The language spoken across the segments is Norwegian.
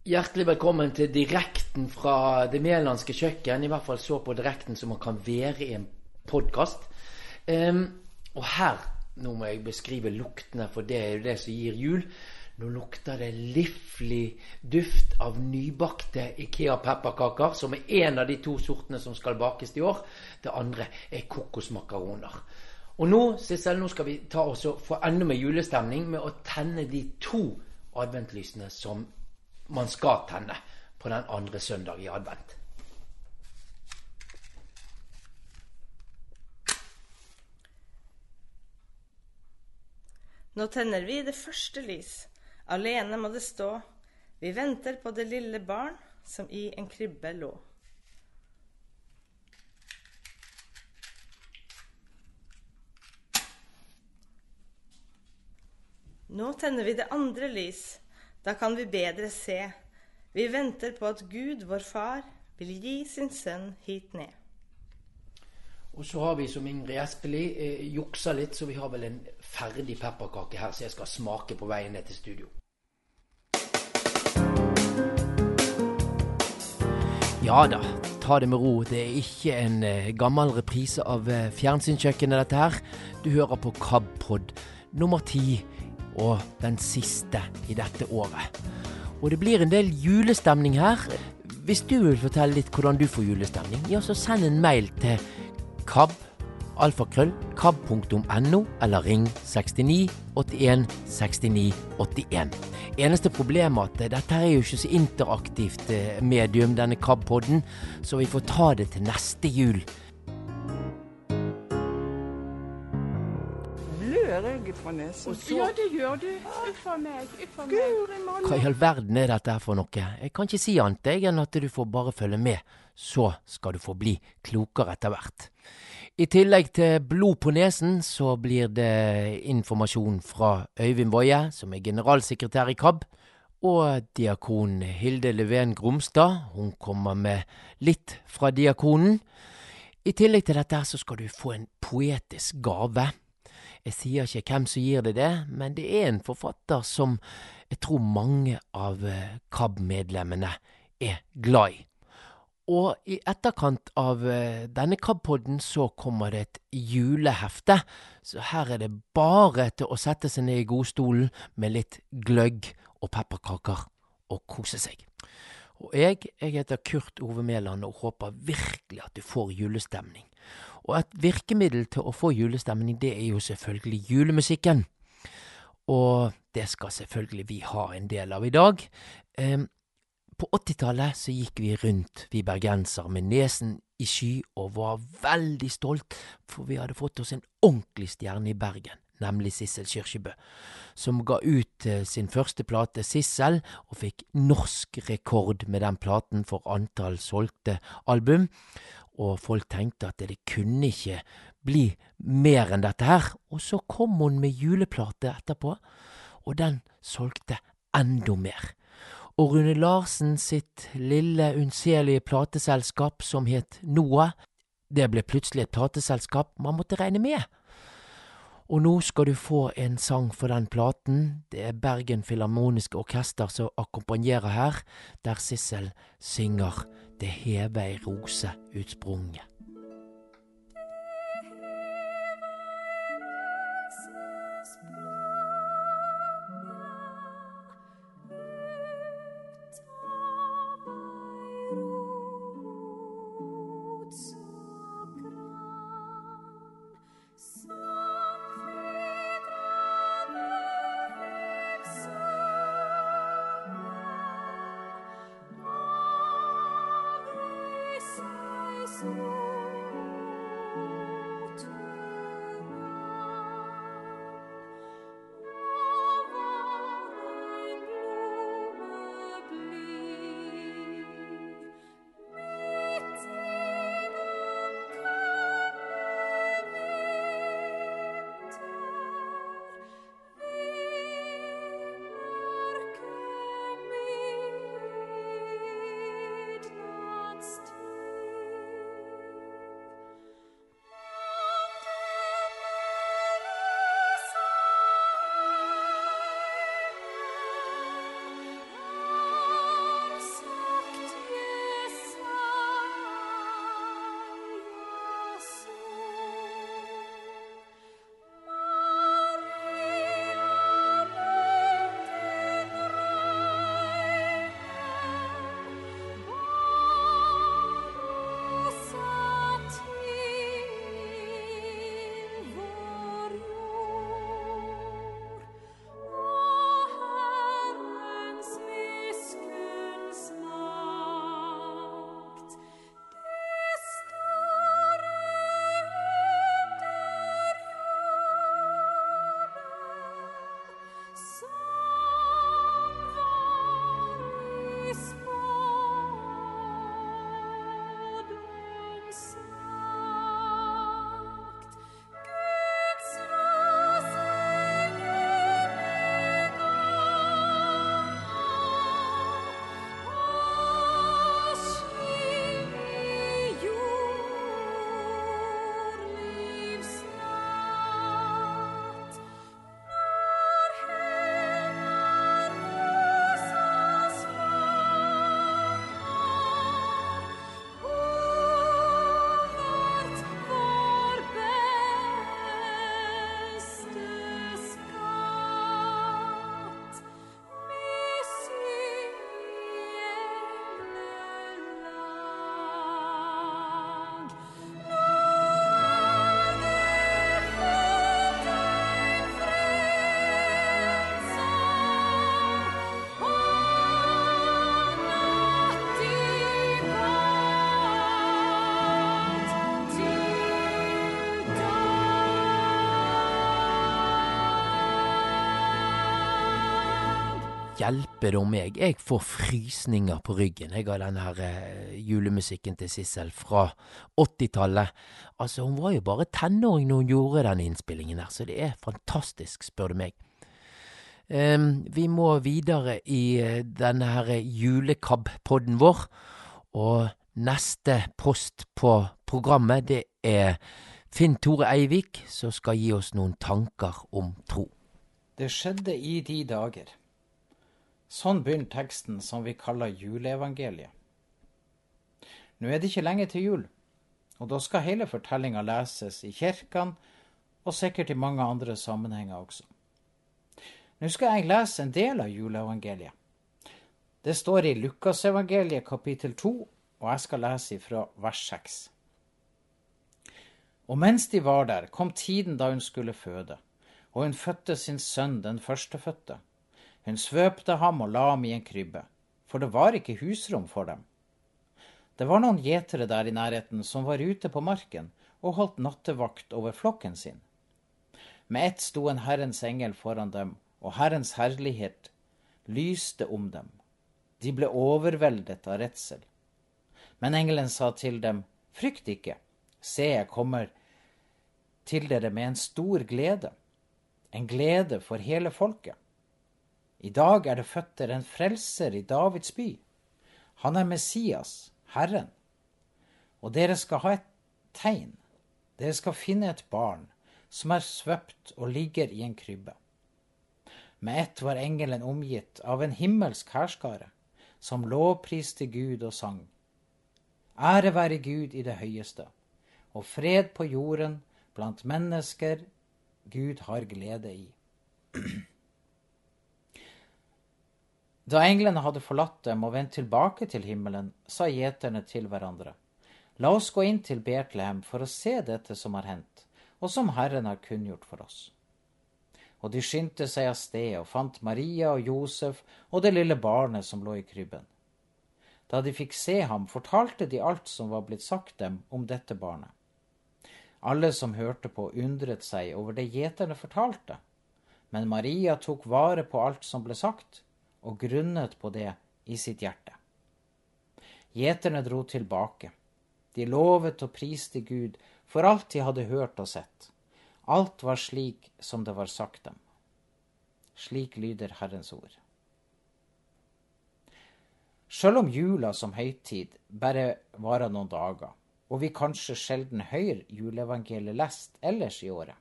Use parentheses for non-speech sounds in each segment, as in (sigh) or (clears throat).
Hjertelig velkommen til direkten fra det mælandske kjøkken. I hvert fall så på direkten som man kan være i en podkast. Um, og her, nå må jeg beskrive luktene, for det er jo det som gir jul. Nå lukter det livlig duft av nybakte Ikea pepperkaker, som er en av de to sortene som skal bakes i år. Det andre er kokosmakaroner. Og nå, Sissel, nå skal vi ta oss og få enda mer julestemning med å tenne de to adventlysene som man skal tenne på den andre søndag i advent. Nå tenner vi det første lys. Alene må det stå. Vi venter på det lille barn som i en krybbe lå. Nå tenner vi det andre lys. Da kan vi bedre se. Vi venter på at Gud, vår Far, vil gi sin sønn hit ned. Og så har vi, som Ingrid Espelid, eh, juksa litt, så vi har vel en ferdig pepperkake her så jeg skal smake på veien ned til studio. Ja da, ta det med ro. Det er ikke en eh, gammel reprise av eh, Fjernsynskjøkkenet, dette her. Du hører på KABpod nummer ti og den siste i dette året. Og det blir en del julestemning her. Hvis du vil fortelle litt hvordan du får julestemning, ja, så send en mail til kab, alfakrøll, kab.no, eller ring 69 81 69 81. Eneste problemet er at dette er jo ikke så interaktivt eh, medium, denne KAB-podden, så vi får ta det til neste jul. Blør jeg fra nesen. Ja, det gjør du. Uff a meg. Uff a meg. Hva i all verden er dette her for noe? Jeg kan ikke si annet jeg enn at du får bare følge med. Så skal du få bli klokere etter hvert. I tillegg til blod på nesen, så blir det informasjon fra Øyvind Woie, som er generalsekretær i KAB, og diakon Hilde Leven Gromstad. Hun kommer med litt fra diakonen. I tillegg til dette så skal du få en poetisk gave. Jeg sier ikke hvem som gir det det, men det er en forfatter som jeg tror mange av KAB-medlemmene er glad i. Og i etterkant av denne KAB-podden så kommer det et julehefte, så her er det bare til å sette seg ned i godstolen med litt gløgg og pepperkaker og kose seg. Og jeg, jeg heter Kurt Ove Mæland og håper virkelig at du får julestemning. Og et virkemiddel til å få julestemning, det er jo selvfølgelig julemusikken. Og det skal selvfølgelig vi ha en del av i dag. Eh, på 80-tallet så gikk vi rundt, vi bergensere, med nesen i sky og var veldig stolt, for vi hadde fått oss en ordentlig stjerne i Bergen, nemlig Sissel Kyrkjebø, som ga ut eh, sin første plate, Sissel, og fikk norsk rekord med den platen for antall solgte album og folk tenkte at det kunne ikke bli mer enn dette her. Og så kom hun med juleplate etterpå, og den solgte enda mer. Og Rune Larsen sitt lille, unnselige plateselskap som het Noah, det ble plutselig et plateselskap man måtte regne med. Og nå skal du få en sang for den platen. Det er Bergen Filharmoniske Orkester som akkompagnerer her, der Sissel synger det heve ei rose utsprunget. Hjelpe da meg. Jeg får frysninger på ryggen jeg har denne her eh, julemusikken til Sissel fra 80-tallet. Altså, hun var jo bare tenåring når hun gjorde denne innspillingen her, så det er fantastisk, spør du meg. Um, vi må videre i uh, denne her julekab-podden vår, og neste post på programmet, det er Finn Tore Eivik, som skal gi oss noen tanker om tro. Det skjedde i de dager. Sånn begynner teksten som vi kaller juleevangeliet. Nå er det ikke lenge til jul, og da skal hele fortellinga leses i kirkene og sikkert i mange andre sammenhenger også. Nå skal jeg lese en del av juleevangeliet. Det står i Lukasevangeliet kapittel 2, og jeg skal lese fra vers 6. Og mens de var der, kom tiden da hun skulle føde, og hun fødte sin sønn, den førstefødte. Hun svøpte ham og la ham i en krybbe, for det var ikke husrom for dem. Det var noen gjetere der i nærheten som var ute på marken og holdt nattevakt over flokken sin. Med ett sto en Herrens engel foran dem og Herrens herlighet lyste om dem. De ble overveldet av redsel. Men engelen sa til dem, frykt ikke, se, jeg kommer til dere med en stor glede, en glede for hele folket. I dag er det født en frelser i Davids by. Han er Messias, Herren. Og dere skal ha et tegn. Dere skal finne et barn som er svøpt og ligger i en krybbe. Med ett var engelen omgitt av en himmelsk hærskare, som lovpriste Gud og sang. Ære være Gud i det høyeste, og fred på jorden blant mennesker Gud har glede i. (clears throat) Da englene hadde forlatt dem og vendt tilbake til himmelen, sa gjeterne til hverandre, La oss gå inn til Betlehem for å se dette som har hendt, og som Herren har kunngjort for oss og de skyndte seg av sted og fant Maria og Josef og det lille barnet som lå i krybben. Da de fikk se ham, fortalte de alt som var blitt sagt dem om dette barnet. Alle som hørte på, undret seg over det gjeterne fortalte, men Maria tok vare på alt som ble sagt, og grunnet på det i sitt hjerte. Gjeterne dro tilbake. De lovet og priste Gud for alt de hadde hørt og sett. Alt var slik som det var sagt dem. Slik lyder Herrens ord. Sjøl om jula som høytid bare varer noen dager, og vi kanskje sjelden hører juleevangeliet lest ellers i året,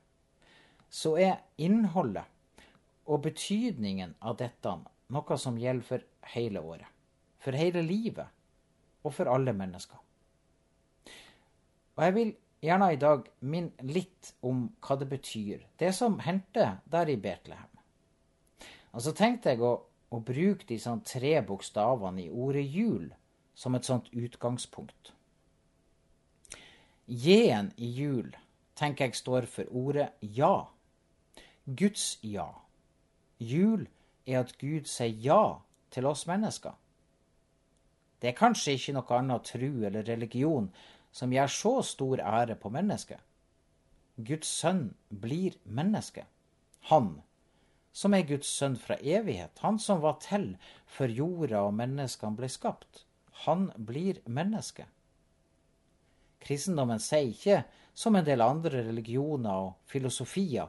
så er innholdet og betydningen av dette noe som gjelder for hele året, for hele livet og for alle mennesker. Og jeg vil gjerne i dag minne litt om hva det betyr, det som hendte der i Betlehem. Og så tenkte jeg å, å bruke de sånn tre bokstavene i ordet jul som et sånt utgangspunkt. J-en i jul tenker jeg står for ordet ja. Guds ja. Jul er at Gud sier ja til oss mennesker. Det er kanskje ikke noe annet tru eller religion som gjør så stor ære på mennesket. Guds sønn blir menneske. Han, som er Guds sønn fra evighet, han som var til før jorda og menneskene ble skapt, han blir menneske. Kristendommen sier ikke, som en del andre religioner og filosofier,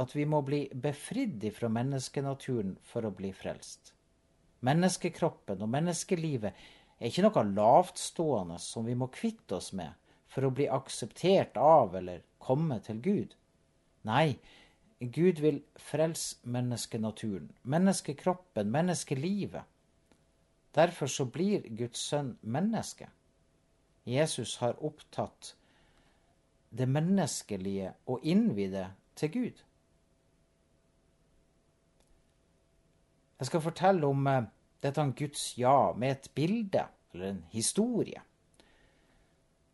at vi må bli befridd fra menneskenaturen for å bli frelst. Menneskekroppen og menneskelivet er ikke noe lavtstående som vi må kvitte oss med for å bli akseptert av eller komme til Gud. Nei, Gud vil frelse menneskenaturen, menneskekroppen, menneskelivet. Derfor så blir Guds sønn menneske. Jesus har opptatt det menneskelige og innvide til Gud. Jeg skal fortelle om dette dette Guds ja med et bilde, eller en historie.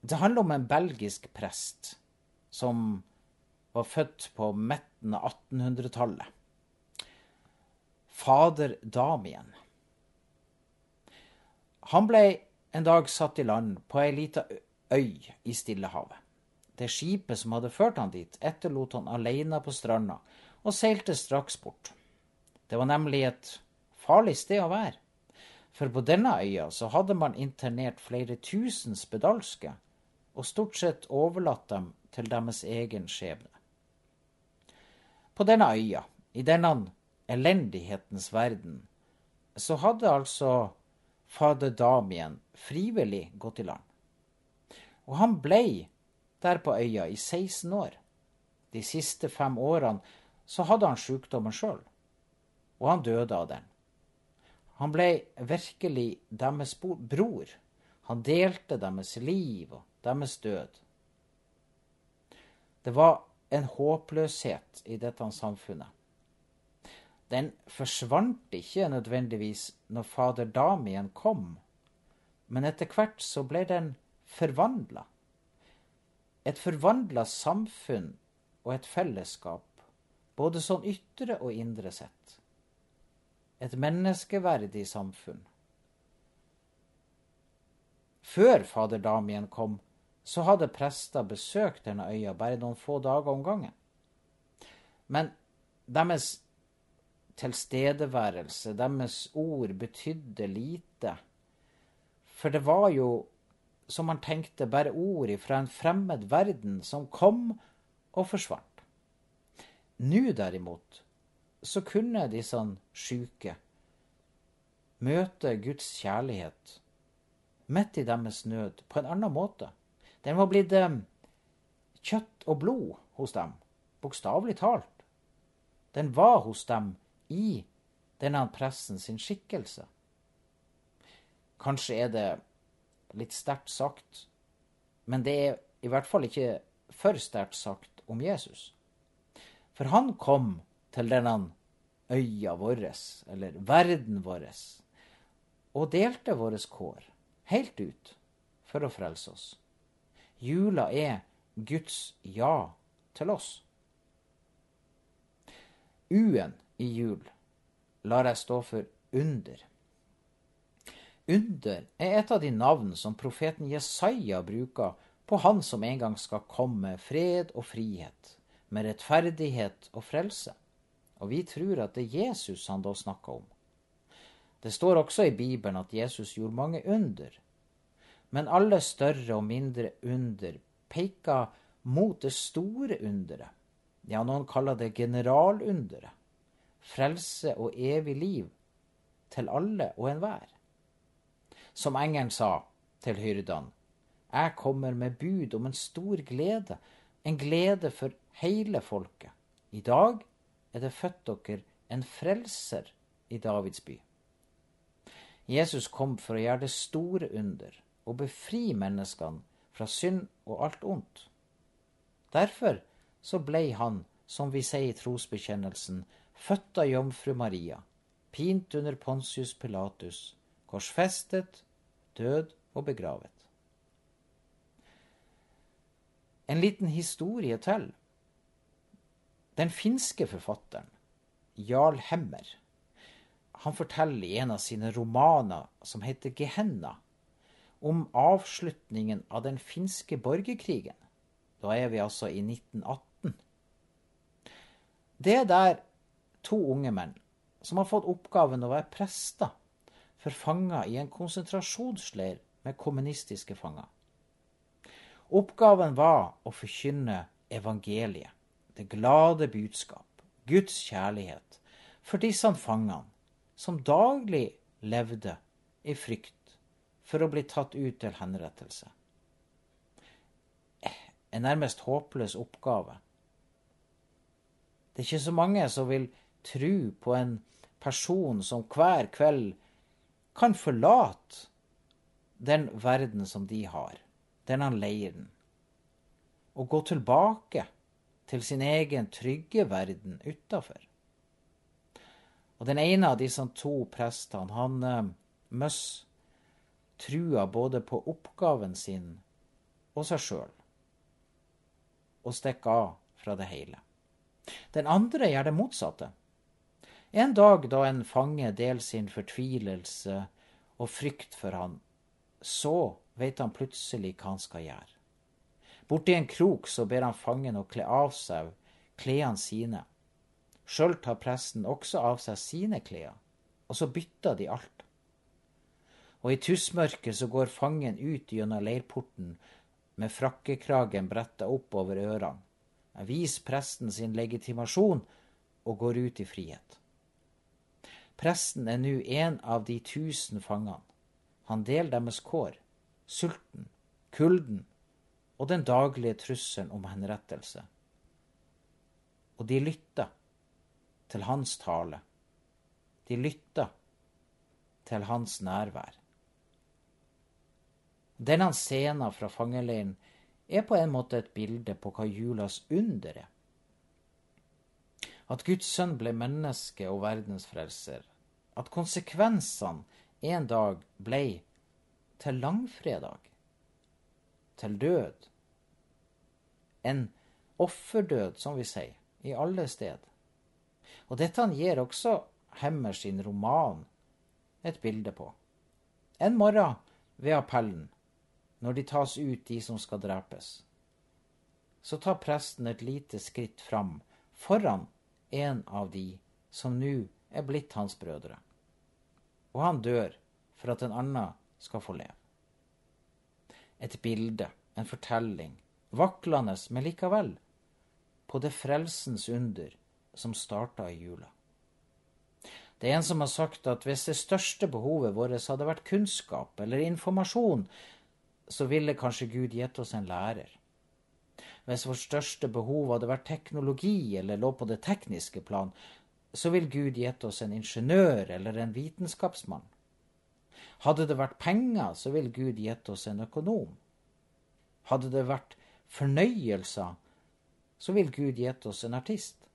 Det handler om en belgisk prest som var født på midten av 1800-tallet. Fader Damien. Han ble en dag satt i land på ei lita øy i Stillehavet. Det skipet som hadde ført han dit, etterlot han alene på stranda og seilte straks bort. Det var nemlig et farlig sted å være. For på denne øya så hadde man internert flere tusen spedalske, og stort sett overlatt dem til deres egen skjebne. På denne øya, i denne elendighetens verden, så hadde altså fader Damien frivillig gått i land. Og han blei der på øya i 16 år. De siste fem årene så hadde han sjukdommen sjøl, og han døde av den. Han ble virkelig deres bror. Han delte deres liv og deres død. Det var en håpløshet i dette samfunnet. Den forsvant ikke nødvendigvis når fader Damien kom, men etter hvert så ble den forvandla. Et forvandla samfunn og et fellesskap, både sånn ytre og indre sett. Et menneskeverdig samfunn. Før fader Damien kom, så hadde prester besøkt denne øya bare noen få dager om gangen. Men deres tilstedeværelse, deres ord, betydde lite. For det var jo, som man tenkte, bare ord fra en fremmed verden som kom og forsvant. Nå derimot så kunne disse sjuke møte Guds kjærlighet midt i deres nød på en annen måte. Den var blitt eh, kjøtt og blod hos dem, bokstavelig talt. Den var hos dem i denne pressen sin skikkelse. Kanskje er det litt sterkt sagt, men det er i hvert fall ikke for sterkt sagt om Jesus. For han kom til denne øya vår, eller verden vår, og delte våre kår helt ut for å frelse oss. Jula er Guds ja til oss. U-en i jul lar jeg stå for under. Under er et av de navn som profeten Jesaja bruker på han som en gang skal komme med fred og frihet, med rettferdighet og frelse. Og vi tror at det er Jesus han da snakker om. Det står også i Bibelen at Jesus gjorde mange under. Men alle større og mindre under peker mot det store underet. Ja, noen kaller det generalunderet. Frelse og evig liv til alle og enhver. Som engelen sa til hyrdene, jeg kommer med bud om en stor glede, en glede for hele folket. I dag er det født dere en frelser i Davids by. Jesus kom for å gjøre det store under og befri menneskene fra synd og alt ondt. Derfor så blei han, som vi sier i trosbekjennelsen, født av jomfru Maria, pint under Pontius Pilatus, korsfestet, død og begravet. En liten historie til. Den finske forfatteren Jarl Hemmer han forteller i en av sine romaner som heter Gehenna, om avslutningen av den finske borgerkrigen. Da er vi altså i 1918. Det er der to unge menn som har fått oppgaven å være prester for fanger i en konsentrasjonsleir med kommunistiske fanger. Oppgaven var å forkynne evangeliet, det glade budskap, Guds kjærlighet, for disse fangene som daglig levde i frykt for å bli tatt ut til henrettelse. En nærmest håpløs oppgave. Det er ikke så mange som vil tro på en person som hver kveld kan forlate den verden som de har, der han leier den, og gå tilbake til sin egen trygge verden utafor. Og den ene av disse to prestene, han eh, møss trua både på oppgaven sin og seg sjøl, og stikker av fra det hele. Den andre gjør det motsatte. En dag da en fange deler sin fortvilelse og frykt for han, så vet han plutselig hva han skal gjøre. Borti en krok så ber han fangen å kle av seg klærne sine Sjøl tar presten også av seg sine klær, og så bytter de alt. Og i tussmørket så går fangen ut gjennom leirporten med frakkekragen bretta opp over ørene, viser presten sin legitimasjon og går ut i frihet. Presten er nå en av de tusen fangene. Han deler deres kår, sulten, kulden og den daglige trusselen om henrettelse. Og de lytta til hans tale. De lytta til hans nærvær. Denne scenen fra fangeleiren er på en måte et bilde på hva julas under er. At Guds sønn ble menneske og verdensfrelser. At konsekvensene en dag ble til langfredag. Til død. En offerdød, som vi sier, i alle sted. Og dette gir også Hemmer sin roman et bilde på. En morgen ved appellen når de tas ut, de som skal drepes. Så tar presten et lite skritt fram foran en av de som nå er blitt hans brødre. Og han dør for at en annen skal få leve. Et bilde, en fortelling, vaklende, men likevel, på det frelsens under som starta i jula. Det er en som har sagt at hvis det største behovet vårt hadde vært kunnskap eller informasjon, så ville kanskje Gud gitt oss en lærer. Hvis vårt største behov hadde vært teknologi eller lå på det tekniske plan, så ville Gud gitt oss en ingeniør eller en vitenskapsmann. Hadde det vært penger, så ville Gud gitt oss en økonom. Hadde det vært fornøyelser, så ville Gud gitt oss en artist.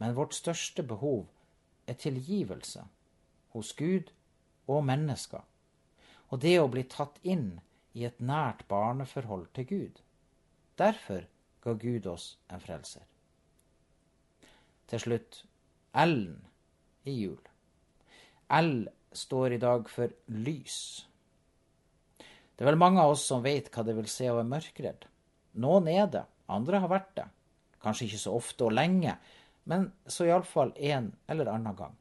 Men vårt største behov er tilgivelse hos Gud og mennesker, og det å bli tatt inn i et nært barneforhold til Gud. Derfor ga Gud oss en frelser. Til slutt L-en i jul. L står i dag for lys. Det er vel mange av oss som vet hva det vil si å være mørkredd. Noen er det, andre har vært det. Kanskje ikke så ofte og lenge, men så iallfall en eller annen gang.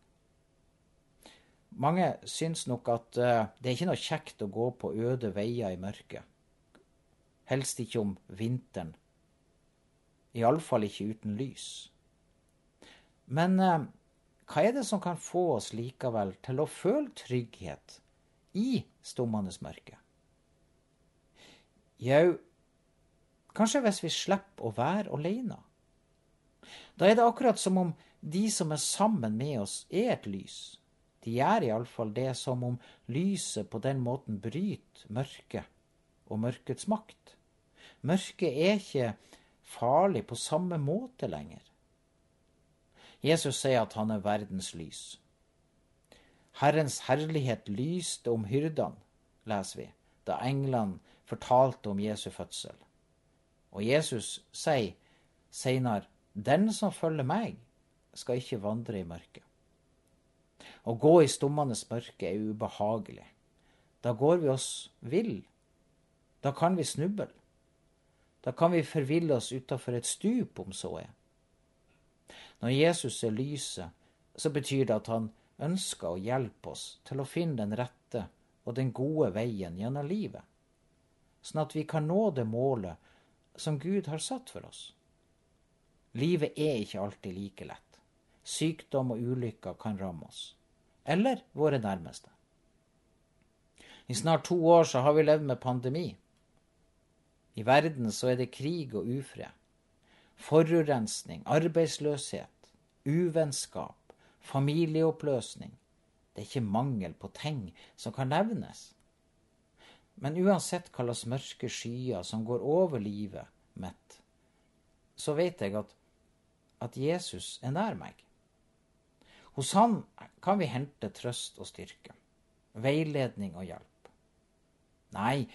Mange syns nok at uh, det er ikke noe kjekt å gå på øde veier i mørket. Helst ikke om vinteren. Iallfall ikke uten lys. Men uh, hva er det som kan få oss likevel til å føle trygghet i stummende mørke? Jau, kanskje hvis vi slipper å være alene. Da er det akkurat som om de som er sammen med oss, er et lys de gjør iallfall det som om lyset på den måten bryter mørket og mørkets makt. Mørket er ikke farlig på samme måte lenger. Jesus sier at han er verdens lys. Herrens herlighet lyste om hyrdene, leser vi, da englene fortalte om Jesu fødsel. Og Jesus sier seinere, den som følger meg, skal ikke vandre i mørket. Å gå i stummende mørke er ubehagelig. Da går vi oss vill. Da kan vi snuble. Da kan vi forville oss utafor et stup, om så er. Når Jesus er lyset, så betyr det at han ønsker å hjelpe oss til å finne den rette og den gode veien gjennom livet, sånn at vi kan nå det målet som Gud har satt for oss. Livet er ikke alltid like lett. Sykdom og ulykker kan ramme oss eller våre nærmeste. I snart to år så har vi levd med pandemi. I verden så er det krig og ufred. Forurensning, arbeidsløshet, uvennskap, familieoppløsning. Det er ikke mangel på ting som kan nevnes. Men uansett hva slags mørke skyer som går over livet mitt, så vet jeg at, at Jesus er nær meg. Hos han kan vi hente trøst og styrke, veiledning og hjelp. Nei,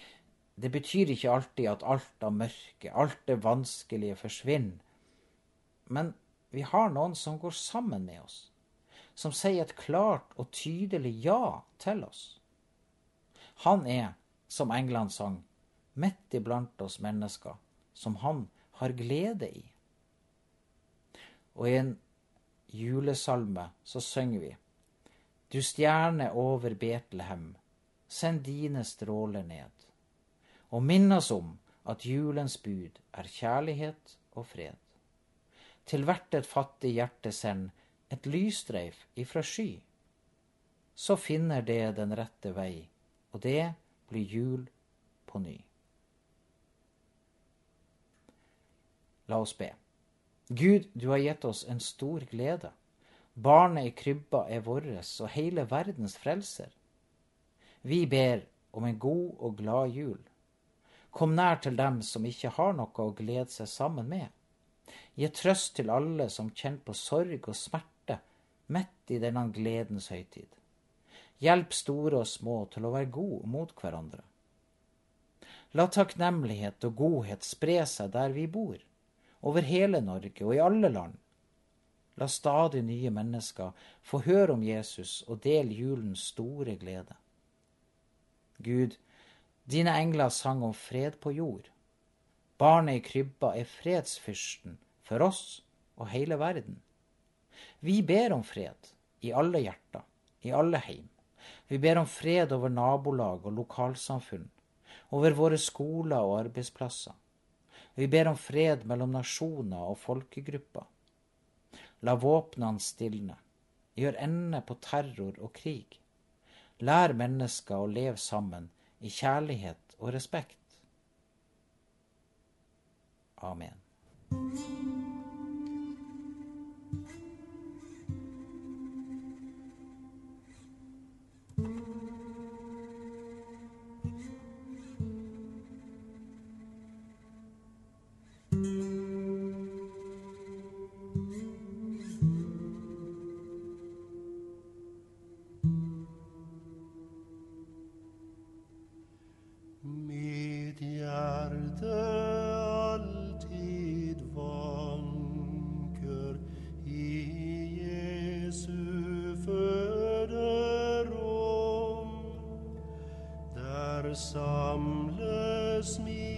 det betyr ikke alltid at alt av mørke, alt det vanskelige forsvinner. Men vi har noen som går sammen med oss, som sier et klart og tydelig ja til oss. Han er, som England sang, midt iblant oss mennesker, som han har glede i. Og i en julesalme så synger vi Du stjerne over Betlehem, send dine stråler ned, og minn oss om at julens bud er kjærlighet og fred. Til hvert et fattig hjerte send et lysstreif ifra sky. Så finner det den rette vei, og det blir jul på ny. La oss be. Gud, du har gitt oss en stor glede. Barnet i krybba er våres og hele verdens frelser. Vi ber om en god og glad jul. Kom nær til dem som ikke har noe å glede seg sammen med. Gi trøst til alle som kjenner på sorg og smerte midt i denne gledens høytid. Hjelp store og små til å være gode mot hverandre. La takknemlighet og godhet spre seg der vi bor over hele Norge og i alle land. La stadig nye mennesker få høre om Jesus og del julens store glede. Gud, dine engler sang om fred på jord. Barnet i krybba er fredsfyrsten for oss og hele verden. Vi ber om fred i alle hjerter, i alle heim. Vi ber om fred over nabolag og lokalsamfunn, over våre skoler og arbeidsplasser. Vi ber om fred mellom nasjoner og folkegrupper. La våpnene stilne. Gjør ende på terror og krig. Lær mennesker å leve sammen i kjærlighet og respekt. Amen. curse me.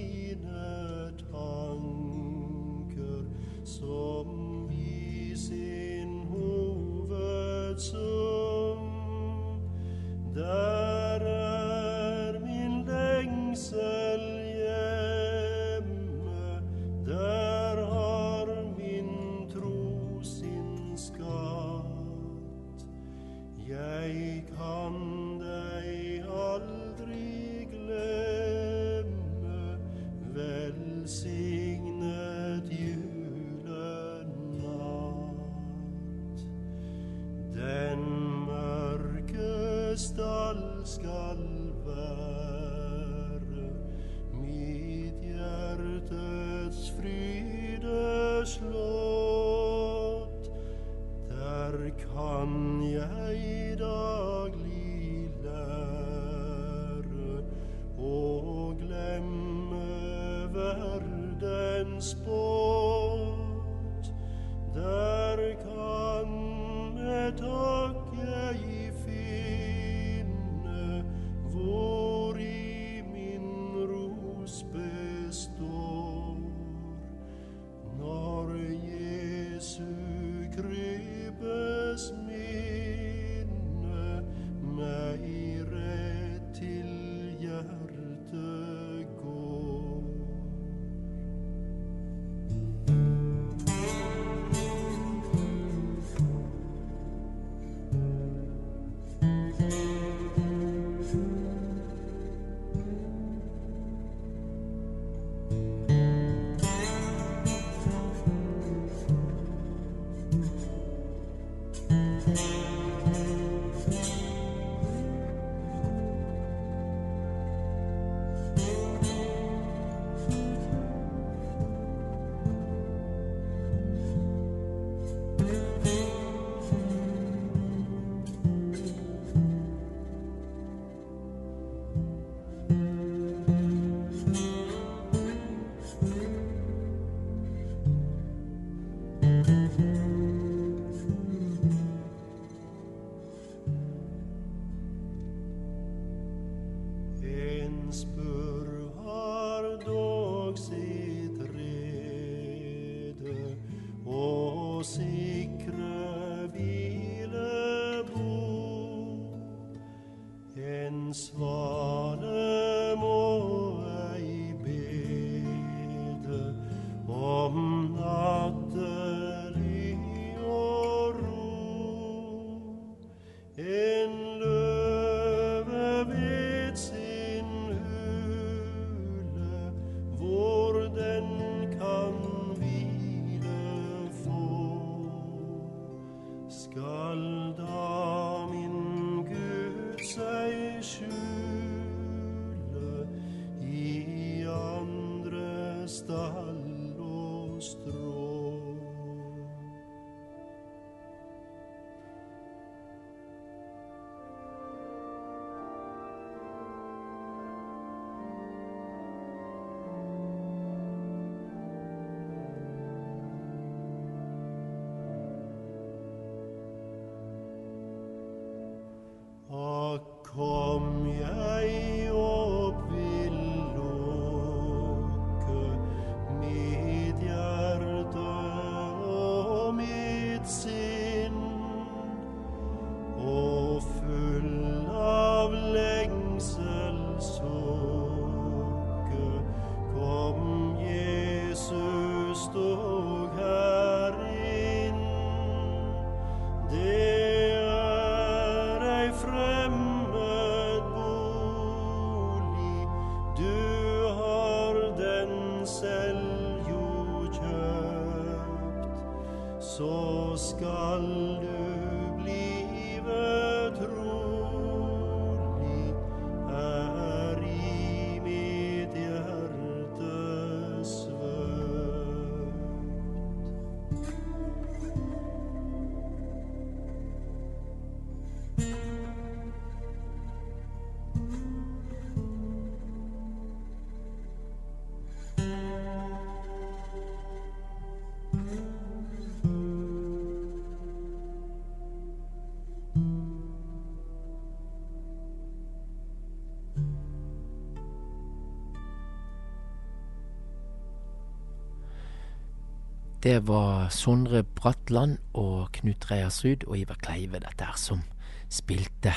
Det var Sondre Bratland og Knut Reiersrud og Iver Kleive, dette her, som spilte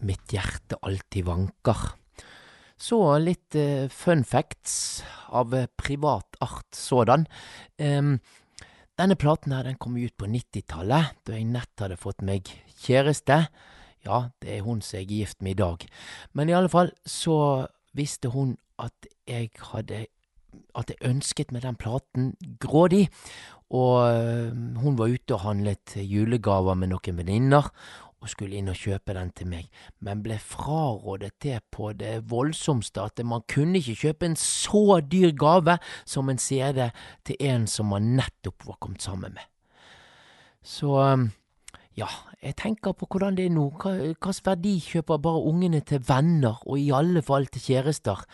Mitt hjerte alltid vanker. Så litt eh, fun facts av privat art sådan. Um, denne platen her, den kom ut på 90-tallet, da jeg nett hadde fått meg kjæreste. Ja, det er hun som jeg er gift med i dag. Men i alle fall så visste hun at jeg hadde at jeg ønsket meg den platen grådig. Og hun var ute og handlet julegaver med noen venninner, og skulle inn og kjøpe den til meg, men ble frarådet det på det voldsomste at man kunne ikke kjøpe en så dyr gave som en CD til en som man nettopp var kommet sammen med. Så ja, jeg tenker på hvordan det er nå. Hva slags verdi kjøper bare ungene til venner, og i alle fall til kjærester?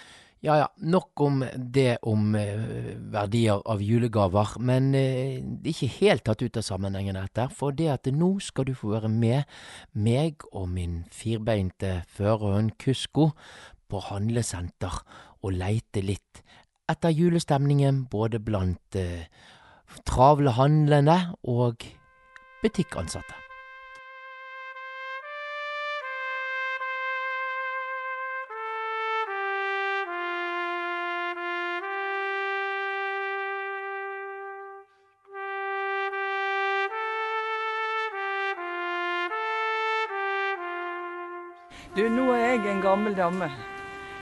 Ja ja, nok om det om eh, verdier av julegaver, men eh, ikke helt tatt ut av sammenhengen dette, for det at nå skal du få være med meg og min firbeinte førerhund Kusko på handlesenter og leite litt etter julestemningen både blant eh, travle handlende og butikkansatte. Gammel dame.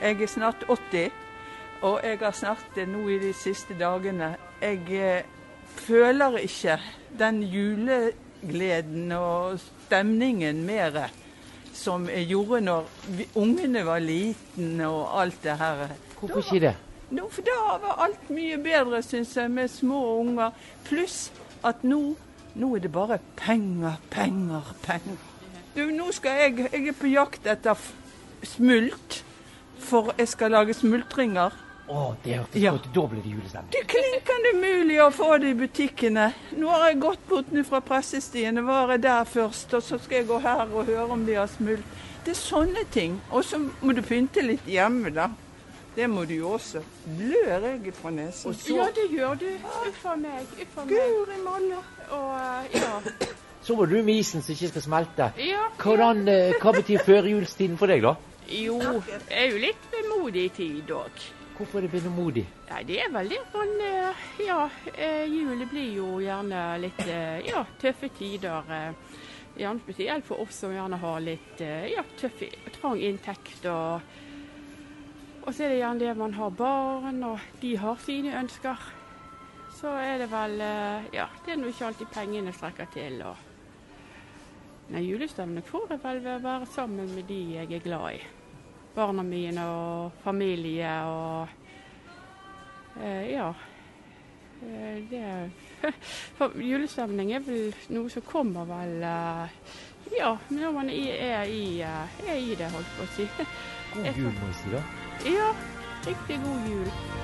Jeg er snart 80, og jeg har snart nå i de siste dagene Jeg eh, føler ikke den julegleden og stemningen mer som jeg gjorde når vi, ungene var liten og alt det her. Hvorfor ikke det? No, for da var alt mye bedre, syns jeg, med små unger. Pluss at nå, nå er det bare penger, penger, penger. Du, nå skal jeg Jeg er på jakt etter smult. For jeg skal lage smultringer. Å, oh, det hørtes ja. godt Da blir det julestemning. Det er klinkende mulig å få det i butikkene. Nå har jeg gått bort fra Pressestien. Jeg var der først, og så skal jeg gå her og høre om de har smult. Det er sånne ting. Og så må du pynte litt hjemme, da. Det må du jo også. Blør jeg fra nesen? Ja, det gjør du. Uff a meg. Uff a meg. Guri malla. Og ja. Så må du med isen som ikke skal smelte. Ja, Hvordan. Eh, hva betyr førjulstiden for deg, da? Jo, det er jo litt vemodig tid òg. Hvorfor er det vemodig? Nei, det er vel det man eh, Ja, eh, blir jo gjerne litt eh, ja, tøffe tider. Gjerne spesielt for oss som gjerne har litt ja, tøff, trang inntekt. Og, og så er det gjerne det man har barn, og de har sine ønsker. Så er det vel Ja, det er nå ikke alltid pengene strekker til. og Nei, julestemning får jeg vel ved å være sammen med de jeg er glad i. Barna mine og familie og eh, Ja. Eh, det (laughs) For julestemning er vel noe som kommer vel eh, Ja, når man er, er, i, eh, er i det, holdt på å si. God (laughs) jul, må jeg si, da. Ja, riktig god jul.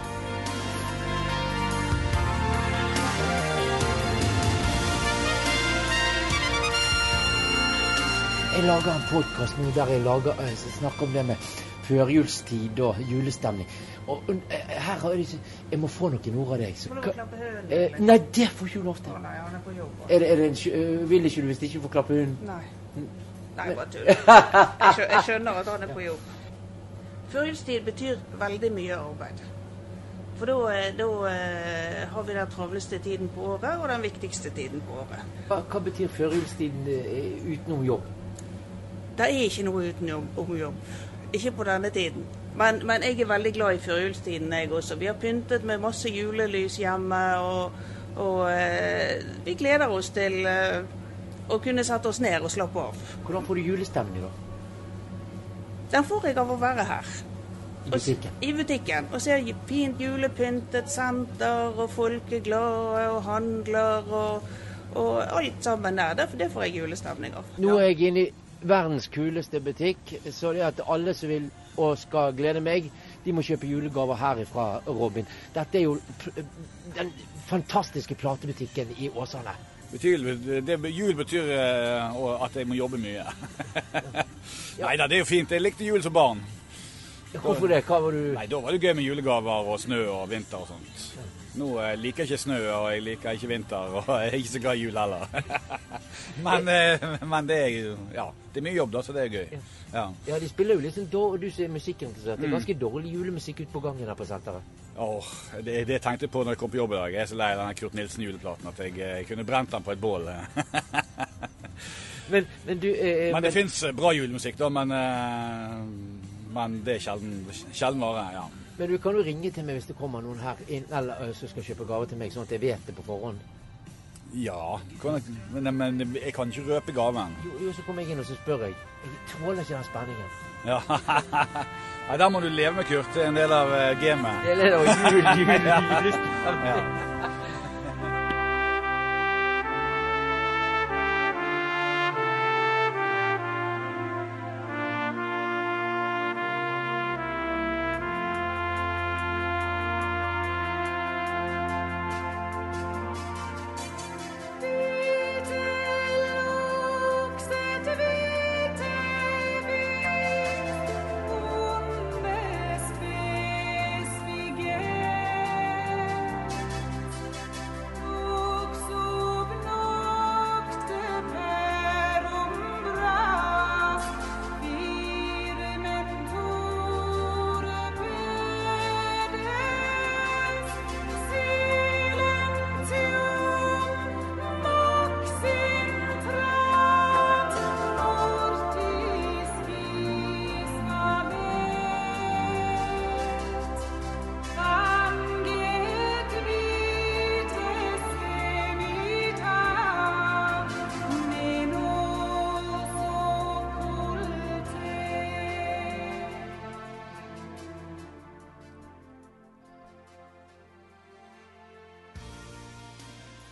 Jeg lager en podkast nå der jeg lager, eh, snakker om det med førjulstid og julestemning. Og eh, her har jeg Jeg må få noen ord av deg. Så, eh, nei, det får ikke du lov til. Nei, han er på jobb. Er det, er det en, eh, vil ikke du hvis ikke får klappe hunden? Nei. Nei, bare tull. (laughs) Jeg skjønner at han er på jobb. Førjulstid betyr veldig mye arbeid. For da, har vi den travleste tiden på året, og den viktigste tiden på året. Hva, hva betyr førjulstiden utenom jobb? Det er ikke noe utenom om jobb. Ikke på denne tiden. Men, men jeg er veldig glad i førjulstiden, jeg også. Vi har pyntet med masse julelys hjemme, og, og eh, vi gleder oss til eh, å kunne sette oss ned og slappe av. Hvordan får du julestemning, da? Den får jeg av å være her. I butikken? I butikken. Og se fint julepyntet senter, og folk er glade og handler og, og alt sammen der. Det, det får jeg julestemning av. Nå er jeg inne i verdens kuleste butikk, så det at alle som vil og skal glede meg, de må kjøpe julegaver herifra, Robin. Dette er jo den fantastiske platebutikken i Åsane. Betyr, det, jul betyr eh, at jeg må jobbe mye. (laughs) Nei da, det er jo fint. Jeg likte jul som barn. Hvorfor det? Hva var du Nei, Da var det gøy med julegaver og snø og vinter og sånt. Nå eh, liker jeg ikke snø, og jeg liker ikke vinter, og (laughs) jeg er ikke så glad i jul heller. (laughs) men, eh, men det er jo Ja, det er mye jobb, da, så det er gøy. Ja. Ja, de spiller jo litt da, og du som er musikkinteressert. Det er ganske dårlig julemusikk ute på gangen her på senteret. Åh, det, det jeg tenkte på når jeg kom på jobb i dag. Jeg er så lei av denne Kurt Nilsen-juleplaten at jeg, jeg, kunne brent den på et bål. (laughs) Men, men du eh, Men det fins bra julemusikk, da, men, eh, men det er sjelden, sjelden vare. Ja. Men du kan jo ringe til meg hvis det kommer noen her inn, eller som skal kjøpe gave til meg, sånn at jeg vet det på forhånd. ja kan jeg, men, men jeg kan ikke røpe gaven. Jo, jo, så kommer jeg inn og så spør jeg. Jeg tåler ikke den spenningen. Ja. Nei, Der må du leve med Kurt. Det er en del av eh, gamet. Det er jo jul, jul, (laughs) Ja. Ja.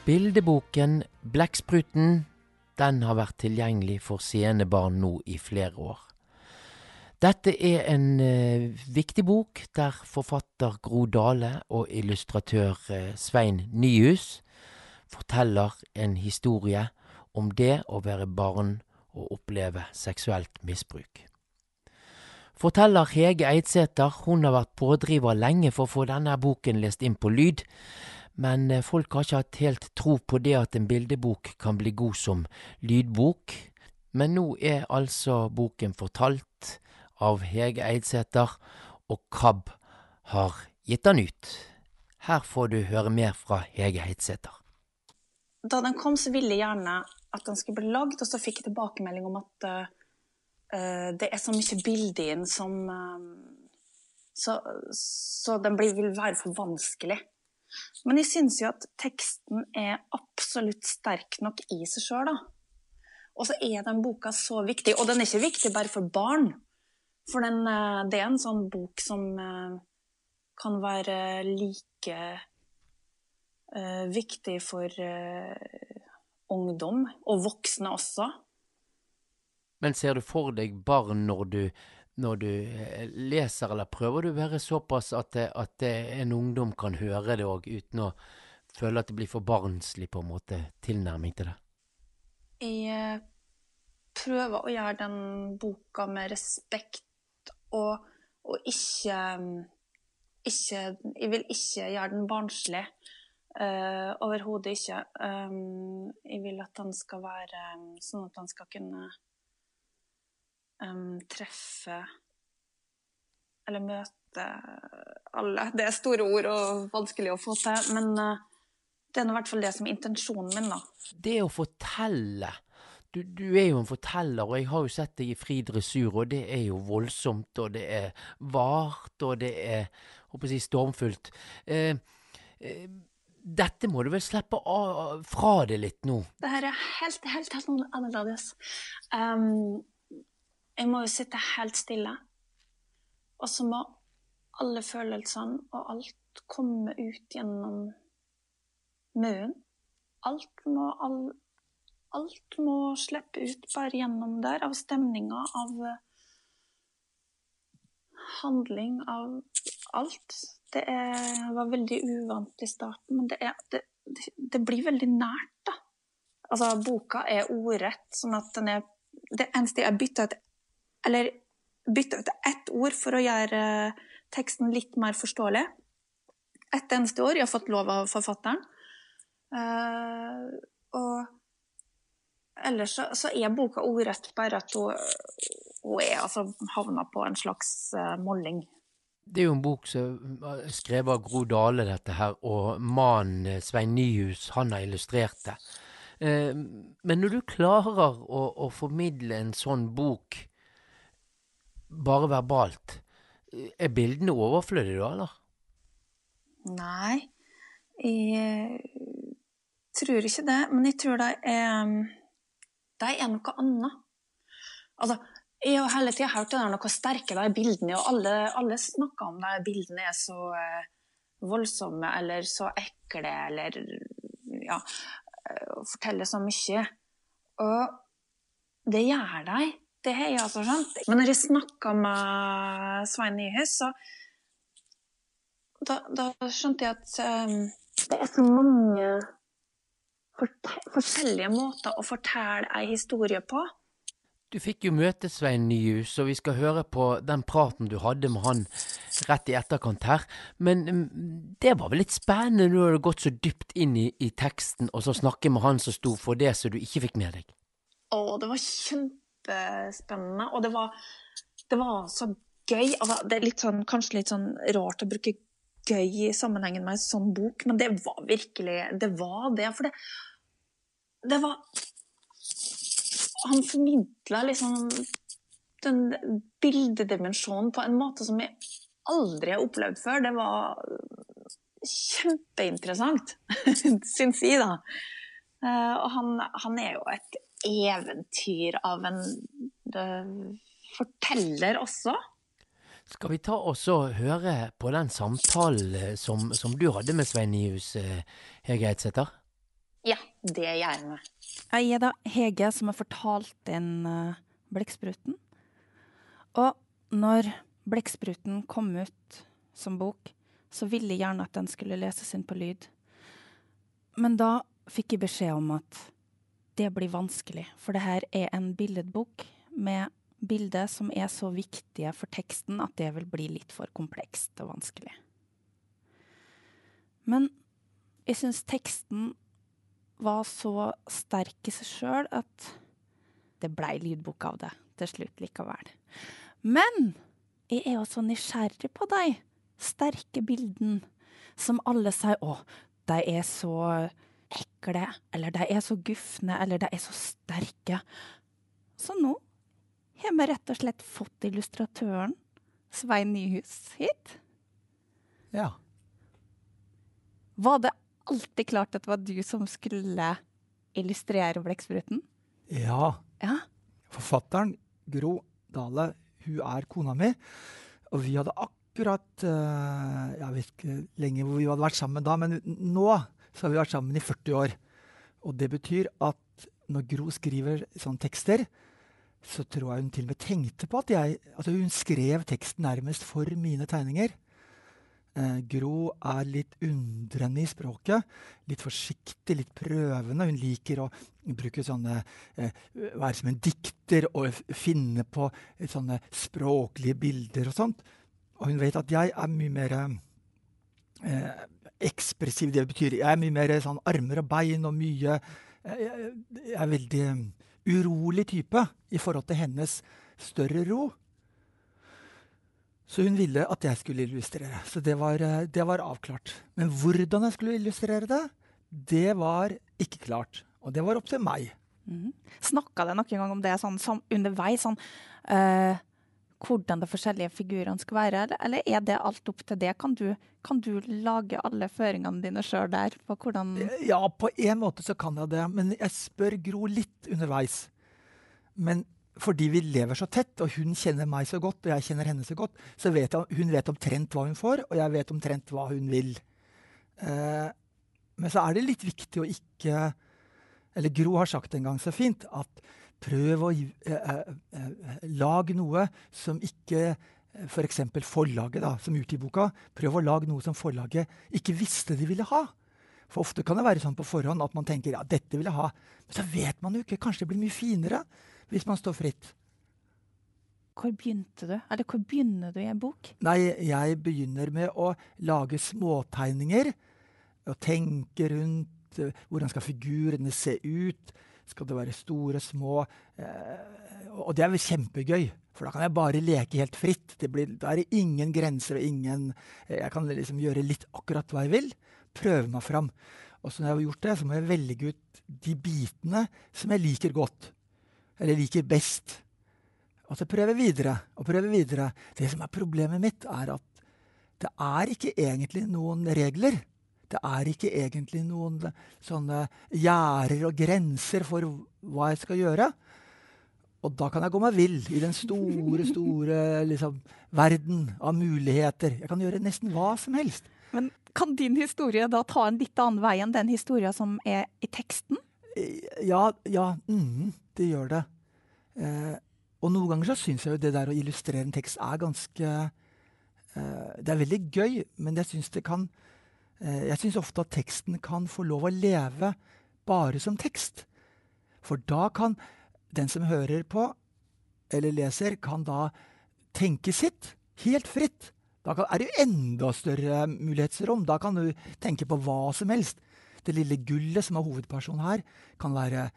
Bildeboken Blekkspruten den har vært tilgjengelig for seende barn nå i flere år. Dette er en eh, viktig bok der forfatter Gro Dale og illustratør eh, Svein Nyhus forteller en historie om det å være barn og oppleve seksuelt misbruk. Forteller Hege Eidsæter hun har vært pådriver lenge for å få denne boken lest inn på lyd, men eh, folk har ikke hatt helt tro på det at en bildebok kan bli god som lydbok. Men nå er altså boken fortalt av Hege Eidsæter, og KAB har gitt den ut. Her får du høre mer fra Hege Eidsæter. Da den kom, så ville jeg gjerne at den skulle bli lagd, og så fikk jeg tilbakemelding om at uh, det er så mye bilde i den som uh, så, så, den blir, vil være for vanskelig. Men jeg syns jo at teksten er absolutt sterk nok i seg sjøl, da. Og så er den boka så viktig. Og den er ikke viktig bare for barn. For den, uh, det er en sånn bok som kan være like viktig for ungdom, og voksne også. Men ser du for deg barn når du, når du eh, leser, eller prøver du å være såpass at, at en ungdom kan høre det òg, uten å føle at det blir for barnslig på en måte tilnærming til det? Jeg prøver å gjøre den boka med respekt, og, og ikke, ikke Jeg vil ikke gjøre den barnslig. Uh, Overhodet ikke. Um, jeg vil at den skal være sånn at den skal kunne um, treffe eller møte alle. Det er store ord og vanskelig å få til, men uh, det er i hvert fall det som er intensjonen min, da. Det å fortelle du, du, er jo en forteller, og jeg har jo sett deg i fri dressur, og det er jo voldsomt, og det er vart, og det er håper jeg, stormfullt. Eh, eh, dette må du vel slippe av, fra deg litt nå? Det her er helt, helt, helt annerledes. Um, jeg må jo sitte helt stille. Og så må alle følelsene og alt komme ut gjennom munnen. Alt må, all, alt må slippe ut bare gjennom der, av stemninga, av handling, av alt. Det er, var veldig uvant i starten, men det, er, det, det, blir veldig nært, da. Altså, boka er ordrett, sånn at den er Det eneste jeg bytta ut Eller bytta ut ett ord for å gjøre teksten litt mer forståelig. Ett eneste ord. Jeg har fått lov av forfatteren. Uh, og ellers så, så, er boka ordrett, bare at hun, hun er altså havna på en slags uh, molling. Det er jo en bok som er skrevet av Gro Dale, dette her, og mannen eh, Svein Nyhus, han har illustrert det. Uh, men når du klarer å, å, formidle en sånn bok bare verbalt, eh, er bildene overflødige da, eller? Nei, jeg tror ikke det. Men jeg tror de er, de er noe annet. Altså, jeg har hele tida hørt det der noe sterke de bildene, og alle, alle snakker om de bildene er så uh, voldsomme eller så ekle eller ja, uh, forteller så mye. Og det gjør de. Det har jeg altså skjønt. Men når jeg snakka med Svein Nyhus, så da, da, skjønte jeg at um, det er så mange forskjellige måter å fortelle ei historie på. Du fikk jo møte Svein Nyhus, og vi skal høre på den praten du hadde med han rett i etterkant her. Men mm, det var vel litt spennende når du hadde gått så dypt inn i, i, teksten, og så snakke med han som sto for det som du ikke fikk med deg? Å, det var kjempespennende, og det var, det var så gøy. Altså, det er litt sånn, kanskje litt sånn rart å bruke gøy i sammenhengen med en sånn bok, men det var virkelig Det var det. For det, det var han formidla liksom den bildedimensjonen på en måte som jeg aldri har opplevd før. Det var kjempeinteressant, (laughs) syns jeg, da. Eh, og han, han, er jo et eventyr av en forteller også. Skal vi ta oss og høre på den samtalen som, som du hadde med Svein Nyhus, eh, Hege Eidsæter? Ja, det gjør jeg. Jeg er da Hege som har fortalt inn uh, Blekkspruten. Og når Blekkspruten kom ut som bok, så ville jeg gjerne at den skulle leses inn på lyd. Men da fikk jeg beskjed om at det blir vanskelig, for det her er en billedbok med bilder som er så viktige for teksten at det vil bli litt for komplekst og vanskelig. Men jeg syns teksten var så sterk i seg sjøl at det blei lydbok av det til slutt likevel. Men jeg er også nysgjerrig på de sterke bildene som alle sier å, de er så ekle, eller de er så gufne, eller de er så sterke. Så nå har vi rett og slett fått illustratøren Svein Nyhus hit. Ja. Var det alltid klart at det var du som skulle illustrere blekkspruten? Ja. Ja. Forfatteren, Gro Dale, hun er kona mi. Og vi hadde akkurat eh, Jeg vet ikke lenge hvor vi hadde vært sammen da, men nå så har vi vært sammen i 40 år. Og det betyr at når Gro skriver sånne tekster, så tror jeg hun til og med tenkte på at jeg Altså, hun skrev teksten nærmest for mine tegninger. Eh, Gro er litt undrende i språket. Litt forsiktig, litt prøvende. Hun liker å bruke sånne eh, Være som en dikter og finne på sånne språklige bilder og sånt. Og hun vet at jeg er mye mer eh, ekspressiv. Det betyr jeg er mye mer sånn armer og bein og mye Jeg, jeg er veldig urolig type i forhold til hennes større ro. Så hun ville at jeg skulle illustrere. Så det var, det var avklart. Men hvordan jeg skulle illustrere det, det var ikke klart. Og det var opp til meg. Mm. Snakka dere noen gang om det sånn, underveis? Sånn, eh, hvordan de forskjellige figurene skal være, eller, er det alt opp til det? Kan du, kan du lage alle føringene dine sjøl der? på hvordan... Ja, på en måte så kan jeg det. Men jeg spør Gro litt underveis. Men fordi vi lever så tett, og hun kjenner meg så godt, og jeg kjenner henne så godt, så vet jeg, hun vet omtrent hva hun får, og jeg vet omtrent hva hun vil. Eh, men så er det litt viktig å ikke Eller Gro har sagt en gang så fint at prøv å eh, eh, eh, lage noe som ikke F.eks. For forlaget, da, som utgir boka. Prøv å lage noe som forlaget ikke visste de ville ha. For ofte kan det være sånn på forhånd at man tenker ja, dette vil jeg ha. Men så vet man jo ikke. Kanskje det blir mye finere hvis man står fritt. Hvor begynte du? Eller hvor begynner du i en bok? Nei, jeg begynner med å lage småtegninger. Og tenke rundt hvordan skal figurene se ut. Skal det være store, små? Eh, og det er vel kjempegøy. For da kan jeg bare leke helt fritt. Blir, da er det ingen grenser og ingen eh, Jeg kan liksom gjøre litt akkurat hva jeg vil. Prøve meg fram. Og så når jeg har gjort det, så må jeg velge ut de bitene som jeg liker godt. Eller liker best. Og så prøve videre og prøve videre. Det som er problemet mitt, er at det er ikke egentlig noen regler. Det er ikke egentlig noen sånne gjerder og grenser for hva jeg skal gjøre. Og da kan jeg gå meg vill i den store, store liksom, verden av muligheter. Jeg kan gjøre nesten hva som helst. Men kan din historie da ta en litt annen vei enn den historien som er i teksten? Ja, ja mm, det gjør det. Eh, og noen ganger så syns jeg jo det der å illustrere en tekst er ganske eh, Det er veldig gøy, men jeg syns det kan eh, Jeg syns ofte at teksten kan få lov å leve bare som tekst. For da kan den som hører på eller leser, kan da tenke sitt helt fritt. Da kan, er det jo enda større mulighetsrom. Da kan du tenke på hva som helst. Det lille gullet som er hovedpersonen her, kan være,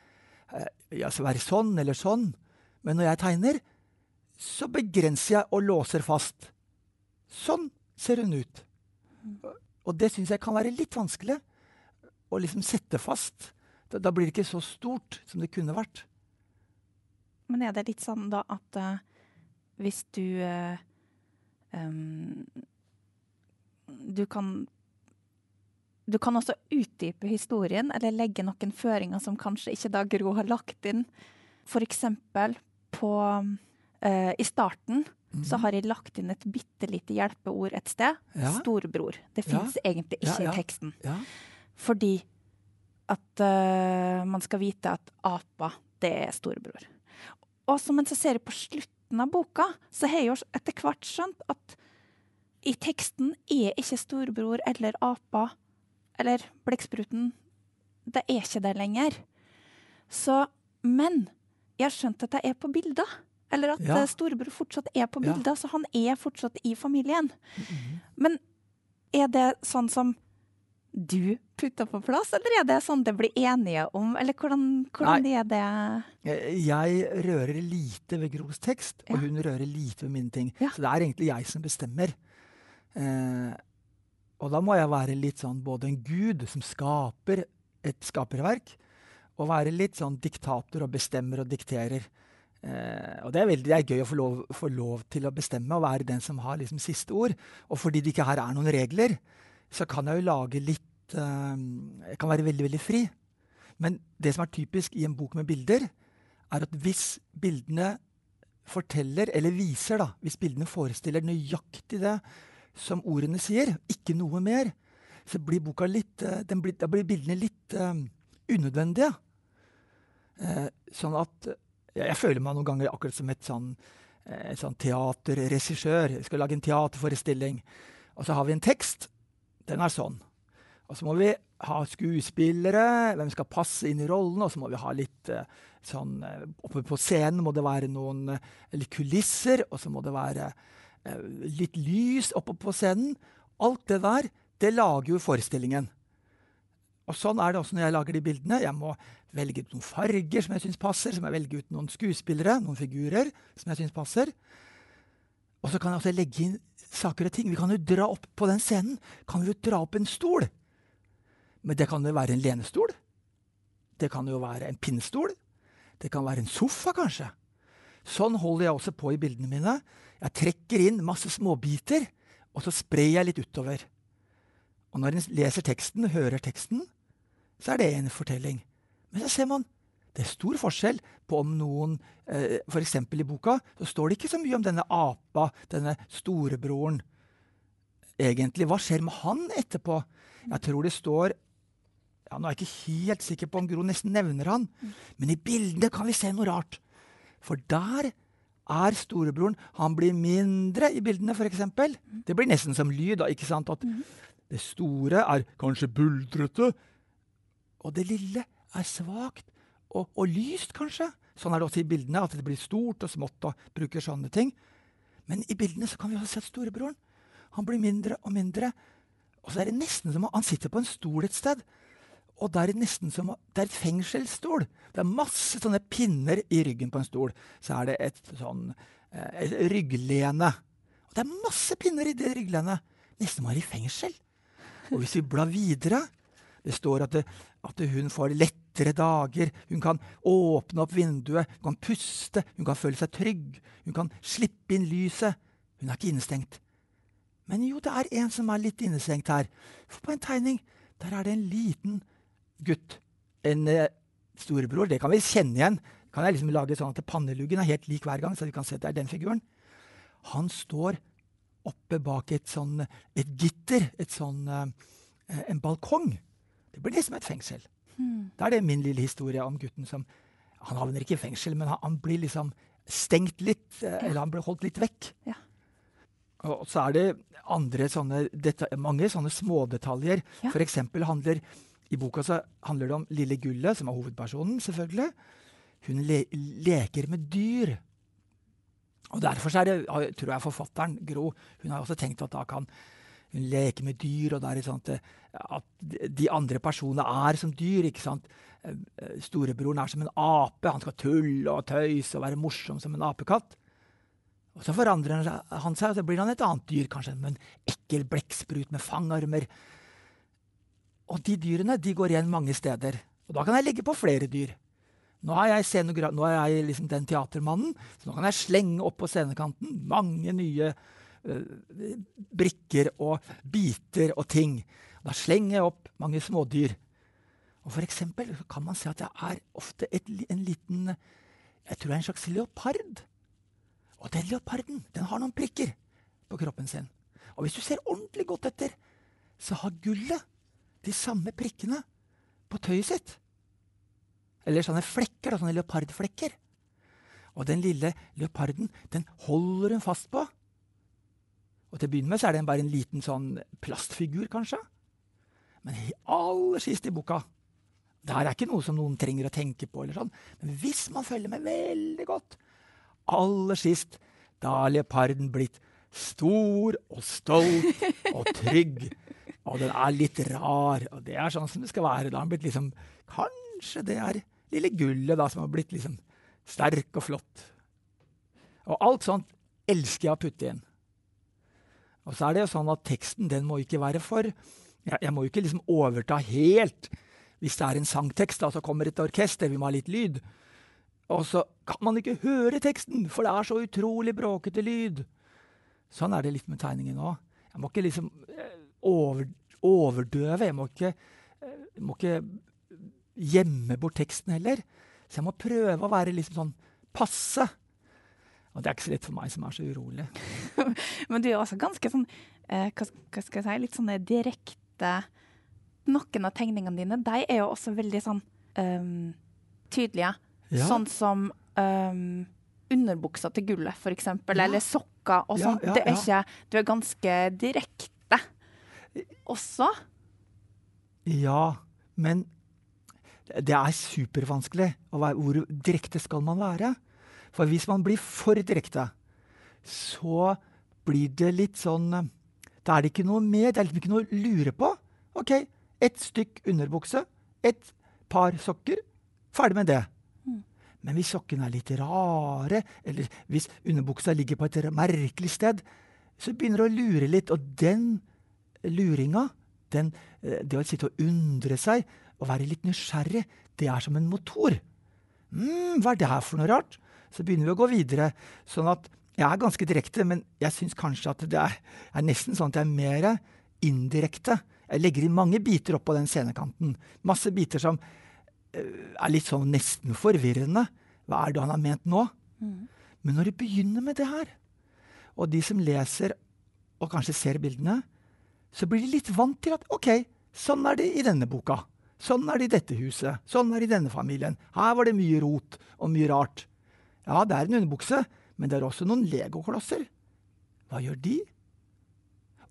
eh, ja, være sånn eller sånn. Men når jeg tegner, så begrenser jeg og låser fast. Sånn ser hun ut. Og det syns jeg kan være litt vanskelig. Å liksom sette fast. Da, da blir det ikke så stort som det kunne vært. Men er det litt sånn da at uh, hvis du uh, um, Du kan Du kan også utdype historien, eller legge noen føringer som kanskje ikke da Gro har lagt inn. Eksempel på uh, I starten så har jeg lagt inn et bitte lite hjelpeord et sted. Ja. Storebror. Det Ja. egentlig ikke Ja, i teksten. Ja. Fordi at uh, man skal vite at apa, det er storebror. Og så mens jeg ser på slutten av boka, så har jeg jo etter hvert skjønt at i teksten er ikke storebror eller apa eller blekkspruten Det er ikke det lenger. Så Men jeg har skjønt at det er på bilder. Eller at Ja. eh, storebror fortsatt er på Ja. så han er fortsatt i familien. Men er det sånn som du putter på plass, eller er det sånn det blir enige om? Eller hvordan, hvordan er det Eh, Jeg rører lite ved Gros tekst, og hun rører lite ved mine ting. Ja. Så det er egentlig jeg som bestemmer. Eh, og da må jeg være litt sånn både en gud som skaper et skaperverk, og være litt sånn diktator og bestemmer og dikterer. Eh, og det er veldig det er gøy å få lov, få lov til å bestemme og være den som har liksom siste ord. Og fordi det ikke her er noen regler, så kan jeg jo lage litt eh, Jeg kan være veldig, veldig fri. Men det som er typisk i en bok med bilder, er at hvis bildene forteller, eller viser, da, hvis bildene forestiller nøyaktig det som ordene sier, ikke noe mer, så blir boka litt eh, blir, Da blir bildene litt um, unødvendige. Eh, sånn at jeg, føler meg noen ganger akkurat som et sånn, et sånn teaterregissør. Jeg skal lage en teaterforestilling. Og så har vi en tekst. Den er sånn. Og så må vi ha skuespillere, hvem skal passe inn i rollen, og så må vi ha litt eh, sånn eh, Oppe på scenen må det være noen eh, litt kulisser, og så må det være eh, litt lys oppe på scenen. Alt det der, det lager jo forestillingen. Og sånn er det også når jeg lager de bildene. Jeg må velge ut noen farger som jeg syns passer. Så må jeg velge ut noen skuespillere, noen figurer som jeg syns passer. Og så kan jeg også legge inn saker og ting. Vi kan jo dra opp på den scenen kan vi jo dra opp en stol. Men det kan jo være en lenestol. Det kan jo være en pinnestol. Det kan være en sofa, kanskje. Sånn holder jeg også på i bildene mine. Jeg trekker inn masse småbiter, og så sprer jeg litt utover. Og når en leser teksten, hører teksten, så er det en fortelling. Men så ser man det er stor forskjell på om noen eh, F.eks. i boka så står det ikke så mye om denne apa, denne storebroren. Egentlig, hva skjer med han etterpå? Jeg tror det står ja, Nå er jeg ikke helt sikker på om Gro nesten nevner han, men i bildene kan vi se noe rart. For der er storebroren Han blir mindre i bildene, f.eks. Det blir nesten som lyd. da, ikke sant? At det store er kanskje buldrete, og det lille er svakt og, og lyst, kanskje. Sånn er det også i bildene, at det blir stort og smått og bruker sånne ting. Men i bildene så kan vi også se at storebroren han blir mindre og mindre. Og så er det nesten som om han sitter på en stol et sted. Og det er nesten som om- det er et fengselsstol. Det er masse sånne pinner i ryggen på en stol. Så er det et sånn eh, rygglene. Og det er masse pinner i det rygglenet. Nesten som om han er i fengsel. Og hvis vi blar videre Det står at, det, at hun får lettere dager. Hun kan åpne opp vinduet, hun kan puste, hun kan føle seg trygg. Hun kan slippe inn lyset. Hun er ikke innestengt. Men jo, det er en som er litt innestengt her. For på en tegning der er det en liten gutt. En eh, storebror. Det kan vi kjenne igjen. Kan jeg liksom lage sånn at Panneluggen er helt lik hver gang, så vi kan se at det er den figuren. Han står oppe bak et sånn et gitter, et sånn eh, en balkong. Det blir liksom et fengsel. Da er det min lille historie om gutten som Han havner ikke i fengsel, men han, han blir liksom stengt litt, Ja. eller han blir holdt litt vekk. Ja. Og så er det andre sånne mange sånne smådetaljer. Ja. For eksempel handler i boka så handler det om lille Gullet, som er hovedpersonen, selvfølgelig. Hun le leker med dyr. Og derfor så er det, tror jeg forfatteren, Gro, hun har også tenkt at da kan hun leker med dyr, og det er litt sånn at, at de andre personene er som dyr. ikke sant? Eh, eh, Storebroren er som en ape. Han skal tulle og tøyse og være morsom som en apekatt. Og så forandrer han seg- og så blir han et annet dyr, kanskje med en ekkel blekksprut med fangarmer. Og de dyrene de går igjen mange steder. Og da kan jeg legge på flere dyr. Nå er jeg, nå er jeg liksom den teatermannen, så nå kan jeg slenge opp på scenekanten mange nye eh, brikker og biter og ting. Da slenger jeg opp mange smådyr. Og for eksempel kan man se at det er ofte et, en liten Jeg tror det er en slags leopard. Og den leoparden den har noen prikker på kroppen sin. Og hvis du ser ordentlig godt etter, så har gullet de samme prikkene på tøyet sitt. Eller sånne flekker, sånne leopardflekker. Og den lille leoparden, den holder hun fast på. Og til å begynne med så er det bare en liten sånn plastfigur, kanskje. Men aller sist i boka Der er ikke noe som noen trenger å tenke på, eller sånn. men hvis man følger med veldig godt Aller sist, da har leoparden blitt stor og stolt og trygg. Og den er litt rar, og det er sånn som det skal være. Da har den blitt liksom Kanskje det er lille gullet da, som har blitt liksom sterk og flott. Og alt sånt elsker jeg å putte inn. Og så er det jo sånn at teksten den må ikke være for Jeg, jeg må jo ikke liksom overta helt. Hvis det er en sangtekst, da, så kommer et orkester, vi må ha litt lyd. Og så kan man ikke høre teksten, for det er så utrolig bråkete lyd. Sånn er det litt med tegningen òg. Jeg må ikke liksom eh, over, overdøve. Jeg må ikke, eh, jeg må ikke gjemme bort teksten heller. Så jeg må prøve å være liksom sånn passe. Og det er ikke så lett for meg som er så urolig. (laughs) Men du er også ganske sånn eh, hva, hva, skal jeg si, litt sånn direkte Noen av tegningene dine de er jo også veldig sånn um, tydelige. Ja. Sånn som um, underbuksa til gullet, eksempel. Ja. Eller sokker og Ja, sånn. ja, det er ikke Du er ganske direkte også. Ja, men det er supervanskelig. Hvor direkte skal man være? For hvis man blir for direkte, så blir det litt sånn Da er det ikke noe mer, det er liksom ikke noe å lure på. OK, ett stykk underbukse, ett par sokker. Ferdig med det. Men hvis sokkene er litt rare, eller hvis underbuksa ligger på et merkelig sted, så begynner det å lure litt. Og den luringa, den, eh, det å sitte og undre seg og være litt nysgjerrig, det er som en motor. mm, hva er det her for noe rart? Så begynner vi å gå videre. Sånn at jeg er ganske direkte, men jeg syns kanskje at det er, er nesten sånn at jeg er mer indirekte. Jeg legger inn mange biter oppå den scenekanten. Masse biter som eh, er litt sånn nesten forvirrende. Hva er det han har ment nå? Men når du begynner med det her, og de som leser og kanskje ser bildene, så blir de litt vant til at OK, sånn er det i denne boka. Sånn er det i dette huset. Sånn er det i denne familien. Her var det mye rot og mye rart. Ja, det er en underbukse, men det er også noen legoklosser. Hva gjør de?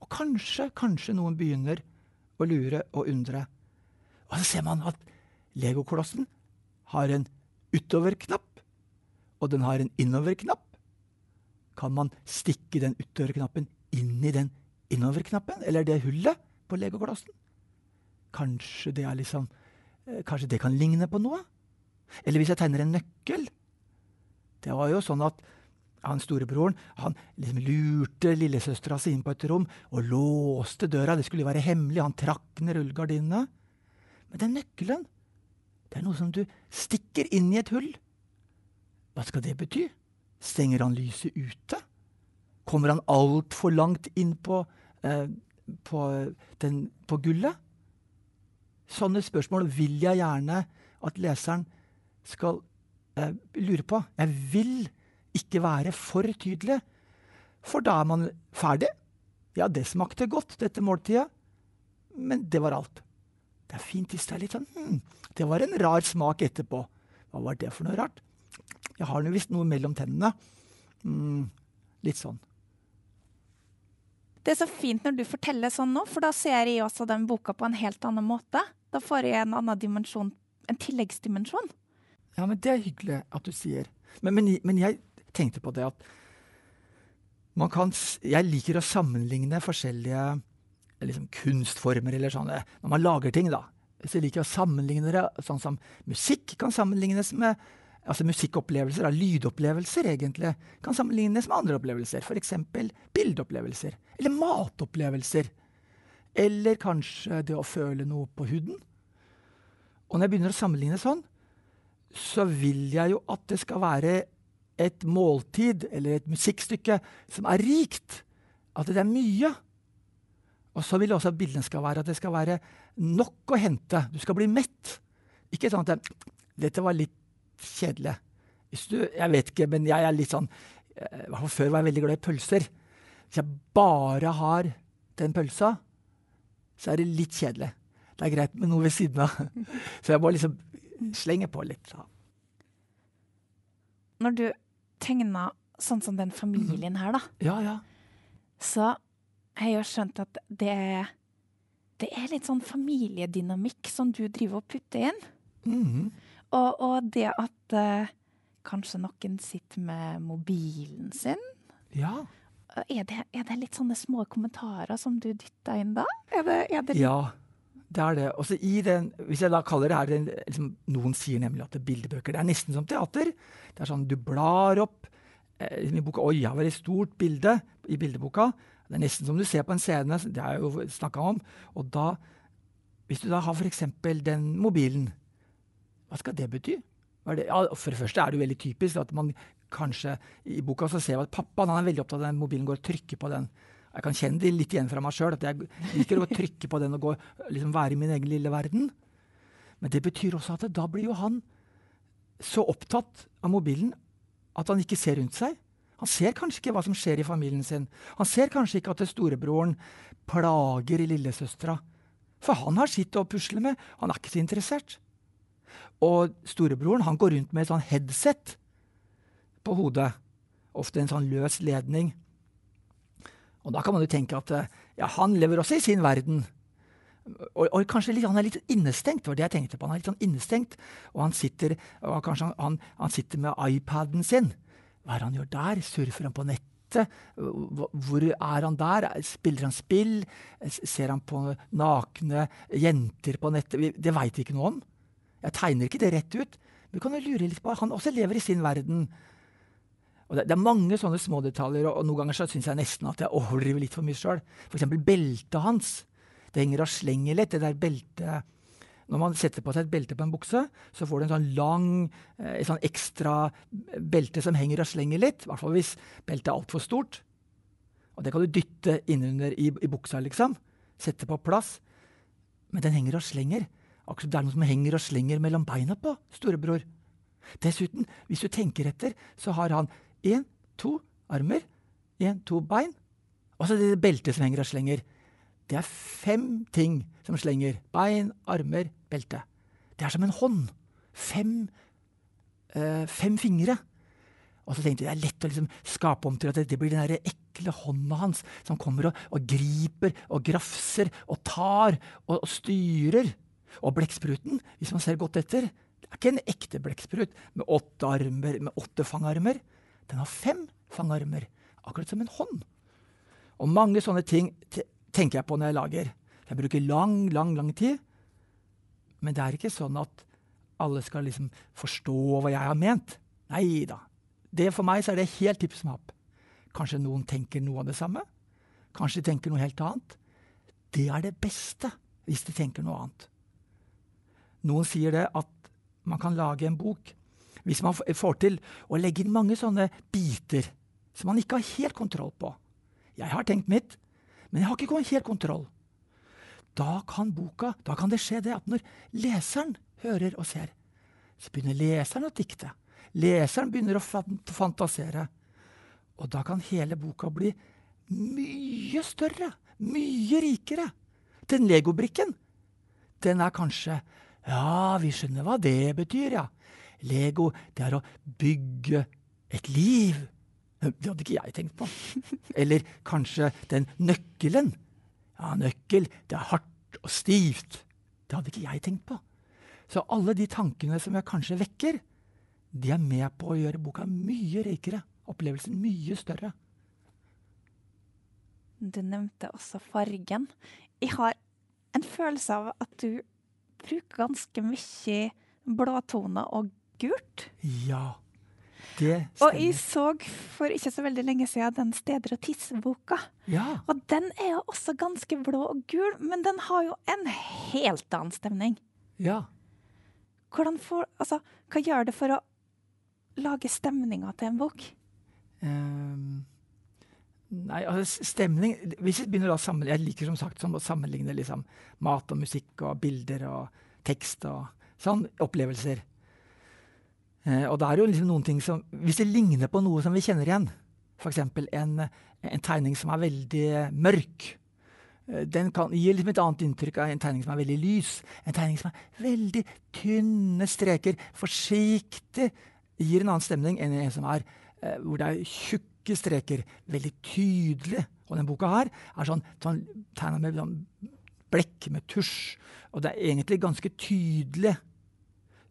Og kanskje, kanskje noen begynner å lure og undre. Og så ser man at legoklossen har en utoverknapp, og den har en innoverknapp. Kan man stikke den utoverknappen inn i den innoverknappen, eller det hullet på legoklossen? Kanskje det er liksom Kanskje det kan ligne på noe? Eller hvis jeg tegner en nøkkel? Det var jo sånn at han storebroren han liksom lurte lillesøstera si inn på et rom og låste døra. Det skulle jo være hemmelig. Han trakk ned rullegardinene. Men den nøkkelen, det er noe som du stikker inn i et hull. Hva skal det bety? Stenger han lyset ute? Kommer han altfor langt inn på, eh, på, den, på gullet? Sånne spørsmål vil jeg gjerne at leseren skal eh, lurer på. Jeg vil ikke være for tydelig, for da er man ferdig. Ja, det smakte godt, dette måltidet, men det var alt. Det er fint hvis det er litt sånn hm, Det var en rar smak etterpå. Hva var det for noe rart? Jeg har nå visst noe mellom tennene. Mm, litt sånn. Det er så fint når du forteller sånn nå, for da ser jeg også den boka på en helt annen måte. Da får jeg en annen dimensjon, en tilleggsdimensjon. Ja, men det er hyggelig at du sier. Men, men, men jeg tenkte på det at man kan Jeg liker å sammenligne forskjellige liksom, kunstformer eller sånne Når man lager ting, da. Så liker jeg å sammenligne det sånn som musikk kan sammenlignes med Altså musikkopplevelser, da, lydopplevelser egentlig, kan sammenlignes med andre opplevelser. F.eks. bildeopplevelser. Eller matopplevelser. Eller kanskje det å føle noe på huden. Og når jeg begynner å sammenligne sånn, så vil jeg jo at det skal være et måltid eller et musikkstykke som er rikt. At det er mye. Og så vil også at bildene skal være at det skal være nok å hente. Du skal bli mett. Ikke sånn at det, dette var litt kjedelig. Du, jeg vet ikke, men jeg er litt sånn eh, Før var jeg veldig glad i pølser. Hvis jeg bare har den pølsa, så er det litt kjedelig. Det er greit med noe ved siden av. (laughs) Så jeg må liksom slenge på litt. Så. Når du tegner sånn som den familien her, da, Ja, ja. så har jeg skjønt at det er, det er litt sånn familiedynamikk som du driver og putter inn. Mhm. Og, og det at uh, kanskje noen sitter med mobilen sin, Ja. er det, er det litt sånne små kommentarer som du dytter inn da? Er det, er det Ja, det er det. Også i den, hvis jeg da kaller det her den, liksom, Noen sier nemlig at det er bildebøker. Det er nesten som teater. Det er sånn du blar opp eh, i boka, Oi, her var det et stort bilde i bildeboka. Det er nesten som du ser på en scene. Det er jo snakka om. Og da, hvis du da har f.eks. den mobilen, hva skal det bety? Det? Ja, for det første er det jo veldig typisk at man kanskje I boka så ser vi at pappaen er veldig opptatt av den mobilen, går og trykker på den. Jeg kan kjenne det litt igjen fra meg sjøl, at jeg liker å trykke på den og gå, liksom være i min egen lille verden. Men det betyr også at da blir jo han så opptatt av mobilen at han ikke ser rundt seg. Han ser kanskje ikke hva som skjer i familien sin. Han ser kanskje ikke at storebroren plager lillesøstera. For han har sitt å pusle med. Han er ikke så interessert. Og storebroren han går rundt med et sånn headset på hodet. Ofte en sånn løs ledning. Og da kan man jo tenke at ja, han lever også i sin verden. Og, og kanskje litt, han er litt innestengt, var det jeg tenkte på. Han er litt sånn innestengt, og han sitter, og kanskje han, han sitter med iPaden sin. Hva er han gjør der? Surfer han på nettet? Hvor er han der? Spiller han spill? Ser han på nakne jenter på nettet? Det veit vi ikke noe om. Jeg tegner ikke det rett ut. Du kan jo lure litt på Han også lever i sin verden. Og det, det, er mange sånne små detaljer, og, og noen ganger så syns jeg nesten at jeg overdriver litt for mye sjøl. F.eks. beltet hans. Det henger og slenger litt, det der beltet når man setter på seg et belte på en bukse, så får du en sånn lang, eh, sånn ekstra belte som henger og slenger litt. I hvert fall hvis beltet er altfor stort. Og det kan du dytte innunder i, i buksa, liksom. Sette på plass. Men den henger og slenger. Akkurat det er noe som henger og slenger mellom beina på storebror. Dessuten, hvis du tenker etter, så har han én, to armer, én, to bein. Og så det beltet som henger og slenger. Det er fem ting som slenger. Bein, armer, belte. Det er som en hånd. Fem, øh, fem fingre. Og så tenkte jeg det er lett å liksom skape om til at det blir den der ekle hånda hans som kommer og, og griper og grafser og tar og, og styrer. Og blekkspruten, hvis man ser godt etter, det er ikke en ekte blekksprut med åtte armer, med åtte fangarmer. Den har fem fangarmer, akkurat som en hånd. Og mange sånne ting tenker jeg på når jeg lager. Jeg bruker lang, lang, lang tid. Men det er ikke sånn at alle skal liksom forstå hva jeg har ment. Nei da. For meg er det helt tipp som happ. Kanskje noen tenker noe av det samme. Kanskje de tenker noe helt annet. Det er det beste hvis de tenker noe annet. Noen sier det at man kan lage en bok hvis man får til å legge inn mange sånne biter som man ikke har helt kontroll på. Jeg har tenkt mitt, men jeg har ikke helt kontroll. Da kan boka, da kan det skje det at når leseren hører og ser, så begynner leseren å dikte. Leseren begynner å fantasere. Og da kan hele boka bli mye større, mye rikere. Den legobrikken, den er kanskje Ja, vi skjønner hva det betyr, ja. Lego, det er å bygge et liv. Det hadde ikke jeg tenkt på. (laughs) Eller kanskje den nøkkelen. Ja, nøkkel, det er hardt og stivt. Det hadde ikke jeg tenkt på. Så alle de tankene som jeg kanskje vekker, de er med på å gjøre boka mye rikere. Opplevelsen mye større. Du nevnte også fargen. Jeg har en følelse av at du bruker ganske mye blåtoner og gult. Ja. Det stemmer. Og jeg så for ikke så veldig lenge siden den Steder og tidsboka. Ja. Og den er jo også ganske blå og gul, men den har jo en helt annen stemning. Ja. Hvordan får, altså, hva gjør det for å lage stemninga til en bok? Um, nei, altså stemning Hvis jeg begynner å sammenligne Jeg liker som sagt sånn, å sammenligne liksom, mat og musikk og bilder og tekst og sånn opplevelser. Eh, og det er jo liksom noen ting som Hvis det ligner på noe som vi kjenner igjen, f.eks. En, en tegning som er veldig mørk, eh, den kan gi liksom et annet inntrykk av en tegning som er veldig lys. En tegning som er veldig tynne streker, forsiktig, gir en annen stemning enn en som er eh, hvor det er tjukke streker, veldig tydelig. Og denne boka her er sånn, sånn tegna med sånn blekk, med tusj. Og det er egentlig ganske tydelig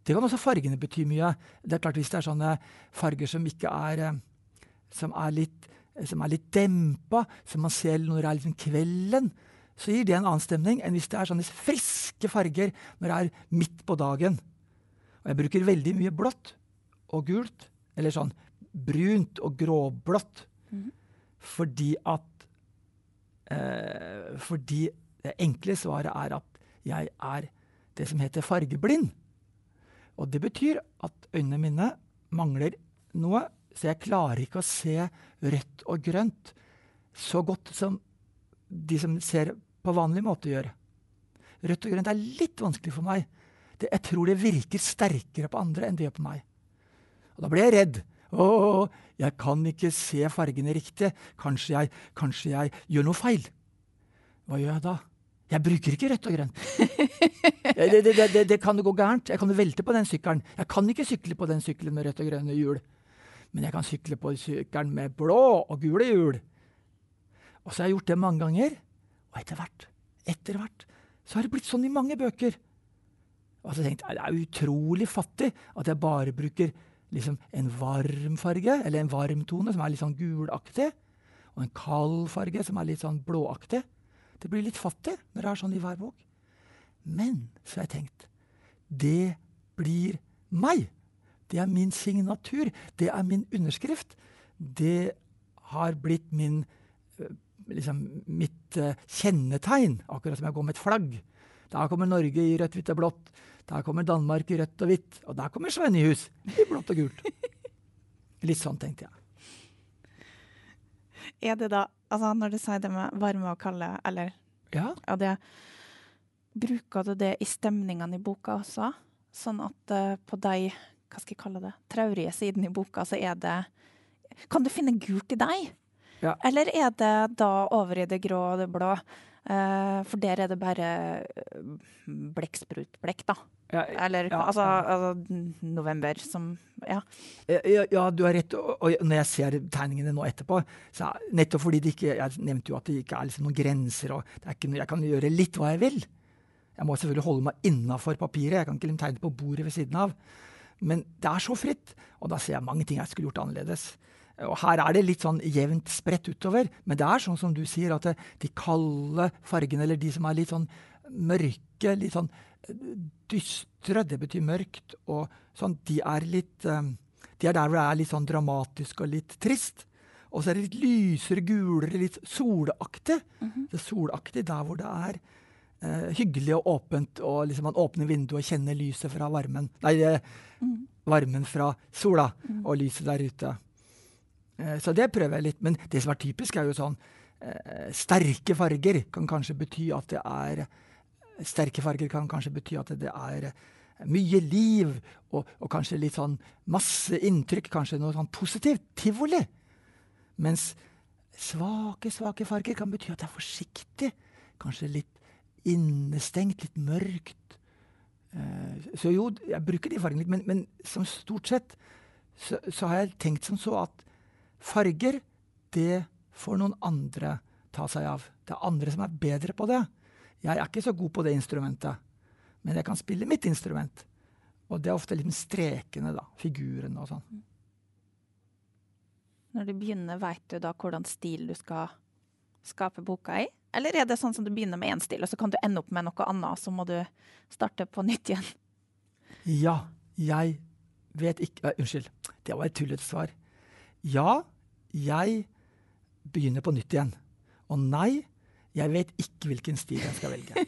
det kan også fargene bety mye. Det er klart Hvis det er sånne farger som ikke er eh, som er litt som er litt dempa, som man ser når det er liksom kvelden, så gir det en annen stemning enn hvis det er sånne friske farger når det er midt på dagen. Og jeg bruker veldig mye blått og gult, eller sånn brunt og gråblått, Mhm. fordi at eh, Fordi det enkle svaret er at jeg er det som heter fargeblind. Og det betyr at øynene mine mangler noe, så jeg klarer ikke å se rødt og grønt så godt som de som ser på vanlig måte gjør. Rødt og grønt er litt vanskelig for meg. Det, jeg tror det virker sterkere på andre enn det gjør på meg. Og da blir jeg redd. Å, jeg kan ikke se fargene riktig. Kanskje jeg, kanskje jeg gjør noe feil. Hva gjør jeg da? Jeg bruker ikke rødt og grønt. (laughs) det, det, det, det, kan gå gærent. Jeg kan velte på den sykkelen. Jeg kan ikke sykle på den sykkelen med rødt og grønne hjul. Men jeg kan sykle på sykkelen med blå og gule hjul. Og så har jeg gjort det mange ganger. Og etter hvert, etter hvert, så har det blitt sånn i mange bøker. Og så tenkte jeg det er utrolig fattig at jeg bare bruker liksom en varm farge, eller en varm tone, som er litt sånn gulaktig, og en kald farge, som er litt sånn blåaktig. Det blir litt fattig når det er sånn i hver bok. Men så har jeg tenkt det blir meg. Det er min signatur. Det er min underskrift. Det har blitt min liksom mitt uh, kjennetegn, akkurat som jeg går med et flagg. Der kommer Norge i rødt, hvitt og blått. Der kommer Danmark i rødt og hvitt. Og der kommer Svennehus i blått og gult. (laughs) Litt sånn tenkte jeg. Er det da, altså når du sier det med varme og kalde, eller ja. ja det Bruker du det i stemningene i boka også? Sånn at uh, på de, hva skal jeg kalle det, traurige sidene i boka, så er det Kan du finne gult i deg? Ja. Eller er det da over i det grå og det blå? Uh, for der er det bare blekksprutblekk, da. Ja, Eller ja, altså, altså, november som Ja. Ja, du har rett. Og, når jeg ser tegningene nå etterpå, så er, nettopp fordi det ikke Jeg nevnte jo at det ikke er liksom noen grenser, og det ikke jeg kan gjøre litt hva jeg vil. Jeg må selvfølgelig holde meg innafor papiret. Jeg kan ikke liksom tegne på bordet ved siden av. Men det er så fritt, og da ser jeg mange ting jeg skulle gjort annerledes. Og her er det litt sånn jevnt spredt utover, men det er sånn som du sier, at de kalde fargene, eller de som er litt sånn mørke, litt sånn dystre, det betyr mørkt, og sånn, de er litt um, De er der hvor det er litt sånn dramatisk og litt trist. Og så er det litt lysere, gulere, litt solaktig. Det er solaktig der hvor det er eh, hyggelig og åpent, og liksom man åpner vinduet og kjenner lyset fra varmen. Nei, eh, varmen fra sola og lyset der ute. Eh, Så det prøver jeg litt. Men det som er typisk, er jo sånn eh, Sterke farger kan kanskje bety at det er Sterke farger kan kanskje bety at det er mye liv, og, og kanskje litt sånn masse inntrykk. Kanskje noe sånn positivt. Tivoli. Mens svake, svake farger kan bety at det er forsiktig. Kanskje litt innestengt, litt mørkt. Eh, Så jo, jeg bruker de fargene litt, men, men som stort sett så, så har jeg tenkt som så at farger, det får noen andre ta seg av. Det er andre som er bedre på det. Jeg er ikke så god på det instrumentet, men jeg kan spille mitt instrument. Og det er ofte liksom strekene, da. Figurene og sånn. Når du begynner, veit du da hvordan stil du skal skape boka i? Eller er det sånn som du begynner med én stil, og så kan du ende opp med noe annet, så må du starte på nytt igjen? Ja, jeg vet ikke uh, Unnskyld, det var et tullete svar. Ja, jeg begynner på nytt igjen. Og nei, jeg vet ikke hvilken stil jeg skal velge.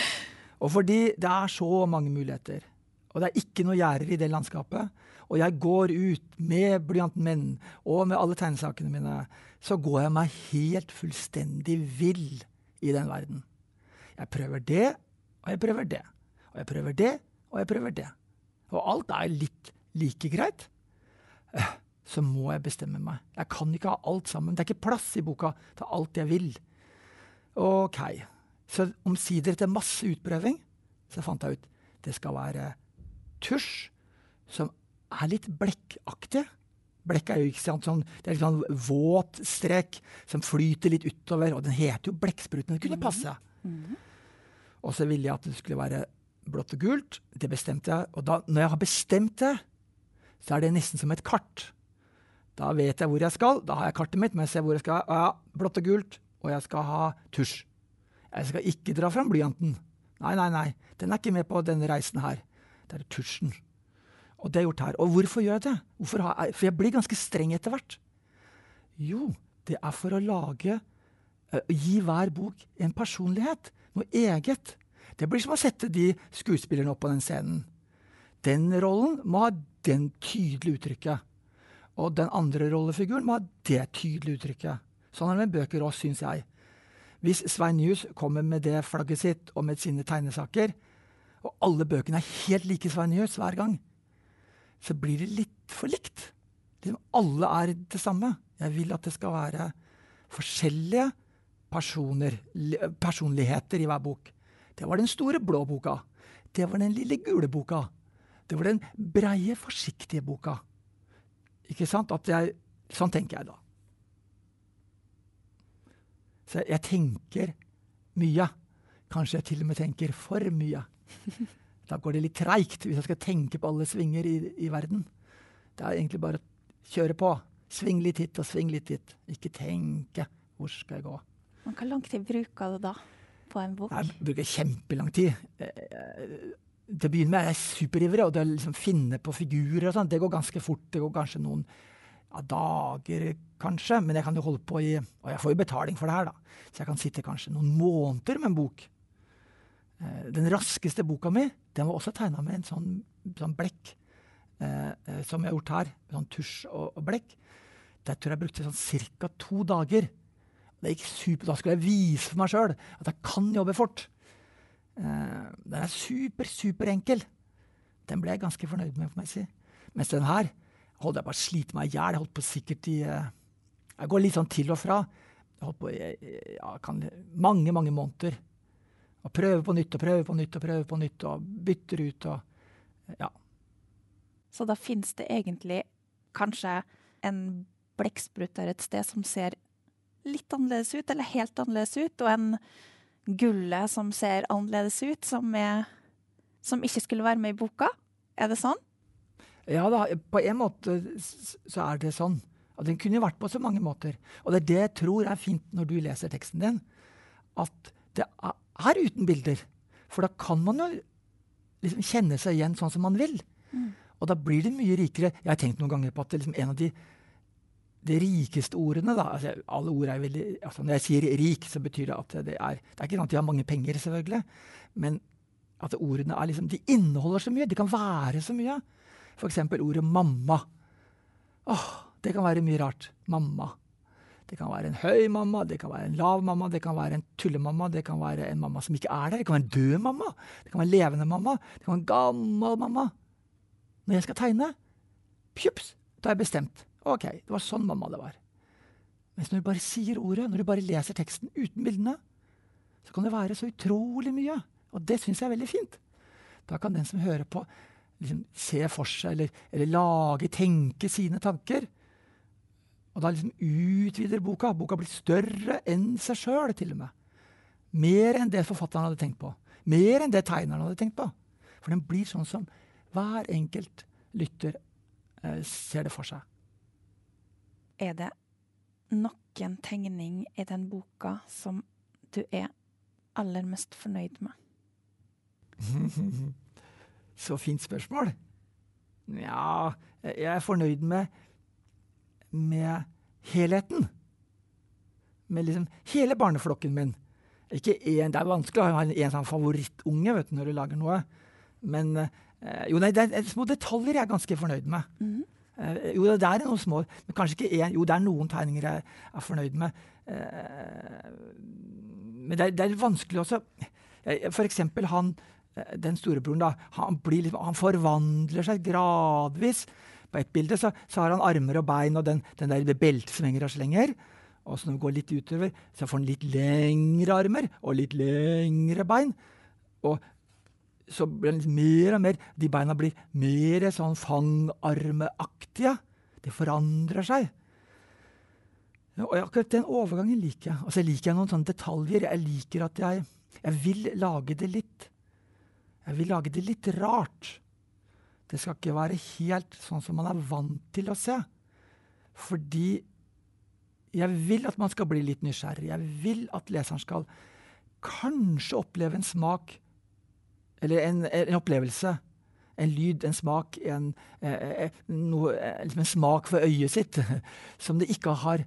(laughs) og fordi det er så mange muligheter, og det er ikke noe gjerder i det landskapet, og jeg går ut med blyanten min og med alle tegnesakene mine, så går jeg meg helt fullstendig vill i den verden. Jeg prøver det, og jeg prøver det. Og jeg prøver det, og jeg prøver det. Og alt er litt like greit. Eh, Så må jeg bestemme meg. Jeg kan ikke ha alt sammen. Det er ikke plass i boka til alt jeg vil. OK. Så omsider etter masse utprøving, så fant jeg ut det skal være tusj som er litt blekkaktig. Blekk er jo ikke sant, sånn, det er litt sånn våt strek som flyter litt utover. Og den heter jo Blekkspruten. Det kunne passe. Og så ville jeg at det skulle være blått og gult. Det bestemte jeg. Og da, når jeg har bestemt det, så er det nesten som et kart. Da vet jeg hvor jeg skal. Da har jeg kartet mitt, men jeg ser hvor jeg skal. Ja, blått og gult, og jeg skal ha tusj. Jeg skal ikke dra fram blyanten. Nei, nei, nei. Den er ikke med på denne reisen her. Det er tusjen. Og det er gjort her. Og hvorfor gjør jeg det? Jeg, for jeg blir ganske streng etter hvert. Jo, det er for å lage uh, Gi hver bok en personlighet. Noe eget. Det blir som å sette de skuespillerne opp på den scenen. Den rollen må ha den tydelige uttrykket. Og den andre rollefiguren må ha det tydelige uttrykket. Sånn er det med bøker òg, syns jeg. Hvis Svein Nyhus kommer med det flagget sitt og med sine tegnesaker, og alle bøkene er helt like Svein Nyhus hver gang, så blir det litt for likt. Liksom alle er det samme. Jeg vil at det skal være forskjellige personer, personligheter i hver bok. Det var den store blå boka. Det var den lille gule boka. Det var den breie, forsiktige boka. Ikke sant? Jeg, sånn tenker jeg da. Så jeg tenker mye. Kanskje jeg til og med tenker for mye. (laughs) Da går det litt treigt hvis jeg skal tenke på alle svinger i, i verden. Det er egentlig bare å kjøre på. Sving litt hit og sving litt dit. Ikke tenke. Hvor skal jeg gå? Men Hvor lang tid bruker du da på en bok? Jeg bruker kjempelang tid. Til å begynne med er jeg superivrig, og det å liksom finne på figurer og sånn, det går ganske fort. Det går kanskje noen ja, dager, kanskje, men jeg kan jo holde på i Og jeg får jo betaling for det her, da. Så jeg kan sitte kanskje noen måneder med en bok. Eh, den raskeste boka mi den var også tegna med en sånn, sånn blekk eh, eh, som jeg har gjort her. Sånn tusj og, og blekk. Der tror jeg brukte sånn ca. to dager. Det gikk super, Da skulle jeg vise for meg sjøl at jeg kan jobbe fort. Eh, den er super, super enkel. Den ble jeg ganske fornøyd med, får jeg si. Mens den her holdt jeg bare slite meg i hjel. Jeg holdt på sikkert i uh, Jeg går litt sånn til og fra. Jeg holdt på i ja, kan, mange, mange måneder. Og prøver på nytt og prøver på nytt og prøver på nytt og bytter ut og Ja. Så da fins det egentlig kanskje en blekkspruter et sted som ser litt annerledes ut, eller helt annerledes ut, og en gullet som ser annerledes ut, som, er, som ikke skulle være med i boka? Er det sånn? Ja da, på en måte så er det sånn. Og den kunne jo vært på så mange måter. Og det er det jeg tror er fint når du leser teksten din, at det er uten bilder. For da kan man jo liksom kjenne seg igjen sånn som man vil. Mm. Og da blir det mye rikere. Jeg har tenkt noen ganger på at liksom en av de, de rikeste ordene da, altså alle ord er veldig, altså Når jeg sier rik, så betyr det at det er Det er ikke sånn at de har mange penger, selvfølgelig. Men at ordene er liksom, de inneholder så mye. De kan være så mye. F.eks. ordet mamma. Åh, det kan være mye rart. Mamma. Det kan være en høy mamma, det kan være en lav mamma, det kan være en tullemamma, det kan være en mamma som ikke er der, det kan være en død mamma, det kan være en levende mamma, det kan være en gammel mamma. Når jeg skal tegne, pjups, da er jeg bestemt. Ok, det var sånn mamma det var. Mens når du bare sier ordet, når du bare leser teksten uten bildene, så kan det være så utrolig mye. Og det syns jeg er veldig fint. Da kan den som hører på, liksom se for seg, eller, eller lage, tenke sine tanker. Og da liksom utvider boka. Boka blir større enn seg sjøl, til og med. Mer enn det forfatteren hadde tenkt på. Mer enn det tegneren hadde tenkt på. For den blir sånn som hver enkelt lytter eh, ser det for seg. Er det noen tegning i den boka som du er aller mest fornøyd med? (laughs) Så fint spørsmål. Ja, jeg er fornøyd med, med helheten. Med liksom hele barneflokken min. Ikke én, det er vanskelig å ha en, sånn favorittunge vet du, når du lager noe. Men eh, jo, nei, det er små detaljer jeg er ganske fornøyd med. Mm. Jo, det er noen små, men kanskje ikke én. Jo, det er noen tegninger jeg er fornøyd med. Eh, men det er, det er vanskelig også For eksempel han den storebroren da, han, liksom, han, forvandler seg gradvis. På ett bilde så, så, har han armer og bein og den, den der beltet som henger og slenger. Og så når vi går litt utover, så får han litt lengre armer og litt lengre bein. Og så blir han litt mer og mer De beina blir mer sånn fangarmeaktige. Det forandrer seg. Og akkurat den overgangen liker jeg. Altså, jeg liker noen sånne detaljer. Jeg liker at jeg, jeg vil lage det litt jeg vil lage det litt rart. Det skal ikke være helt sånn som man er vant til å se. Fordi jeg vil at man skal bli litt nysgjerrig. Jeg vil at leseren skal kanskje oppleve en smak, eller en, en opplevelse. En lyd, en smak, en, eh, eh noe, eh, liksom en smak for øyet sitt (laughs) som det ikke har,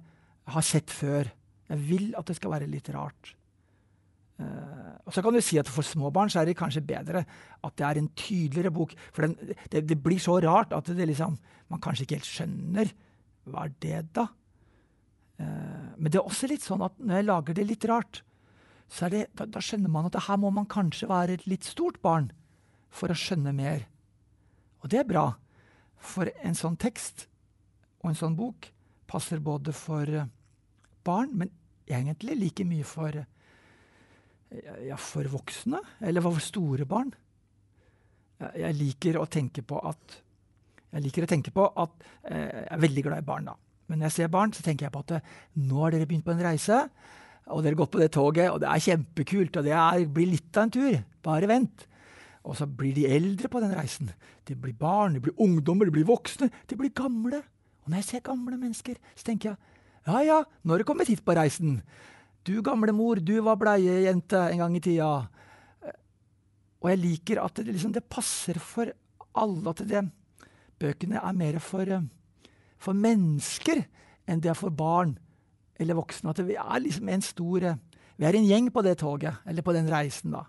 har sett før. Jeg vil at det skal være litt rart. Uh, og så kan du si at For små barn så er det kanskje bedre at det er en tydeligere bok. For den, det, det, blir så rart at liksom, man kanskje ikke helt skjønner. Hva er det, da? Uh, men det er også litt sånn at når jeg lager det litt rart, så det, da, da skjønner man at her må man kanskje være et litt stort barn for å skjønne mer. Og det er bra. For en sånn tekst og en sånn bok passer både for barn, men egentlig like mye for, ja, for voksne, eller for store barn. Jeg liker å tenke på at jeg liker å tenke på at eh, jeg er veldig glad i barn. da. Men når jeg ser barn, så tenker jeg på at eh, nå har dere begynt på en reise. Og dere har gått på det toget, og det er kjempekult. Og det er, blir litt av en tur. Bare vent. Og så blir de eldre på den reisen. De blir barn, de blir ungdommer, de blir voksne. De blir gamle. Og når jeg ser gamle mennesker, så tenker jeg ja ja, nå har du kommet hit på reisen. Du gamle mor, du var bleiejente en gang i tida. Og jeg liker at det, liksom, det passer for alle at det, bøkene er mer for, for, mennesker enn det er for barn eller voksne. At vi er liksom en stor Vi er en gjeng på det toget, eller på den reisen, da.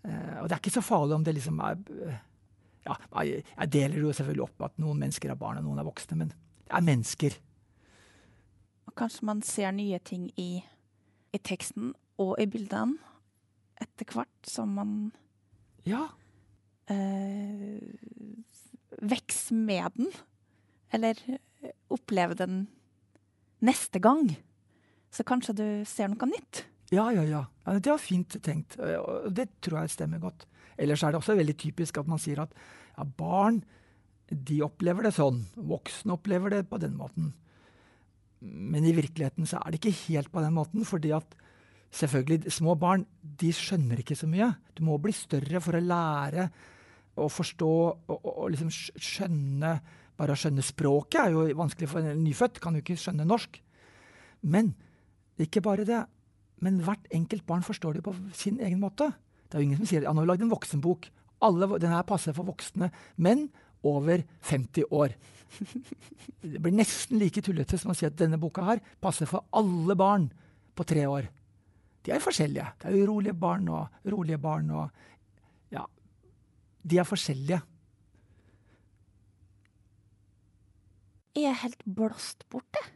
Uh, og det er ikke så farlig om det liksom er ja, jeg, deler jo selvfølgelig opp at noen mennesker er barn og noen er voksne, men det er mennesker. Kanskje man ser nye ting i, i teksten og i bildene etter hvert som man Ja. Eh, vokser med den. Eller opplever den neste gang. Så kanskje du ser noe nytt. Ja, ja, ja. ja det var fint tenkt. Det tror jeg stemmer godt. Ellers er det også veldig typisk at man sier at ja, barn de opplever det sånn. Voksne opplever det på den måten. Men i virkeligheten så er det ikke helt på den måten. fordi at selvfølgelig, små barn de skjønner ikke så mye. Du må bli større for å lære å forstå og, og, og liksom skjønne Bare å skjønne språket er jo vanskelig for en nyfødt. Kan jo ikke skjønne norsk. Men ikke bare det. Men hvert enkelt barn forstår det på sin egen måte. Det er jo ingen som sier ja, nå har vi lagd en voksenbok. Alle, den her passer for voksne menn over 50 år. (laughs) Det blir nesten like tullete som å si at denne boka her passer for alle barn på tre år. De er forskjellige. Det er urolige barn og rolige barn og Ja, de er forskjellige. Jeg er helt blåst bort, jeg.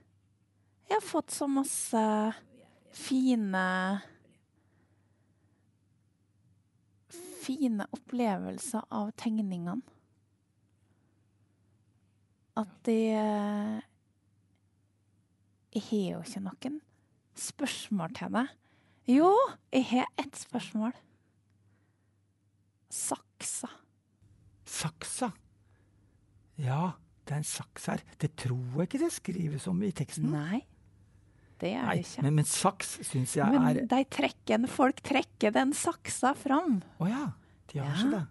Jeg har fått så masse fine Fine opplevelser av tegningene at de Jeg har jo ikke noen spørsmål til deg. Jo, jeg har ett spørsmål. Saksa. Saksa? Ja, det er en saks her. Det tror jeg ikke det skrives om i teksten. Nei, det er Nei, det ikke. Men, men saks syns jeg men er de trekker, folk trekker den saksa fram. Å ja. De har Ja. ikke det.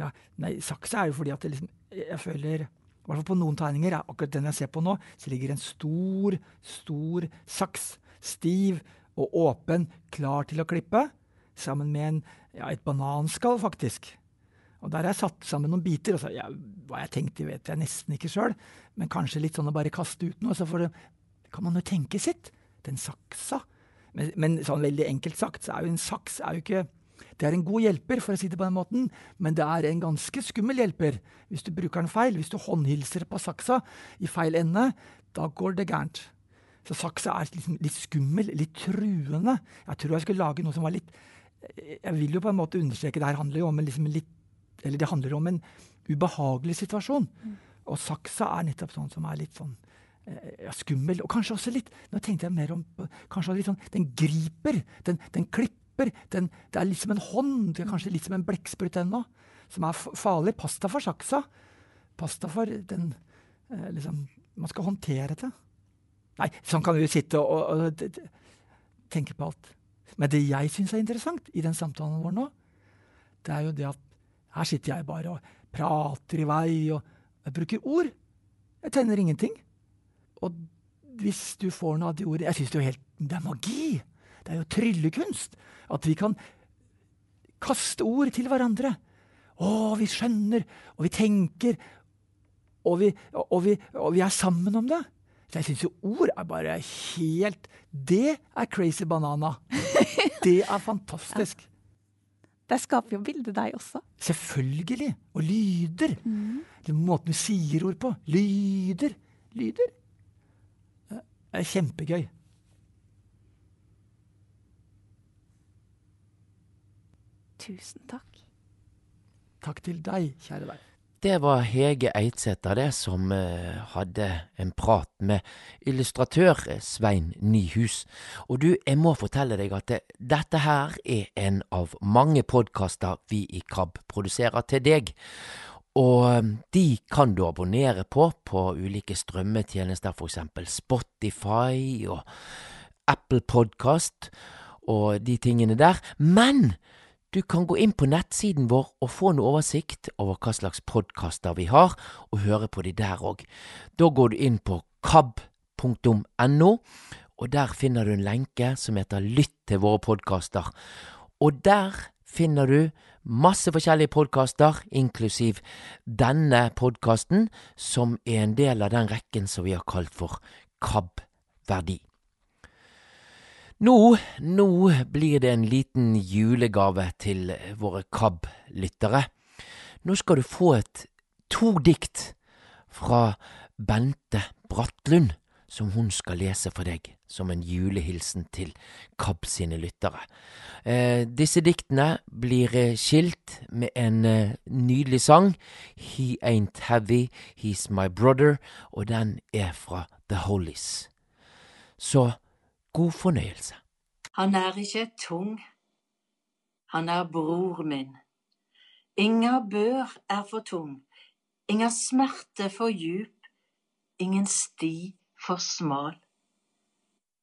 Ja, nei, saksa er jo fordi at det liksom Jeg føler i hvert fall på noen tegninger, er akkurat den jeg ser på nå, så ligger en stor, stor saks. Stiv og åpen, klar til å klippe. Sammen med en, ja, et bananskall, faktisk. Og der har jeg satt sammen noen biter. så, ja, Hva jeg tenkte, vet jeg nesten ikke sjøl. Men kanskje litt sånn å bare kaste ut noe, så det, kan man jo tenke sitt. Den saksa. Men, men sånn veldig enkelt sagt, så er jo en saks er jo ikke det er en god hjelper, for å si det på den måten, men det er en ganske skummel hjelper hvis du bruker den feil. Hvis du håndhilser på saksa i feil ende, da går det gærent. Så saksa er liksom litt skummel, litt truende. Jeg tror jeg skulle lage noe som var litt Jeg vil jo på en måte understreke det her handler jo om en liksom litt Eller det handler om en ubehagelig situasjon. Og saksa er nettopp sånn som er litt sånn eh, ja, skummel. Og kanskje også litt Nå tenkte jeg mer om Kanskje litt sånn Den griper. Den, den klipper. Den, det er litt som en hånd. Det er kanskje litt som en blekksprut ennå. Som er farlig. Pasta for saksa. Pasta for den eh, liksom Man skal håndtere det. Nei, sånn kan vi sitte og, og, og tenke på alt. Men det jeg syns er interessant i den samtalen vår nå, det er jo det at her sitter jeg bare og prater i vei, og jeg bruker ord. Jeg tenner ingenting. og hvis du får noe av de ordene Jeg syns det er jo helt Det er magi! Det er jo tryllekunst. At vi kan kaste ord til hverandre. Å, vi skjønner, og vi tenker, og vi, og vi, og vi er sammen om det. Så jeg syns jo ord er bare helt Det er crazy banana. (laughs) Det er fantastisk. Det skaper jo bildet deg også. Selvfølgelig. Og lyder. Den måten du sier ord på. Lyder. Lyder. Det er kjempegøy. Tusen takk. Takk til deg, kjære deg. Det var Hege Eidsæter det, som eh, hadde en prat med illustratør eh, Svein Nyhus. Og du, jeg må fortelle deg at det, dette her er en av mange podkaster vi i KAB produserer til deg. Og eh, de kan du abonnere på på ulike strømmetjenester, for eksempel Spotify og Apple Podcast og de tingene der. Men du kan gå inn på nettsiden vår og få en oversikt over hva slags podkaster vi har, og høre på de der òg. Da går du inn på kab.no, og der finner du en lenke som heter Lytt til våre podkaster. Og der finner du masse forskjellige podkaster, inklusiv denne podkasten, som er en del av den rekken som vi har kalt for KAB-verdi. Nå, nå blir det en liten julegave til våre KAB-lyttere. Nå skal du få et to dikt fra Bente Brattlund, som hun skal lese for deg som en julehilsen til KAB sine lyttere. Eh, disse diktene blir eh, skilt med en eh, nydelig sang, He Ain't Heavy, He's My Brother, og den er fra The Holies. Så God fornøyelse. Han er ikke tung, han er bror min. Inga bør er for tung, inga smerte for djup, ingen sti for smal.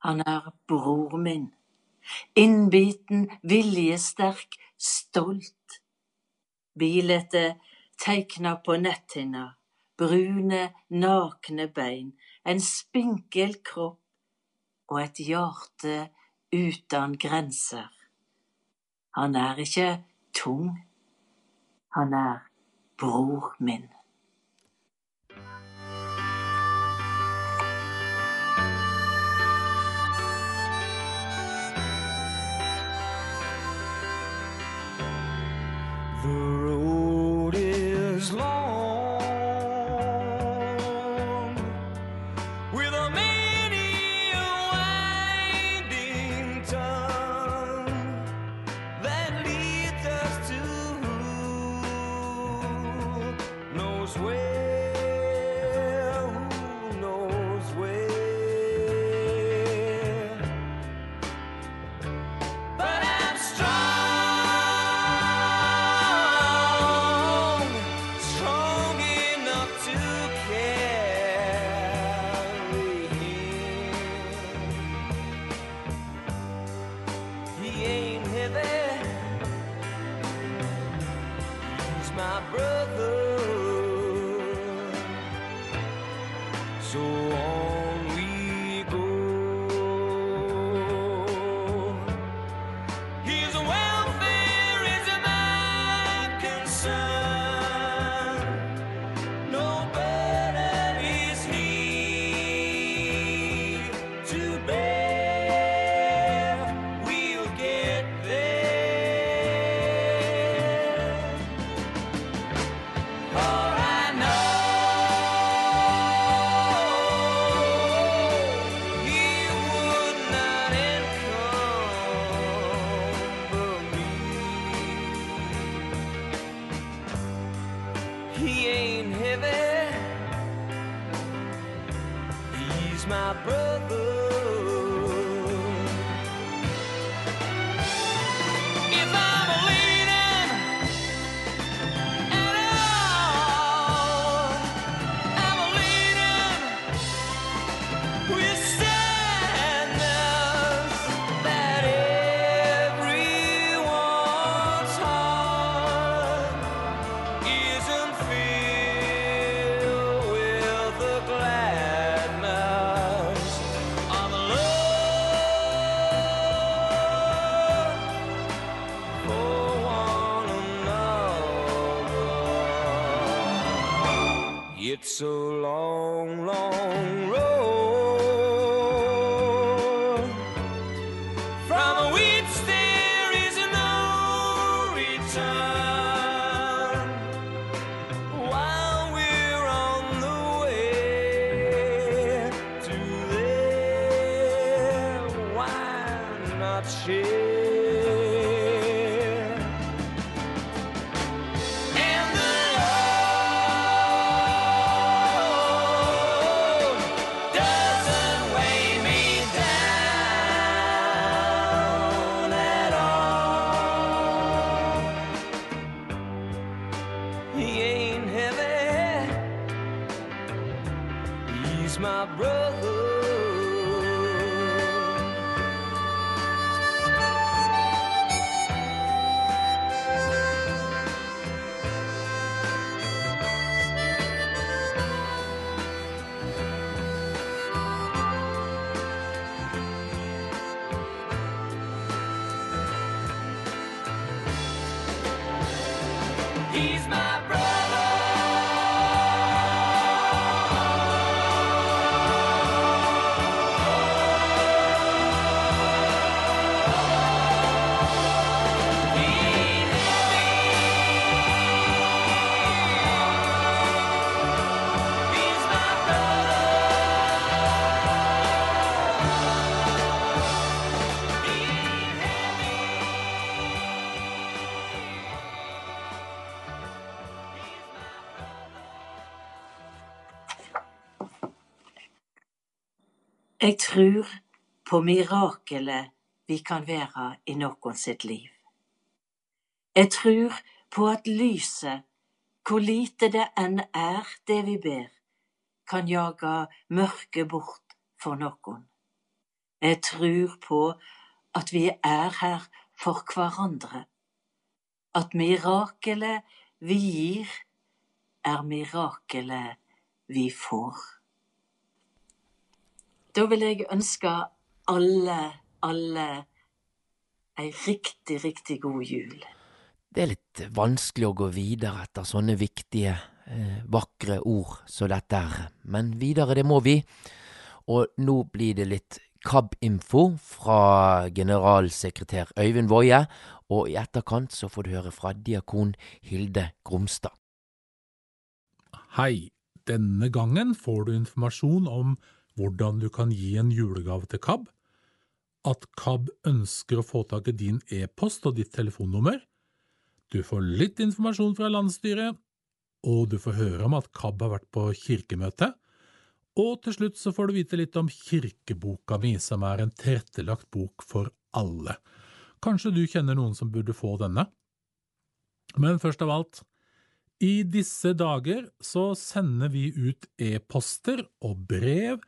Han er bror min, innbiten, viljesterk, stolt. Bilete teikna på netthinna, brune, nakne bein, en spinkel kropp og et hjerte uten grenser. Han er ikke tung, han er bror min. The He ain't heavy. He's my brother. Jeg tror på mirakelet vi kan være i noen sitt liv. Jeg tror på at lyset, hvor lite det enn er det vi ber, kan jage mørket bort for noen. Jeg tror på at vi er her for hverandre. At mirakelet vi gir, er mirakelet vi får. Da vil jeg ønske alle, alle ei riktig, riktig god jul. Det er litt vanskelig å gå videre etter sånne viktige, eh, vakre ord som dette her, men videre det må vi. Og nå blir det litt KAB-info fra generalsekretær Øyvind Woie, og i etterkant så får du høre fra diakon Hilde Gromstad. Hei, denne gangen får du informasjon om hvordan du kan gi en julegave til KAB, at KAB ønsker å få tak i din e-post og ditt telefonnummer, du får litt informasjon fra landsstyret, og du får høre om at KAB har vært på kirkemøte, og til slutt så får du vite litt om kirkeboka mi, som er en tilrettelagt bok for alle. Kanskje du kjenner noen som burde få denne? Men først av alt, i disse dager så sender vi ut e-poster og brev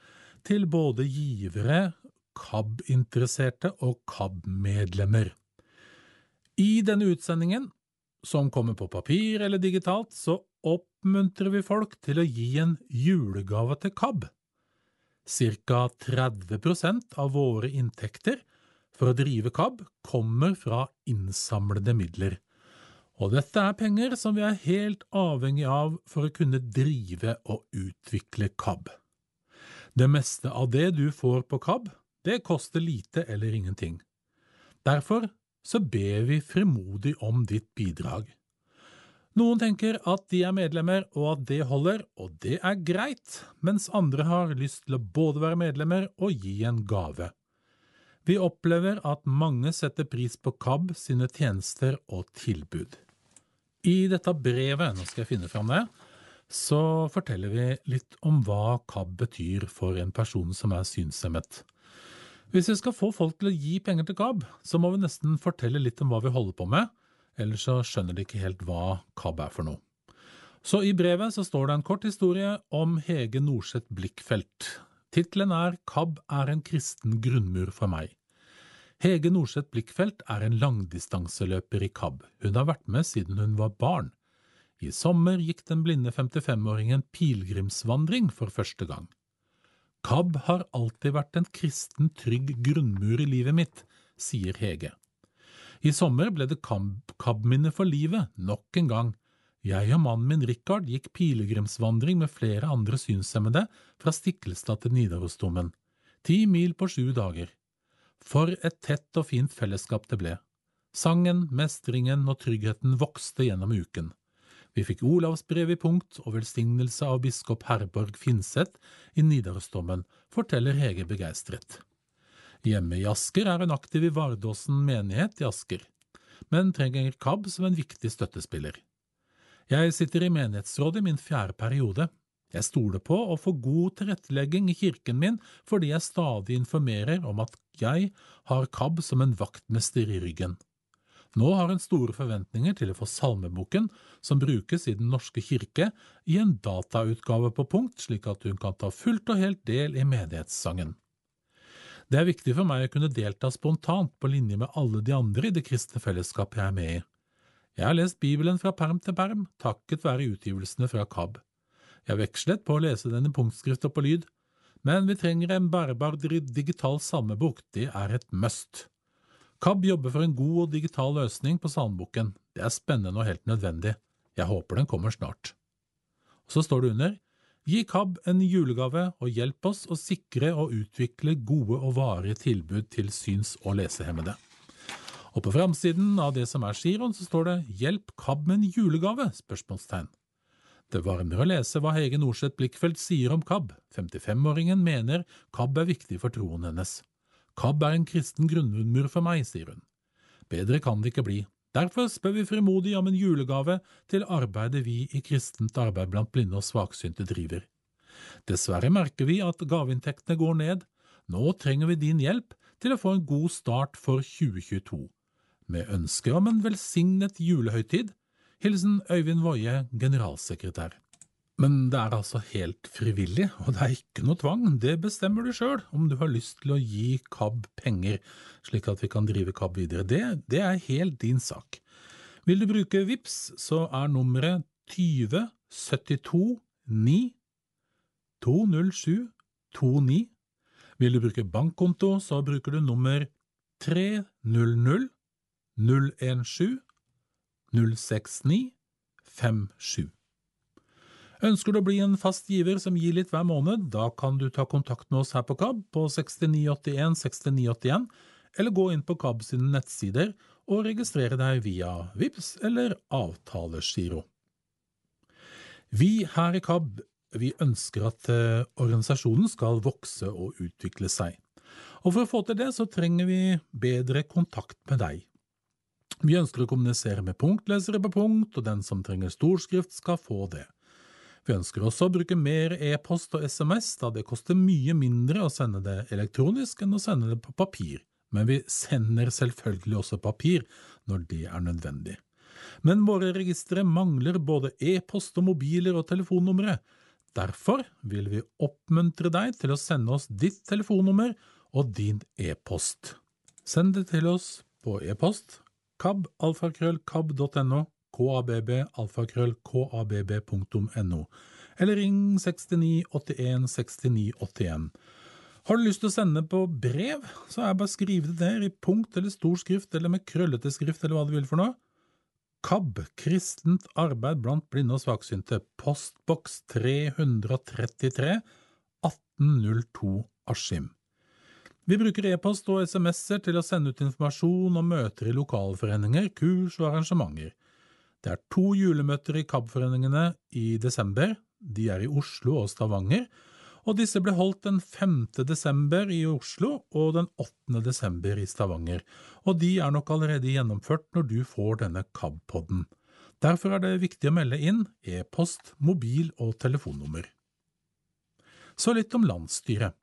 til både givere, KAB-interesserte og KAB-medlemmer. I denne utsendingen, som kommer på papir eller digitalt, så oppmuntrer vi folk til å gi en julegave til KAB. Cirka 30% av våre inntekter for å drive KAB kommer fra innsamlede midler. Og dette er penger som vi er helt avhengig av for å kunne drive og utvikle KAB. Det meste av det du får på KAB, det koster lite eller ingenting. Derfor så ber vi frimodig om ditt bidrag. Noen tenker at de er medlemmer og at det holder, og det er greit, mens andre har lyst til å både være medlemmer og gi en gave. Vi opplever at mange setter pris på KAB sine tjenester og tilbud. I dette brevet, nå skal jeg finne fram det, så forteller vi litt om hva KAB betyr for en person som er synshemmet. Hvis vi skal få folk til å gi penger til KAB, så må vi nesten fortelle litt om hva vi holder på med, ellers så skjønner de ikke helt hva KAB er for noe. Så i brevet så står det en kort historie om Hege Norseth Blikkfelt. Tittelen er KAB er en kristen grunnmur for meg. Hege Norseth Blikkfelt er en langdistanseløper i KAB. Hun har vært med siden hun var barn. I sommer gikk den blinde 55-åringen pilegrimsvandring for første gang. KAB har alltid vært en kristen, trygg grunnmur i livet mitt, sier Hege. I sommer ble det KAB-minne for livet nok en gang Jeg og mannen min Richard gikk pilegrimsvandring med flere andre synshemmede fra Stiklestad til Nidarosdomen. Ti mil på sju dager. For et tett og fint fellesskap det ble. Sangen, mestringen og tryggheten vokste gjennom uken. Vi fikk Olavsbrev i punkt og velsignelse av biskop Herborg Finseth i Nidarosdomen, forteller Hege begeistret. Hjemme i Asker er hun aktiv i Vardåsen menighet i Asker, men trenger KAB som en viktig støttespiller. Jeg sitter i menighetsrådet i min fjerde periode. Jeg stoler på å få god tilrettelegging i kirken min fordi jeg stadig informerer om at jeg har KAB som en vaktmester i ryggen. Nå har hun store forventninger til å få salmeboken, som brukes i Den norske kirke, i en datautgave på punkt, slik at hun kan ta fullt og helt del i menighetssangen. Det er viktig for meg å kunne delta spontant på linje med alle de andre i det kristne fellesskapet jeg er med i. Jeg har lest Bibelen fra perm til perm, takket være utgivelsene fra KAB. Jeg vekslet på å lese den i punktskrift og på lyd, men vi trenger en bærbar digital salmebok, det er et must. KAB jobber for en god og digital løsning på salmeboken. Det er spennende og helt nødvendig. Jeg håper den kommer snart. Og så står det under Gi KAB en julegave og hjelp oss å sikre og utvikle gode og varige tilbud til syns- og lesehemmede. Og på framsiden av det som er giroen, så står det Hjelp KAB med en julegave? spørsmålstegn. Det varmer å lese hva Hege Norseth Blikkfeldt sier om KAB. 55-åringen mener KAB er viktig for troen hennes. KAB er en kristen grunnmur for meg, sier hun. Bedre kan det ikke bli. Derfor spør vi frimodig om en julegave til arbeidet vi i kristent arbeid blant blinde og svaksynte driver. Dessverre merker vi at gaveinntektene går ned. Nå trenger vi din hjelp til å få en god start for 2022. Med ønske om en velsignet julehøytid. Hilsen Øyvind Woie, generalsekretær. Men det er altså helt frivillig, og det er ikke noe tvang. Det bestemmer du sjøl, om du har lyst til å gi KAB penger, slik at vi kan drive KAB videre. Det, det er helt din sak. Vil du bruke VIPS, så er nummeret 20 72 9 207 29. Vil du bruke bankkonto, så bruker du nummer 300 017 069 57. Ønsker du å bli en fast giver som gir litt hver måned, da kan du ta kontakt med oss her på KAB på 6981 6981, eller gå inn på KAB sine nettsider og registrere deg via VIPS eller avtalegiro. Vi her i KAB vi ønsker at eh, organisasjonen skal vokse og utvikle seg. Og for å få til det, så trenger vi bedre kontakt med deg. Vi ønsker å kommunisere med punktlesere på punkt, og den som trenger storskrift skal få det. Vi ønsker også å bruke mer e-post og SMS, da det koster mye mindre å sende det elektronisk enn å sende det på papir, men vi sender selvfølgelig også papir når det er nødvendig. Men våre registre mangler både e-post og mobiler og telefonnumre. Derfor vil vi oppmuntre deg til å sende oss ditt telefonnummer og din e-post. Send det til oss på e-post kab.alfakrøllkab.no, kabb.alfakrøll.kabb.no, eller ring 69 81 69 81. Har du lyst til å sende på brev, så er det bare å skrive det der i punkt eller stor skrift eller med krøllete skrift eller hva du vil for noe. KAB, Kristent arbeid blant blinde og svaksynte, postboks 333 1802 Askim. Vi bruker e-post og SMS-er til å sende ut informasjon om møter i lokalforeninger, kurs og arrangementer. Det er to julemøter i KAB-foreningene i desember. De er i Oslo og Stavanger, og disse ble holdt den 5. desember i Oslo og den 8. desember i Stavanger, og de er nok allerede gjennomført når du får denne KAB-podden. Derfor er det viktig å melde inn e-post, mobil og telefonnummer. Så litt om landsstyret.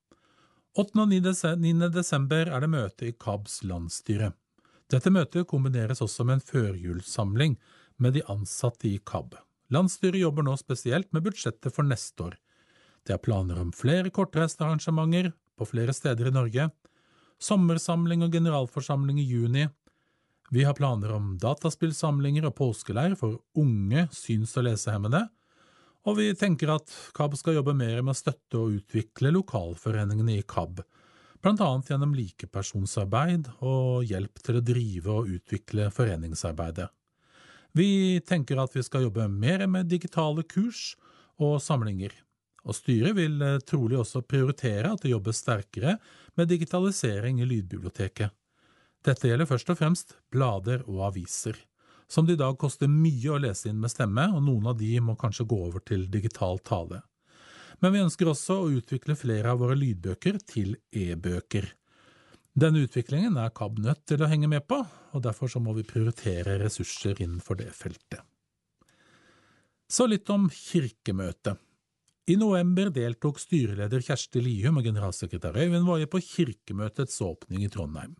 8. og 9. desember er det møte i KABs landsstyre. Dette møtet kombineres også med en førjulssamling med de ansatte i KAB. Landsstyret jobber nå spesielt med budsjettet for neste år. Det er planer om flere kortreiste arrangementer på flere steder i Norge, sommersamling og generalforsamling i juni. Vi har planer om dataspillsamlinger og påskeleir for unge syns- og lesehemmede, og vi tenker at KAB skal jobbe mer med å støtte og utvikle lokalforeningene i KAB, blant annet gjennom likepersonsarbeid og hjelp til å drive og utvikle foreningsarbeidet. Vi tenker at vi skal jobbe mer med digitale kurs og samlinger. Og styret vil eh, trolig også prioritere at det jobbes sterkere med digitalisering i lydbiblioteket. Dette gjelder først og fremst blader og aviser, som det i dag koster mye å lese inn med stemme, og noen av de må kanskje gå over til digital tale. Men vi ønsker også å utvikle flere av våre lydbøker til e-bøker. Denne utviklingen er KAB nødt til å henge med på, og derfor må vi prioritere ressurser innenfor det feltet. Så litt om Kirkemøtet. I november deltok styreleder Kjersti Lium og generalsekretær Øyvind Woie på Kirkemøtets åpning i Trondheim.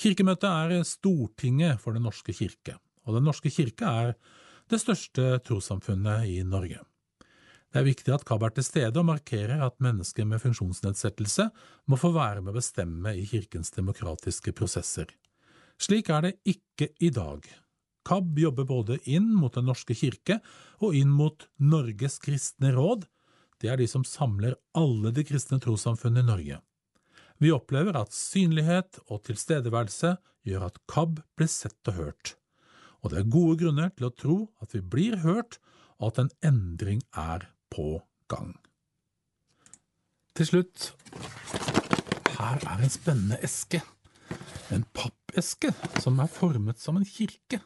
Kirkemøtet er Stortinget for Den norske kirke, og Den norske kirke er det største trossamfunnet i Norge. Det er viktig at KAB er til stede og markerer at mennesker med funksjonsnedsettelse må få være med å bestemme i kirkens demokratiske prosesser. Slik er det ikke i dag. KAB jobber både inn mot Den norske kirke og inn mot Norges kristne råd. Det er de som samler alle de kristne trossamfunn i Norge. Vi opplever at synlighet og tilstedeværelse gjør at KAB blir sett og hørt. Og det er gode grunner til å tro at vi blir hørt, og at en endring er på gang. Til slutt, her er en spennende eske. En pappeske som er formet som en kirke.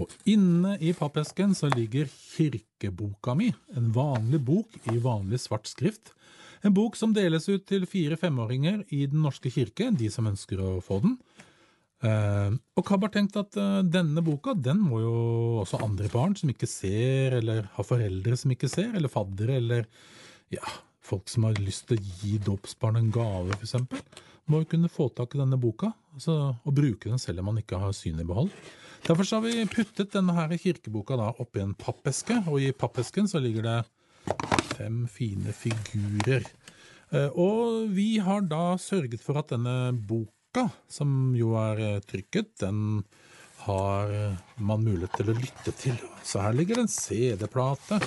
Og inne i pappesken så ligger kirkeboka mi, en vanlig bok i vanlig svart skrift. En bok som deles ut til fire-femåringer i Den norske kirke, de som ønsker å få den. Eh, og KAB har tenkt at uh, denne boka den må jo også andre barn som ikke ser, eller har foreldre som ikke ser, eller faddere, eller ja, folk som har lyst til å gi dåpsbarn en gave, eksempel, må jo kunne få tak i denne boka altså, og bruke den selv om man ikke har syn i behold. Derfor har vi puttet denne her kirkeboka da oppi en pappeske, og i pappesken så ligger det fem fine figurer. Uh, Og vi har da sørget for at denne boka, som jo er eh, trykket, den har eh, man mulighet til å lytte til. Så her ligger en CD-plate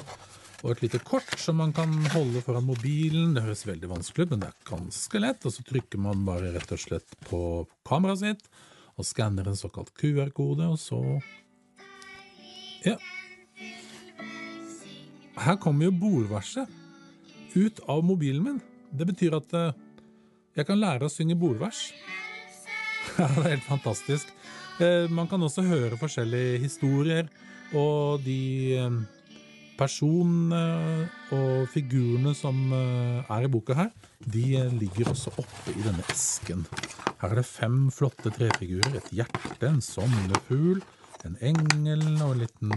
og et lite kort som man kan holde foran mobilen. Det høres veldig vanskelig ut, men det er ganske lett. Og så trykker man bare rett og slett på kameraet sitt og skanner en såkalt QR-kode, og så Ja. Her kommer jo bordverset ut av mobilen min. Det betyr at eh, jeg kan lære å synge bordvers. (laughs) Ja, det er helt fantastisk. Eh, Man kan også høre forskjellige historier, og de eh, personene og figurene som eh, er i boka her, de ligger også oppe i denne esken. Her er det fem flotte trefigurer. Et hjerte, en sommerfugl, en engel og en liten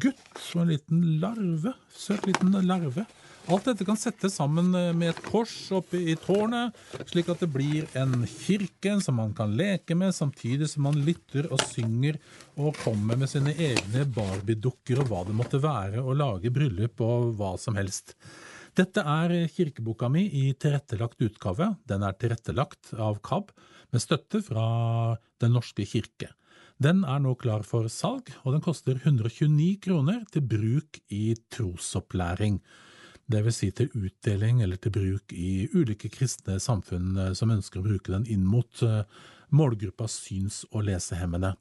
gutt og en liten larve. Søt liten larve. Alt dette kan settes sammen eh, med et kors oppe i tårnet, slik at det blir en kirke som man kan leke med, samtidig som man lytter og synger og kommer med sine egne Barbie-dukker og hva det måtte være, og lager bryllup og hva som helst. Dette er kirkeboka mi i tilrettelagt utgave. Den er tilrettelagt av KAB, med støtte fra Den norske kirke. Den er nå klar for salg, og den koster 129 kroner til bruk i trosopplæring. Det vil si til utdeling eller til bruk i ulike kristne samfunn eh, som ønsker å bruke den inn mot eh, målgruppa syns- og lesehemmede.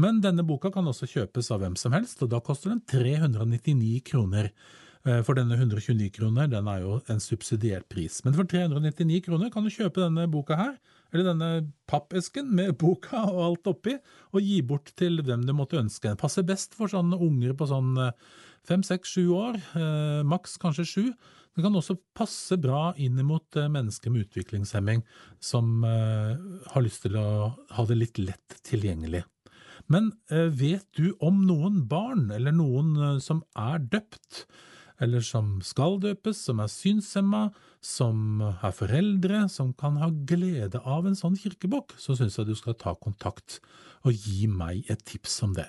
Men denne boka kan også kjøpes av hvem som helst, og da koster den 399 kroner. Eh, For denne 129 kroner, den er jo en subsidiert pris. Men for 399 kroner kan du kjøpe denne boka her, eller denne pappesken med (laughs) boka og alt oppi, og gi bort til hvem du måtte ønske. Den passer best for sånne unger på sånn fem, seks, sju år, eh, maks kanskje sju. Den kan også passe bra inn mot eh, mennesker med utviklingshemming som eh, har lyst til å ha det litt lett tilgjengelig. Men vet du om noen barn, eller noen som er døpt, eller som skal døpes, som er synshemma, som er foreldre, som kan ha glede av en sånn kirkebok, så syns jeg du skal ta kontakt og gi meg et tips om det.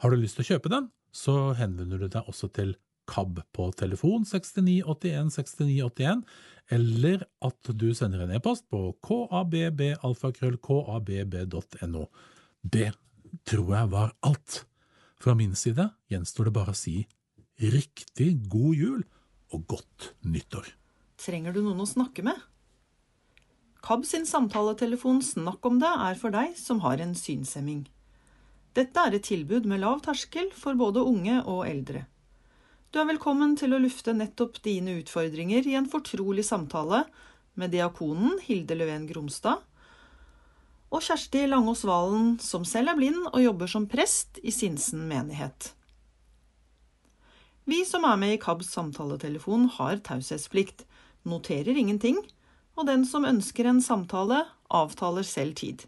Har du lyst til å kjøpe den, så henvender du deg også til KAB på telefon 6981 6981, eller at du sender en e-post på kabbalfakrøll.kabb.no. Det tror jeg var alt. Fra min side gjenstår det bare å si riktig god jul og godt nyttår. Trenger du noen å snakke med? KAB sin samtaletelefon Snakk om det er for deg som har en synshemming. Dette er et tilbud med lav terskel for både unge og eldre. Du er velkommen til å lufte nettopp dine utfordringer i en fortrolig samtale med diakonen Hilde Løven Gromstad og Kjersti Langås Valen, som selv er blind og jobber som prest i Sinsen menighet. Vi som er med i KABs samtaletelefon, har taushetsplikt, noterer ingenting, og den som ønsker en samtale, avtaler selv tid.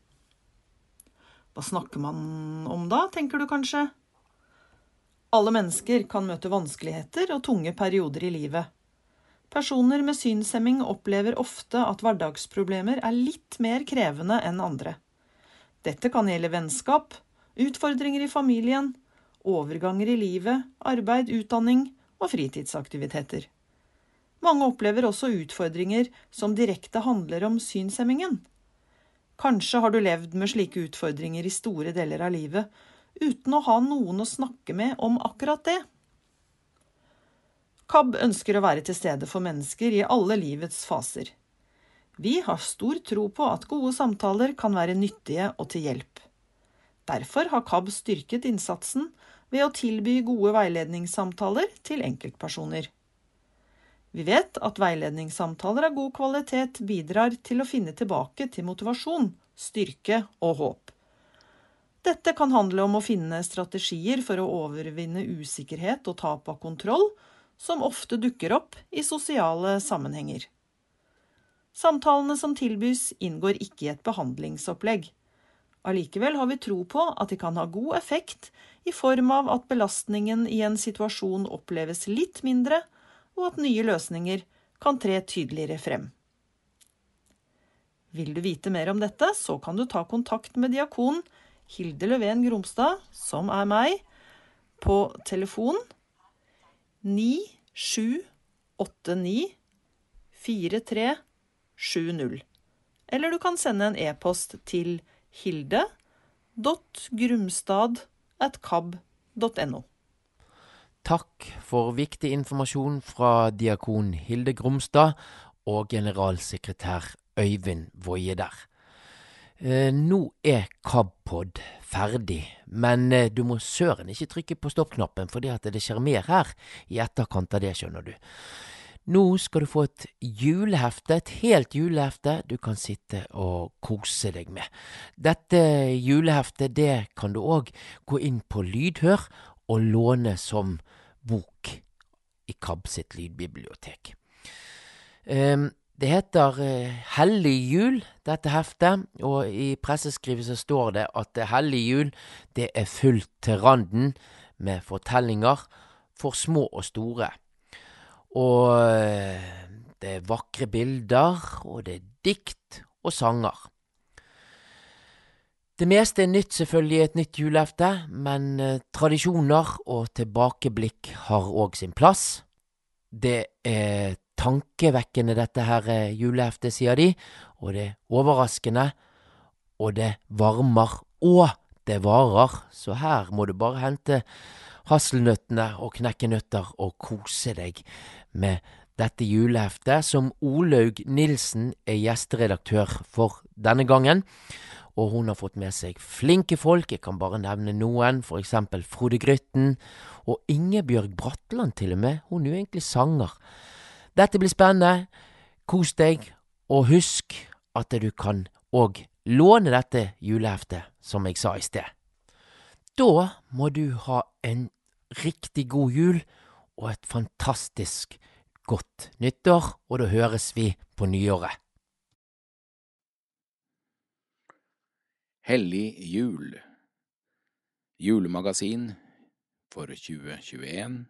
Hva snakker man om da, tenker du kanskje? Alle mennesker kan møte vanskeligheter og tunge perioder i livet. Personer med synshemming opplever ofte at hverdagsproblemer er litt mer krevende enn andre. Dette kan gjelde vennskap, utfordringer i familien, overganger i livet, arbeid, utdanning og fritidsaktiviteter. Mange opplever også utfordringer som direkte handler om synshemmingen. Kanskje har du levd med slike utfordringer i store deler av livet, uten å ha noen å snakke med om akkurat det. KAB ønsker å være til stede for mennesker i alle livets faser. Vi har stor tro på at gode samtaler kan være nyttige og til hjelp. Derfor har KAB styrket innsatsen ved å tilby gode veiledningssamtaler til enkeltpersoner. Vi vet at veiledningssamtaler av god kvalitet bidrar til å finne tilbake til motivasjon, styrke og håp. Dette kan handle om å finne strategier for å overvinne usikkerhet og tap av kontroll, som ofte dukker opp i sosiale sammenhenger. Samtalene som tilbys, inngår ikke i et behandlingsopplegg. Allikevel har vi tro på at de kan ha god effekt i form av at belastningen i en situasjon oppleves litt mindre, og at nye løsninger kan tre tydeligere frem. Vil du vite mer om dette, så kan du ta kontakt med diakon Hilde Løven Gromstad, som er meg, på telefon 9789 4370. Eller du kan sende en e-post til hilde.grumstad.kab.no. Takk for viktig informasjon fra diakon Hilde Gromstad og generalsekretær Øyvind Woie der. Eh, nå er KABpod ferdig, men eh, du må søren ikke trykke på stoppknappen, fordi at det skjer mer her i etterkant av det, skjønner du. Nå skal du få et julehefte, et helt julehefte du kan sitte og kose deg med. Dette juleheftet det kan du òg gå inn på Lydhør og låne som bok i KAB sitt lydbibliotek. Um, det heter eh, Hellig jul, dette heftet, og i presseskrivet så står det at Hellig jul, det er fullt til randen med fortellinger for små og store. Og eh, det er vakre bilder, og det er dikt og sanger. Det meste er nytt selvfølgelig et nytt julehefte, men eh, tradisjoner og tilbakeblikk har òg sin plass. Det er tankevekkende, dette her eh, juleheftet, sier de, og det er overraskende, og det varmer, og det varer, så her må du bare hente hasselnøttene og knekkenøtter og kose deg med dette juleheftet, som Olaug Nilsen er gjesteredaktør for denne gangen. Og hun har fått med seg flinke folk, jeg kan bare nevne noen, for eksempel Frode Grytten, og Ingebjørg Bratland til og med, hun er jo egentlig sanger. Dette blir spennende. Kos deg, og husk at du kan òg låne dette juleheftet, som jeg sa i sted. Da må du ha en riktig god jul og et fantastisk godt nyttår, og da høres vi på nyåret. Hellig jul Julemagasin for 2021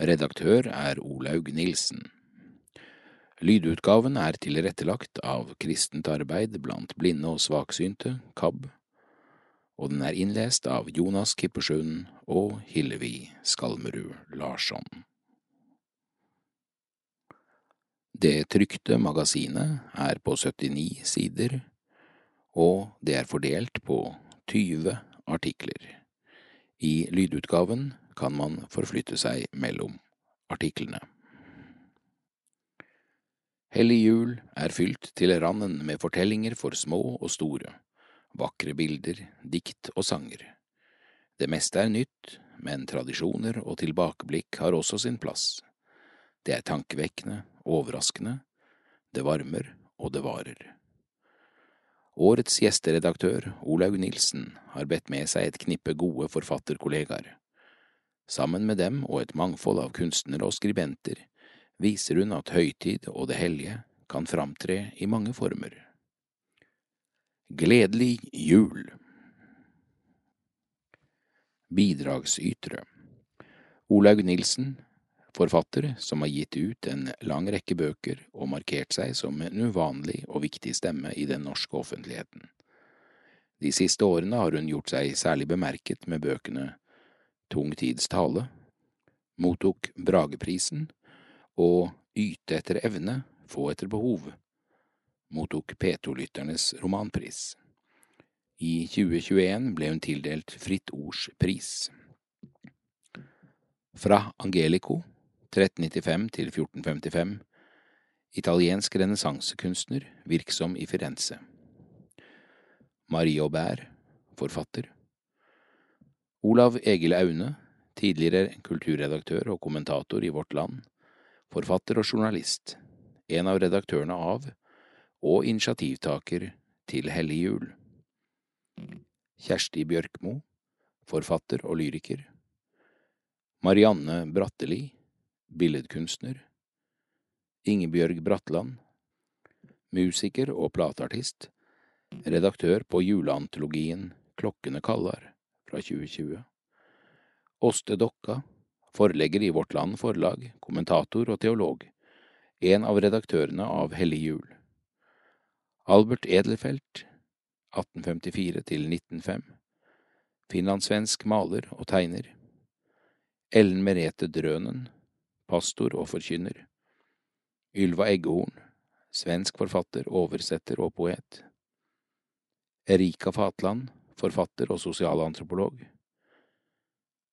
Redaktør er Olaug Nilsen. Lydutgaven er tilrettelagt av Kristent arbeid blant blinde og svaksynte, KAB, og den er innlest av Jonas Kippersund og Hillevi Skalmerud Larsson. Det trykte magasinet er på 79 sider, og det er fordelt på 20 artikler. I lydutgaven kan man forflytte seg mellom artiklene. Hellig jul er fylt til randen med fortellinger for små og store, vakre bilder, dikt og sanger. Det meste er nytt, men tradisjoner og tilbakeblikk har også sin plass. Det er tankevekkende, overraskende, det varmer og det varer. Årets gjesteredaktør, Olaug Nilsen, har bedt med seg et knippe gode forfatterkollegaer. Sammen med dem og et mangfold av kunstnere og skribenter viser hun at høytid og det hellige kan framtre i mange former. Gledelig jul! Bidragsytere Olaug Nilsen, forfatter som har gitt ut en lang rekke bøker og markert seg som en uvanlig og viktig stemme i den norske offentligheten. De siste årene har hun gjort seg særlig bemerket med bøkene Tung tids tale, mottok Brageprisen og Yte etter evne, få etter behov, mottok P2-lytternes romanpris. I 2021 ble hun tildelt Fritt Ords pris. Fra Angelico, 1395 til 1455, italiensk renessansekunstner, virksom i Firenze. Marie Aubert, forfatter. Olav Egil Aune, tidligere kulturredaktør og kommentator i Vårt Land, forfatter og journalist, en av redaktørene av og initiativtaker til Hellig jul. Kjersti Bjørkmo, forfatter og lyriker. Marianne Bratteli, billedkunstner. Ingebjørg Bratland, musiker og plateartist, redaktør på juleantologien Klokkene kallar fra 2020. Åste Dokka, forlegger i Vårt Land Forlag, kommentator og teolog, en av redaktørene av Hellig jul. Albert Edelfelt, 1854 til 1905, finlandssvensk maler og tegner. Ellen Merete Drønen, pastor og forkynner. Ylva Eggehorn, svensk forfatter, oversetter og poet. Erika Fatland, forfatter og sosialantropolog.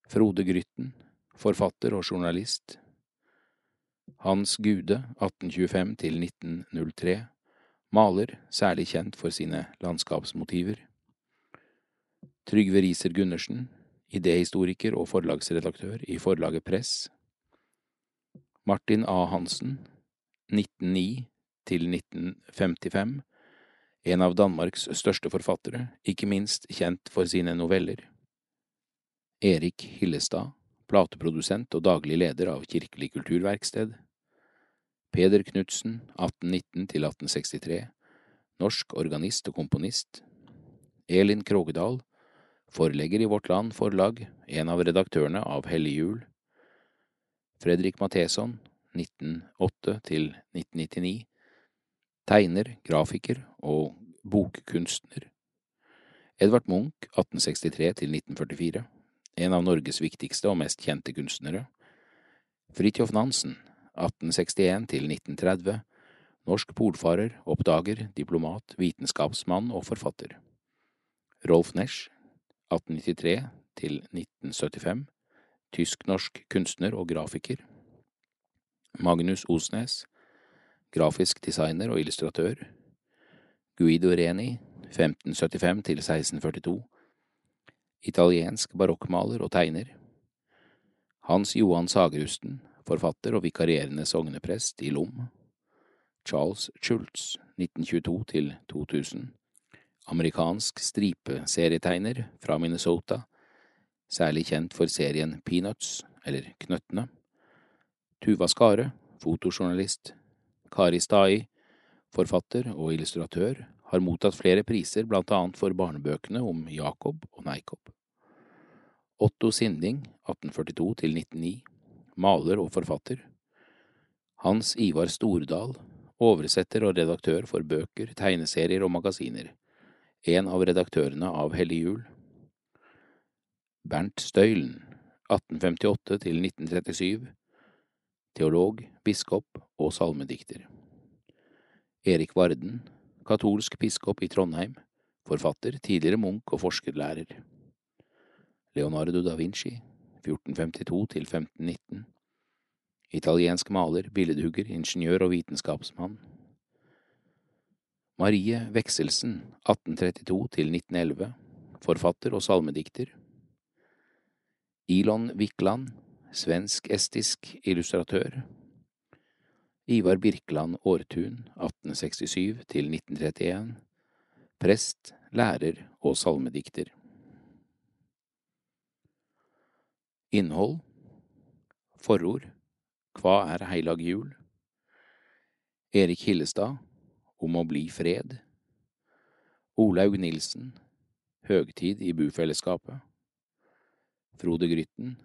Frode Grytten, forfatter og journalist. Hans Gude, 1825 til 1903, maler, særlig kjent for sine landskapsmotiver. Trygve Riiser Gundersen, idéhistoriker og forlagsredaktør i forlaget Press. Martin A. Hansen, 1909 til 1955, en av Danmarks største forfattere, ikke minst kjent for sine noveller. Erik Hillestad, plateprodusent og daglig leder av Kirkelig kulturverksted. Peder Knutsen, 1819 til 1863, norsk organist og komponist. Elin Krogedal, forlegger i Vårt Land Forlag, en av redaktørene av Hellig jul. Fredrik Matheson, 1908 til 1999, tegner, grafiker og bokkunstner. Edvard Munch, 1863 til 1944, en av Norges viktigste og mest kjente kunstnere. Fridtjof Nansen, 1861 til 1930, norsk polfarer, oppdager, diplomat, vitenskapsmann og forfatter. Rolf Nesch, 1893 til 1975, tysk-norsk kunstner og grafiker. Magnus Osnes, grafisk designer og illustratør. Guido Reni, 1575 til 1642, italiensk barokkmaler og tegner. Hans Johan Sagerusten, forfatter og vikarierende sogneprest i Lom. Charles Schultz, 1922 til 2000, amerikansk stripeserietegner fra Minnesota, særlig kjent for serien Peanuts, eller Knøttene. Tuva Skare, fotojournalist. Kari Stai, forfatter og illustratør, har mottatt flere priser blant annet for barnebøkene om Jakob og Neikob. Otto Sinding, 1842 til 1909, maler og forfatter. Hans Ivar Stordal, oversetter og redaktør for bøker, tegneserier og magasiner, en av redaktørene av Hellig jul. Bernt Støylen, 1858 til 1937, teolog, biskop og salmedikter. Erik Varden, katolsk biskop i Trondheim, forfatter, tidligere munk og forskerlærer. Leonardo da Vinci, 1452 til 1519, italiensk maler, billedhugger, ingeniør og vitenskapsmann. Marie Vekselsen, 1832 til 1911, forfatter og salmedikter. Ilon Wikland, svensk-estisk illustratør. Ivar Birkeland Aartun, 1867 til 1931, prest, lærer og salmedikter. Innhold Forord Hva er heilag jul? Erik Hillestad Om å bli fred Olaug Nilsen Høgtid i bufellesskapet Frode Grytten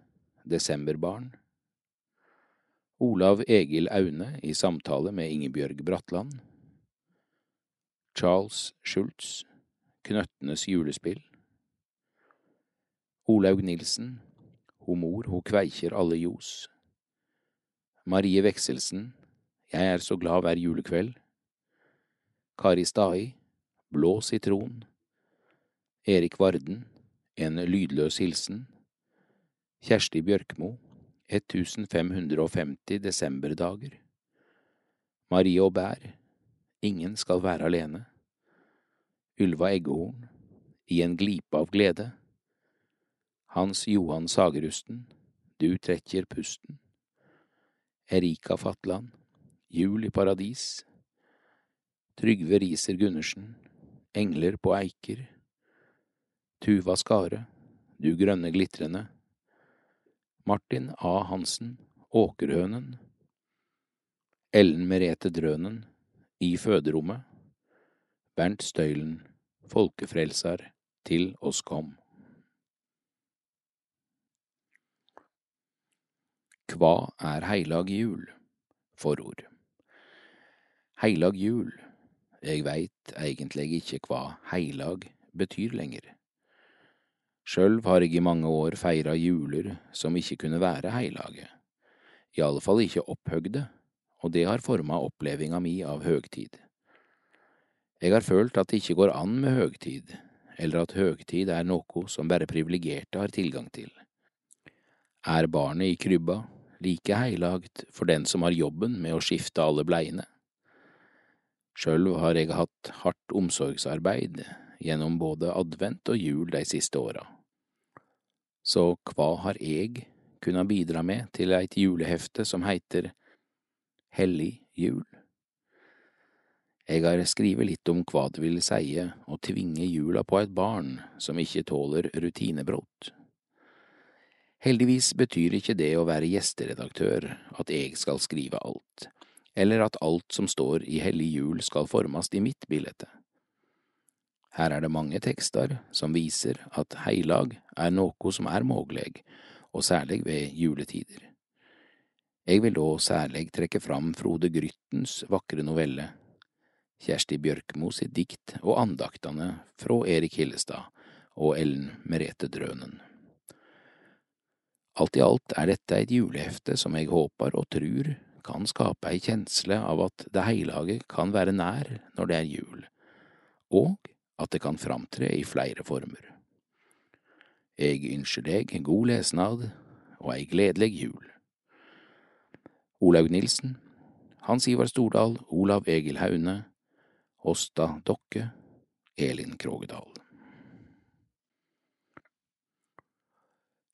Desemberbarn. Olav Egil Aune i samtale med Ingebjørg Bratland. Charles Schultz Knøttenes julespill. Olaug Nilsen Ho mor, ho kveikjer alle ljos. Marie Vekselsen, Jeg er så glad hver julekveld. Kari Stai Blå sitron. Erik Varden En lydløs hilsen Kjersti Bjørkmo 1550 desemberdager. Marie Aubert Ingen skal være alene. Ylva Eggehorn I en glipe av glede. Hans Johan Sagerusten Du trekker pusten. Erika Fatland Jul i paradis. Trygve Riser Gundersen Engler på eiker. Tuva Skare Du grønne glitrende Martin A. Hansen Åkerhønen Ellen Merete Drønen I føderommet Bernt Støylen Folkefrelser, Til oss kom Hva er heilag jul? Forord Heilag jul Jeg veit egentlig ikke hva heilag betyr lenger. Sjølv har jeg i mange år feira juler som ikke kunne være heilage, i alle fall ikke opphøgde, og det har forma opplevinga mi av høgtid. Jeg har følt at det ikke går an med høgtid, eller at høgtid er noe som bare privilegerte har tilgang til. Er barnet i krybba like heilagt for den som har jobben med å skifte alle bleiene? Sjølv har jeg hatt hardt omsorgsarbeid gjennom både advent og jul de siste åra. Så hva har jeg kunnet bidra med til eit julehefte som heiter Hellig jul? Jeg har skrive litt om hva det vil seie å tvinge jula på et barn som ikke tåler rutinebrott. Heldigvis betyr ikke det å være gjesteredaktør at jeg skal skrive alt, eller at alt som står i Hellig jul skal formast i mitt bilde. Her er det mange tekster som viser at heilag er noe som er mulig, og særlig ved juletider. Jeg vil da særlig trekke fram Frode Gryttens vakre novelle, Kjersti Bjørkmo sitt dikt og andaktene fra Erik Hillestad og Ellen Merete Drønen. Alt i alt er dette et julehefte som jeg håper og tror kan skape ei kjensle av at det heilage kan være nær når det er jul, og at det kan framtre i flere former. Jeg ønsker deg god lesnad og ei gledelig jul. Olaug Nilsen, Hans Ivar Stordal, Olav Egil Haune, Åsta Dokke, Elin Krogedal.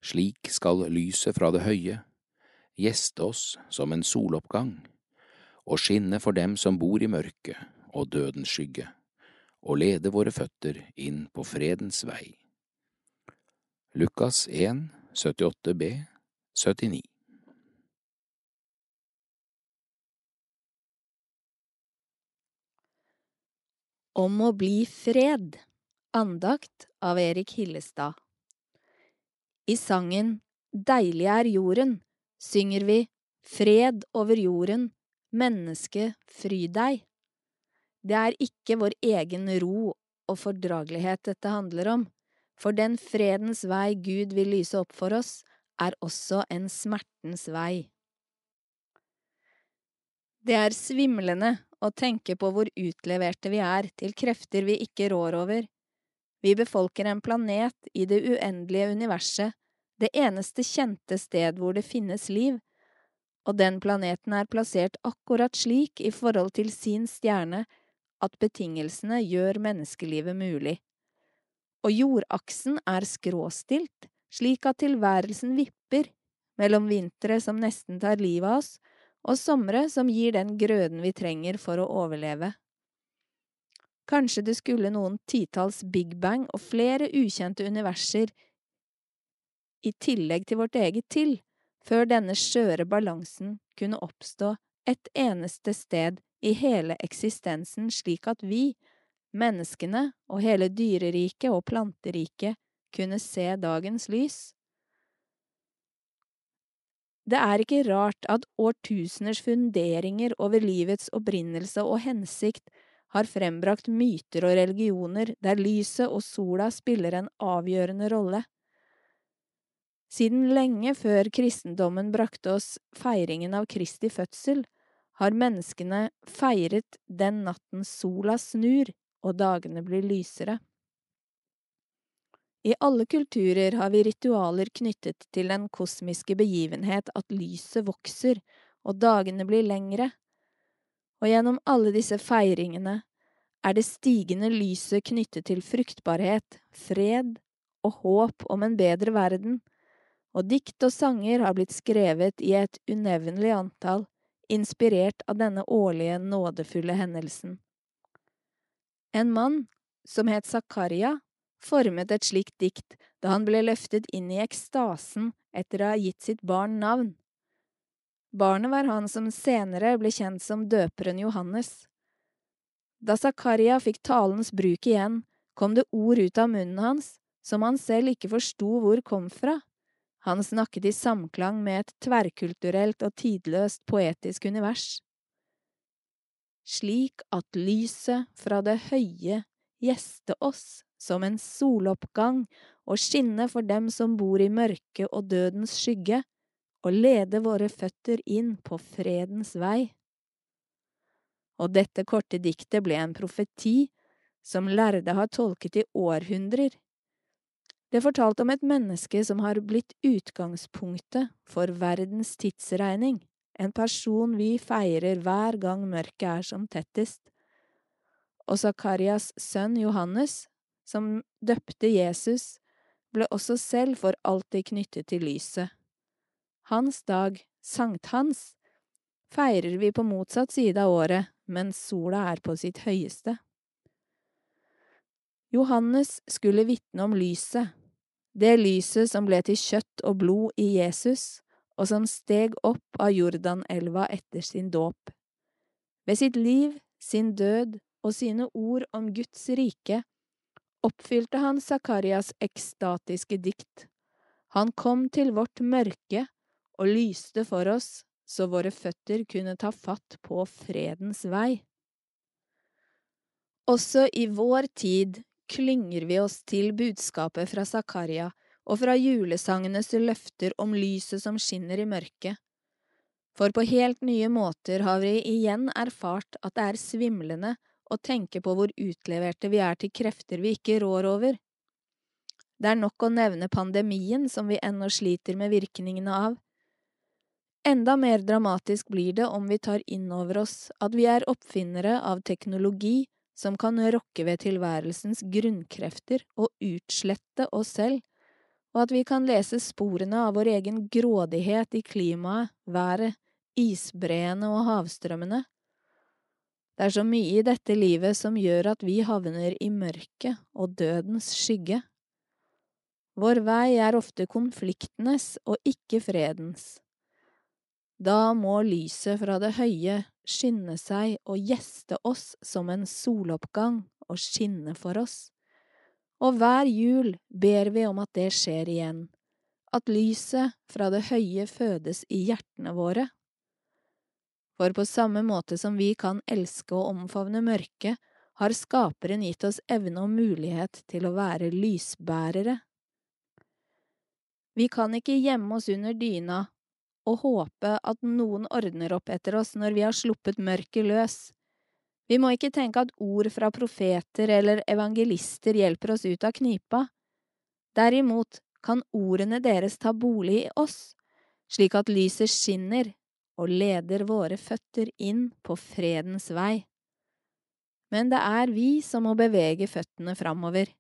Slik skal lyset fra det høye gjeste oss som en soloppgang, og skinne for dem som bor i mørket og dødens skygge, og lede våre føtter inn på fredens vei. Lukas 1, 78b, 79 Om å bli fred. Andakt av Erik Hillestad. I sangen Deilig er jorden synger vi Fred over jorden, menneske, fry deg. Det er ikke vår egen ro og fordragelighet dette handler om, for den fredens vei Gud vil lyse opp for oss, er også en smertens vei. Det er svimlende å tenke på hvor utleverte vi er til krefter vi ikke rår over. Vi befolker en planet i det uendelige universet, det eneste kjente sted hvor det finnes liv, og den planeten er plassert akkurat slik i forhold til sin stjerne at betingelsene gjør menneskelivet mulig. Og jordaksen er skråstilt, slik at tilværelsen vipper mellom vintre som nesten tar livet av oss, og somre som gir den grøden vi trenger for å overleve. Kanskje det skulle noen titalls Big Bang og flere ukjente universer i tillegg til vårt eget til, før denne skjøre balansen kunne oppstå et eneste sted i hele eksistensen slik at vi, menneskene og hele dyreriket og planteriket, kunne se dagens lys. Det er ikke rart at årtuseners funderinger over livets opprinnelse og hensikt har frembrakt myter og religioner der lyset og sola spiller en avgjørende rolle. Siden lenge før kristendommen brakte oss feiringen av Kristi fødsel, har menneskene feiret den natten sola snur og dagene blir lysere. I alle kulturer har vi ritualer knyttet til den kosmiske begivenhet at lyset vokser og dagene blir lengre, og gjennom alle disse feiringene er det stigende lyset knyttet til fruktbarhet, fred og håp om en bedre verden, og dikt og sanger har blitt skrevet i et unevnelig antall, inspirert av denne årlige nådefulle hendelsen. En mann, som het Zakaria, formet et slikt dikt da han ble løftet inn i ekstasen etter å ha gitt sitt barn navn. Barnet var han som senere ble kjent som døperen Johannes. Da Zakaria fikk talens bruk igjen, kom det ord ut av munnen hans som han selv ikke forsto hvor kom fra. Han snakket i samklang med et tverrkulturelt og tidløst poetisk univers. Slik at lyset fra det høye gjeste oss som en soloppgang og skinne for dem som bor i mørket og dødens skygge, og lede våre føtter inn på fredens vei. Og dette korte diktet ble en profeti som lærde har tolket i århundrer. Det fortalte om et menneske som har blitt utgangspunktet for verdens tidsregning, en person vi feirer hver gang mørket er som tettest. Og Zakarias sønn Johannes, som døpte Jesus, ble også selv for alltid knyttet til lyset. Hans dag, sankthans, feirer vi på motsatt side av året, mens sola er på sitt høyeste. Johannes skulle vitne om lyset, det lyset som ble til kjøtt og blod i Jesus, og som steg opp av Jordanelva etter sin dåp. Ved sitt liv, sin død og sine ord om Guds rike oppfylte han Zakarias ekstatiske dikt. Han kom til vårt mørke og lyste for oss så våre føtter kunne ta fatt på fredens vei. Også i vår tid klynger vi oss til budskapet fra Zakaria og fra julesangenes løfter om lyset som skinner i mørket. For på helt nye måter har vi igjen erfart at det er svimlende å tenke på hvor utleverte vi er til krefter vi ikke rår over. Det er nok å nevne pandemien som vi ennå sliter med virkningene av. Enda mer dramatisk blir det om vi tar inn over oss at vi er oppfinnere av teknologi som kan rokke ved tilværelsens grunnkrefter og utslette oss selv, og at vi kan lese sporene av vår egen grådighet i klimaet, været, isbreene og havstrømmene. Det er så mye i dette livet som gjør at vi havner i mørket og dødens skygge. Vår vei er ofte konfliktenes og ikke fredens. Da må lyset fra det høye skynde seg og gjeste oss som en soloppgang og skinne for oss. Og hver jul ber vi om at det skjer igjen, at lyset fra det høye fødes i hjertene våre. For på samme måte som vi kan elske og omfavne mørket, har Skaperen gitt oss evne og mulighet til å være lysbærere. Vi kan ikke gjemme oss under dyna og håpe at noen ordner opp etter oss når vi har sluppet mørket løs. Vi må ikke tenke at ord fra profeter eller evangelister hjelper oss ut av knipa. Derimot kan ordene deres ta bolig i oss, slik at lyset skinner og leder våre føtter inn på fredens vei. Men det er vi som må bevege føttene framover.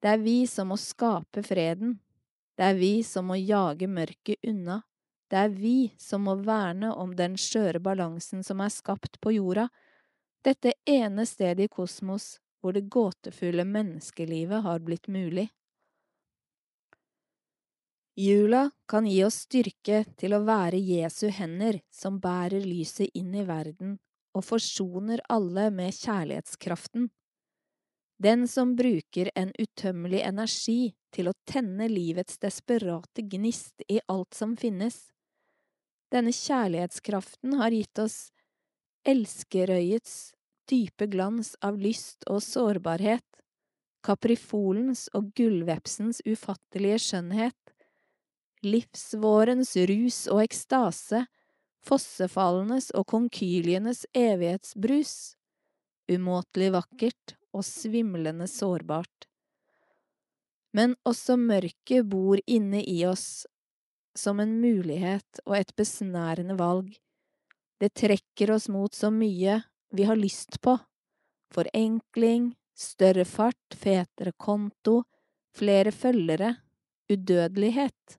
Det er vi som må skape freden. Det er vi som må jage mørket unna. Det er vi som må verne om den skjøre balansen som er skapt på jorda, dette ene stedet i kosmos hvor det gåtefulle menneskelivet har blitt mulig. Jula kan gi oss styrke til å være Jesu hender som bærer lyset inn i verden og forsoner alle med kjærlighetskraften. Den som bruker en utømmelig energi til å tenne livets desperate gnist i alt som finnes. Denne kjærlighetskraften har gitt oss elskerøyets dype glans av lyst og sårbarhet, kaprifolens og gullvepsens ufattelige skjønnhet, livsvårens rus og ekstase, fossefallenes og konkylienes evighetsbrus, umåtelig vakkert og svimlende sårbart. Men også mørket bor inne i oss som en mulighet og et besnærende valg. Det trekker oss mot så mye vi har lyst på. Forenkling, større fart, fetere konto, flere følgere, udødelighet.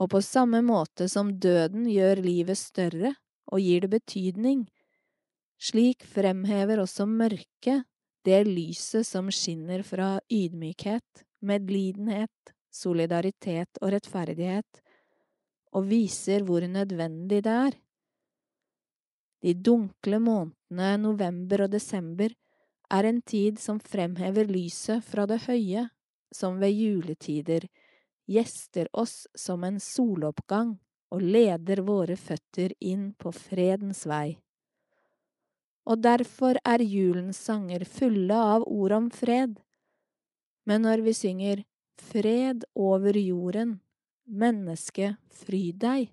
Og på samme måte som døden gjør livet større og gir det betydning, slik fremhever også mørket det lyset som skinner fra ydmykhet, medlidenhet, solidaritet og rettferdighet, og viser hvor nødvendig det er. De dunkle månedene november og desember er en tid som fremhever lyset fra det høye, som ved juletider gjester oss som en soloppgang og leder våre føtter inn på fredens vei. Og derfor er julens sanger fulle av ord om fred. Men når vi synger Fred over jorden, menneske, fry deg,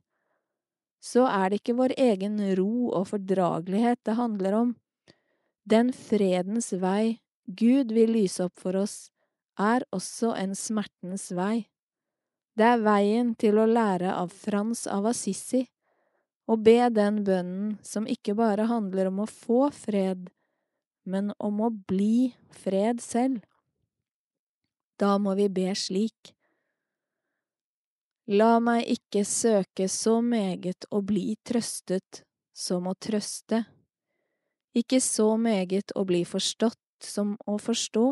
så er det ikke vår egen ro og fordragelighet det handler om. Den fredens vei Gud vil lyse opp for oss, er også en smertens vei. Det er veien til å lære av Frans av Assisi, og be den bønnen som ikke bare handler om å få fred, men om å bli fred selv. Da må vi be slik. La meg ikke søke så meget å bli trøstet som å trøste, ikke så meget å bli forstått som å forstå,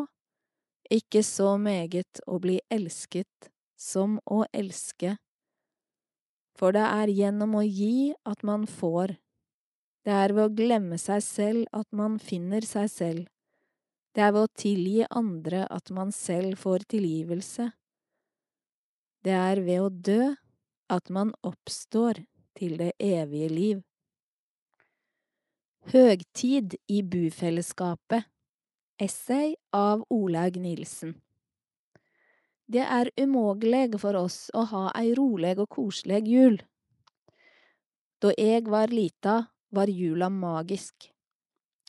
ikke så meget å bli elsket som å elske. For det er gjennom å gi at man får, det er ved å glemme seg selv at man finner seg selv, det er ved å tilgi andre at man selv får tilgivelse. Det er ved å dø at man oppstår til det evige liv. Høgtid i bufellesskapet Essay av Olaug Nilsen Det er umogleg for oss å ha ei roleg og koselig jul. Da eg var lita, var jula magisk,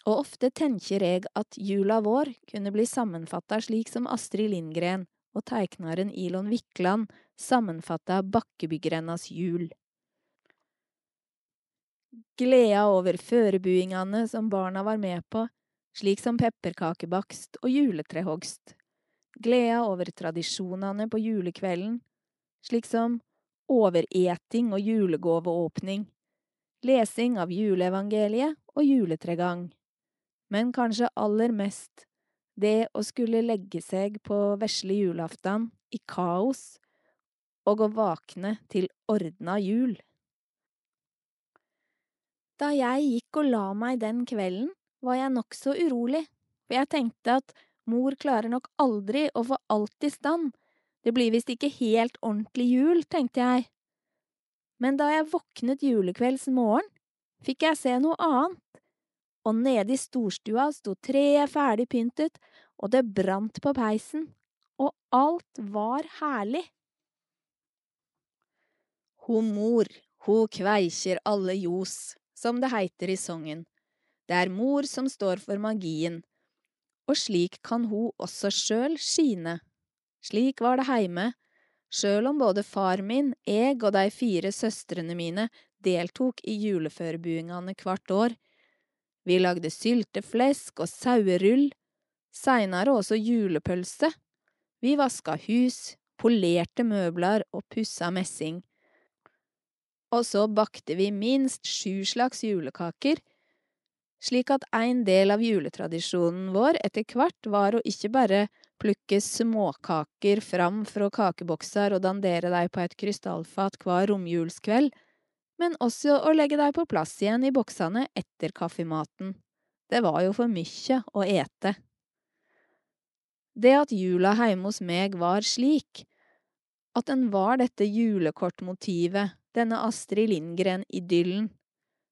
og ofte tenker jeg at jula vår kunne bli sammenfatta slik som Astrid Lindgren og teiknaren Ilon Wikland sammenfatta Bakkebygrennas jul. Gleda over førebuingane som barna var med på, slik som pepperkakebakst og juletrehogst. Gleda over tradisjonane på julekvelden, slik som overeting og julegåveåpning, lesing av juleevangeliet og juletregang. Men kanskje aller mest det å skulle legge seg på vesle julaftan i kaos og å våkne til ordna jul. Da jeg gikk og la meg den kvelden, var jeg nokså urolig, for jeg tenkte at mor klarer nok aldri å få alt i stand, det blir visst ikke helt ordentlig jul, tenkte jeg. Men da jeg våknet julekvelds morgen, fikk jeg se noe annet, og nede i storstua sto treet ferdig pyntet, og det brant på peisen, og alt var herlig. Ho mor, ho kveikjer alle ljos, som det heiter i songen. Det er mor som står for magien, og slik kan ho også sjøl skine. Slik var det heime, sjøl om både far min, eg og dei fire søstrene mine deltok i juleførebuingane hvert år. Vi lagde sylteflesk og sauerull, seinere også julepølse. Vi vaska hus, polerte møbler og pussa messing. Og så bakte vi minst sju slags julekaker, slik at en del av juletradisjonen vår etter hvert var å ikke bare plukke småkaker fram fra kakebokser og dandere dem på et krystallfat hver romjulskveld, men også å legge deg på plass igjen i boksene etter kaffematen. Det var jo for mykje å ete. Det at jula heime hos meg var slik, at den var dette julekortmotivet, denne Astrid Lindgren-idyllen,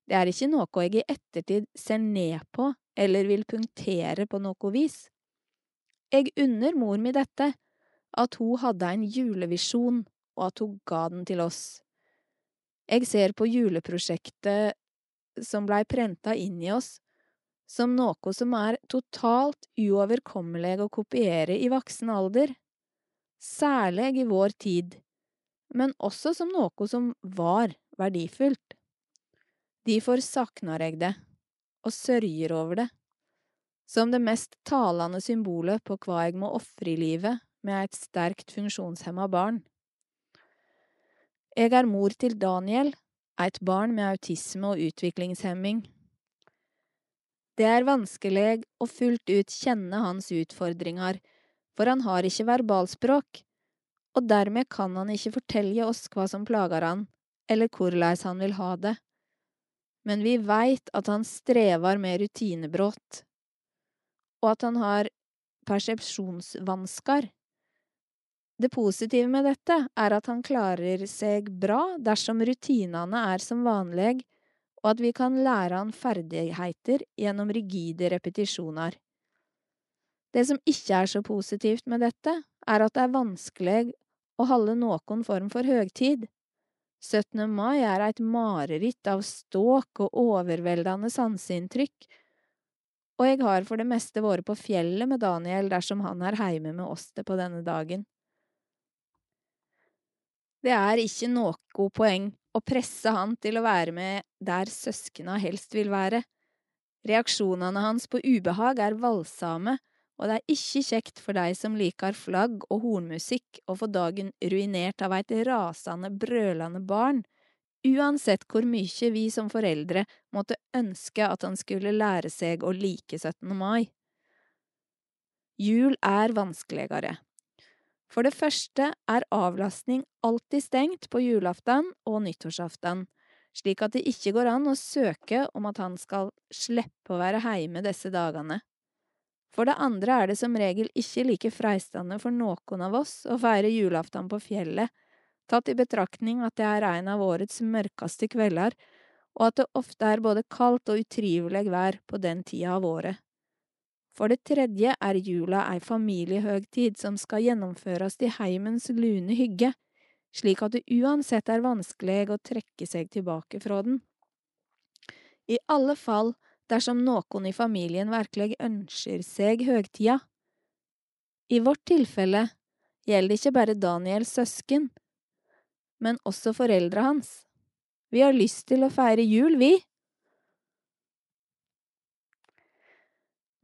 det er ikke noe jeg i ettertid ser ned på eller vil punktere på noe vis. Jeg unner mor mi dette, at hun hadde en julevisjon, og at hun ga den til oss. Jeg ser på juleprosjektet som blei prenta inn i oss, som noe som er totalt uoverkommelig å kopiere i voksen alder, særlig i vår tid, men også som noe som var verdifullt. Derfor saknar jeg det, og sørger over det, som det mest talende symbolet på hva jeg må ofre i livet med et sterkt funksjonshemma barn. Jeg er mor til Daniel, et barn med autisme og utviklingshemming. Det er vanskelig å fullt ut kjenne hans utfordringer, for han har ikke verbalspråk, og dermed kan han ikke fortelle oss hva som plager han, eller hvordan han vil ha det. Men vi veit at han strever med rutinebrudd, og at han har persepsjonsvansker. Det positive med dette er at han klarer seg bra dersom rutinene er som vanlig, og at vi kan lære han ferdigheter gjennom rigide repetisjoner. Det som ikke er så positivt med dette, er at det er vanskelig å holde noen form for høgtid. 17. mai er et mareritt av ståk og overveldende sanseinntrykk, og jeg har for det meste vært på fjellet med Daniel dersom han er heime med oss det på denne dagen. Det er ikke noe poeng å presse han til å være med der søskna helst vil være. Reaksjonene hans på ubehag er valsame, og det er ikke kjekt for deg som liker flagg og hornmusikk å få dagen ruinert av et rasende, brølende barn, uansett hvor mye vi som foreldre måtte ønske at han skulle lære seg å like 17. mai. Jul er vanskeligere. For det første er avlastning alltid stengt på julaften og nyttårsaften, slik at det ikke går an å søke om at han skal slippe å være heime disse dagene. For det andre er det som regel ikke like freistende for noen av oss å feire julaften på fjellet, tatt i betraktning at det er en av årets mørkeste kvelder, og at det ofte er både kaldt og utrivelig vær på den tida av året. For det tredje er jula ei familiehøgtid som skal gjennomføres i heimens lune hygge, slik at det uansett er vanskelig å trekke seg tilbake fra den. I alle fall dersom noen i familien virkelig ønsker seg høgtida. I vårt tilfelle gjelder det ikke bare Daniels søsken, men også foreldra hans. Vi har lyst til å feire jul, vi.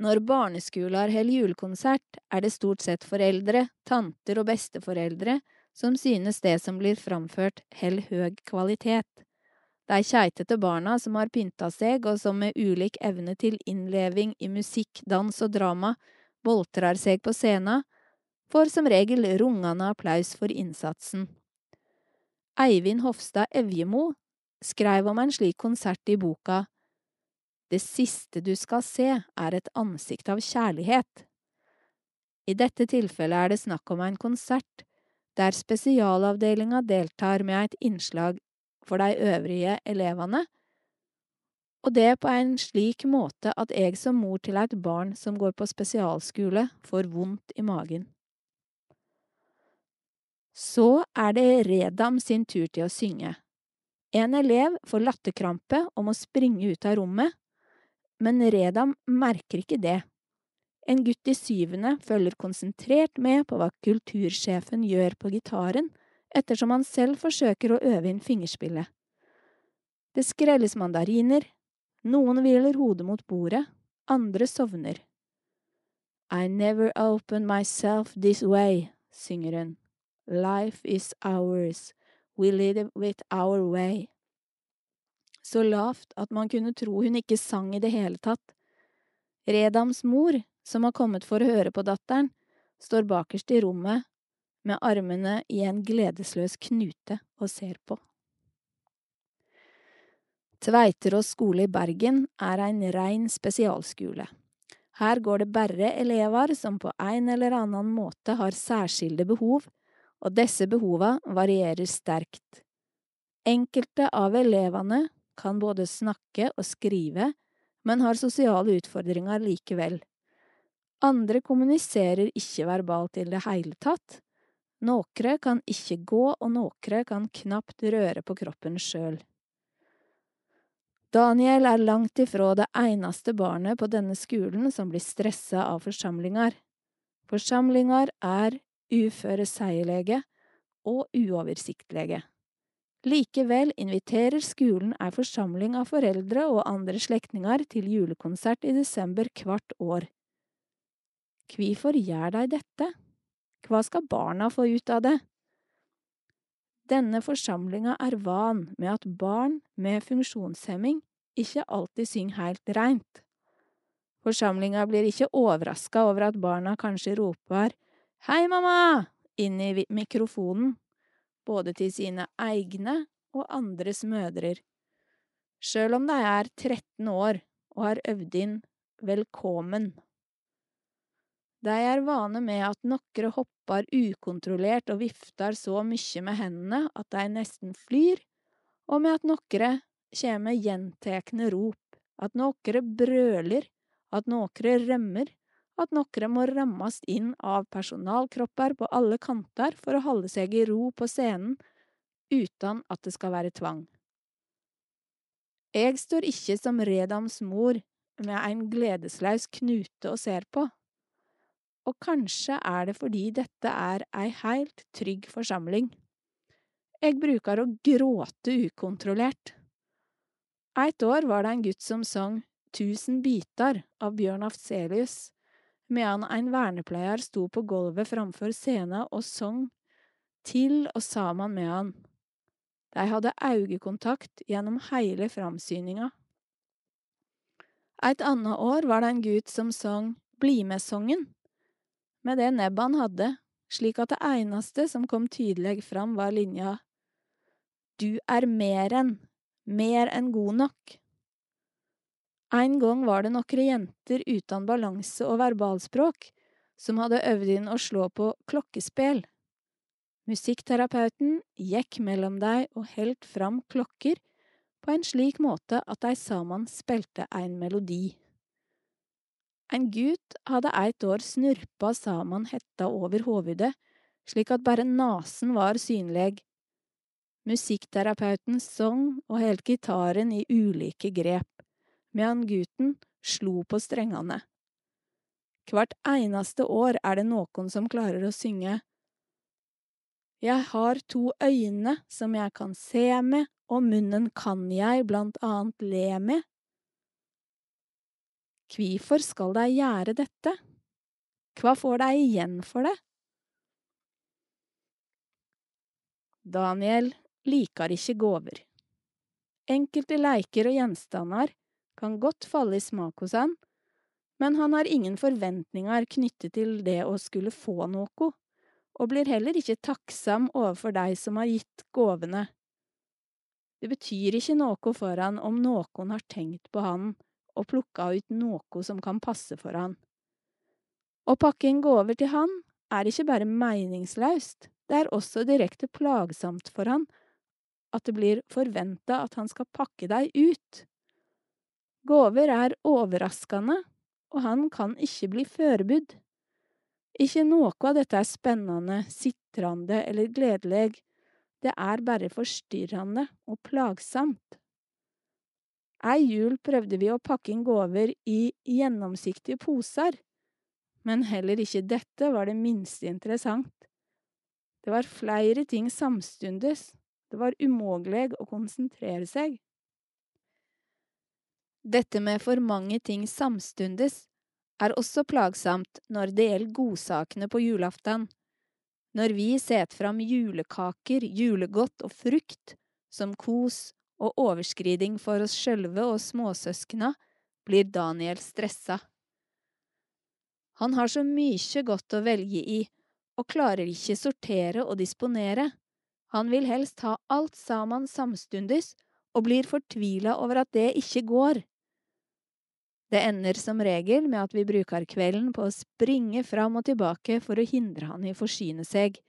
Når barneskoler holder julekonsert, er det stort sett foreldre, tanter og besteforeldre som synes det som blir framført, holder høy kvalitet. De keitete barna som har pynta seg, og som med ulik evne til innleving i musikk, dans og drama boltrar seg på scenen, får som regel rungende applaus for innsatsen. Eivind Hofstad Evjemo skrev om en slik konsert i boka Det siste du skal se, er et ansikt av kjærlighet. I dette tilfellet er det snakk om en konsert der spesialavdelinga deltar med et innslag for de øvrige elevene, og det på en slik måte at jeg som mor til et barn som går på spesialskole, får vondt i magen. Så er det Redam sin tur til å synge. En elev får latterkrampe og må springe ut av rommet, men Redam merker ikke det. En gutt i syvende følger konsentrert med på hva kultursjefen gjør på gitaren, ettersom han selv forsøker å øve inn fingerspillet. Det skrelles mandariner, Noen hviler hodet mot bordet, andre sovner. I never open myself this way, synger hun. Life is ours, we live it our way. Så lavt at man kunne tro hun ikke sang i det hele tatt. Redams mor, som har kommet for å høre på datteren, står bakerst i rommet med armene i en gledesløs knute og ser på. Tveiterås skole i Bergen er en rein spesialskole. Her går det bare elever som på en eller annen måte har særskilde behov, og disse behova varierer sterkt. Enkelte av elevene kan både snakke og skrive, men har sosiale utfordringer likevel. Andre kommuniserer ikke verbalt i det hele tatt. Nokre kan ikke gå, og nokre kan knapt røre på kroppen sjøl. Daniel er langt ifra det eneste barnet på denne skolen som blir stressa av forsamlinger. Forsamlinger er uføreseierlige og uoversiktlige. Likevel inviterer skolen ei forsamling av foreldre og andre slektninger til julekonsert i desember hvert år. Hvorfor gjør de dette? Hva skal barna få ut av det? Denne forsamlinga er van med at barn med funksjonshemming ikke alltid synger helt reint. Forsamlinga blir ikke overraska over at barna kanskje roper Hei, mamma! inn i mikrofonen, både til sine egne og andres mødrer. Sjøl om de er 13 år og har øvd inn Velkommen. De er vane med at nokre hopper ukontrollert og vifter så mykje med hendene at de nesten flyr, og med at nokre kjem med gjentekne rop, at nokre brøler, at nokre rømmer, at nokre må rammast inn av personalkropper på alle kanter for å holde seg i ro på scenen, uten at det skal være tvang. Jeg står ikke som Redams mor med en gledeslaus knute og ser på. Og kanskje er det fordi dette er ei heilt trygg forsamling. Jeg bruker å gråte ukontrollert. Eit år var det en gutt som sang Tusen biter av Bjørn Afselius, medan en vernepleier sto på gulvet framfor scenen og song til og saman med han. De hadde augekontakt gjennom hele framsyninga. Eit annet år var det en gut som sang Bli med-songen, med det nebbet han hadde, slik at det eneste som kom tydelig fram var linja Du er mer enn, mer enn god nok. En gang var det nokre jenter uten balanse og verbalspråk som hadde øvd inn å slå på klokkespill. Musikkterapeuten gikk mellom dei og heldt fram klokker på en slik måte at de sammen spilte en melodi. En gutt hadde eit år snurpa saman hetta over hovudet, slik at bare nasen var synleg. Musikkterapeuten song og heldt gitaren i ulike grep, medan gutten slo på strengene. Hvert eneste år er det noen som klarer å synge Jeg har to øyne som jeg kan se med, og munnen kan jeg blant annet le med. Kvifor skal dei gjøre dette? Hva får dei igjen for det? Daniel liker ikke gåver. Enkelte leiker og gjenstander kan godt falle i smak hos han, men han har ingen forventninger knyttet til det å skulle få noe, og blir heller ikke takksam overfor de som har gitt gåvene. Det betyr ikke noe for han om noen har tenkt på han og plukka ut noe som kan passe for han. Å pakke inn gåver til han er ikke bare meningsløst, det er også direkte plagsomt for han at det blir forventa at han skal pakke deg ut. Gåver er overraskende, og han kan ikke bli førebudd. Ikke noe av dette er spennende, sitrande eller gledelig, det er bare forstyrrende og plagsomt. Ei jul prøvde vi å pakke inn gåver i gjennomsiktige poser, men heller ikke dette var det minste interessant. Det var flere ting samstundes, det var umulig å konsentrere seg. Dette med for mange ting samstundes er også plagsomt når det gjelder godsakene på julaften. Når vi set fram julekaker, julegodt og frukt som kos og overskriding for oss sjølve og småsøskna, blir Daniel stressa. Han har så mykje godt å velge i, og klarer ikke sortere og disponere. Han vil helst ha alt sammen samstundes, og blir fortvila over at det ikke går. Det ender som regel med at vi bruker kvelden på å springe fram og tilbake for å hindre han i å forsyne seg.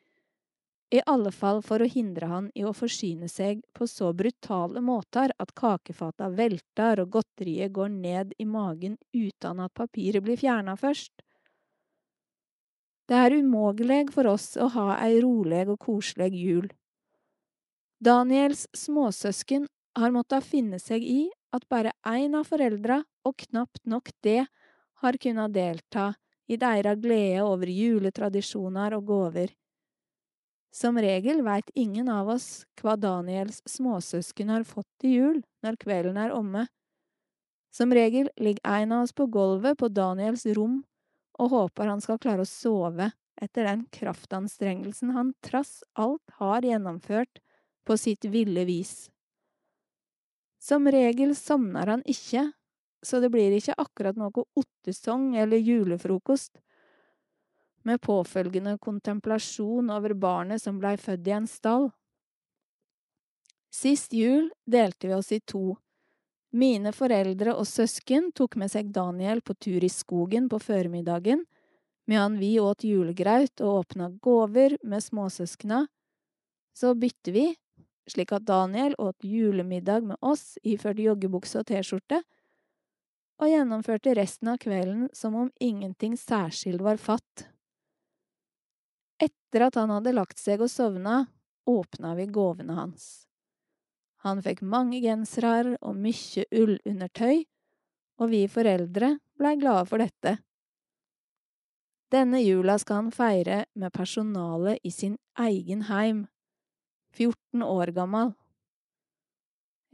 I alle fall for å hindre han i å forsyne seg på så brutale måter at kakefata velter og godteriet går ned i magen uten at papiret blir fjerna først. Det er umågelig for oss å ha ei rolig og koselig jul. Daniels småsøsken har måttet finne seg i at bare én av foreldra, og knapt nok det, har kunnet delta i deira glede over juletradisjoner og gåver. Som regel veit ingen av oss hva Daniels småsøsken har fått til jul når kvelden er omme. Som regel ligger en av oss på gulvet på Daniels rom og håper han skal klare å sove etter den kraftanstrengelsen han trass alt har gjennomført på sitt ville vis. Som regel sovner han ikke, så det blir ikke akkurat noe ottesong eller julefrokost, med påfølgende kontemplasjon over barnet som blei født i en stall. Sist jul delte vi oss i to. Mine foreldre og søsken tok med seg Daniel på tur i skogen på føremiddagen, medan vi åt julegraut og åpna gåver med småsøskna. Så bytte vi, slik at Daniel åt julemiddag med oss iført joggebukse og T-skjorte, og gjennomførte resten av kvelden som om ingenting særskilt var fatt. Etter at han hadde lagt seg og sovna, åpna vi gåvene hans. Han fikk mange gensere og mye ullundertøy, og vi foreldre blei glade for dette. Denne jula skal han feire med personalet i sin egen heim, 14 år gammel.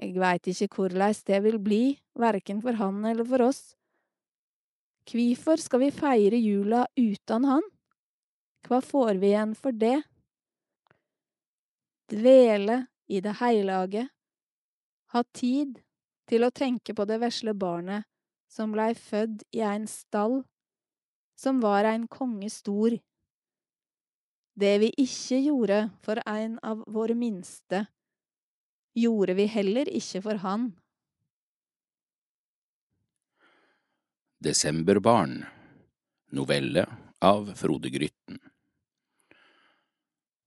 Jeg veit ikke korleis det vil bli, verken for han eller for oss. Kvifor skal vi feire jula utan han? Hva får vi igjen for det? Dvele i det heilage, ha tid til å tenke på det vesle barnet som blei født i ein stall, som var ein konge stor. Det vi ikke gjorde for en av våre minste, gjorde vi heller ikke for han. Desemberbarn Novelle av Frode Grytten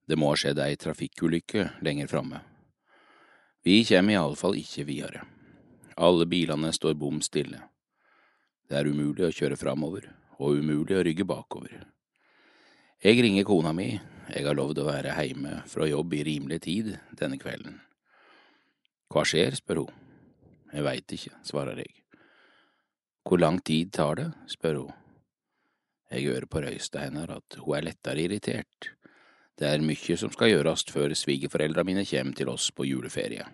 Det må ha skjedd ei trafikkulykke lenger framme. Vi kjem iallfall ikke videre. Alle bilene står bom stille. Det er umulig å kjøre framover, og umulig å rygge bakover. Jeg ringer kona mi, jeg har lovd å være heime fra jobb i rimelig tid denne kvelden. Hva skjer, spør hun. Jeg veit ikke, svarer jeg. Hvor lang tid tar det, spør hun. Jeg hører på røysta hennes at hun er lettere irritert. Det er mye som skal gjøres før svigerforeldra mine kommer til oss på juleferie.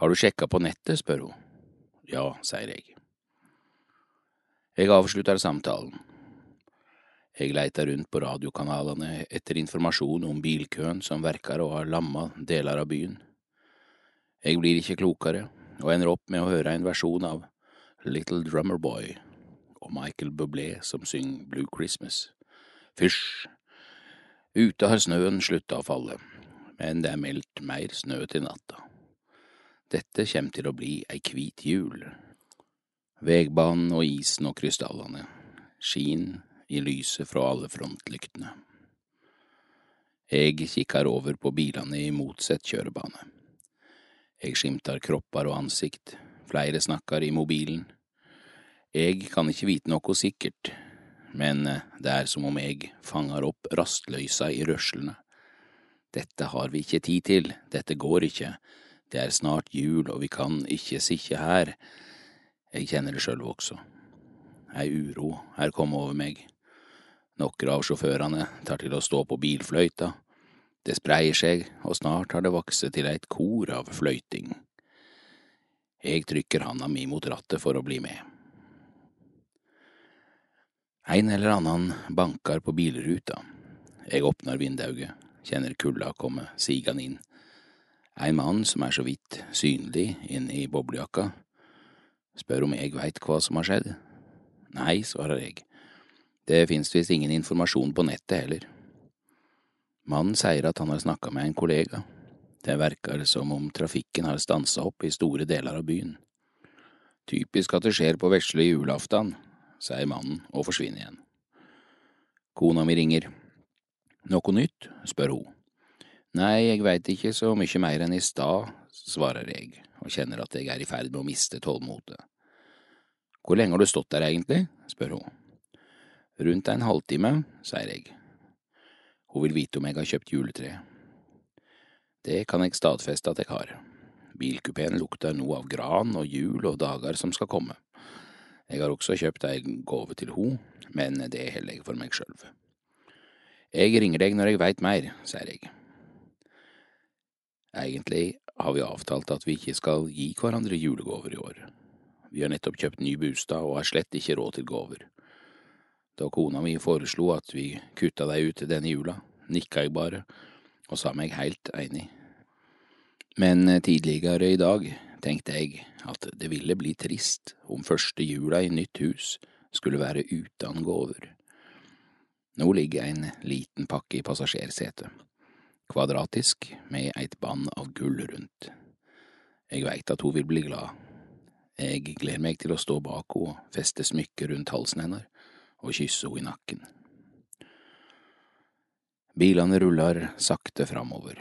Har du sjekka på nettet, spør hun. Ja, sier jeg. Jeg avslutter samtalen. Jeg leiter rundt på radiokanalene etter informasjon om bilkøen som verker å ha lamma deler av byen. Jeg blir ikke klokere, og ender opp med å høre en versjon av Little Drummer Boy og Michael Bublé som synger Blue Christmas. Fysj! Ute har snøen slutta å falle, men det er meldt mer snø til natta. Dette kommer til å bli ei hvit jul. Vegbanen og isen og krystallene skin i lyset fra alle frontlyktene. Jeg kikker over på bilene i motsatt kjørebane. Jeg skimter kropper og ansikt, flere snakker i mobilen. Jeg kan ikke vite noe sikkert, men det er som om jeg fanger opp rastløysa i rørslene. Dette har vi ikke tid til, dette går ikke, det er snart jul og vi kan ikke sitte her. Jeg kjenner det sjøl også. Ei uro er kommet over meg. Noen av sjåførene tar til å stå på bilfløyta. Det spreier seg, og snart har det vokst til et kor av fløyting. Jeg trykker handa mi mot rattet for å bli med. En eller annen banker på bilruta. Jeg åpner vindauget, kjenner kulda komme sigende inn. En mann som er så vidt synlig inne i boblejakka, spør om jeg veit hva som har skjedd. Nei, svarer jeg. Det finnes visst ingen informasjon på nettet heller. Mannen sier at han har snakka med en kollega. Det verker som om trafikken har stansa opp i store deler av byen. Typisk at det skjer på vesle julaften, sier mannen og forsvinner igjen. Kona mi ringer. Noe nytt? spør hun. Nei, jeg veit ikke så mye mer enn i stad, svarer jeg og kjenner at jeg er i ferd med å miste tålmodet. Hvor lenge har du stått der egentlig? spør hun. Rundt en halvtime, sier jeg. Hun vil vite om jeg har kjøpt juletre. Det kan jeg stadfeste at jeg har. Bilkupeen lukter noe av gran og jul og dager som skal komme. Jeg har også kjøpt ei gave til ho, men det holder jeg for meg sjølv. Jeg ringer deg når jeg veit mer, sier jeg. Egentlig har vi avtalt at vi ikke skal gi hverandre julegaver i år. Vi har nettopp kjøpt ny bostad og har slett ikke råd til gaver. Da kona mi foreslo at vi kutta deg ut denne jula, nikka jeg bare og sa meg heilt enig. Men tidligere i dag tenkte jeg at det ville bli trist om første jula i nytt hus skulle være uten gaver. Nå ligger en liten pakke i passasjersetet, kvadratisk med et bånd av gull rundt. Jeg veit at hun vil bli glad. Jeg gleder meg til å stå bak henne og feste smykket rundt halsen hennes og kysse henne i nakken. Bilene ruller sakte framover,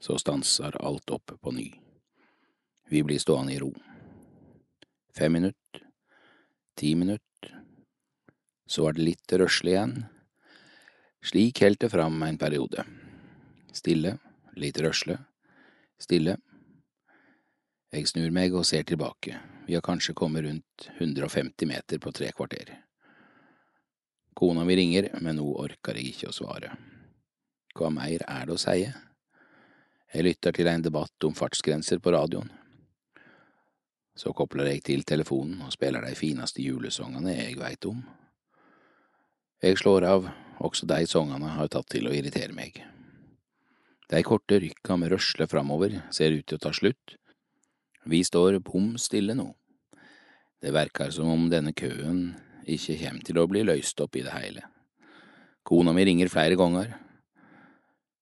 så stanser alt opp på ny. Vi blir stående i ro. Fem minutter, ti minutter, så er det litt røslig igjen. Slik helt det fram en periode. Stille, litt røsle, stille. Jeg snur meg og ser tilbake. Vi har kanskje kommet rundt 150 meter på tre kvarter. Kona mi ringer, men nå orker jeg ikke å svare. Hva mer er det å si? Jeg lytter til en debatt om fartsgrenser på radioen. Så kobler jeg til telefonen og spiller de fineste julesongene jeg veit om. Jeg slår av, også de songene har tatt til å irritere meg. De korte rykka med røsle framover ser ut til å ta slutt. Vi står bom stille nå. Det verker som om denne køen ikke kommer til å bli løst opp i det hele. Kona mi ringer flere ganger.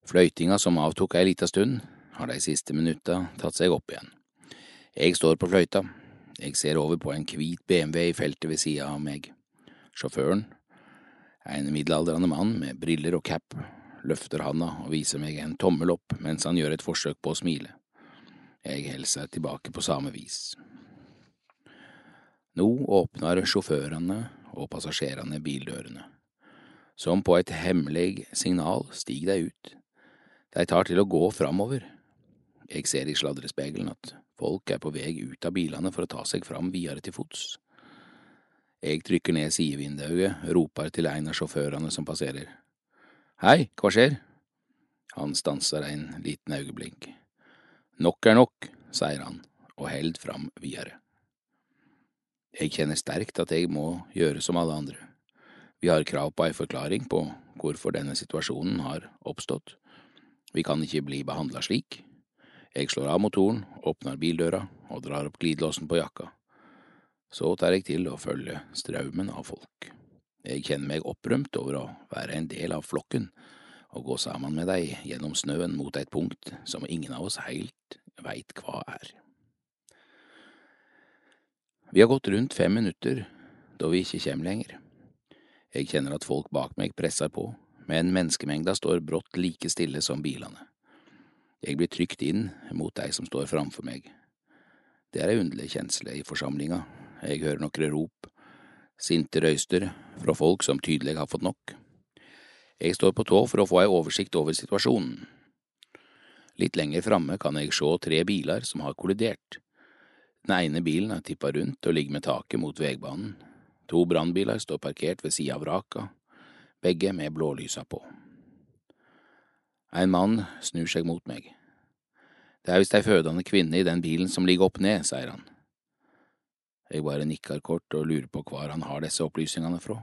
Fløytinga som avtok ei lita stund, har de siste minutta tatt seg opp igjen. Jeg står på fløyta. Jeg ser over på en hvit BMW i feltet ved sida av meg. Sjåføren, en middelaldrende mann med briller og cap, løfter handa og viser meg en tommel opp mens han gjør et forsøk på å smile. Jeg hilser tilbake på samme vis. Nå åpner sjåførene og passasjerene bildørene. Som på et hemmelig signal stiger de ut. De tar til å gå framover. Jeg ser i sladrespegelen at folk er på vei ut av bilene for å ta seg fram videre til fots. Jeg trykker ned sidevinduet, roper til en av sjåførene som passerer. Hei, hva skjer? Han stanser en liten øyeblikk. Nok er nok, sier han og held fram videre. Jeg kjenner sterkt at jeg må gjøre som alle andre. Vi har krav på ei forklaring på hvorfor denne situasjonen har oppstått. Vi kan ikke bli behandla slik. Jeg slår av motoren, åpner bildøra og drar opp glidelåsen på jakka. Så tar jeg til å følge strømmen av folk. Jeg kjenner meg opprømt over å være en del av flokken og gå sammen med dei gjennom snøen mot et punkt som ingen av oss heilt veit hva er. Vi har gått rundt fem minutter da vi ikke kommer lenger. Jeg kjenner at folk bak meg presser på, men menneskemengda står brått like stille som bilene. Jeg blir trykt inn mot de som står framfor meg. Det er ei underlig kjensle i forsamlinga. Jeg hører noen rop, sinte røyster fra folk som tydelig har fått nok. Jeg står på tå for å få ei oversikt over situasjonen. Litt lenger framme kan jeg se tre biler som har kollidert. Den ene bilen er tippa rundt og ligger med taket mot veibanen. To brannbiler står parkert ved sida av vraka, begge med blålysa på. En mann snur seg mot meg. Det er visst ei fødende kvinne i den bilen som ligger opp ned, sier han. Jeg bare nikker kort og lurer på hvor han har disse opplysningene fra.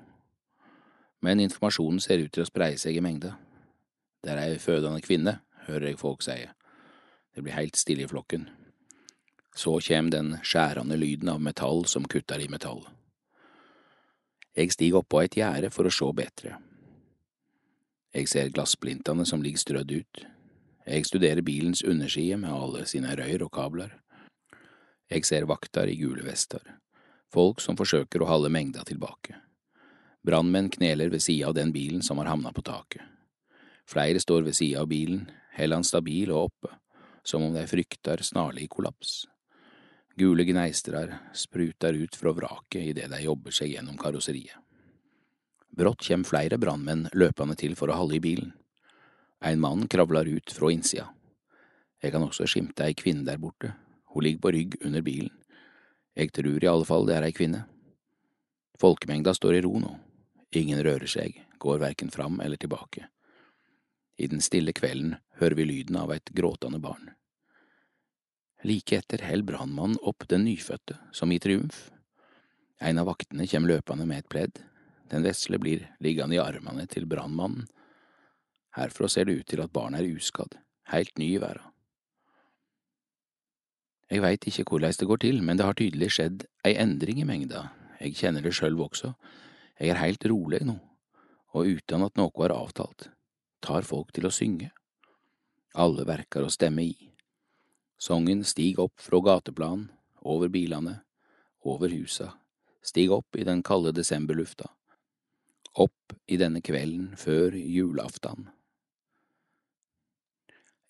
Men informasjonen ser ut til å spreie seg i mengde. Det er ei fødende kvinne, hører jeg folk si. Det blir helt stille i flokken. Så kjem den skjærende lyden av metall som kutter i metall. Jeg stiger oppå et gjerde for å se bedre. Jeg ser glassplintene som ligger strødd ut. Jeg studerer bilens underside med alle sine røyr og kabler. Jeg ser vakter i gule vester, folk som forsøker å holde mengda tilbake. Brannmenn kneler ved sida av den bilen som har havna på taket. Flere står ved sida av bilen, heller han stabil og oppe, som om de frykter snarlig kollaps. Gule gneistrar spruter ut fra vraket idet de jobber seg gjennom karosseriet. Brått kjem flere brannmenn løpende til for å holde i bilen. En mann kravler ut fra innsida. Jeg kan også skimte ei kvinne der borte. Hun ligger på rygg under bilen. Jeg tror i alle fall det er ei kvinne. Folkemengda står i ro nå. Ingen rører seg, går verken fram eller tilbake. I den stille kvelden hører vi lyden av et gråtende barn. Like etter heller brannmannen opp den nyfødte, som i triumf. En av vaktene kommer løpende med et pledd. Den vesle blir liggende i armene til brannmannen. Herfra ser det ut til at barnet er uskadd, helt ny i verden. Jeg veit ikke hvordan det går til, men det har tydelig skjedd ei endring i mengda. Jeg kjenner det sjølv også. Jeg er helt rolig nå, og uten at noe er avtalt, tar folk til å synge. Alle verker å stemme i. Songen stig opp fra gateplan, over bilene, over husa, stig opp i den kalde desemberlufta, opp i denne kvelden før julaftan.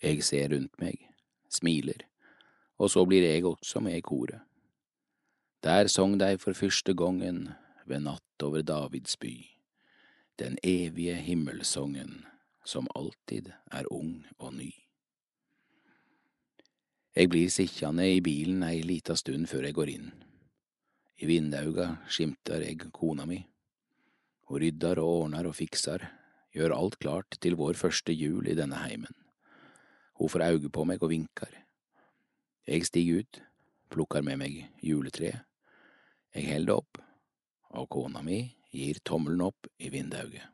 Jeg ser rundt meg, smiler, og så blir jeg også med i koret. Der sang dei for første gongen ved natt over Davids by, den evige himmelsongen som alltid er ung og ny. Jeg blir sittjande i bilen ei lita stund før jeg går inn. I vindauga skimter jeg kona mi. Hun rydder og ordner og fikser, gjør alt klart til vår første jul i denne heimen. Hun får auge på meg og vinker. Jeg stiger ut, plukker med meg juletreet. Jeg holder det opp, og kona mi gir tommelen opp i vindauget.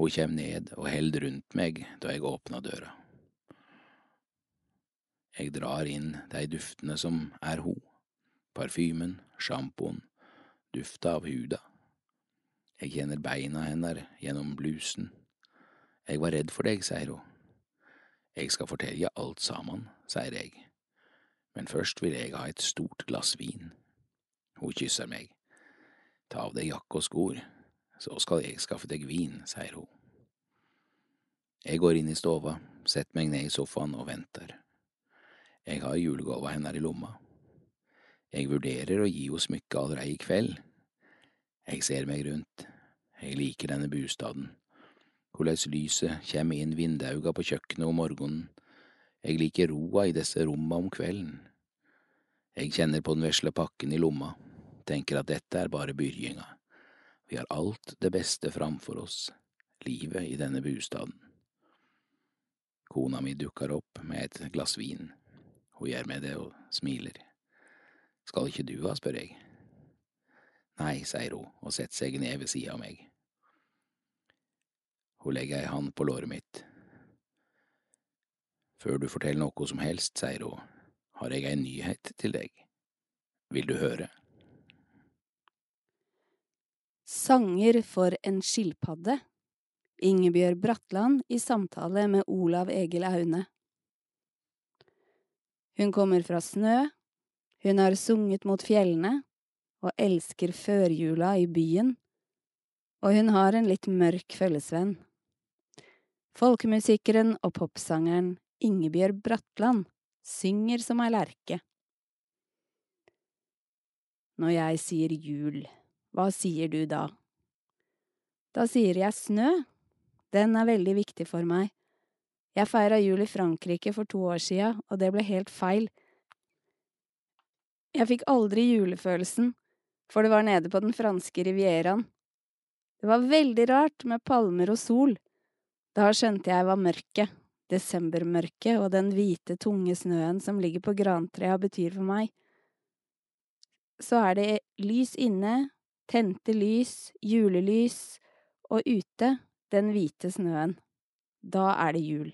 Hun kjem ned og holder rundt meg da jeg åpner døra. Jeg drar inn de duftene som er ho, parfymen, sjampoen, dufta av huda. Jeg kjenner beina hennes gjennom blusen. Jeg var redd for deg, sier hun. Jeg skal fortelle alt sammen, sier jeg, men først vil jeg ha et stort glass vin. Hun kysser meg. Ta av deg jakke og skor, så skal jeg skaffe deg vin, sier hun. Jeg går inn i stova, setter meg ned i sofaen og venter. Jeg har julegava hennes i lomma. Jeg vurderer å gi henne smykket allerede i kveld. Jeg ser meg rundt. Jeg liker denne bostaden. Hvordan lyset kommer inn vindauga på kjøkkenet om morgenen. Jeg liker roa i disse romma om kvelden. Jeg kjenner på den vesle pakken i lomma, tenker at dette er bare byrjinga. Vi har alt det beste framfor oss, livet i denne bostaden. Kona mi dukker opp med et glass vin. Hun gjør meg det og smiler. Skal ikke du ha, spør jeg. Nei, sier hun og setter seg ned ved sida av meg. Hun legger ei hand på låret mitt. Før du forteller noe som helst, sier hun, har jeg ei nyhet til deg. Vil du høre? Sanger for en skilpadde. Ingebjørg Bratland i samtale med Olav Egil Aune. Hun kommer fra snø, hun har sunget mot fjellene og elsker førjula i byen, og hun har en litt mørk følgesvenn. Folkemusikeren og popsangeren Ingebjørg Bratland synger som ei lerke. Når jeg sier jul, hva sier du da? Da sier jeg snø. Den er veldig viktig for meg. Jeg feira jul i Frankrike for to år sia, og det ble helt feil. Jeg fikk aldri julefølelsen, for det var nede på den franske rivieraen. Det var veldig rart med palmer og sol. Da skjønte jeg hva mørket, desembermørket og den hvite, tunge snøen som ligger på grantrea betyr for meg. så er det lys inne, tente lys, julelys, og ute den hvite snøen. Da er det jul.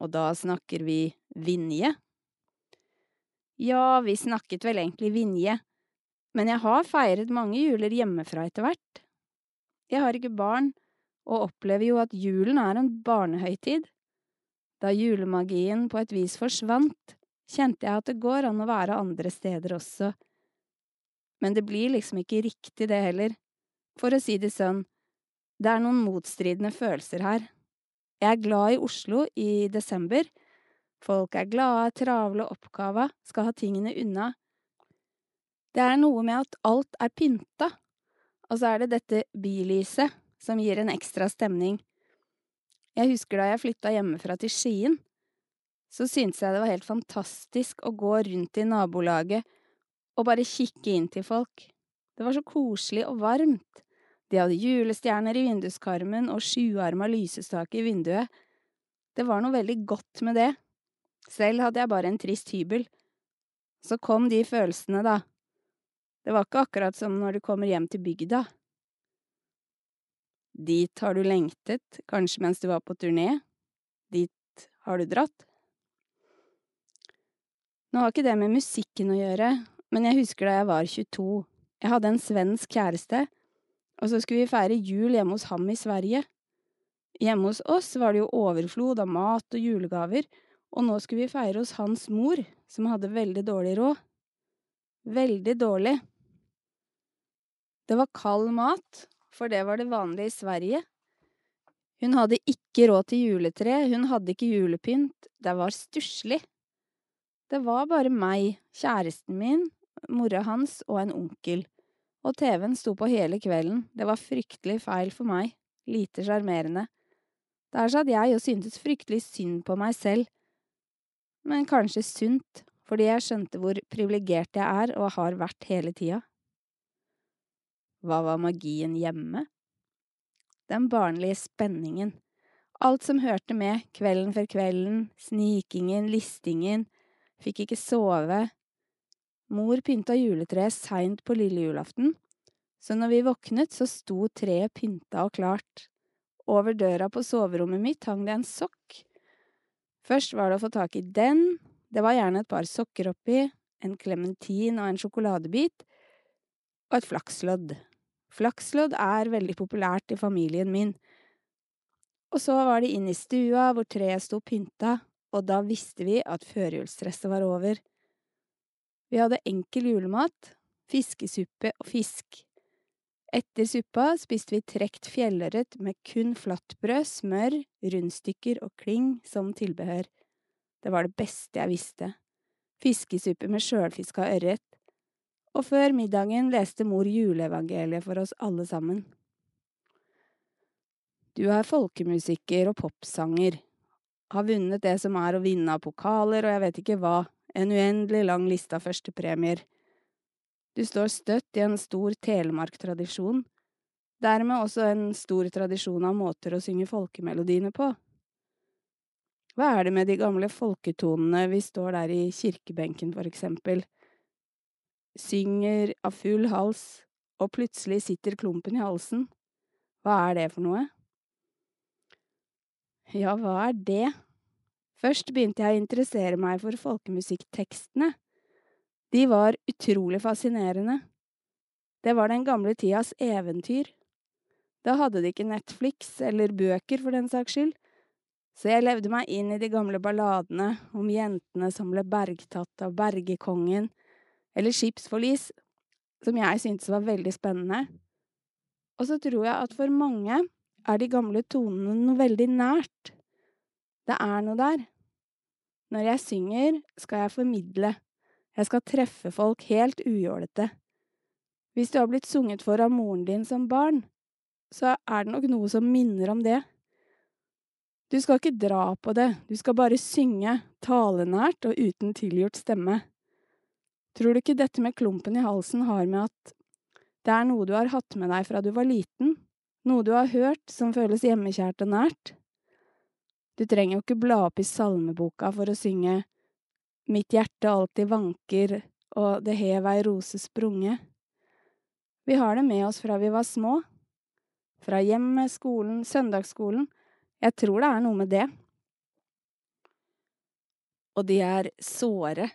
Og da snakker vi Vinje. Ja, vi snakket vel egentlig Vinje, men jeg har feiret mange juler hjemmefra etter hvert. Jeg har ikke barn, og opplever jo at julen er en barnehøytid. Da julemagien på et vis forsvant, kjente jeg at det går an å være andre steder også. Men det blir liksom ikke riktig, det heller. For å si det sånn, det er noen motstridende følelser her. Jeg er glad i Oslo i desember. Folk er glade, travle oppgava, skal ha tingene unna. Det er noe med at alt er pynta, og så er det dette bilyset som gir en ekstra stemning. Jeg husker da jeg flytta hjemmefra til Skien, så syntes jeg det var helt fantastisk å gå rundt i nabolaget og bare kikke inn til folk. Det var så koselig og varmt. De hadde julestjerner i vinduskarmen og sjuarma lysestake i vinduet. Det var noe veldig godt med det. Selv hadde jeg bare en trist hybel. Så kom de følelsene, da. Det var ikke akkurat som når du kommer hjem til bygda. Dit har du lengtet, kanskje mens du var på turné. Dit har du dratt. Nå har ikke det med musikken å gjøre, men jeg husker da jeg var 22. Jeg hadde en svensk kjæreste, og så skulle vi feire jul hjemme hos ham i Sverige. Hjemme hos oss var det jo overflod av mat og julegaver, og nå skulle vi feire hos hans mor, som hadde veldig dårlig råd. Veldig dårlig. Det var kald mat, for det var det vanlige i Sverige. Hun hadde ikke råd til juletre, hun hadde ikke julepynt, det var stusslig. Det var bare meg, kjæresten min, mora hans og en onkel, og TV-en sto på hele kvelden, det var fryktelig feil for meg, lite sjarmerende. Der satt jeg og syntes fryktelig synd på meg selv, men kanskje sunt, fordi jeg skjønte hvor privilegert jeg er og har vært hele tida. Hva var magien hjemme? Den barnlige spenningen. Alt som hørte med, kvelden før kvelden, snikingen, listingen, fikk ikke sove. Mor pynta juletreet seint på lille julaften, så når vi våknet, så sto treet pynta og klart. Over døra på soverommet mitt hang det en sokk. Først var det å få tak i den, det var gjerne et par sokker oppi, en klementin og en sjokoladebit, og et flakslodd. Flakslodd er veldig populært i familien min. Og så var det inn i stua hvor treet sto pynta, og da visste vi at førjulsstresset var over. Vi hadde enkel julemat, fiskesuppe og fisk. Etter suppa spiste vi trekt fjellørret med kun flatbrød, smør, rundstykker og kling som tilbehør. Det var det beste jeg visste. Fiskesuppe med sjølfiska ørret. Og før middagen leste mor juleevangeliet for oss alle sammen. Du er folkemusiker og popsanger, har vunnet det som er å vinne av pokaler og jeg vet ikke hva, en uendelig lang liste av førstepremier. Du står støtt i en stor telemarktradisjon, dermed også en stor tradisjon av måter å synge folkemelodiene på. Hva er det med de gamle folketonene vi står der i kirkebenken, for eksempel, synger av full hals, og plutselig sitter klumpen i halsen? Hva er det for noe? Ja, hva er det? Først begynte jeg å interessere meg for folkemusikktekstene. De var utrolig fascinerende. Det var den gamle tidas eventyr. Da hadde de ikke Netflix, eller bøker for den saks skyld, så jeg levde meg inn i de gamle balladene om jentene som ble bergtatt av bergekongen, eller skipsforlis, som jeg syntes var veldig spennende. Og så tror jeg at for mange er de gamle tonene noe veldig nært. Det er noe der. Når jeg synger, skal jeg formidle. Jeg skal treffe folk helt ujålete. Hvis du har blitt sunget for av moren din som barn, så er det nok noe som minner om det. Du skal ikke dra på det, du skal bare synge, talenært og uten tilgjort stemme. Tror du ikke dette med klumpen i halsen har med at det er noe du har hatt med deg fra du var liten, noe du har hørt som føles hjemmekjært og nært? Du trenger jo ikke bla opp i salmeboka for å synge Mitt hjerte alltid vanker, og det hev ei rose sprunge. Vi har det med oss fra vi var små. Fra hjemmet, skolen, søndagsskolen. Jeg tror det er noe med det. Og de er såre.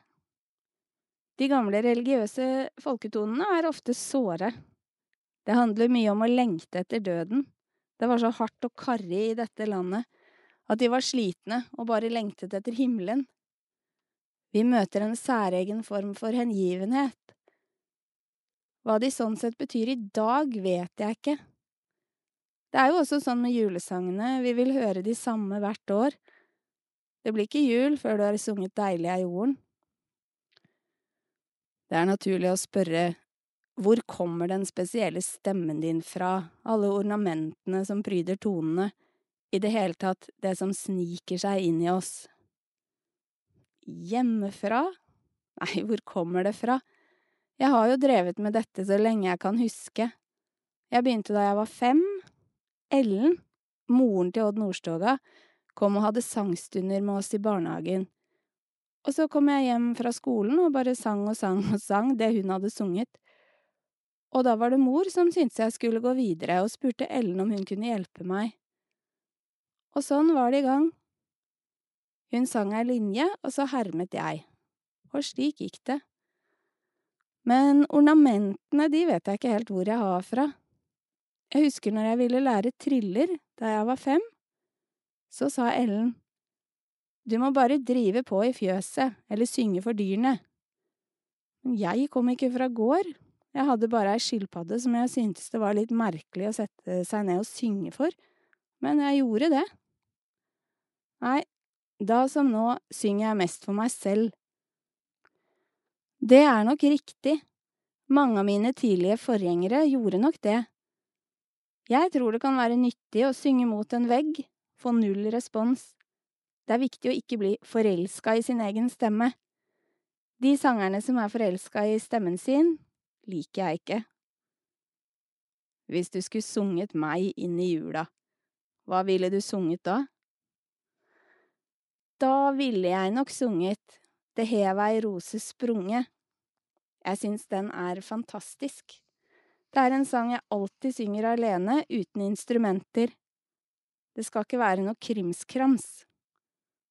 De gamle religiøse folketonene er ofte såre. Det handler mye om å lengte etter døden. Det var så hardt og karrig i dette landet at de var slitne og bare lengtet etter himmelen. Vi møter en særegen form for hengivenhet. Hva de sånn sett betyr i dag, vet jeg ikke. Det er jo også sånn med julesangene, vi vil høre de samme hvert år. Det blir ikke jul før du har sunget Deilig er jorden. Det er naturlig å spørre hvor kommer den spesielle stemmen din fra, alle ornamentene som pryder tonene, i det hele tatt det som sniker seg inn i oss? Hjemmefra? (laughs) Nei, hvor kommer det fra? Jeg har jo drevet med dette så lenge jeg kan huske. Jeg begynte da jeg var fem. Ellen, moren til Odd Nordstoga, kom og hadde sangstunder med oss i barnehagen. Og så kom jeg hjem fra skolen og bare sang og sang og sang det hun hadde sunget. Og da var det mor som syntes jeg skulle gå videre, og spurte Ellen om hun kunne hjelpe meg. Og sånn var det i gang. Hun sang ei linje, og så hermet jeg. Og slik gikk det. Men ornamentene, de vet jeg ikke helt hvor jeg har fra. Jeg husker når jeg ville lære triller da jeg var fem. Så sa Ellen, du må bare drive på i fjøset, eller synge for dyrene. Men jeg kom ikke fra gård, jeg hadde bare ei skilpadde som jeg syntes det var litt merkelig å sette seg ned og synge for, men jeg gjorde det. Nei, da som nå synger jeg mest for meg selv. Det er nok riktig, mange av mine tidlige forgjengere gjorde nok det. Jeg tror det kan være nyttig å synge mot en vegg, få null respons. Det er viktig å ikke bli forelska i sin egen stemme. De sangerne som er forelska i stemmen sin, liker jeg ikke. Hvis du skulle sunget meg inn i jula, hva ville du sunget da? Da ville jeg nok sunget Det hev ei rose sprunge. Jeg syns den er fantastisk. Det er en sang jeg alltid synger alene, uten instrumenter. Det skal ikke være noe krimskrams.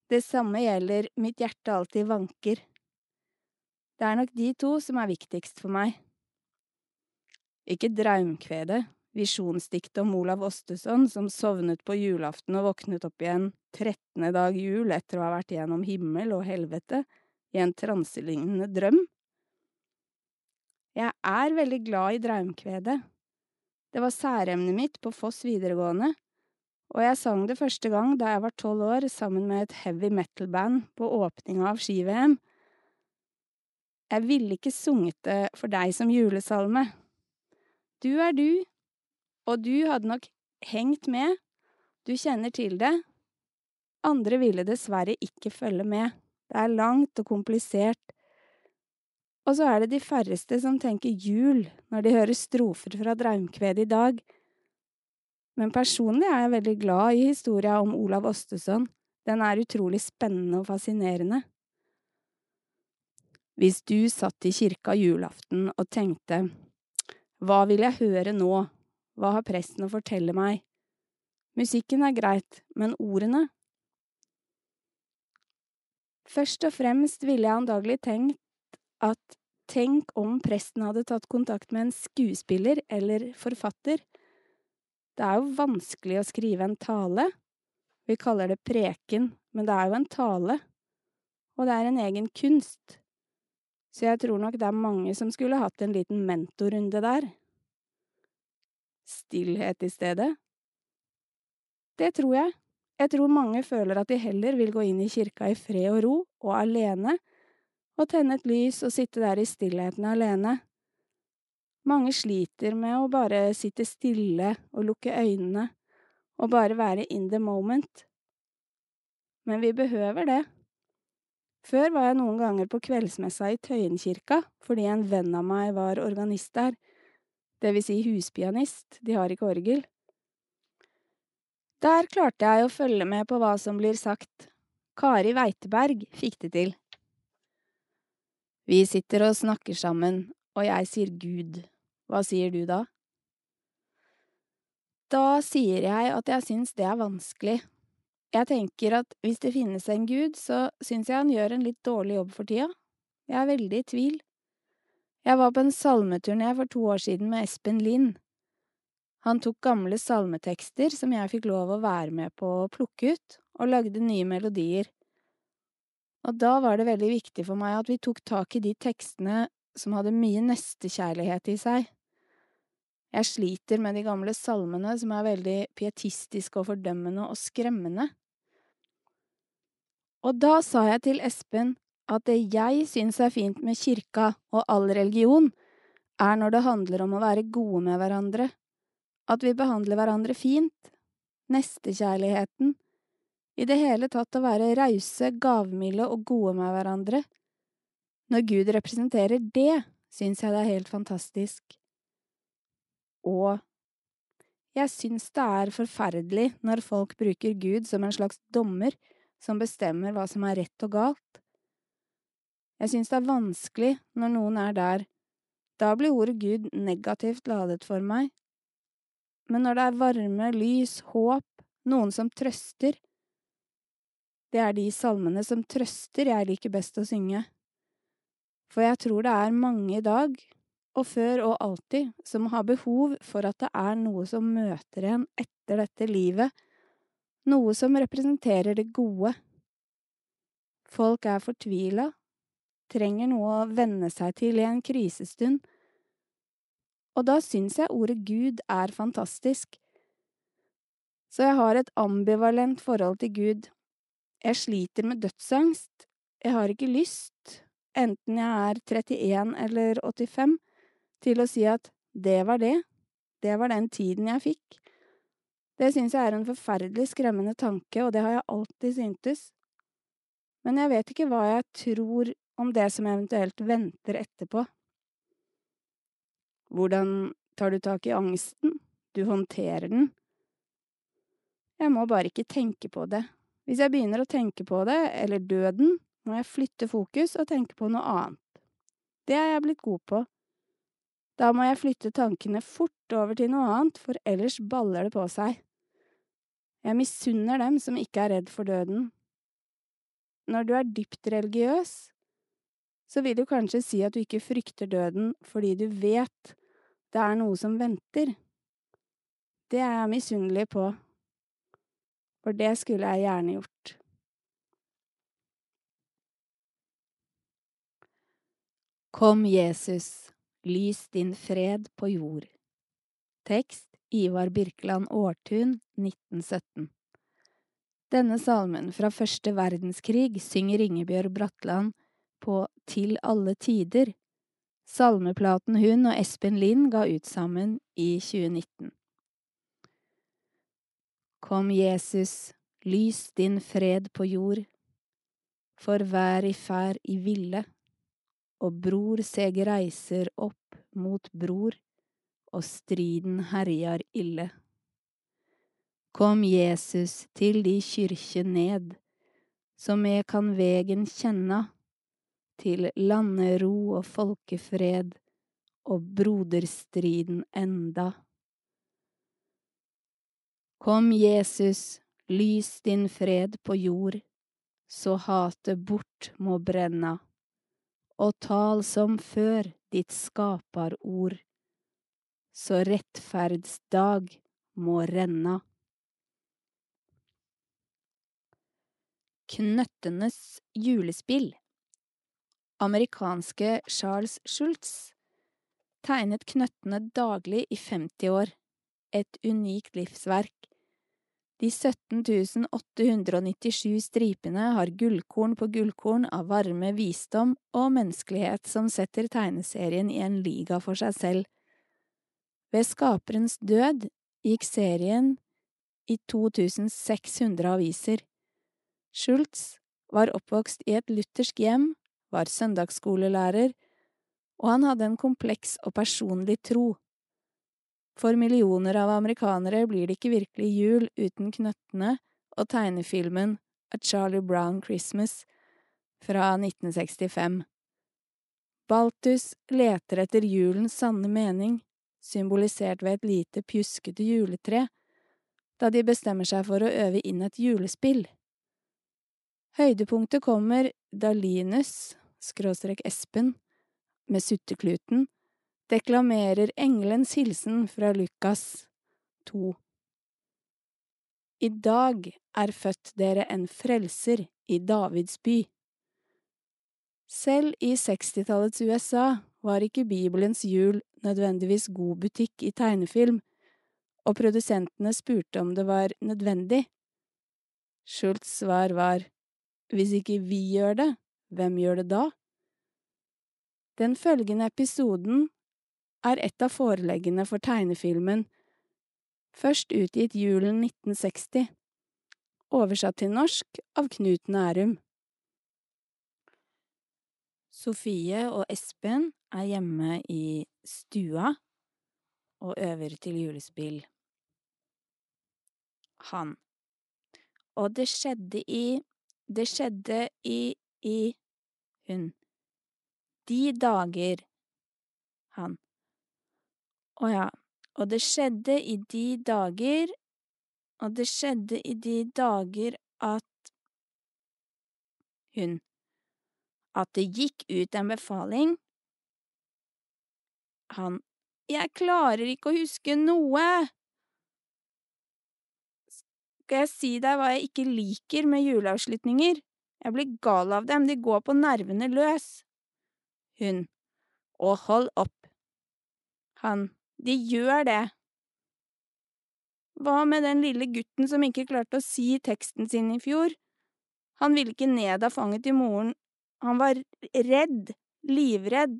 Det samme gjelder Mitt hjerte alltid vanker. Det er nok de to som er viktigst for meg. Ikke draumkvedet, visjonsdiktet om Olav Osteson som sovnet på julaften og våknet opp igjen trettende dag jul etter å ha vært gjennom himmel og helvete i en transelignende drøm. Jeg er veldig glad i draumkvedet. Det var særemnet mitt på Foss videregående, og jeg sang det første gang da jeg var tolv år sammen med et heavy metal-band på åpninga av ski-VM. Jeg ville ikke sunget det for deg som julesalme. Du er du, og du hadde nok hengt med, du kjenner til det. Andre ville dessverre ikke følge med, det er langt og komplisert. Og så er det de færreste som tenker jul når de hører strofer fra Draumkvedet i dag. Men personlig er jeg veldig glad i historia om Olav Ostesson. den er utrolig spennende og fascinerende. Hvis du satt i kirka julaften og tenkte, hva vil jeg høre nå, hva har presten å fortelle meg? Musikken er greit, men ordene? Først og fremst ville jeg antagelig tenkt at tenk om presten hadde tatt kontakt med en skuespiller eller forfatter. Det er jo vanskelig å skrive en tale. Vi kaller det preken, men det er jo en tale. Og det er en egen kunst. Så jeg tror nok det er mange som skulle hatt en liten mentorrunde der. Stillhet i stedet? Det tror jeg. Jeg tror mange føler at de heller vil gå inn i kirka i fred og ro, og alene, og tenne et lys og sitte der i stillheten alene. Mange sliter med å bare sitte stille og lukke øynene, og bare være in the moment. Men vi behøver det. Før var jeg noen ganger på kveldsmessa i Tøyenkirka fordi en venn av meg var organist der, det vil si huspianist, de har ikke orgel. Der klarte jeg å følge med på hva som blir sagt. Kari Weiteberg fikk det til. Vi sitter og snakker sammen, og jeg sier Gud. Hva sier du da? Da sier jeg at jeg syns det er vanskelig. Jeg tenker at hvis det finnes en gud, så syns jeg han gjør en litt dårlig jobb for tida. Jeg er veldig i tvil. Jeg var på en salmeturné for to år siden med Espen Lind. Han tok gamle salmetekster som jeg fikk lov å være med på å plukke ut, og lagde nye melodier. Og da var det veldig viktig for meg at vi tok tak i de tekstene som hadde mye nestekjærlighet i seg. Jeg sliter med de gamle salmene som er veldig pietistiske og fordømmende og skremmende. Og da sa jeg til Espen at det jeg syns er fint med kirka og all religion, er når det handler om å være gode med hverandre, at vi behandler hverandre fint, nestekjærligheten, i det hele tatt å være rause, gavmilde og gode med hverandre. Når Gud representerer det, syns jeg det er helt fantastisk. Og jeg syns det er forferdelig når folk bruker Gud som en slags dommer som bestemmer hva som er rett og galt. Jeg synes det er vanskelig når noen er der. Da blir ordet Gud negativt ladet for meg. Men når det er varme, lys, håp, noen som trøster, det er de salmene som trøster jeg liker best å synge. For jeg tror det er mange i dag, og før og alltid, som har behov for at det er noe som møter en etter dette livet, noe som representerer det gode. Folk er fortvila, trenger noe å venne seg til i en krisestund, og da syns jeg ordet Gud er fantastisk. Så jeg har et ambivalent forhold til Gud. Jeg sliter med dødsangst. Jeg har ikke lyst, enten jeg er 31 eller 85, til å si at det var det, det var den tiden jeg fikk. Det syns jeg er en forferdelig skremmende tanke, og det har jeg alltid syntes. Men jeg vet ikke hva jeg tror om det som eventuelt venter etterpå. Hvordan tar du tak i angsten? Du håndterer den. Jeg må bare ikke tenke på det. Hvis jeg begynner å tenke på det, eller døden, må jeg flytte fokus og tenke på noe annet. Det er jeg blitt god på. Da må jeg flytte tankene fort over til noe annet, for ellers baller det på seg. Jeg misunner dem som ikke er redd for døden. Når du er dypt religiøs, så vil du kanskje si at du ikke frykter døden fordi du vet det er noe som venter. Det er jeg misunnelig på, for det skulle jeg gjerne gjort. Kom, Jesus, lys din fred på jord. Tekst Ivar Birkeland Aartun, 1917 Denne salmen fra første verdenskrig synger Ingebjørg Bratland på Til alle tider, salmeplaten hun og Espen Lind ga ut sammen i 2019. Kom, Jesus, lys din fred på jord, for vær i ferd i ville, og bror seg reiser opp mot bror, og striden herjar ille. Kom, Jesus, til de kyrkje ned, så me kan vegen kjenna, til landero og folkefred, og broderstriden enda. Kom, Jesus, lys din fred på jord, så hatet bort må brenna, og tal som før ditt skaparord, så rettferdsdag må renna. Knøttenes julespill Amerikanske Charles Schultz tegnet knøttene daglig i 50 år, et unikt livsverk. De 17 897 stripene har gullkorn på gullkorn av varme, visdom og menneskelighet som setter tegneserien i en liga for seg selv. Ved skaperens død gikk serien i 2600 aviser. Schultz var oppvokst i et luthersk hjem, var søndagsskolelærer, og han hadde en kompleks og personlig tro. For millioner av amerikanere blir det ikke virkelig jul uten knøttene og tegnefilmen A Charlie Brown Christmas fra 1965. Baltus leter etter julens sanne mening, symbolisert ved et lite pjuskete juletre, da de bestemmer seg for å øve inn et julespill. Høydepunktet kommer da Linus, skråstrek Espen, med suttekluten, deklamerer engelens hilsen fra Lukas 2. I dag er født dere en frelser i Davids by. Selv i 60-tallets USA var ikke Bibelens jul nødvendigvis god butikk i tegnefilm, og produsentene spurte om det var nødvendig. Schultz' svar var hvis ikke vi gjør det, hvem gjør det da? Den følgende episoden er et av foreleggene for tegnefilmen, først utgitt julen 1960, oversatt til norsk av Knut Nærum. Sofie og Espen er hjemme i stua og øver til julespill. Han. Og det skjedde i Det skjedde i i hun. De dager. Han. Å ja. Og det skjedde i de dager Og det skjedde i de dager at Hun. At det gikk ut en befaling. Han. Jeg klarer ikke å huske noe. Skal jeg si deg hva jeg ikke liker med juleavslutninger? Jeg blir gal av dem, de går på nervene løs. Hun. Å, hold opp. Han. De gjør det. Hva med den lille gutten som ikke klarte å si teksten sin i fjor? Han ville ikke ned av fanget til moren, han var redd, livredd.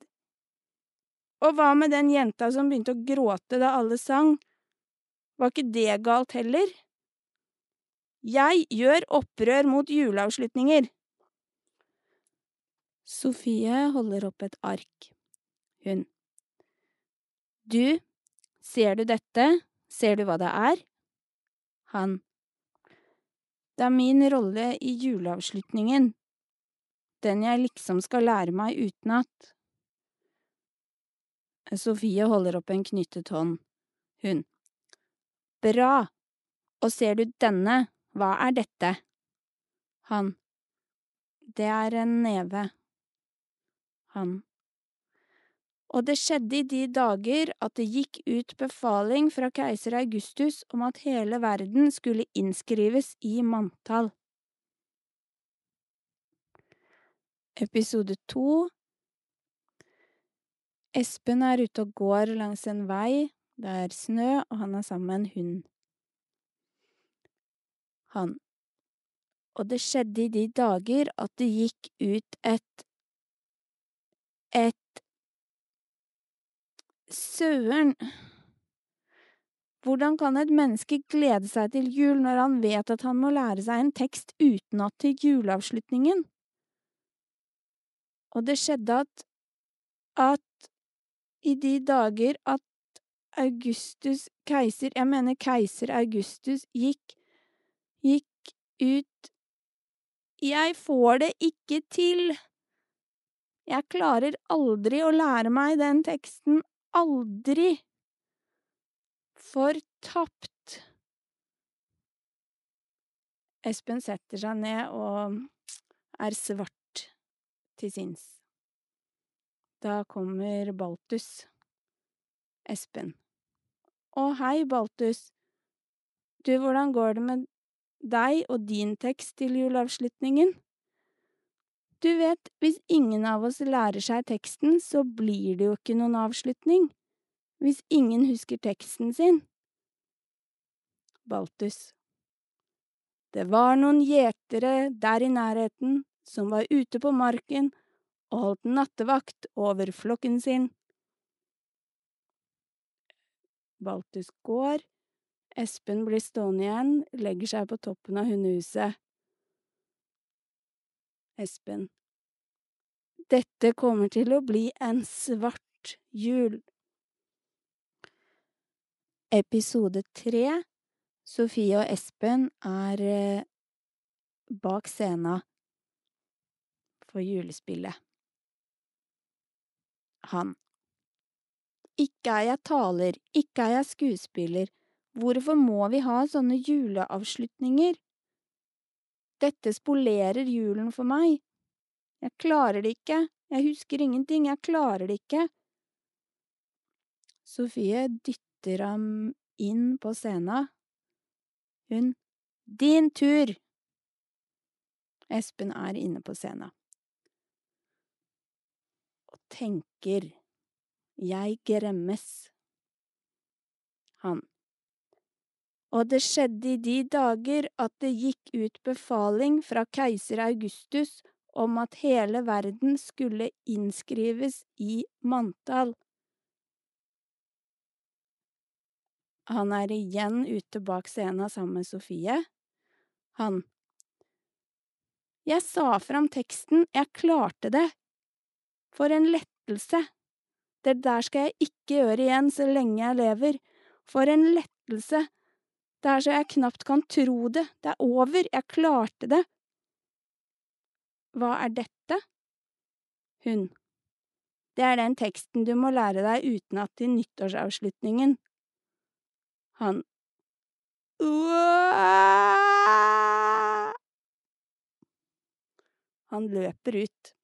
Og hva med den jenta som begynte å gråte da alle sang? Var ikke det galt heller? Jeg gjør opprør mot juleavslutninger. Sofie holder opp et ark. Hun. Du, ser du dette, ser du hva det er? Han. Det er min rolle i juleavslutningen, den jeg liksom skal lære meg utenat. Sofie holder opp en knyttet hånd. Hun. Bra. Og ser du denne, hva er dette? Han. Det er en neve. Han. Og det skjedde i de dager at det gikk ut befaling fra keiser Augustus om at hele verden skulle innskrives i manntall. Episode to Espen er ute og går langs en vei, det er snø, og han er sammen med en hund. Han. Og det skjedde i de dager at det gikk ut et et Søren! Hvordan kan et menneske glede seg til jul når han vet at han må lære seg en tekst utenat til juleavslutningen? Og det skjedde at at i de dager at Augustus keiser, jeg mener keiser Augustus, gikk ut Jeg får det ikke til! Jeg klarer aldri å lære meg den teksten, aldri! Fortapt! Espen setter seg ned og er svart til sinns. Da kommer Baltus. Espen. Å, hei, Baltus. Du, hvordan går det med deg og din tekst til juleavslutningen? Du vet, hvis ingen av oss lærer seg teksten, så blir det jo ikke noen avslutning. Hvis ingen husker teksten sin. Baltus. Det var noen gjetere der i nærheten som var ute på marken og holdt nattevakt over flokken sin. Baltus går, Espen blir stående igjen, legger seg på toppen av hundehuset. Espen. Dette kommer til å bli en svart jul. Episode tre Sofie og Espen er eh, bak scena for julespillet. Han. Ikke er jeg taler, ikke er jeg skuespiller, hvorfor må vi ha sånne juleavslutninger? Dette spolerer julen for meg. Jeg klarer det ikke, jeg husker ingenting, jeg klarer det ikke. Sofie dytter ham inn på scenen. Hun. Din tur! Espen er inne på scenen. Og tenker. Jeg gremmes. Han. Og det skjedde i de dager at det gikk ut befaling fra keiser Augustus om at hele verden skulle innskrives i manntall. Han er igjen ute bak scenen sammen med Sofie. Han. Jeg sa fram teksten, jeg klarte det. For en lettelse. Det der skal jeg ikke gjøre igjen så lenge jeg lever. For en lettelse. Det er så jeg knapt kan tro det. Det er over, jeg klarte det. Hva er dette? Hun. Det er den teksten du må lære deg utenat til nyttårsavslutningen. Han. Han løper ut.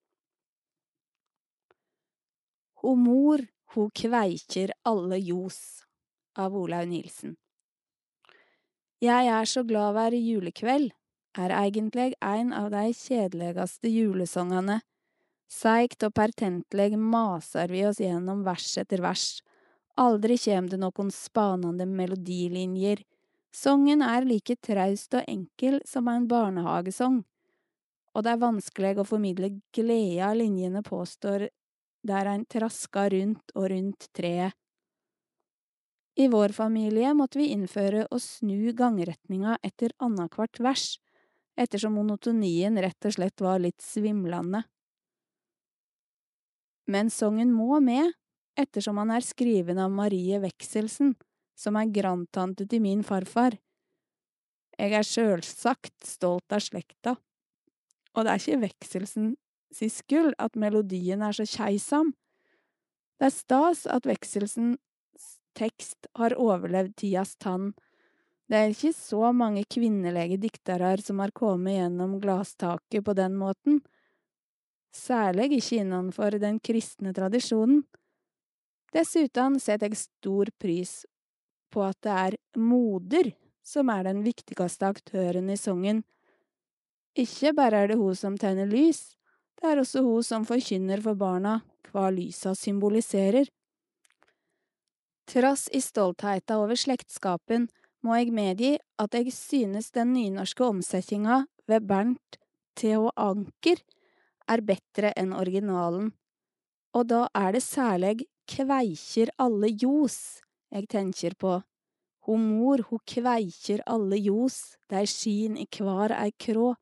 Ho mor, ho kveikjer alle ljos, av Olaug Nilsen. Jeg er så glad hver julekveld er egentlig en av de kjedeligste julesongene. Seigt og pertentlig maser vi oss gjennom vers etter vers. Aldri kjem det nokon spanande melodilinjer. Songen er like traust og enkel som en barnehagesong. Og det er vanskelig å formidle glede linjene, påstår der ein traska rundt og rundt treet. I vår familie måtte vi innføre å snu gangretninga etter annethvert vers, ettersom monotonien rett og slett var litt svimlende. Men songen må med, ettersom han er skriven av Marie Wekselsen, som er grandtante til min farfar. Jeg er sjølsagt stolt av slekta, og det er ikke Wekselsen si skyld at melodien er så keisam. Det er stas at Wekselsens tekst har overlevd tidas tann. Det er ikke så mange kvinnelige diktere som har kommet gjennom glastaket på den måten, særlig ikke innenfor den kristne tradisjonen. Dessuten setter jeg stor pris på at det er moder som er den viktigste aktøren i songen. Ikke bare er det hun som tenner lys, det er også hun som forkynner for barna hva lysa symboliserer. Trass i stoltheita over slektskapen må jeg medgi at jeg synes den nynorske omsetninga ved Bernt T.H. Anker er bedre enn originalen, og da er det særleg kveikjer alle ljos jeg tenker på. Ho mor, ho kveikjer alle ljos, dei skin i kvar ei krå.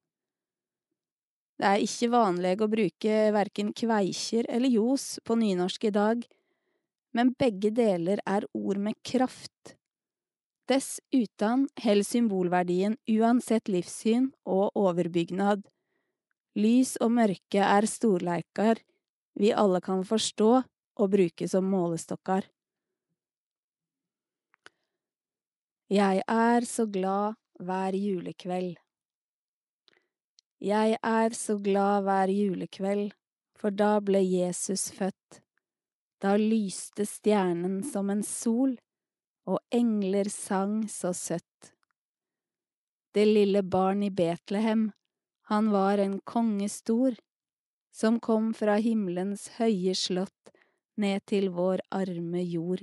Det er ikke vanlig å bruke verken kveikjer eller ljos på nynorsk i dag, men begge deler er ord med kraft. Dessuten holder symbolverdien uansett livssyn og overbygnad. Lys og mørke er storleikar vi alle kan forstå og bruke som målestokkar. Jeg er så glad hver julekveld. Jeg er så glad hver julekveld, for da ble Jesus født. Da lyste stjernen som en sol, og engler sang så søtt. Det lille barn i Betlehem, han var en konge stor, som kom fra himmelens høye slott ned til vår arme jord.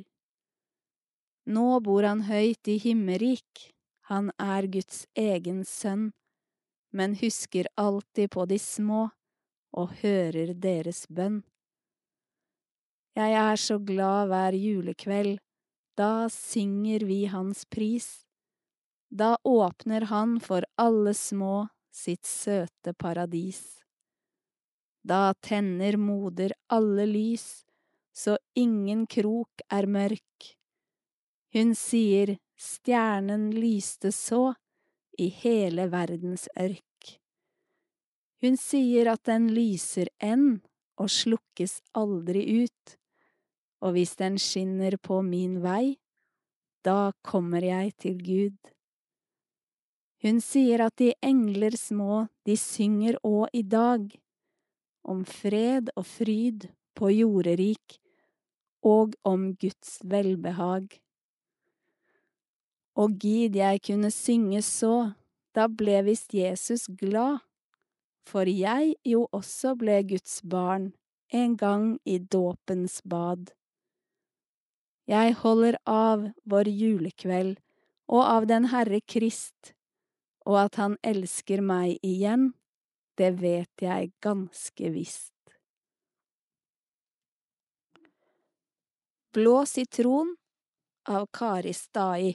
Nå bor han høyt i himmerik, han er Guds egen sønn, men husker alltid på de små og hører deres bønn. Jeg er så glad hver julekveld, da synger vi hans pris. Da åpner han for alle små sitt søte paradis. Da tenner moder alle lys, så ingen krok er mørk. Hun sier stjernen lyste så i hele verdens ørk. Hun sier at den lyser enn og slukkes aldri ut, og hvis den skinner på min vei, da kommer jeg til Gud. Hun sier at de engler små, de synger òg i dag, om fred og fryd på jorderik, og om Guds velbehag. Og gid jeg kunne synge så, da ble visst Jesus glad, for jeg jo også ble Guds barn en gang i dåpens bad. Jeg holder av vår julekveld og av den Herre Krist, og at han elsker meg igjen, det vet jeg ganske visst. Blå sitron av Kari Stai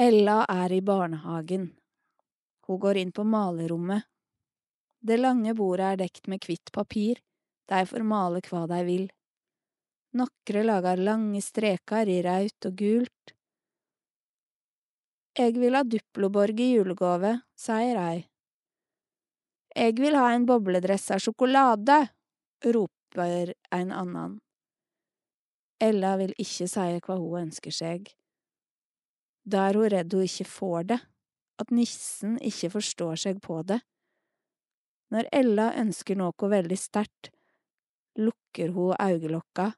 Ella er i barnehagen. Hun går inn på malerommet. Det lange bordet er dekt med hvitt papir, derfor male hva de vil. Nokre laga lange strekar i raut og gult. Eg vil ha Duploborg i julegave, sier ei. Eg vil ha en bobledress av sjokolade, roper ein annan. Ella vil ikkje seie hva hun ønsker seg. Da er hun redd ho ikke får det, at nissen ikke forstår seg på det. Når Ella ønsker noe veldig sterkt, lukker hun augelokka.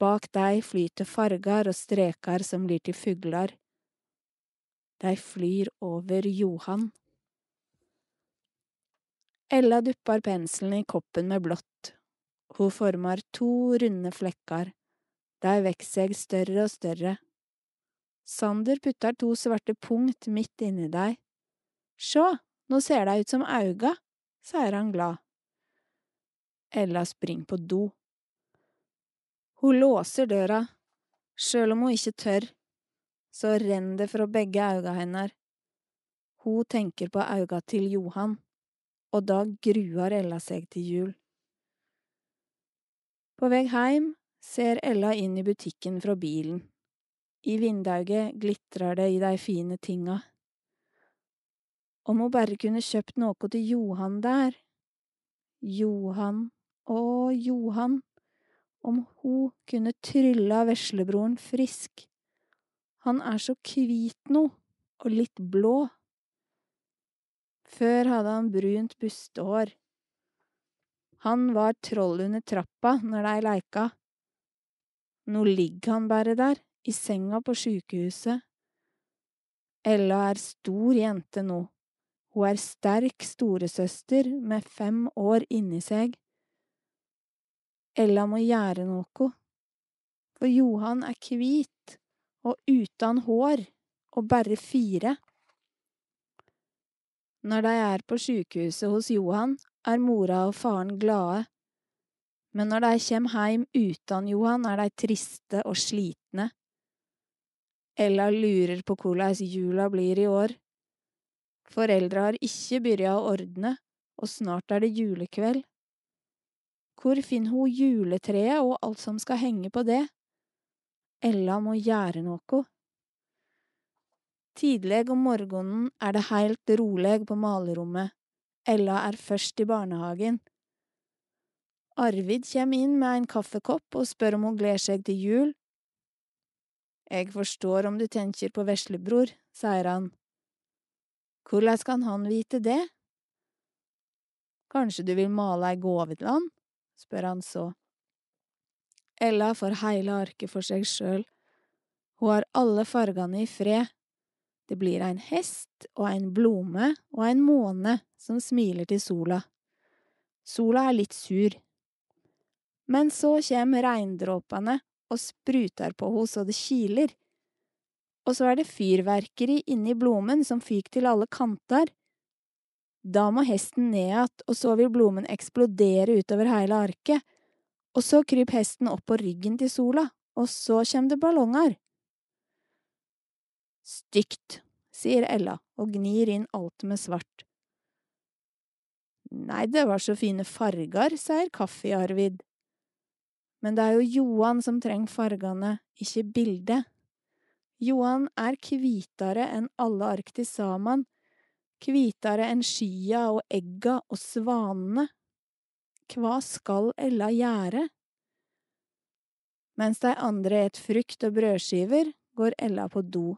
Bak dei flyter fargar og strekar som blir til fuglar. Dei flyr over Johan. Ella duppar penselen i koppen med blått. Hun formar to runde flekkar. Dei veks seg større og større. Sander puttar to svarte punkt midt inni dei. Sjå, nå ser dei ut som auga, sier han glad. Ella springer på do. Hun låser døra, sjøl om hun ikke tør, så renner det fra begge auga hennes. Hun tenker på auga til Johan, og da gruer Ella seg til jul. På vei heim ser Ella inn i butikken fra bilen. I vindauget glitrer det i de fine tinga. Om hun bare kunne kjøpt noe til Johan der. Johan, å Johan, om hun kunne trylla veslebroren frisk. Han er så kvit nå, og litt blå. Før hadde han brunt bustehår. Han var troll under trappa når de leika. Nå ligger han bare der, i senga på sjukehuset. Ella er stor jente nå. Hun er sterk storesøster med fem år inni seg. Ella må gjøre noe, for Johan er hvit og uten hår og bare fire. Når de er på sjukehuset hos Johan, er mora og faren glade, men når de kommer hjem uten Johan, er de triste og slitne. Ella lurer på hvordan jula blir i år. Foreldra har ikke begynt å ordne, og snart er det julekveld. Hvor finner hun juletreet og alt som skal henge på det? Ella må gjøre noe. Tidlig om morgenen er det heilt rolig på malerommet. Ella er først i barnehagen. Arvid kommer inn med en kaffekopp og spør om hun gleder seg til jul. Jeg forstår om du tenker på veslebror, sier han. Hvordan kan han vite det? Kanskje du vil male ei gåve til han? Spør han så. Ella får heile arket for seg sjøl. Hun har alle fargene i fred. Det blir ein hest og ein blome og ein måne som smiler til sola. Sola er litt sur. Men så kjem regndråpene og sprutar på henne så det kiler. Og så er det fyrverkeri inni blomen som fyk til alle kantar. Da må hesten ned igjen, og så vil blomen eksplodere utover hele arket. Og så kryp hesten opp på ryggen til sola, og så kommer det ballonger. Stygt, sier Ella og gnir inn alt med svart. Nei, det var så fine farger, sier Kaffi-Arvid. Men det er jo Johan som trenger fargene, ikke bildet. Johan er hvitere enn alle ark til saman, kvitare enn skya og egga og svanene. Hva skal Ella gjøre? Mens de andre et frukt og brødskiver, går Ella på do.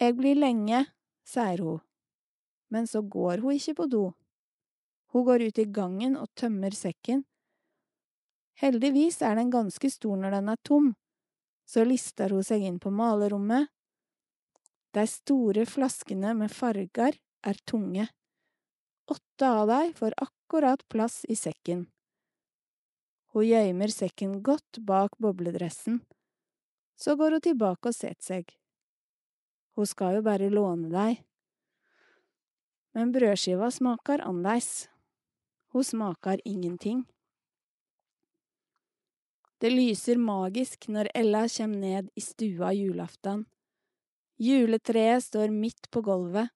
Jeg blir lenge, sier hun, men så går hun ikke på do. Hun går ut i gangen og tømmer sekken. Heldigvis er den ganske stor når den er tom, så lister hun seg inn på malerommet. De store flaskene med farger er tunge. Åtte av dem får akkurat plass i sekken. Hun gjemmer sekken godt bak bobledressen. Så går hun tilbake og setter seg. Hun skal jo bare låne deg. Men brødskiva smaker annerledes. Hun smaker ingenting. Det lyser magisk når Ella kommer ned i stua julaften. Juletreet står midt på gulvet.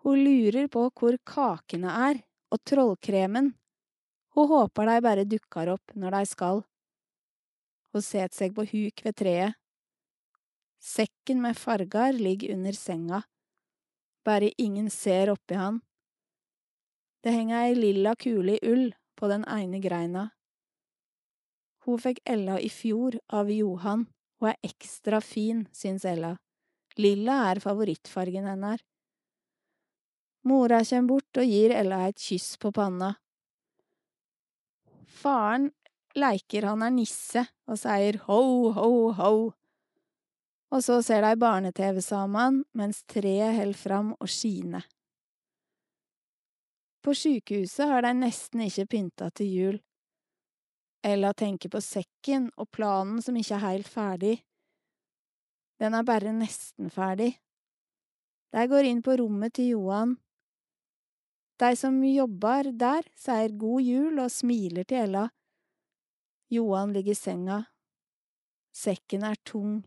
Hun lurer på hvor kakene er, og trollkremen. Hun håper de bare dukker opp når de skal. Hun setter seg på huk ved treet. Sekken med farger ligger under senga. Bare ingen ser oppi han. Det henger ei lilla kule i ull på den ene greina. Hun fikk Ella i fjor av Johan, og er ekstra fin, syns Ella. Lilla er favorittfargen hennes. Mora kommer bort og gir Ella et kyss på panna. Faren leker han er nisse og sier ho, ho, ho. Og så ser de barne-TV sammen mens treet holder fram og skiner. På sykehuset har de nesten ikke pynta til jul. Ella tenker på sekken og planen som ikke er helt ferdig. Den er bare nesten ferdig. De går inn på rommet til Johan. De som jobber der, sier god jul og smiler til Ella. Johan ligger i senga. Sekken er tung.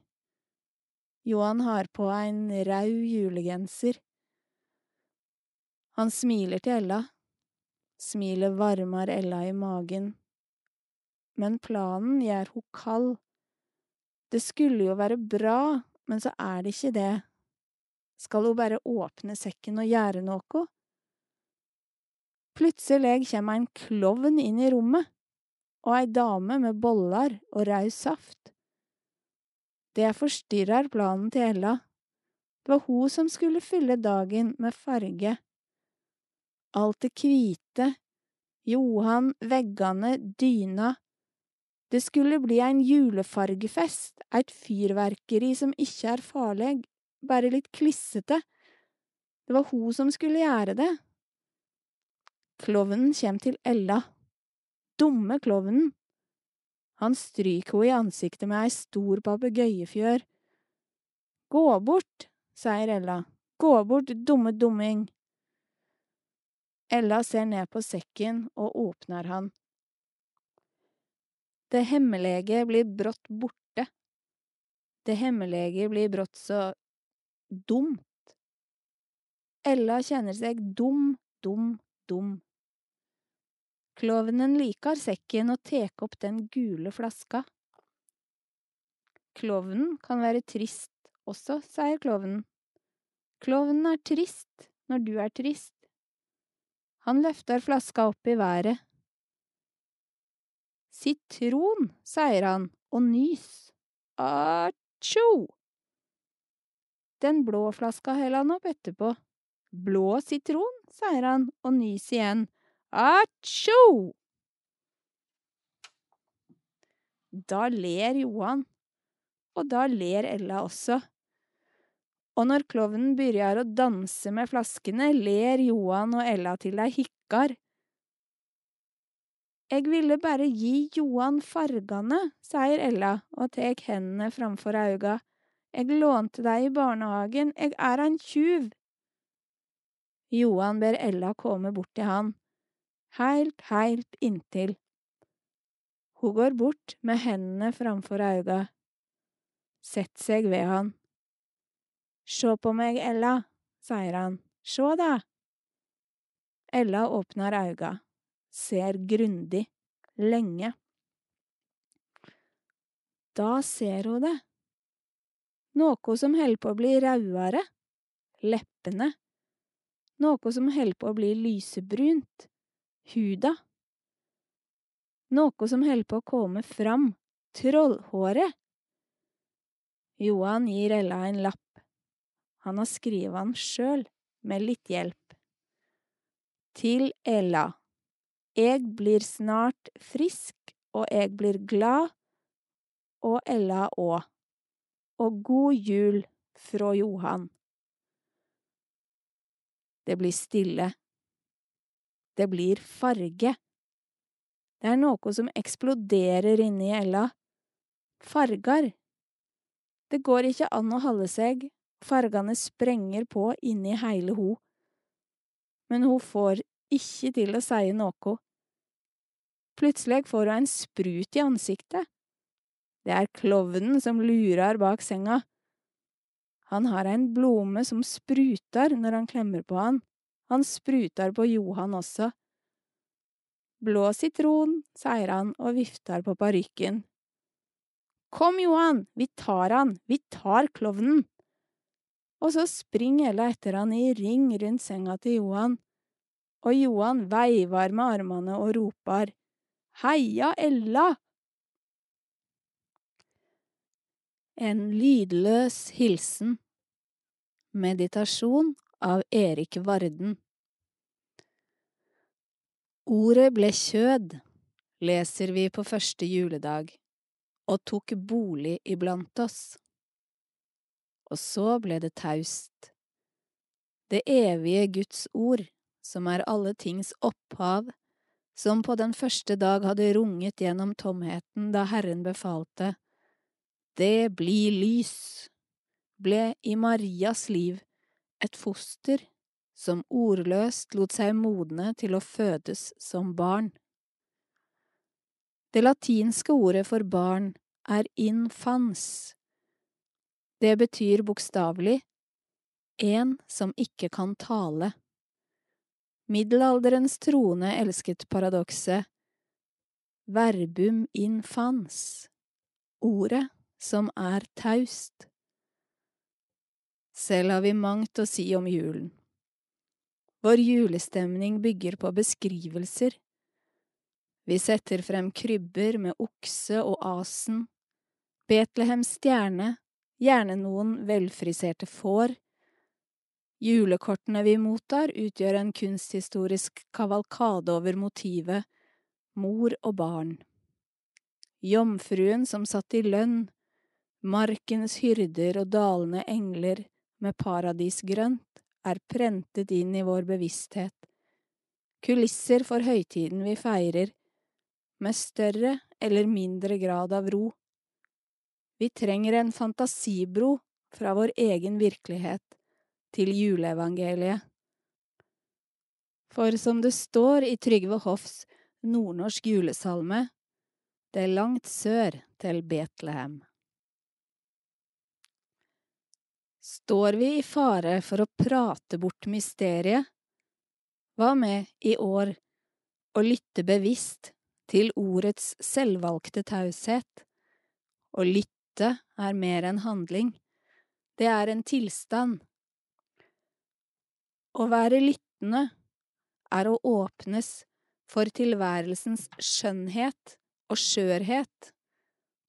Johan har på en rød julegenser. Han smiler til Ella. Smilet varmer Ella i magen. Men planen gjør hun kald. Det skulle jo være bra, men så er det ikke det. Skal hun bare åpne sekken og gjøre noe? Plutselig kommer en klovn inn i rommet, og ei dame med boller og rød saft. Det forstyrrer planen til Ella. Det var hun som skulle fylle dagen med farge. Alt det hvite, Johan, veggene, dyna. Det skulle bli en julefargefest, et fyrverkeri som ikke er farlig, bare litt klissete. Det var hun som skulle gjøre det. Klovnen kommer til Ella. Dumme klovnen. Han stryker henne i ansiktet med ei stor papegøyefjør. Gå bort, sier Ella. Gå bort, dumme dumming. Ella ser ned på sekken og åpner han. Det hemmelige blir brått borte. Det hemmelige blir brått så dumt. Ella kjenner seg dum, dum, dum. Klovnen liker sekken og tek opp den gule flaska. Klovnen kan være trist også, sier klovnen. Klovnen er trist når du er trist. Han løfter flaska opp i været. Sitron, sier han og nys. Atsjo! Den blå flaska heller han opp etterpå. Blå sitron, sier han og nys igjen. Atsjo! Da ler Johan, og da ler Ella også. Og når klovnen begynner å danse med flaskene, ler Johan og Ella til de hikker. Jeg ville bare gi Johan fargene, sier Ella og tek hendene framfor auga. Jeg lånte deg i barnehagen, jeg er en tjuv. Johan ber Ella komme bort til han, heilt, heilt inntil. Hun går bort med hendene framfor auga, Sett seg ved han. Sjå på meg, Ella, sier han, sjå da. Ella åpner auga, ser grundig, lenge. Da ser hun det. Noe som holder på å bli rødere, leppene. Noe som holder på å bli lysebrunt, huda. Noe som holder på å komme fram. Trollhåret. Johan gir Ella en lapp. Han har skrevet han sjøl, med litt hjelp. Til Ella. Jeg blir snart frisk, og jeg blir glad, og Ella òg. Og god jul fra Johan. Det blir stille. Det blir farge. Det er noe som eksploderer inni Ella. Fargar. Det går ikke an å holde seg, fargene sprenger på inni heile ho. Men hun får ikke til å si noe. Plutselig får hun en sprut i ansiktet. Det er klovnen som lurer bak senga. Han har en blomme som spruter når han klemmer på han. Han spruter på Johan også. Blå sitron, sier han og vifter på parykken. Kom, Johan, vi tar han, vi tar klovnen. Og så springer Ella etter han i ring rundt senga til Johan, og Johan veiver med armene og roper Heia Ella! En lydløs hilsen. Meditasjon av Erik Varden. Ordet ble kjød, leser vi på første juledag, og tok bolig iblant oss. Og så ble det taust. Det evige Guds ord, som er alle tings opphav, som på den første dag hadde runget gjennom tomheten da Herren befalte, det blir lys, ble i Marias liv et foster som ordløst lot seg modne til å fødes som barn. Det latinske ordet for barn er infans. Det betyr bokstavelig en som ikke kan tale. Middelalderens troende elsket paradokset verbum infans, ordet som er taust. Selv har vi mangt å si om julen. Vår julestemning bygger på beskrivelser. Vi setter frem krybber med okse og asen, Betlehems stjerne, gjerne noen velfriserte får. Julekortene vi mottar, utgjør en kunsthistorisk kavalkade over motivet mor og barn. Jomfruen som satt i lønn, markens hyrder og dalende engler med paradisgrønt er prentet inn i vår bevissthet, kulisser for høytiden vi feirer, med større eller mindre grad av ro. Vi trenger en fantasibro fra vår egen virkelighet til juleevangeliet. For som det står i Trygve Hoffs nordnorsk julesalme, det er langt sør til Betlehem. Står vi i fare for å prate bort mysteriet? Hva med i år å lytte bevisst til ordets selvvalgte taushet? Å lytte er mer enn handling, det er en tilstand. Å være lyttende er å åpnes for tilværelsens skjønnhet og skjørhet,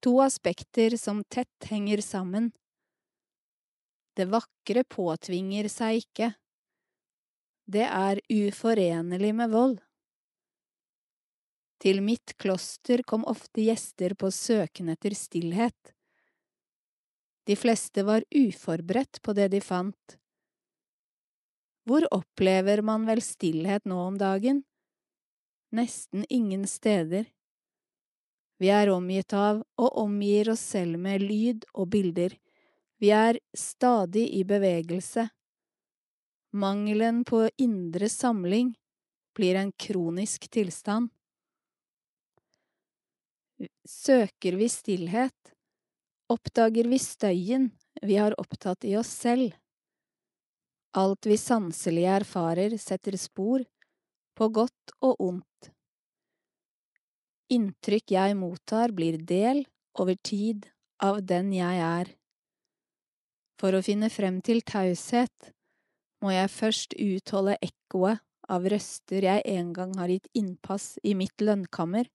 to aspekter som tett henger sammen. Det vakre påtvinger seg ikke. Det er uforenlig med vold. Til mitt kloster kom ofte gjester på søken etter stillhet. De fleste var uforberedt på det de fant. Hvor opplever man vel stillhet nå om dagen? Nesten ingen steder. Vi er omgitt av og omgir oss selv med lyd og bilder. Vi er stadig i bevegelse. Mangelen på indre samling blir en kronisk tilstand. Søker vi stillhet, oppdager vi støyen vi har opptatt i oss selv. Alt vi sanselig erfarer, setter spor, på godt og ondt. Inntrykk jeg mottar, blir del, over tid, av den jeg er. For å finne frem til taushet må jeg først utholde ekkoet av røster jeg en gang har gitt innpass i mitt lønnkammer,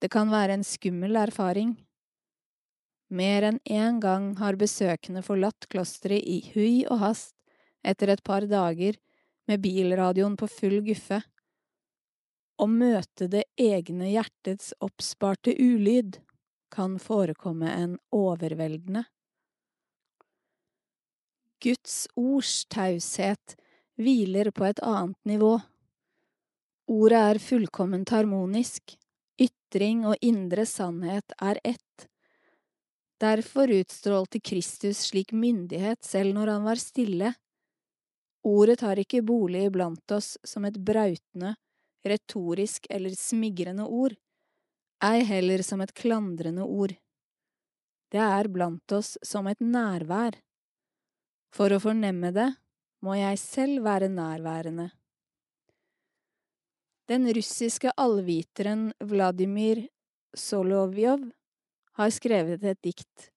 Det kan være en skummel erfaring. Mer enn én gang har besøkende forlatt klosteret i hui og hast etter et par dager med bilradioen på full guffe. Å møte det egne hjertets oppsparte ulyd kan forekomme en overveldende. Guds ords taushet hviler på et annet nivå. Ordet er fullkomment harmonisk, ytring og indre sannhet er ett. Derfor utstrålte Kristus slik myndighet selv når han var stille. Ordet tar ikke bolig iblant oss som et brautende, retorisk eller smigrende ord, ei heller som et klandrende ord. Det er blant oss som et nærvær. For å fornemme det må jeg selv være nærværende. Den russiske allviteren Vladimir Solovjov har skrevet et dikt.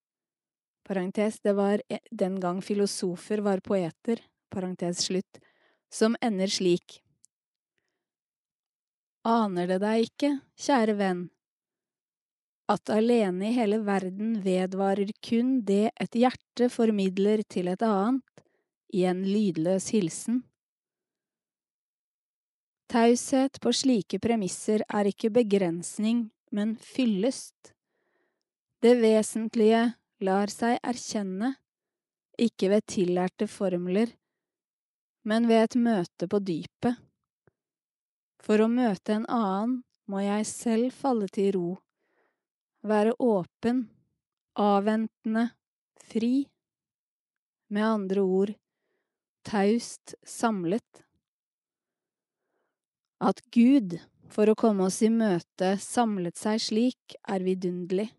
Parentes, det var e- den gang filosofer var poeter, parentes slutt, som ender slik. Aner det deg ikke, kjære venn, at alene i hele verden vedvarer kun det et hjerte formidler til et annet i en lydløs hilsen? Taushet på slike premisser er ikke begrensning, men fyllest. Det vesentlige lar seg erkjenne, ikke ved tillærte formler, men ved et møte på dypet. For å møte en annen må jeg selv falle til ro, være åpen, avventende, fri, med andre ord, taust samlet. At Gud, for å komme oss i møte, samlet seg slik, er vidunderlig.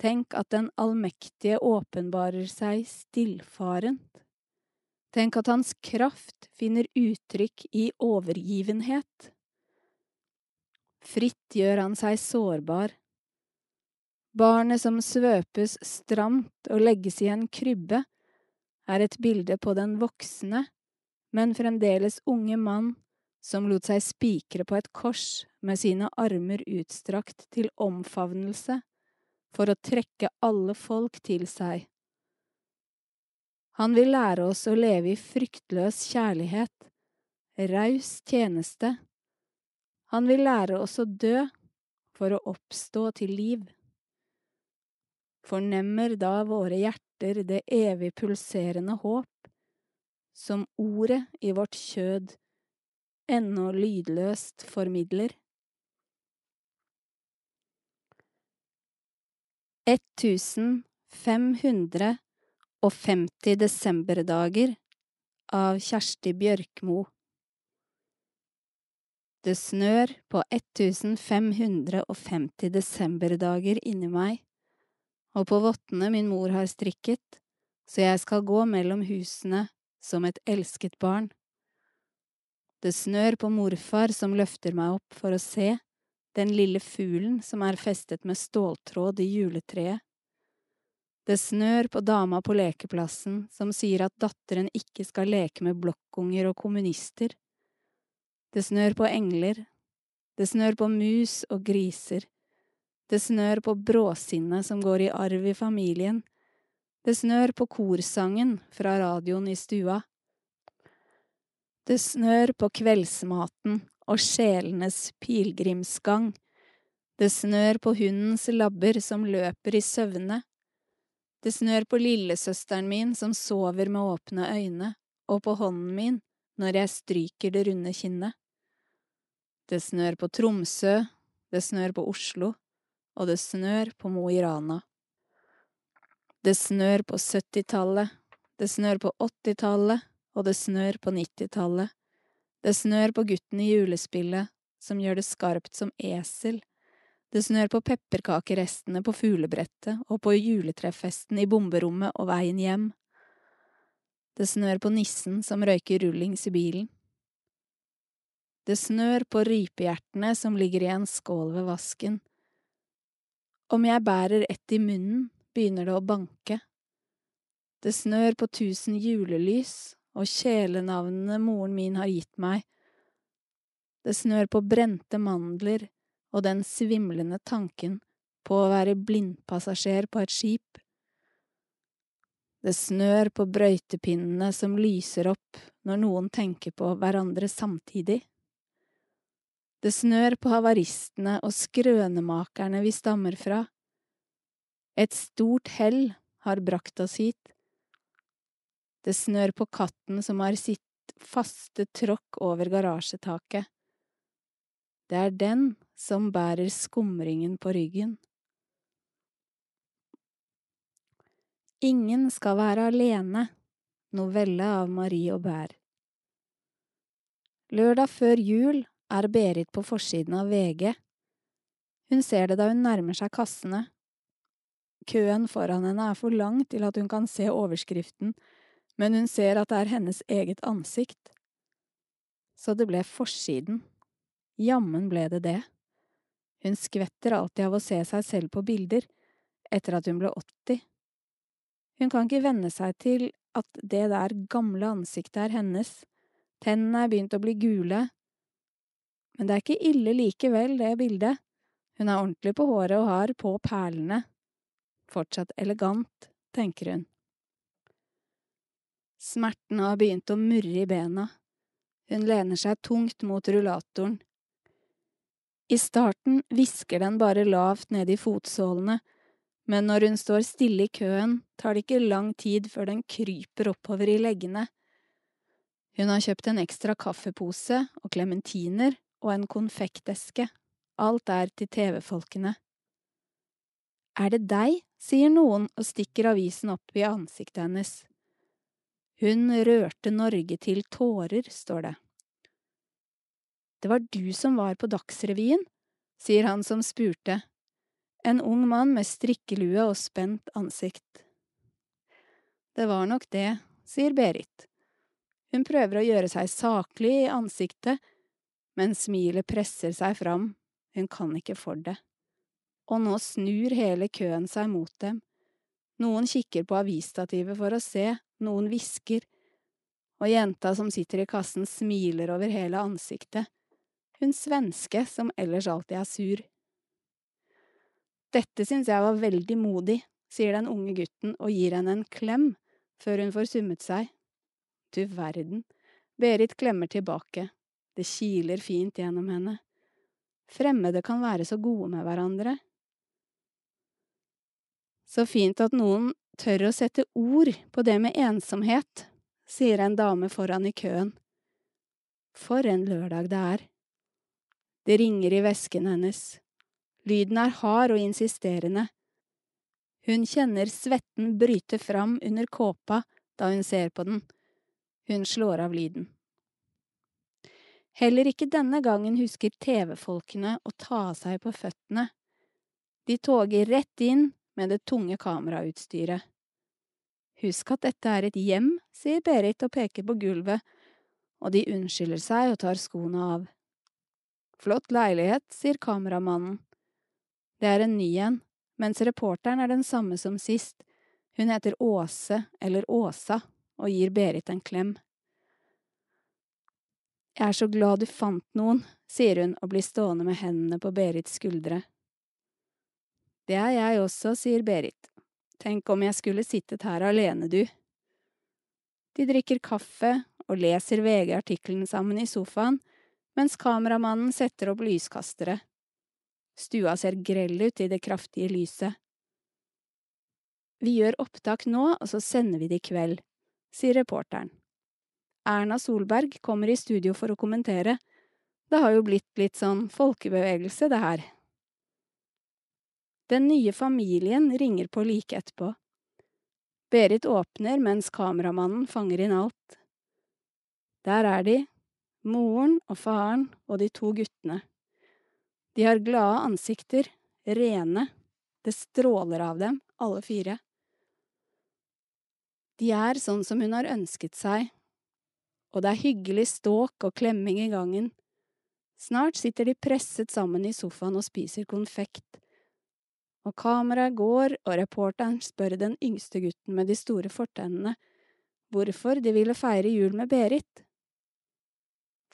Tenk at den allmektige åpenbarer seg stillfarent. Tenk at hans kraft finner uttrykk i overgivenhet. Fritt gjør han seg sårbar. Barnet som svøpes stramt og legges i en krybbe, er et bilde på den voksne, men fremdeles unge mann som lot seg spikre på et kors med sine armer utstrakt til omfavnelse for å trekke alle folk til seg. Han vil lære oss å leve i fryktløs kjærlighet, raus tjeneste. Han vil lære oss å dø for å oppstå til liv. Fornemmer da våre hjerter det evig pulserende håp, som ordet i vårt kjød ennå lydløst formidler? 1550 desemberdager av Kjersti Bjørkmo Det snør på 1550 desemberdager inni meg, og på vottene min mor har strikket, så jeg skal gå mellom husene som et elsket barn. Det snør på morfar som løfter meg opp for å se den lille fuglen som er festet med ståltråd i juletreet. Det snør på dama på lekeplassen som sier at datteren ikke skal leke med blokkunger og kommunister. Det snør på engler. Det snør på mus og griser. Det snør på bråsinnet som går i arv i familien. Det snør på korsangen fra radioen i stua. Det snør på kveldsmaten og sjelenes pilegrimsgang. Det snør på hundens labber som løper i søvne. Det snør på lillesøsteren min som sover med åpne øyne, og på hånden min når jeg stryker det runde kinnet. Det snør på Tromsø, det snør på Oslo, og det snør på Mo i Rana. Det snør på 70-tallet, det snør på 80-tallet, og det snør på 90-tallet. Det snør på gutten i julespillet, som gjør det skarpt som esel. Det snør på pepperkakerestene på fuglebrettet og på juletreffesten i bomberommet og veien hjem. Det snør på nissen som røyker rullings i bilen. Det snør på rypehjertene som ligger i en skål ved vasken. Om jeg bærer ett i munnen, begynner det å banke. Det snør på tusen julelys og kjælenavnene moren min har gitt meg. Det snør på brente mandler og den svimlende tanken på å være blindpassasjer på et skip. Det snør på brøytepinnene som lyser opp når noen tenker på hverandre samtidig. Det snør på havaristene og skrønemakerne vi stammer fra. Et stort hell har brakt oss hit. Det snør på katten som har sitt faste tråkk over garasjetaket. Det er den som bærer skumringen på ryggen. Ingen skal være alene. Novelle av Marie Aubert. Lørdag før jul er Berit på forsiden av VG. Hun ser det da hun nærmer seg kassene. Køen foran henne er for lang til at hun kan se overskriften, men hun ser at det er hennes eget ansikt. Så det ble forsiden. Jammen ble det det. Hun skvetter alltid av å se seg selv på bilder, etter at hun ble 80. Hun kan ikke venne seg til at det der gamle ansiktet er hennes, tennene er begynt å bli gule. Men det er ikke ille likevel, det bildet. Hun er ordentlig på håret og har på perlene. Fortsatt elegant, tenker hun. Smerten har begynt å murre i bena. Hun lener seg tungt mot rullatoren. I starten hvisker den bare lavt ned i fotsålene, men når hun står stille i køen, tar det ikke lang tid før den kryper oppover i leggene. Hun har kjøpt en ekstra kaffepose og klementiner og en konfekteske. Alt er til TV-folkene. Er det deg? sier noen og stikker avisen opp i ansiktet hennes. Hun rørte Norge til tårer, står det. Det var du som var på Dagsrevyen, sier han som spurte, en ung mann med strikkelue og spent ansikt. Det var nok det, sier Berit. Hun prøver å gjøre seg saklig i ansiktet, men smilet presser seg fram, hun kan ikke for det. Og nå snur hele køen seg mot dem. Noen kikker på avisstativet for å se, noen hvisker, og jenta som sitter i kassen smiler over hele ansiktet, hun svenske som ellers alltid er sur. Dette syns jeg var veldig modig, sier den unge gutten og gir henne en klem før hun får summet seg. Du verden, Berit klemmer tilbake, det kiler fint gjennom henne. Fremmede kan være så gode med hverandre. Så fint at noen tør å sette ord på det med ensomhet, sier en dame foran i køen. For en lørdag det er. Det ringer i vesken hennes. Lyden er hard og insisterende. Hun kjenner svetten bryte fram under kåpa da hun ser på den. Hun slår av lyden. Heller ikke denne gangen husker TV-folkene å ta seg på føttene. De toger rett inn med det tunge kamerautstyret. Husk at dette er et hjem, sier Berit og peker på gulvet, og de unnskylder seg og tar skoene av. Flott leilighet, sier kameramannen. Det er en ny en, mens reporteren er den samme som sist. Hun heter Åse, eller Åsa, og gir Berit en klem. Jeg er så glad du fant noen, sier hun og blir stående med hendene på Berits skuldre. Det er jeg også, sier Berit. Tenk om jeg skulle sittet her alene, du. De drikker kaffe og leser VG-artikkelen sammen i sofaen, mens kameramannen setter opp lyskastere. Stua ser grell ut i det kraftige lyset. Vi gjør opptak nå, og så sender vi det i kveld, sier reporteren. Erna Solberg kommer i studio for å kommentere. Det har jo blitt litt sånn folkebevegelse, det her. Den nye familien ringer på like etterpå. Berit åpner mens kameramannen fanger inn alt. Der er de, moren og faren og de to guttene. De har glade ansikter, rene, det stråler av dem, alle fire. De er sånn som hun har ønsket seg, og det er hyggelig ståk og klemming i gangen. Snart sitter de presset sammen i sofaen og spiser konfekt. Og kameraet går, og reporteren spør den yngste gutten med de store fortennene hvorfor de ville feire jul med Berit.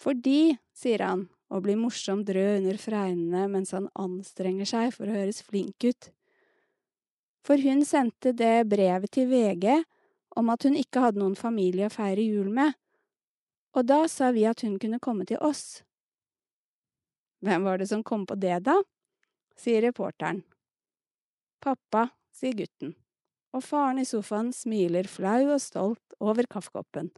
Fordi, sier han og blir morsomt rød under fregnene mens han anstrenger seg for å høres flink ut. For hun sendte det brevet til VG om at hun ikke hadde noen familie å feire jul med, og da sa vi at hun kunne komme til oss. Hvem var det som kom på det, da? sier reporteren. Pappa, sier gutten, og faren i sofaen smiler flau og stolt over kaffekoppen.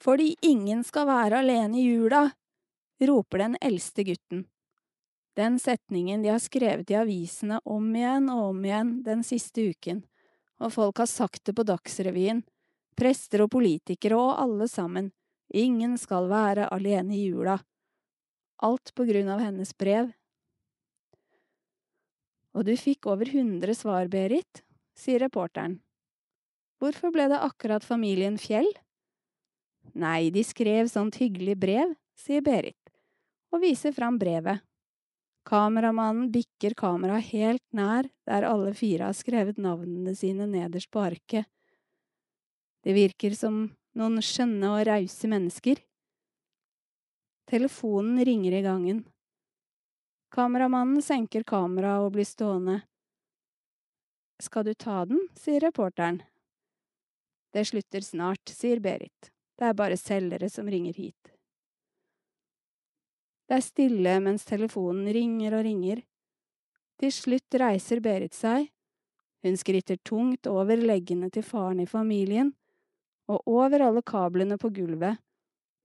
Fordi ingen skal være alene i jula, roper den eldste gutten. Den setningen de har skrevet i avisene om igjen og om igjen den siste uken, og folk har sagt det på Dagsrevyen, prester og politikere og alle sammen, ingen skal være alene i jula. Alt på grunn av hennes brev. Og du fikk over hundre svar, Berit, sier reporteren. Hvorfor ble det akkurat familien Fjell? Nei, de skrev sånt hyggelig brev, sier Berit, og viser fram brevet. Kameramannen bikker kameraet helt nær der alle fire har skrevet navnene sine nederst på arket. Det virker som noen skjønne og rause mennesker. Telefonen ringer i gangen. Kameramannen senker kameraet og blir stående. Skal du ta den, sier reporteren. Det slutter snart, sier Berit. Det er bare selgere som ringer hit. Det er stille mens telefonen ringer og ringer. Til slutt reiser Berit seg. Hun skritter tungt over leggene til faren i familien, og over alle kablene på gulvet.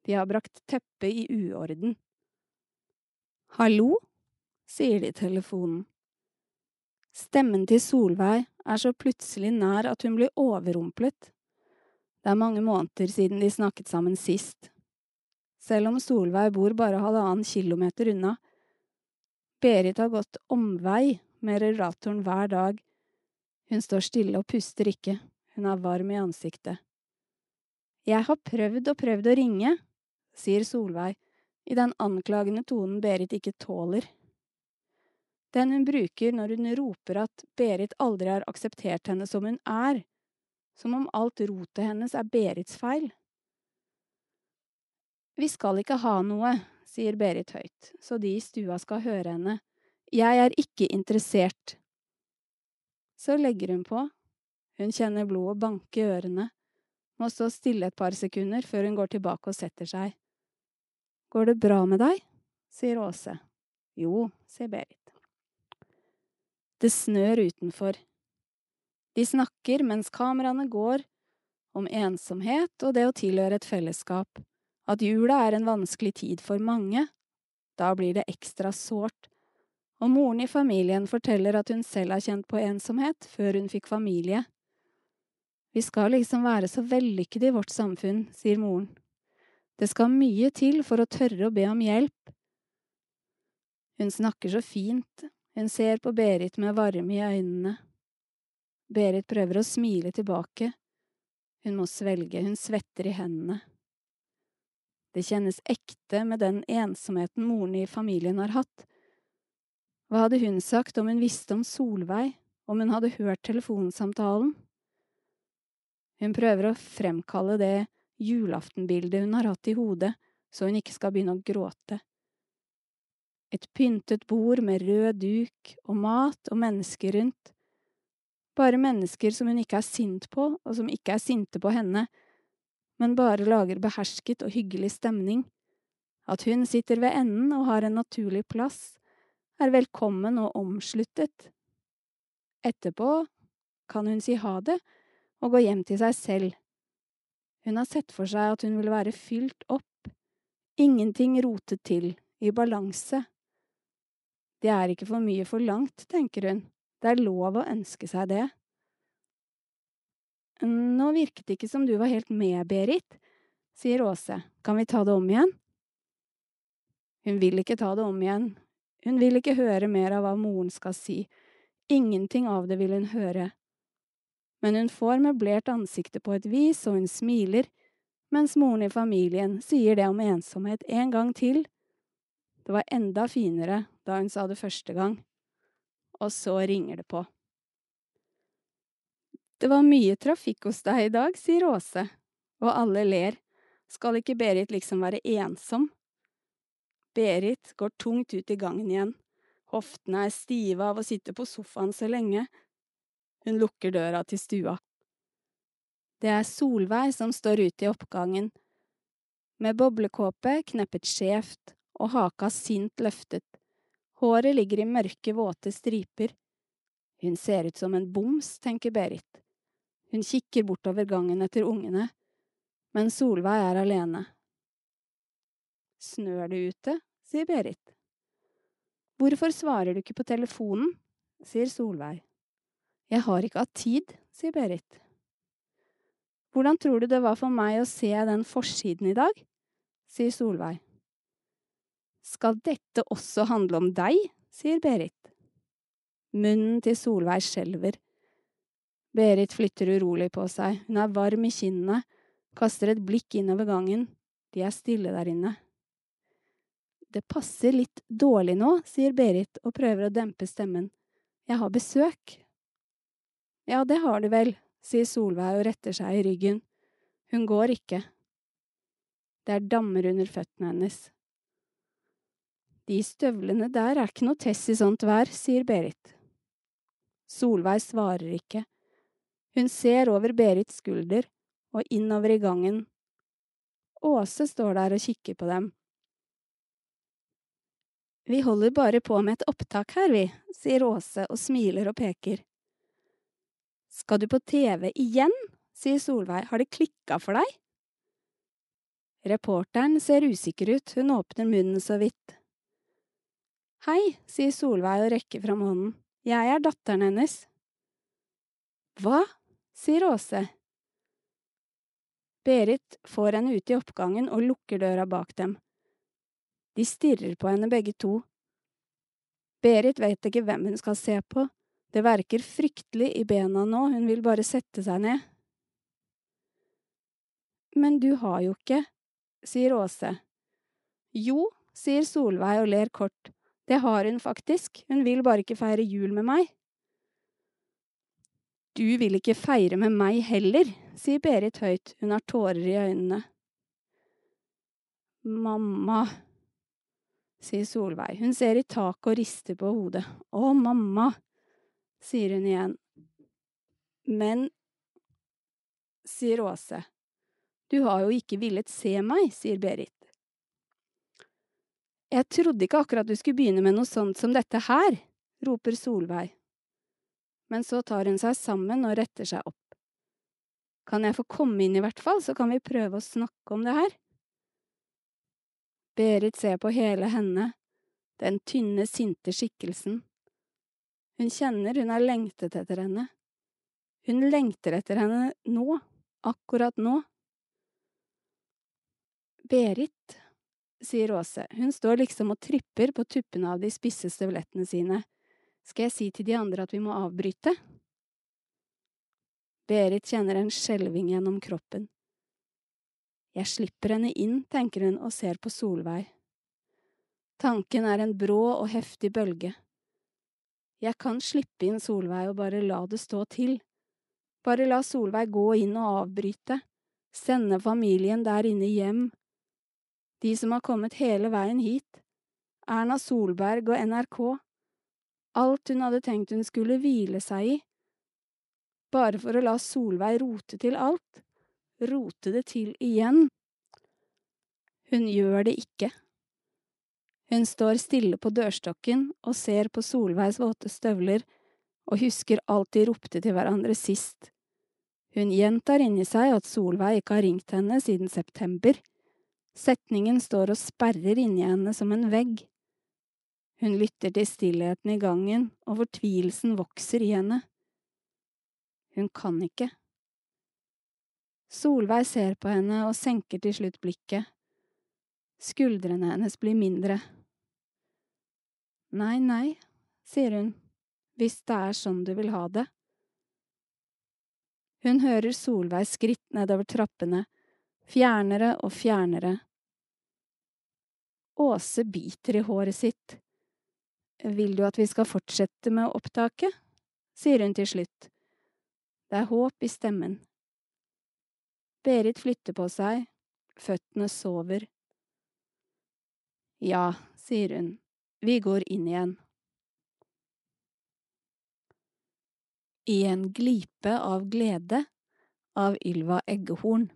De har brakt teppet i uorden. Hallo? Sier de i telefonen. Stemmen til Solveig er så plutselig nær at hun blir overrumplet. Det er mange måneder siden de snakket sammen sist. Selv om Solveig bor bare halvannen kilometer unna. Berit har gått omvei med rullatoren hver dag. Hun står stille og puster ikke, hun er varm i ansiktet. Jeg har prøvd og prøvd å ringe, sier Solveig i den anklagende tonen Berit ikke tåler. Den hun bruker når hun roper at Berit aldri har akseptert henne som hun er, som om alt rotet hennes er Berits feil. Vi skal ikke ha noe, sier Berit høyt, så de i stua skal høre henne. Jeg er ikke interessert. Så legger hun på. Hun kjenner blodet banke i ørene, må stå stille et par sekunder før hun går tilbake og setter seg. Går det bra med deg? sier Åse. Jo, sier Berit. Det snør utenfor. De snakker mens kameraene går, om ensomhet og det å tilhøre et fellesskap, at jula er en vanskelig tid for mange, da blir det ekstra sårt, og moren i familien forteller at hun selv har kjent på ensomhet før hun fikk familie. Vi skal liksom være så vellykkede i vårt samfunn, sier moren. Det skal mye til for å tørre å be om hjelp. Hun snakker så fint, hun ser på Berit med varme i øynene. Berit prøver å smile tilbake. Hun må svelge, hun svetter i hendene. Det kjennes ekte med den ensomheten moren i familien har hatt. Hva hadde hun sagt om hun visste om Solveig, om hun hadde hørt telefonsamtalen? Hun prøver å fremkalle det julaftenbildet hun har hatt i hodet, så hun ikke skal begynne å gråte. Et pyntet bord med rød duk og mat og mennesker rundt. Bare mennesker som hun ikke er sint på, og som ikke er sinte på henne, men bare lager behersket og hyggelig stemning. At hun sitter ved enden og har en naturlig plass, er velkommen og omsluttet. Etterpå kan hun si ha det og gå hjem til seg selv. Hun har sett for seg at hun vil være fylt opp, ingenting rotet til, i balanse. Det er ikke for mye forlangt, tenker hun, det er lov å ønske seg det. Nå virket det ikke som du var helt med, Berit, sier Åse, kan vi ta det om igjen? Hun vil ikke ta det om igjen, hun vil ikke høre mer av hva moren skal si, ingenting av det vil hun høre. Men hun får møblert ansiktet på et vis, og hun smiler, mens moren i familien sier det om ensomhet en gang til. Det var enda finere da hun sa det første gang. Og så ringer det på. Det var mye trafikk hos deg i dag, sier Åse, og alle ler. Skal ikke Berit liksom være ensom? Berit går tungt ut i gangen igjen. Hoftene er stive av å sitte på sofaen så lenge. Hun lukker døra til stua. Det er Solveig som står ute i oppgangen, med boblekåpe kneppet skjevt og haka sint løftet. Håret ligger i mørke, våte striper. Hun ser ut som en boms, tenker Berit. Hun kikker bortover gangen etter ungene, men Solveig er alene. Snør det ute? sier Berit. Hvorfor svarer du ikke på telefonen? sier Solveig. Jeg har ikke hatt tid, sier Berit. Hvordan tror du det var for meg å se den forsiden i dag? sier Solveig. Skal dette også handle om deg? sier Berit. Munnen til Solveig skjelver. Berit flytter urolig på seg, hun er varm i kinnene, kaster et blikk innover gangen, de er stille der inne. Det passer litt dårlig nå, sier Berit og prøver å dempe stemmen. Jeg har besøk. Ja, det har du vel, sier Solveig og retter seg i ryggen. Hun går ikke. Det er dammer under føttene hennes. De støvlene der er ikke noe tess i sånt vær, sier Berit. Solveig svarer ikke. Hun ser over Berits skulder og innover i gangen. Åse står der og kikker på dem. Vi holder bare på med et opptak her, vi, sier Åse og smiler og peker. Skal du på TV igjen? sier Solveig, har det klikka for deg? Reporteren ser usikker ut, hun åpner munnen så vidt. Hei, sier Solveig og rekker fram hånden, jeg er datteren hennes. Hva? sier Åse. Berit får henne ut i oppgangen og lukker døra bak dem. De stirrer på henne begge to. Berit vet ikke hvem hun skal se på, det verker fryktelig i bena nå, hun vil bare sette seg ned. Men du har jo ikke, sier Åse. Jo, sier Solveig og ler kort, det har hun faktisk, hun vil bare ikke feire jul med meg. Du vil ikke feire med meg heller, sier Berit høyt, hun har tårer i øynene. Mamma, sier Solveig, hun ser i taket og rister på hodet. Å, mamma, sier hun igjen. Men, sier Åse, du har jo ikke villet se meg, sier Berit. Jeg trodde ikke akkurat du skulle begynne med noe sånt som dette her, roper Solveig. Men så tar hun seg sammen og retter seg opp. Kan jeg få komme inn i hvert fall, så kan vi prøve å snakke om det her? Berit ser på hele henne, den tynne, sinte skikkelsen. Hun kjenner hun har lengtet etter henne. Hun lengter etter henne nå, akkurat nå. Berit, sier Åse, hun står liksom og tripper på tuppene av de spisse støvlettene sine. Skal jeg si til de andre at vi må avbryte? Berit kjenner en skjelving gjennom kroppen. Jeg slipper henne inn, tenker hun og ser på Solveig. Tanken er en brå og heftig bølge. Jeg kan slippe inn Solveig og bare la det stå til. Bare la Solveig gå inn og avbryte, sende familien der inne hjem. De som har kommet hele veien hit. Erna Solberg og NRK. Alt hun hadde tenkt hun skulle hvile seg i. Bare for å la Solveig rote til alt. Rote det til igjen. Hun gjør det ikke. Hun står stille på dørstokken og ser på Solveigs våte støvler og husker alt de ropte til hverandre sist. Hun gjentar inni seg at Solveig ikke har ringt henne siden september. Setningen står og sperrer inni henne som en vegg. Hun lytter til stillheten i gangen, og fortvilelsen vokser i henne. Hun kan ikke. Solveig ser på henne og senker til slutt blikket. Skuldrene hennes blir mindre. Nei, nei, sier hun, hvis det er sånn du vil ha det. Hun hører Solveigs skritt nedover trappene, fjernere og fjernere. Åse biter i håret sitt. Vil du at vi skal fortsette med opptaket? sier hun til slutt. Det er håp i stemmen. Berit flytter på seg, føttene sover. Ja, sier hun, vi går inn igjen. I en glipe av glede av Ylva Eggehorn.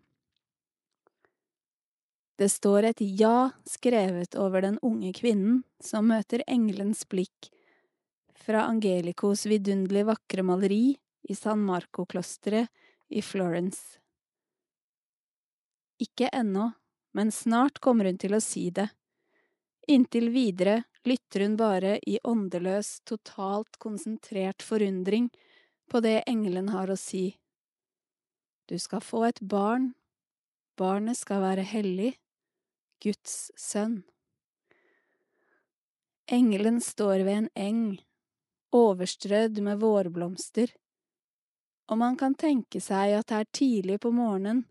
Det står et ja skrevet over den unge kvinnen som møter engelens blikk fra Angelicos vidunderlig vakre maleri i San Marco-klosteret i Florence. Ikke ennå, men snart kommer hun til å si det. Inntil videre lytter hun bare i åndeløs, totalt konsentrert forundring på det engelen har å si. Du skal få et barn, barnet skal være hellig, Guds sønn. Engelen står ved en eng, overstrødd med vårblomster, og man kan tenke seg at det er tidlig på morgenen,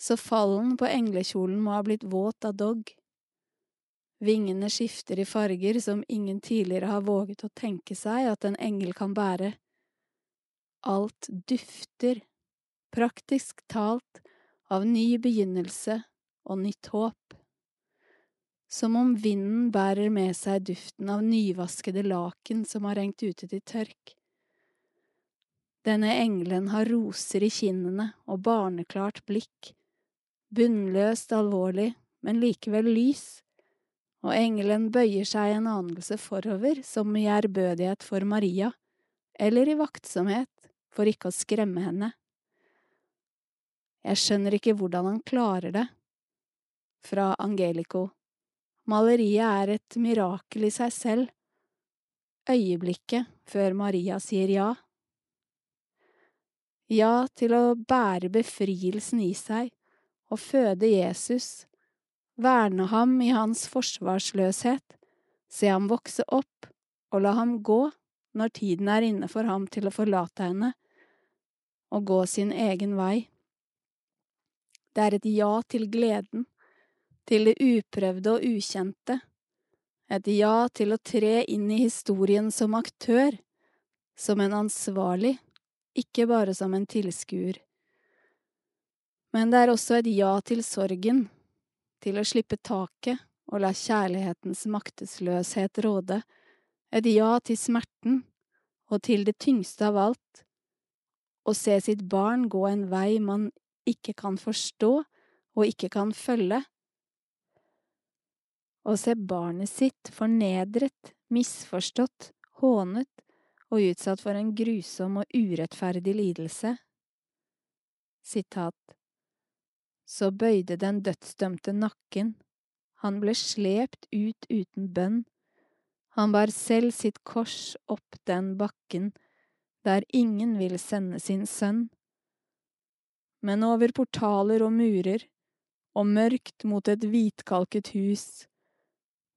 så fallen på englekjolen må ha blitt våt av dogg. Vingene skifter i farger som ingen tidligere har våget å tenke seg at en engel kan bære. Alt dufter, praktisk talt, av ny begynnelse og nytt håp. Som om vinden bærer med seg duften av nyvaskede laken som har hengt ute til tørk. Denne engelen har roser i kinnene og barneklart blikk, bunnløst alvorlig, men likevel lys, og engelen bøyer seg en anelse forover som i ærbødighet for Maria, eller i vaktsomhet for ikke å skremme henne. Jeg skjønner ikke hvordan han klarer det. Fra Angelico. Maleriet er et mirakel i seg selv. Øyeblikket før Maria sier ja. Ja til å bære befrielsen i seg og føde Jesus, verne ham i hans forsvarsløshet, se ham vokse opp og la ham gå når tiden er inne for ham til å forlate henne og gå sin egen vei. Det er et ja til gleden, til det uprøvde og ukjente, et ja til å tre inn i historien som aktør, som en ansvarlig, ikke bare som en tilskuer. Men det er også et ja til sorgen, til å slippe taket og la kjærlighetens maktesløshet råde, et ja til smerten, og til det tyngste av alt, å se sitt barn gå en vei man ikke kan forstå og ikke kan følge. Å se barnet sitt fornedret, misforstått, hånet og utsatt for en grusom og urettferdig lidelse. Sitat. Så bøyde den dødsdømte nakken, han ble slept ut uten bønn, han bar selv sitt kors opp den bakken der ingen vil sende sin sønn. Men over portaler og murer, og mørkt mot et hvitkalket hus,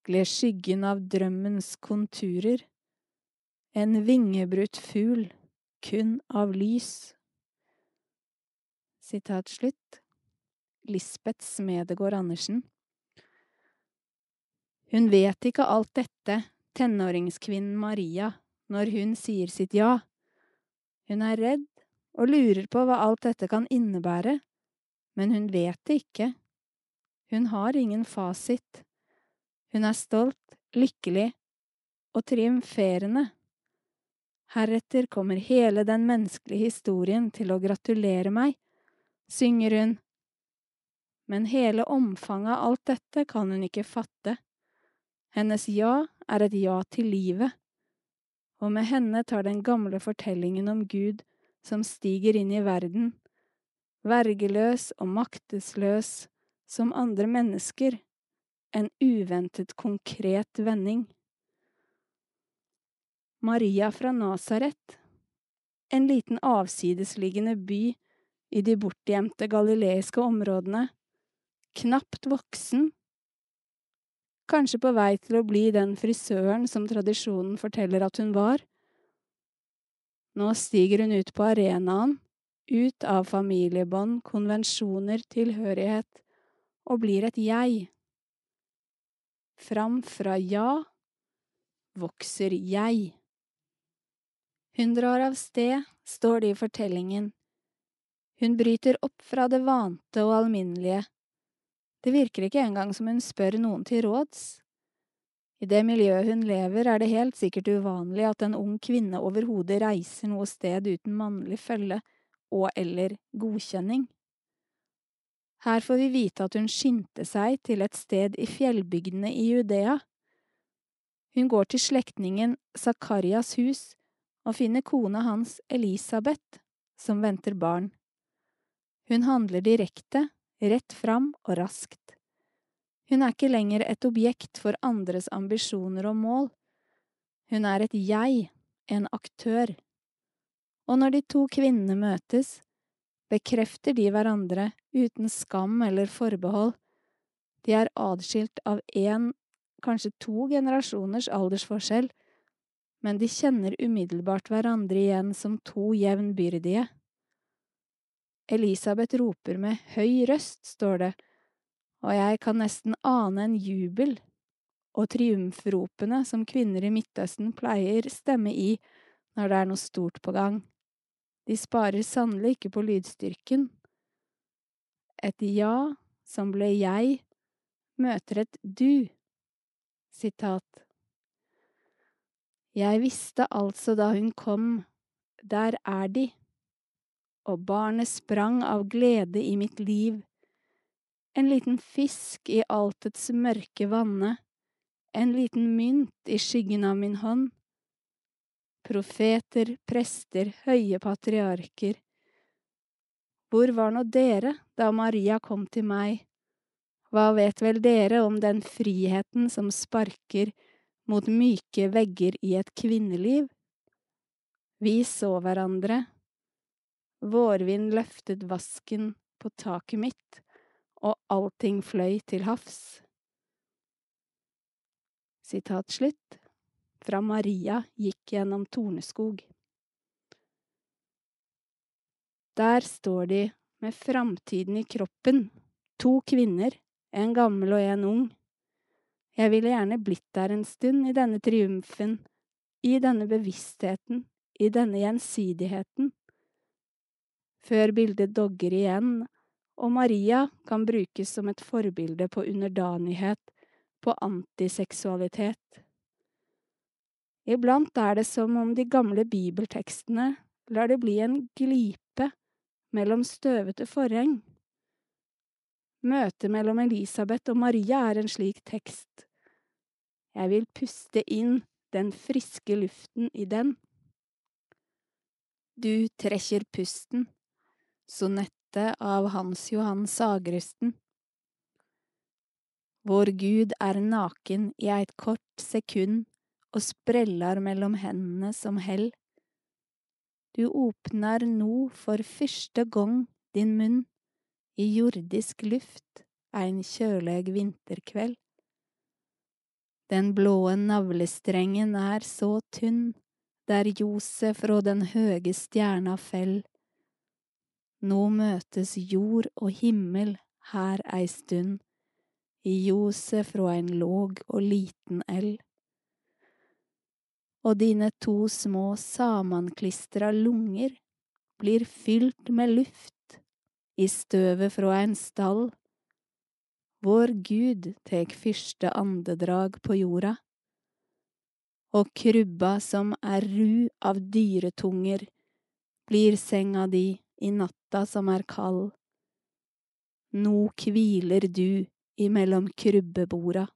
gled skyggen av drømmens konturer, en vingebrutt fugl, kun av lys. Sitat slutt. Lisbeth Smedegård Andersen. Hun vet ikke alt dette, tenåringskvinnen Maria, når hun sier sitt ja. Hun er redd og lurer på hva alt dette kan innebære, men hun vet det ikke. Hun har ingen fasit. Hun er stolt, lykkelig og triumferende. Heretter kommer hele den menneskelige historien til å gratulere meg, synger hun. Men hele omfanget av alt dette kan hun ikke fatte. Hennes ja er et ja til livet, og med henne tar den gamle fortellingen om Gud som stiger inn i verden, vergeløs og maktesløs som andre mennesker, en uventet konkret vending. Maria fra Nasaret, en liten avsidesliggende by i de bortgjemte galileiske områdene, knapt voksen, kanskje på vei til å bli den frisøren som tradisjonen forteller at hun var. Nå stiger hun ut på arenaen, ut av familiebånd, konvensjoner, tilhørighet, og blir et jeg. Fram fra ja vokser jeg. Hun drar av sted, står det i fortellingen. Hun bryter opp fra det vante og alminnelige. Det virker ikke engang som hun spør noen til råds, I det miljøet hun lever, er det helt sikkert uvanlig at en ung kvinne overhodet reiser noe sted uten mannlig følge og eller godkjenning. Her får vi vite at hun skyndte seg til et sted i fjellbygdene i Judea. Hun går til slektningen Zakarias hus og finner kona hans Elisabeth, som venter barn. Hun handler direkte, rett fram og raskt. Hun er ikke lenger et objekt for andres ambisjoner og mål. Hun er et jeg, en aktør. Og når de to kvinnene møtes, bekrefter de hverandre uten skam eller forbehold. De er adskilt av én, kanskje to generasjoners aldersforskjell, men de kjenner umiddelbart hverandre igjen som to jevnbyrdige. Elisabeth roper med høy røst, står det, og jeg kan nesten ane en jubel og triumfropene som kvinner i Midtøsten pleier stemme i når det er noe stort på gang. De sparer sannelig ikke på lydstyrken. Et ja som ble jeg, møter et du. Sitat. Jeg visste altså da hun kom, der er de, og barnet sprang av glede i mitt liv en liten fisk i altets mørke vanne, en liten mynt i skyggen av min hånd. Profeter, prester, høye patriarker. Hvor var nå dere da Maria kom til meg? Hva vet vel dere om den friheten som sparker mot myke vegger i et kvinneliv? Vi så hverandre. Vårvind løftet vasken på taket mitt og allting fløy til havs. Sitat slutt. Fra Maria gikk gjennom torneskog. Der står de med framtiden i kroppen, to kvinner, en gammel og en ung. Jeg ville gjerne blitt der en stund, i denne triumfen, i denne bevisstheten, i denne gjensidigheten. Før bildet dogger igjen og Maria kan brukes som et forbilde på underdanighet, på antiseksualitet. Iblant er det som om de gamle bibeltekstene lar det bli en glipe mellom støvete forheng. Møtet mellom Elisabeth og Maria er en slik tekst. Jeg vil puste inn den friske luften i den. Du trekker pusten. Sonette av Hans Johan Sagrusten. Vår Gud er naken i eit kort sekund og sprellar mellom hendene som hell. Du åpnar no for første gong din munn i jordisk luft ein kjøleg vinterkveld. Den blåe navlestrengen er så tynn, der Josef fra den høge stjerna fell nå møtes jord og himmel her ei stund, i ljoset fra ein låg og liten eld. Og dine to små samanklistra lunger blir fylt med luft i støvet fra ein stall. Vår Gud tek fyrste andedrag på jorda. Og krubba som er ru av dyretunger, blir senga di i natta som er kald. Nå kviler du imellom krybbebora.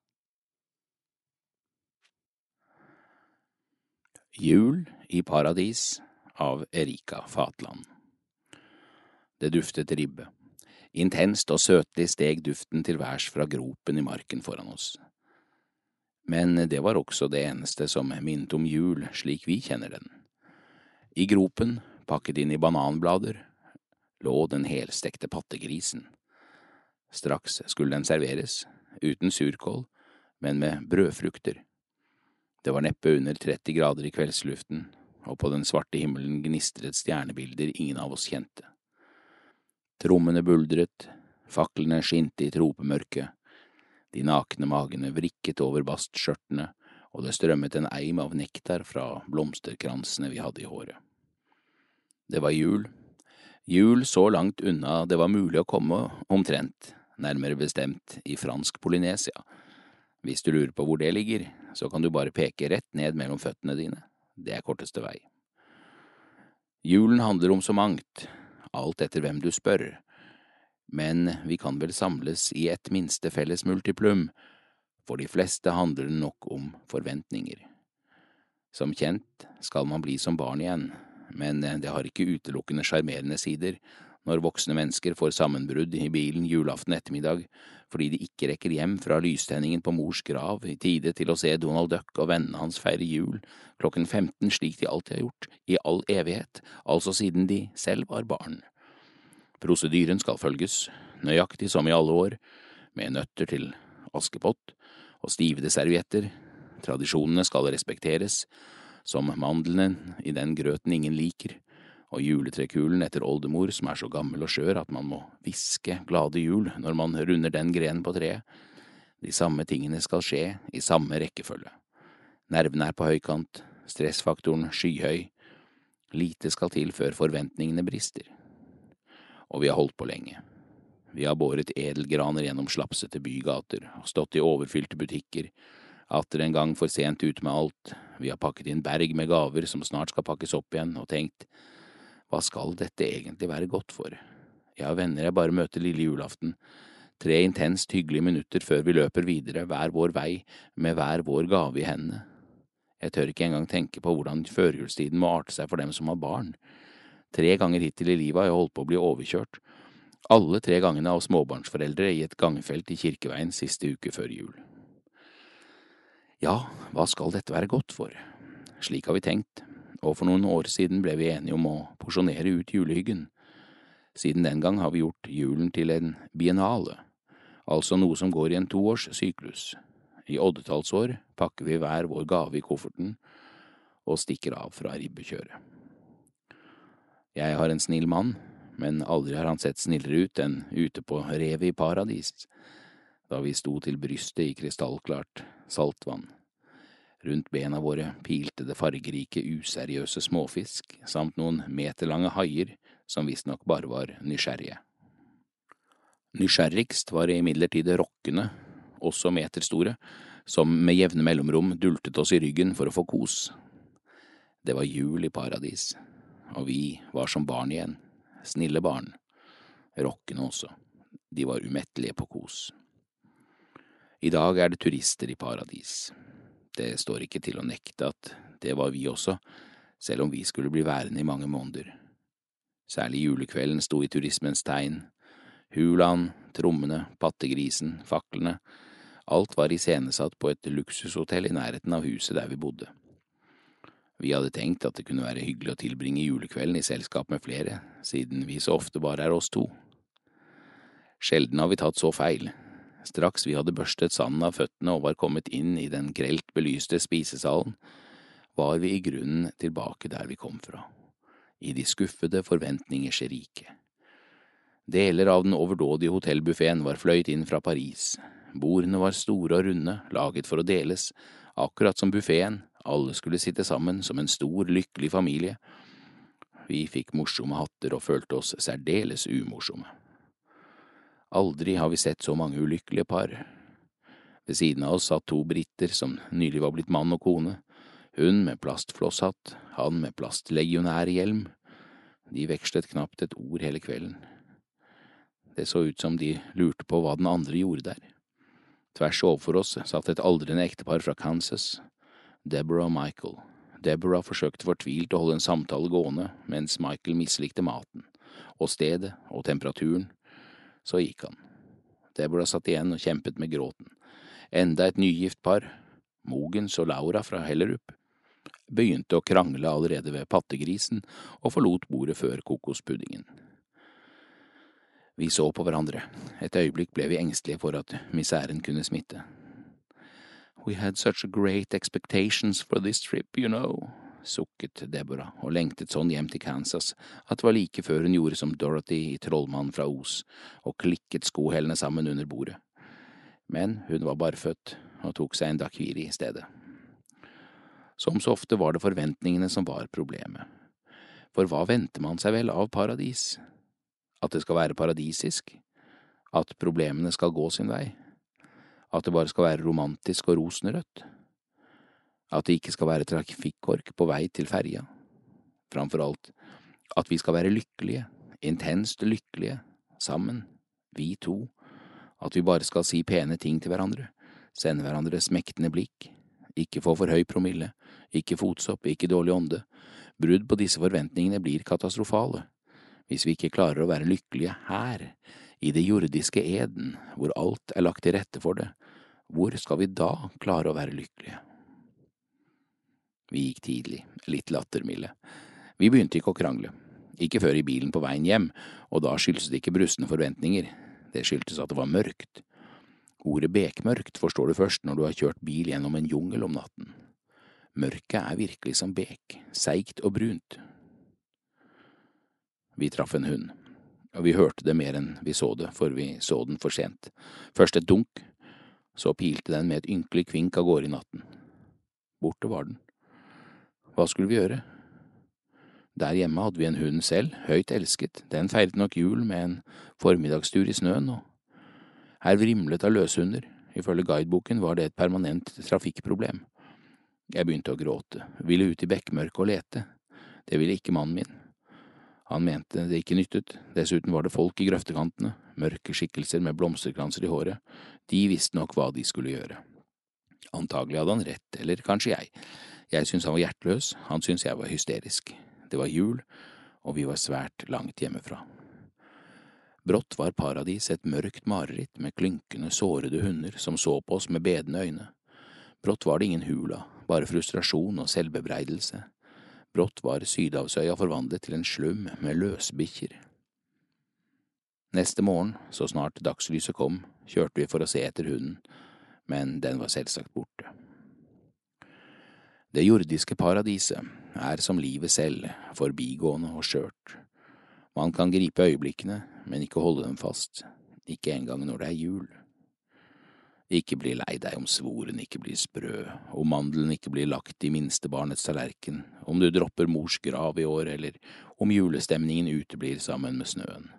Jul i paradis av Erika Fatland. Det duftet ribbe. Intenst og søtlig steg duften til værs fra gropen i marken foran oss. Men det var også det eneste som minnet om jul slik vi kjenner den. I gropen, pakket inn i bananblader, lå den helstekte pattegrisen. Straks skulle den serveres, uten surkål, men med brødfrukter. Det var neppe under 30 grader i kveldsluften, og på den svarte himmelen gnistret stjernebilder ingen av oss kjente. Trommene buldret, faklene skinte i tropemørket, de nakne magene vrikket over bastskjørtene, og det strømmet en eim av nektar fra blomsterkransene vi hadde i håret. Det var jul, Jul så langt unna det var mulig å komme, omtrent, nærmere bestemt i fransk Polynesia. Hvis du lurer på hvor det ligger, så kan du bare peke rett ned mellom føttene dine. Det er korteste vei. Julen handler om så mangt, alt etter hvem du spør, men vi kan vel samles i et minste felles multiplum, for de fleste handler det nok om forventninger. Som kjent skal man bli som barn igjen, men det har ikke utelukkende sjarmerende sider når voksne mennesker får sammenbrudd i bilen julaften ettermiddag fordi de ikke rekker hjem fra lystenningen på mors grav i tide til å se Donald Duck og vennene hans feire jul klokken 15 slik de alltid har gjort, i all evighet, altså siden de selv var barn. Prosedyren skal følges, nøyaktig som i alle år, med nøtter til Askepott og stivede servietter, tradisjonene skal respekteres, som mandlene i den grøten ingen liker, og juletrekulen etter oldemor som er så gammel og skjør at man må hviske glade jul når man runder den grenen på treet. De samme tingene skal skje i samme rekkefølge. Nervene er på høykant, stressfaktoren skyhøy. Lite skal til før forventningene brister. Og vi har holdt på lenge. Vi har båret edelgraner gjennom slapsete bygater, stått i overfylte butikker, atter en gang for sent ute med alt, vi har pakket inn berg med gaver som snart skal pakkes opp igjen, og tenkt, hva skal dette egentlig være godt for? Jeg har venner jeg bare møter lille julaften, tre intenst hyggelige minutter før vi løper videre hver vår vei med hver vår gave i hendene. Jeg tør ikke engang tenke på hvordan førjulstiden må arte seg for dem som har barn. Tre ganger hittil i livet har jeg holdt på å bli overkjørt, alle tre gangene av småbarnsforeldre i et gangfelt i Kirkeveien siste uke før jul. Ja, hva skal dette være godt for? Slik har vi tenkt, og for noen år siden ble vi enige om å porsjonere ut julehyggen. Siden den gang har vi gjort julen til en biennale, altså noe som går i en toårssyklus. I oddetallsår pakker vi hver vår gave i kofferten og stikker av fra ribbekjøret. Jeg har en snill mann, men aldri har han sett snillere ut enn ute på revet i paradis, da vi sto til brystet i krystallklart saltvann. Rundt bena våre pilte det fargerike, useriøse småfisk, samt noen meterlange haier som visstnok bare var nysgjerrige. Nysgjerrigst var imidlertid rokkene, også meterstore, som med jevne mellomrom dultet oss i ryggen for å få kos. Det var jul i paradis, og vi var som barn igjen, snille barn. Rokkene også, de var umettelige på kos. I dag er det turister i paradis. Det står ikke til å nekte at det var vi også, selv om vi skulle bli værende i mange måneder. Særlig julekvelden sto i turismens tegn. Hulaen, trommene, pattegrisen, faklene, alt var iscenesatt på et luksushotell i nærheten av huset der vi bodde. Vi hadde tenkt at det kunne være hyggelig å tilbringe julekvelden i selskap med flere, siden vi så ofte bare er oss to. Sjelden har vi tatt så feil. Straks vi hadde børstet sanden av føttene og var kommet inn i den grelt belyste spisesalen, var vi i grunnen tilbake der vi kom fra, i de skuffede forventningers rike. Deler av den overdådige hotellbuffeen var fløyt inn fra Paris. Bordene var store og runde, laget for å deles, akkurat som buffeen, alle skulle sitte sammen som en stor, lykkelig familie. Vi fikk morsomme hatter og følte oss særdeles umorsomme. Aldri har vi sett så mange ulykkelige par. Ved siden av oss satt to briter som nylig var blitt mann og kone, hun med plastflosshatt, han med plastlegionærhjelm. De vekslet knapt et ord hele kvelden. Det så ut som de lurte på hva den andre gjorde der. Tvers overfor oss satt et aldrende ektepar fra Kansas, Deborah og Michael. Deborah forsøkte fortvilt å holde en samtale gående, mens Michael mislikte maten, og stedet og temperaturen. Så gikk han. Deborah satt igjen og kjempet med gråten. Enda et nygift par, Mogens og Laura fra Hellerup, begynte å krangle allerede ved pattegrisen og forlot bordet før kokospuddingen. Vi så på hverandre. Et øyeblikk ble vi engstelige for at miseren kunne smitte. We had such great expectations for this trip, you know, sukket Deborah og lengtet sånn hjem til Kansas at det var like før hun gjorde som Dorothy i Trollmannen fra Os og klikket skohælene sammen under bordet. Men hun var barføtt og tok seg en dakiri i stedet. Som så ofte var det forventningene som var problemet. For hva venter man seg vel av paradis? At det skal være paradisisk? At problemene skal gå sin vei? At det bare skal være romantisk og rosenrødt? At det ikke skal være trafikkork på vei til ferja. Framfor alt at vi skal være lykkelige, intenst lykkelige, sammen, vi to. At vi bare skal si pene ting til hverandre, sende hverandre smektende blikk, ikke få for høy promille, ikke fotsopp, ikke dårlig ånde. Brudd på disse forventningene blir katastrofale. Hvis vi ikke klarer å være lykkelige her, i det jordiske eden, hvor alt er lagt til rette for det, hvor skal vi da klare å være lykkelige? Vi gikk tidlig, litt lattermilde. Vi begynte ikke å krangle, ikke før i bilen på veien hjem, og da skyldtes det ikke brustne forventninger, det skyldtes at det var mørkt. Ordet bekmørkt forstår du først når du har kjørt bil gjennom en jungel om natten. Mørket er virkelig som bek, seigt og brunt. Vi traff en hund, og vi hørte det mer enn vi så det, for vi så den for sent. Først et dunk, så pilte den med et ynkelig kvink av gårde i natten. Borte var den. Hva skulle vi gjøre? Der hjemme hadde vi en hund selv, høyt elsket, den feiret nok jul med en formiddagstur i snøen, og her vrimlet av løshunder, ifølge guideboken var det et permanent trafikkproblem. Jeg begynte å gråte, ville ut i bekmørket og lete, det ville ikke mannen min. Han mente det ikke nyttet, dessuten var det folk i grøftekantene, mørke skikkelser med blomsterkranser i håret, de visste nok hva de skulle gjøre. Antagelig hadde han rett, eller kanskje jeg. Jeg syntes han var hjerteløs, han syntes jeg var hysterisk. Det var jul, og vi var svært langt hjemmefra. Brått var paradis et mørkt mareritt med klynkende, sårede hunder som så på oss med bedende øyne. Brått var det ingen hula, bare frustrasjon og selvbebreidelse. Brått var Sydhavsøya forvandlet til en slum med løsbikkjer. Neste morgen, så snart dagslyset kom, kjørte vi for å se etter hunden, men den var selvsagt borte. Det jordiske paradiset er som livet selv, forbigående og skjørt. Man kan gripe øyeblikkene, men ikke holde dem fast, ikke engang når det er jul. Ikke bli lei deg om svoren ikke blir sprø, om mandelen ikke blir lagt i minstebarnets tallerken, om du dropper mors grav i år, eller om julestemningen uteblir sammen med snøen.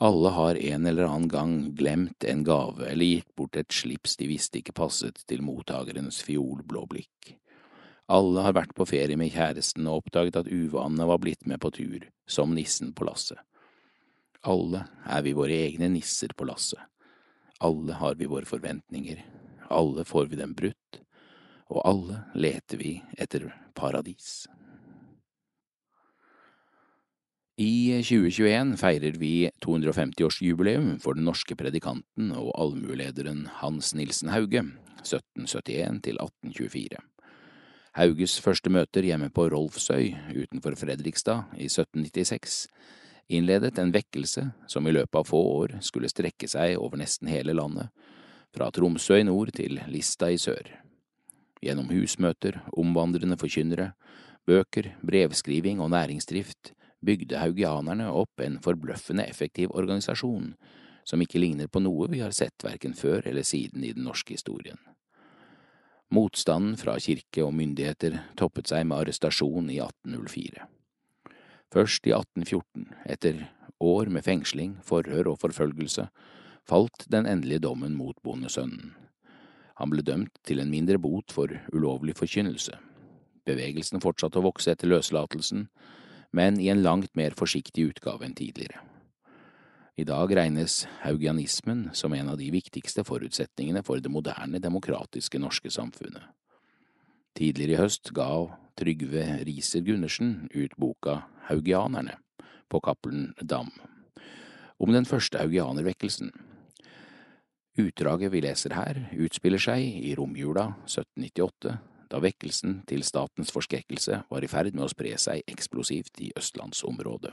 Alle har en eller annen gang glemt en gave eller gitt bort et slips de visste ikke passet til mottagerens fiolblå blikk. Alle har vært på ferie med kjæresten og oppdaget at uvanene var blitt med på tur, som nissen på lasset. Alle er vi våre egne nisser på lasset. Alle har vi våre forventninger, alle får vi dem brutt, og alle leter vi etter paradis. I 2021 feirer vi 250-årsjubileum for den norske predikanten og allmuelederen Hans Nilsen Hauge, 1771 til 1824. Hauges første møter hjemme på Rolfsøy utenfor Fredrikstad i 1796 innledet en vekkelse som i løpet av få år skulle strekke seg over nesten hele landet, fra Tromsø i nord til Lista i sør. Gjennom husmøter, omvandrende forkynnere, bøker, brevskriving og næringsdrift bygde haugianerne opp en forbløffende effektiv organisasjon som ikke ligner på noe vi har sett verken før eller siden i den norske historien. Motstanden fra kirke og myndigheter toppet seg med arrestasjon i 1804. Først i 1814, etter år med fengsling, forhør og forfølgelse, falt den endelige dommen mot bondesønnen. Han ble dømt til en mindre bot for ulovlig forkynnelse. Bevegelsen fortsatte å vokse etter løslatelsen, men i en langt mer forsiktig utgave enn tidligere. I dag regnes haugianismen som en av de viktigste forutsetningene for det moderne, demokratiske norske samfunnet. Tidligere i høst ga Trygve Riiser Gundersen ut boka Haugianerne på Cappelen Dam, om den første haugianervekkelsen. Utdraget vi leser her, utspiller seg i romjula 1798, da vekkelsen til statens forskrekkelse var i ferd med å spre seg eksplosivt i østlandsområdet.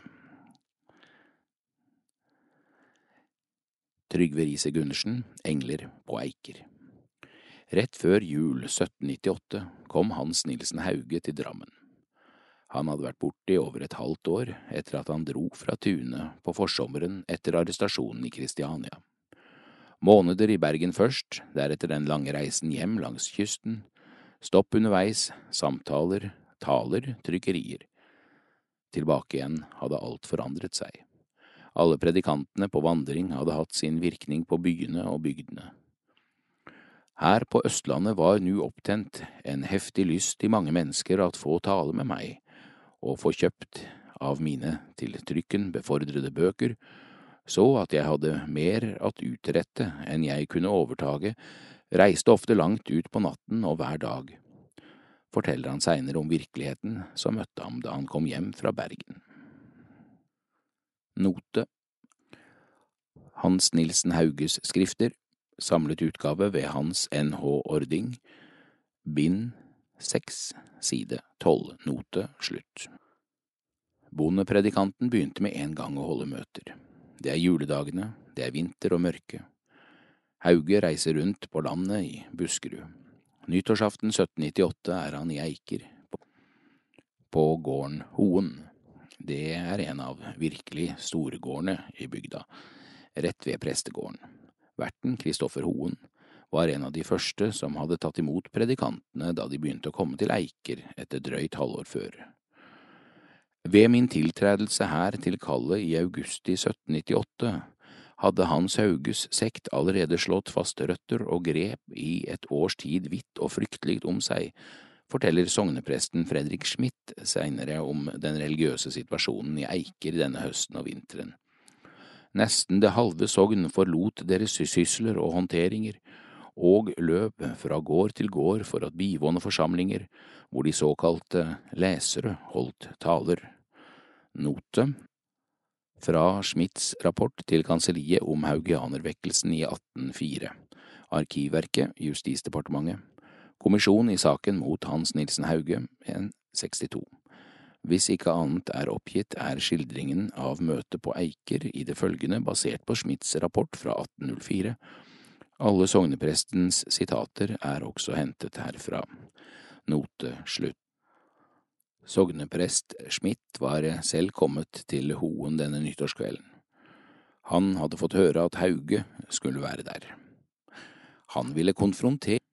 Trygve Riise Gundersen, Engler på Eiker. Rett før jul 1798 kom Hans Nilsen Hauge til Drammen. Han hadde vært borte i over et halvt år etter at han dro fra tunet på forsommeren etter arrestasjonen i Kristiania. Måneder i Bergen først, deretter den lange reisen hjem langs kysten, stopp underveis, samtaler, taler, trykkerier. Tilbake igjen hadde alt forandret seg. Alle predikantene på vandring hadde hatt sin virkning på byene og bygdene. Her på Østlandet var nu opptent en heftig lyst i mange mennesker at få tale med meg, og få kjøpt av mine til trykken befordrede bøker, så at jeg hadde mer at utrette enn jeg kunne overtage, reiste ofte langt ut på natten og hver dag. Forteller han seinere om virkeligheten som møtte ham da han kom hjem fra Bergen. Note Hans Nilsen Hauges skrifter, samlet utgave ved Hans NH Ording, bind seks, side tolv, note slutt. Bondepredikanten begynte med en gang å holde møter. Det er juledagene, det er vinter og mørke. Hauge reiser rundt på landet i Buskerud. Nyttårsaften 1798 er han i Eiker, på gården Hoen. Det er en av virkelig storgårdene i bygda, rett ved prestegården. Verten, Kristoffer Hoen, var en av de første som hadde tatt imot predikantene da de begynte å komme til Eiker etter drøyt halvår før. Ved min tiltredelse her til kallet i august i 1798 hadde Hans Hauges sekt allerede slått fast røtter og grep i et års tid vidt og fryktelig om seg, forteller sognepresten Fredrik Schmidt seinere om den religiøse situasjonen i Eiker denne høsten og vinteren. Nesten det halve sogn forlot deres sysler og håndteringer, og løp fra gård til gård for at bivåne forsamlinger, hvor de såkalte lesere holdt taler. Note fra Schmidts rapport til kanselliet om haugianervekkelsen i 1804. Arkivverket, Justisdepartementet. Kommisjon i saken mot Hans Nilsen Hauge, 162. Hvis ikke annet er oppgitt, er skildringen av møtet på Eiker i det følgende basert på Schmidts rapport fra 1804. Alle sogneprestens sitater er også hentet herfra. Note slutt. Sogneprest Schmidt var selv kommet til Hoen denne nyttårskvelden. Han hadde fått høre at Hauge skulle være der. Han ville konfrontere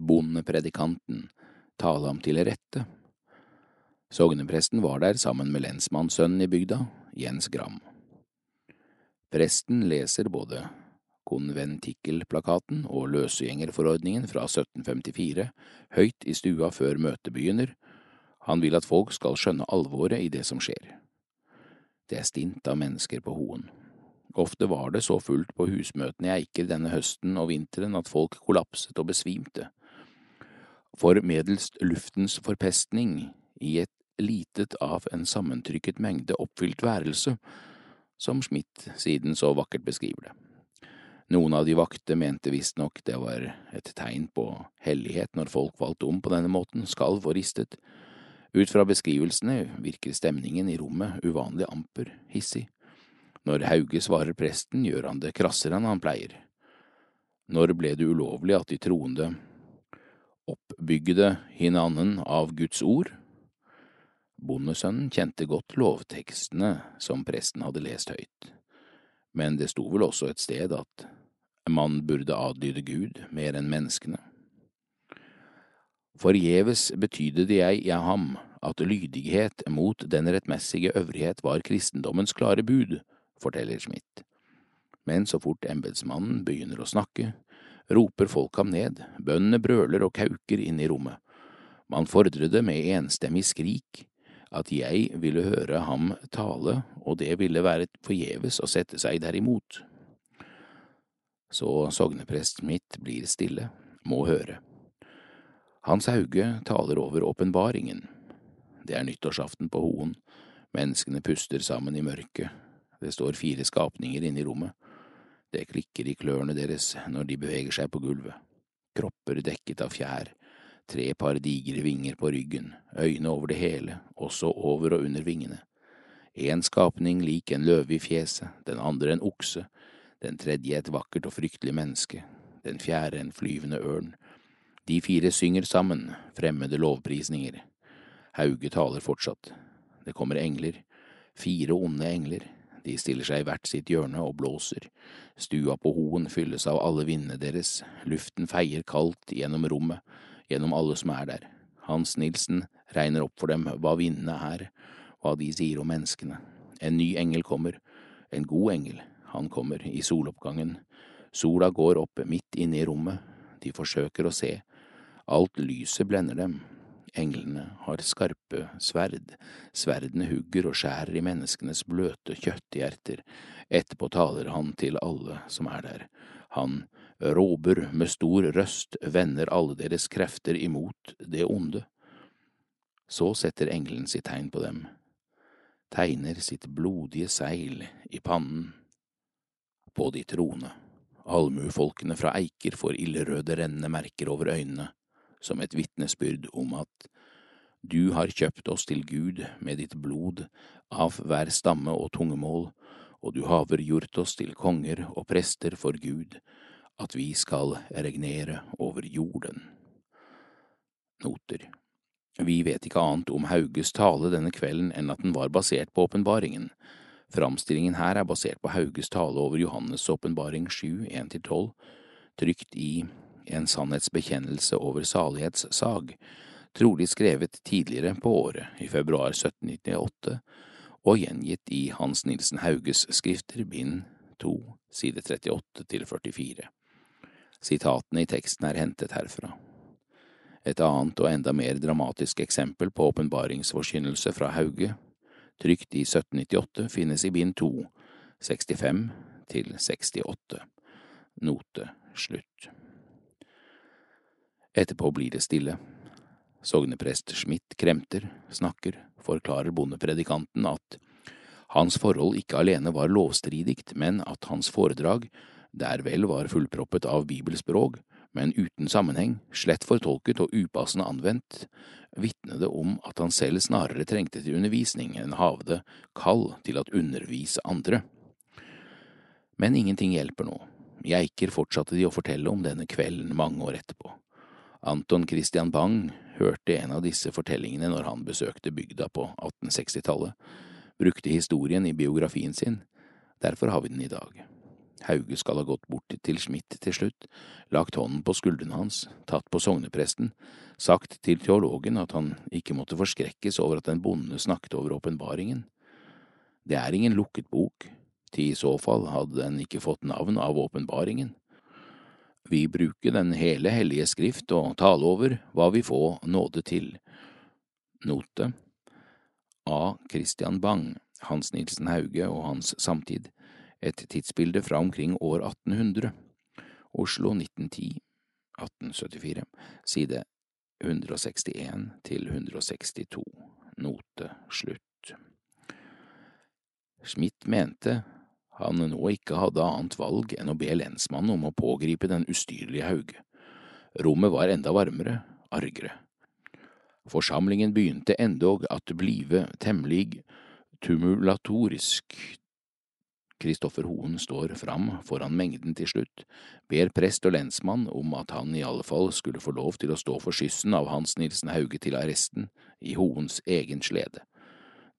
bondepredikanten, tale ham til rette. Sognepresten var der sammen med lensmannssønnen i bygda, Jens Gram. Presten leser både konventikkelplakaten og løsgjengerforordningen fra 1754 høyt i stua før møtet begynner, han vil at folk skal skjønne alvoret i det som skjer. Det er stint av mennesker på Hoen. Ofte var det så fullt på husmøtene i Eiker denne høsten og vinteren at folk kollapset og besvimte. For medelst luftens forpestning i et litet av en sammentrykket mengde oppfylt værelse, som Schmidt siden så vakkert beskriver det. Noen av de vakte mente visstnok det var et tegn på hellighet når folk falt om på denne måten, skalv og ristet. Ut fra beskrivelsene virker stemningen i rommet uvanlig amper, hissig. Når Hauge svarer presten, gjør han det krassere enn han pleier. Når ble det ulovlig at de troende oppbygde hinannen av Guds ord? Bondesønnen kjente godt lovtekstene som presten hadde lest høyt, men det sto vel også et sted at man burde adlyde Gud mer enn menneskene. Forgjeves betydde jeg i ham at lydighet mot den rettmessige øvrighet var kristendommens klare bud, forteller Schmidt. Men så fort embetsmannen begynner å snakke, roper folk ham ned, bøndene brøler og kauker inn i rommet. Man fordrede med enstemmig skrik at jeg ville høre ham tale, og det ville være forgjeves å sette seg derimot. Så sogneprest mitt blir stille, må høre. Hans Hauge taler over åpenbaringen. Det er nyttårsaften på Hoen. Menneskene puster sammen i mørket. Det står fire skapninger inne i rommet. Det klikker i klørne deres når de beveger seg på gulvet. Kropper dekket av fjær, tre par digre vinger på ryggen, øyne over det hele, også over og under vingene. En skapning lik en løve i fjeset, den andre en okse, den tredje et vakkert og fryktelig menneske, den fjerde en flyvende ørn. De fire synger sammen, fremmede lovprisninger. Hauge taler fortsatt. Det kommer engler, fire onde engler. De stiller seg i hvert sitt hjørne og blåser. Stua på Hoen fylles av alle vindene deres. Luften feier kaldt gjennom rommet, gjennom alle som er der. Hans Nilsen regner opp for dem hva vindene er, hva de sier om menneskene. En ny engel kommer, en god engel. Han kommer i soloppgangen. Sola går opp midt inne i rommet. de forsøker å se. Alt lyset blender dem. Englene har skarpe sverd, sverdene hugger og skjærer i menneskenes bløte kjøtthjerter. Etterpå taler han til alle som er der. Han råber med stor røst, vender alle deres krefter imot det onde. Så setter engelen sitt tegn på dem, tegner sitt blodige seil i pannen på de troende. Allmuefolkene fra Eiker får ildrøde rennende merker over øynene, som et vitnesbyrd om at du har kjøpt oss til Gud med ditt blod av hver stamme og tungemål, og du haver gjort oss til konger og prester for Gud, at vi skal regnere over jorden. Noter Vi vet ikke annet om Hauges tale denne kvelden enn at den var basert på åpenbaringen. Framstillingen her er basert på Hauges tale over Johannes' åpenbaring 7, 1–12, trykt i En sannhetsbekjennelse over salighetssag, trolig skrevet tidligere på året, i februar 1798, og gjengitt i Hans Nilsen Hauges skrifter, bind 2, side 38 til 44. Sitatene i teksten er hentet herfra. Et annet og enda mer dramatisk eksempel på åpenbaringsforkynnelse fra Hauge, trykt i 1798, finnes i bind 2, 65 til 68. Note slutt. Etterpå blir det stille. Sogneprest Schmidt kremter, snakker, forklarer bondepredikanten at hans forhold ikke alene var lovstridigt, men at hans foredrag, der vel var fullproppet av bibelspråk, men uten sammenheng, slett fortolket og upassende anvendt, vitnede om at han selv snarere trengte til undervisning enn havde kall til at undervise andre. Men ingenting hjelper nå. Jeg Eiker fortsatte de å fortelle om denne kvelden mange år etterpå. Anton Christian Bang hørte en av disse fortellingene når han besøkte bygda på 1860-tallet, brukte historien i biografien sin, derfor har vi den i dag. Hauge skal ha gått bort til Schmidt til slutt, lagt hånden på skuldrene hans, tatt på sognepresten, sagt til teologen at han ikke måtte forskrekkes over at en bonde snakket over åpenbaringen. Det er ingen lukket bok, til i så fall hadde den ikke fått navn av åpenbaringen. Vi bruker den hele hellige skrift og tale over hva vi får nåde til. Note. A. Christian Bang, Hans Nilsen Hauge og hans samtid, et tidsbilde fra omkring år 1800, Oslo 1910, 1874, side 161 til 162, note. Slutt. Schmidt mente han nå ikke hadde annet valg enn å be lensmannen om å pågripe den ustyrlige Hauge. Rommet var enda varmere, argere. Forsamlingen begynte endog at blive temmelig tumulatorisk. Kristoffer Hoen står fram foran mengden til slutt, ber prest og lensmann om at han i alle fall skulle få lov til å stå for skyssen av Hans Nilsen Hauge til arresten i Hoens egen slede.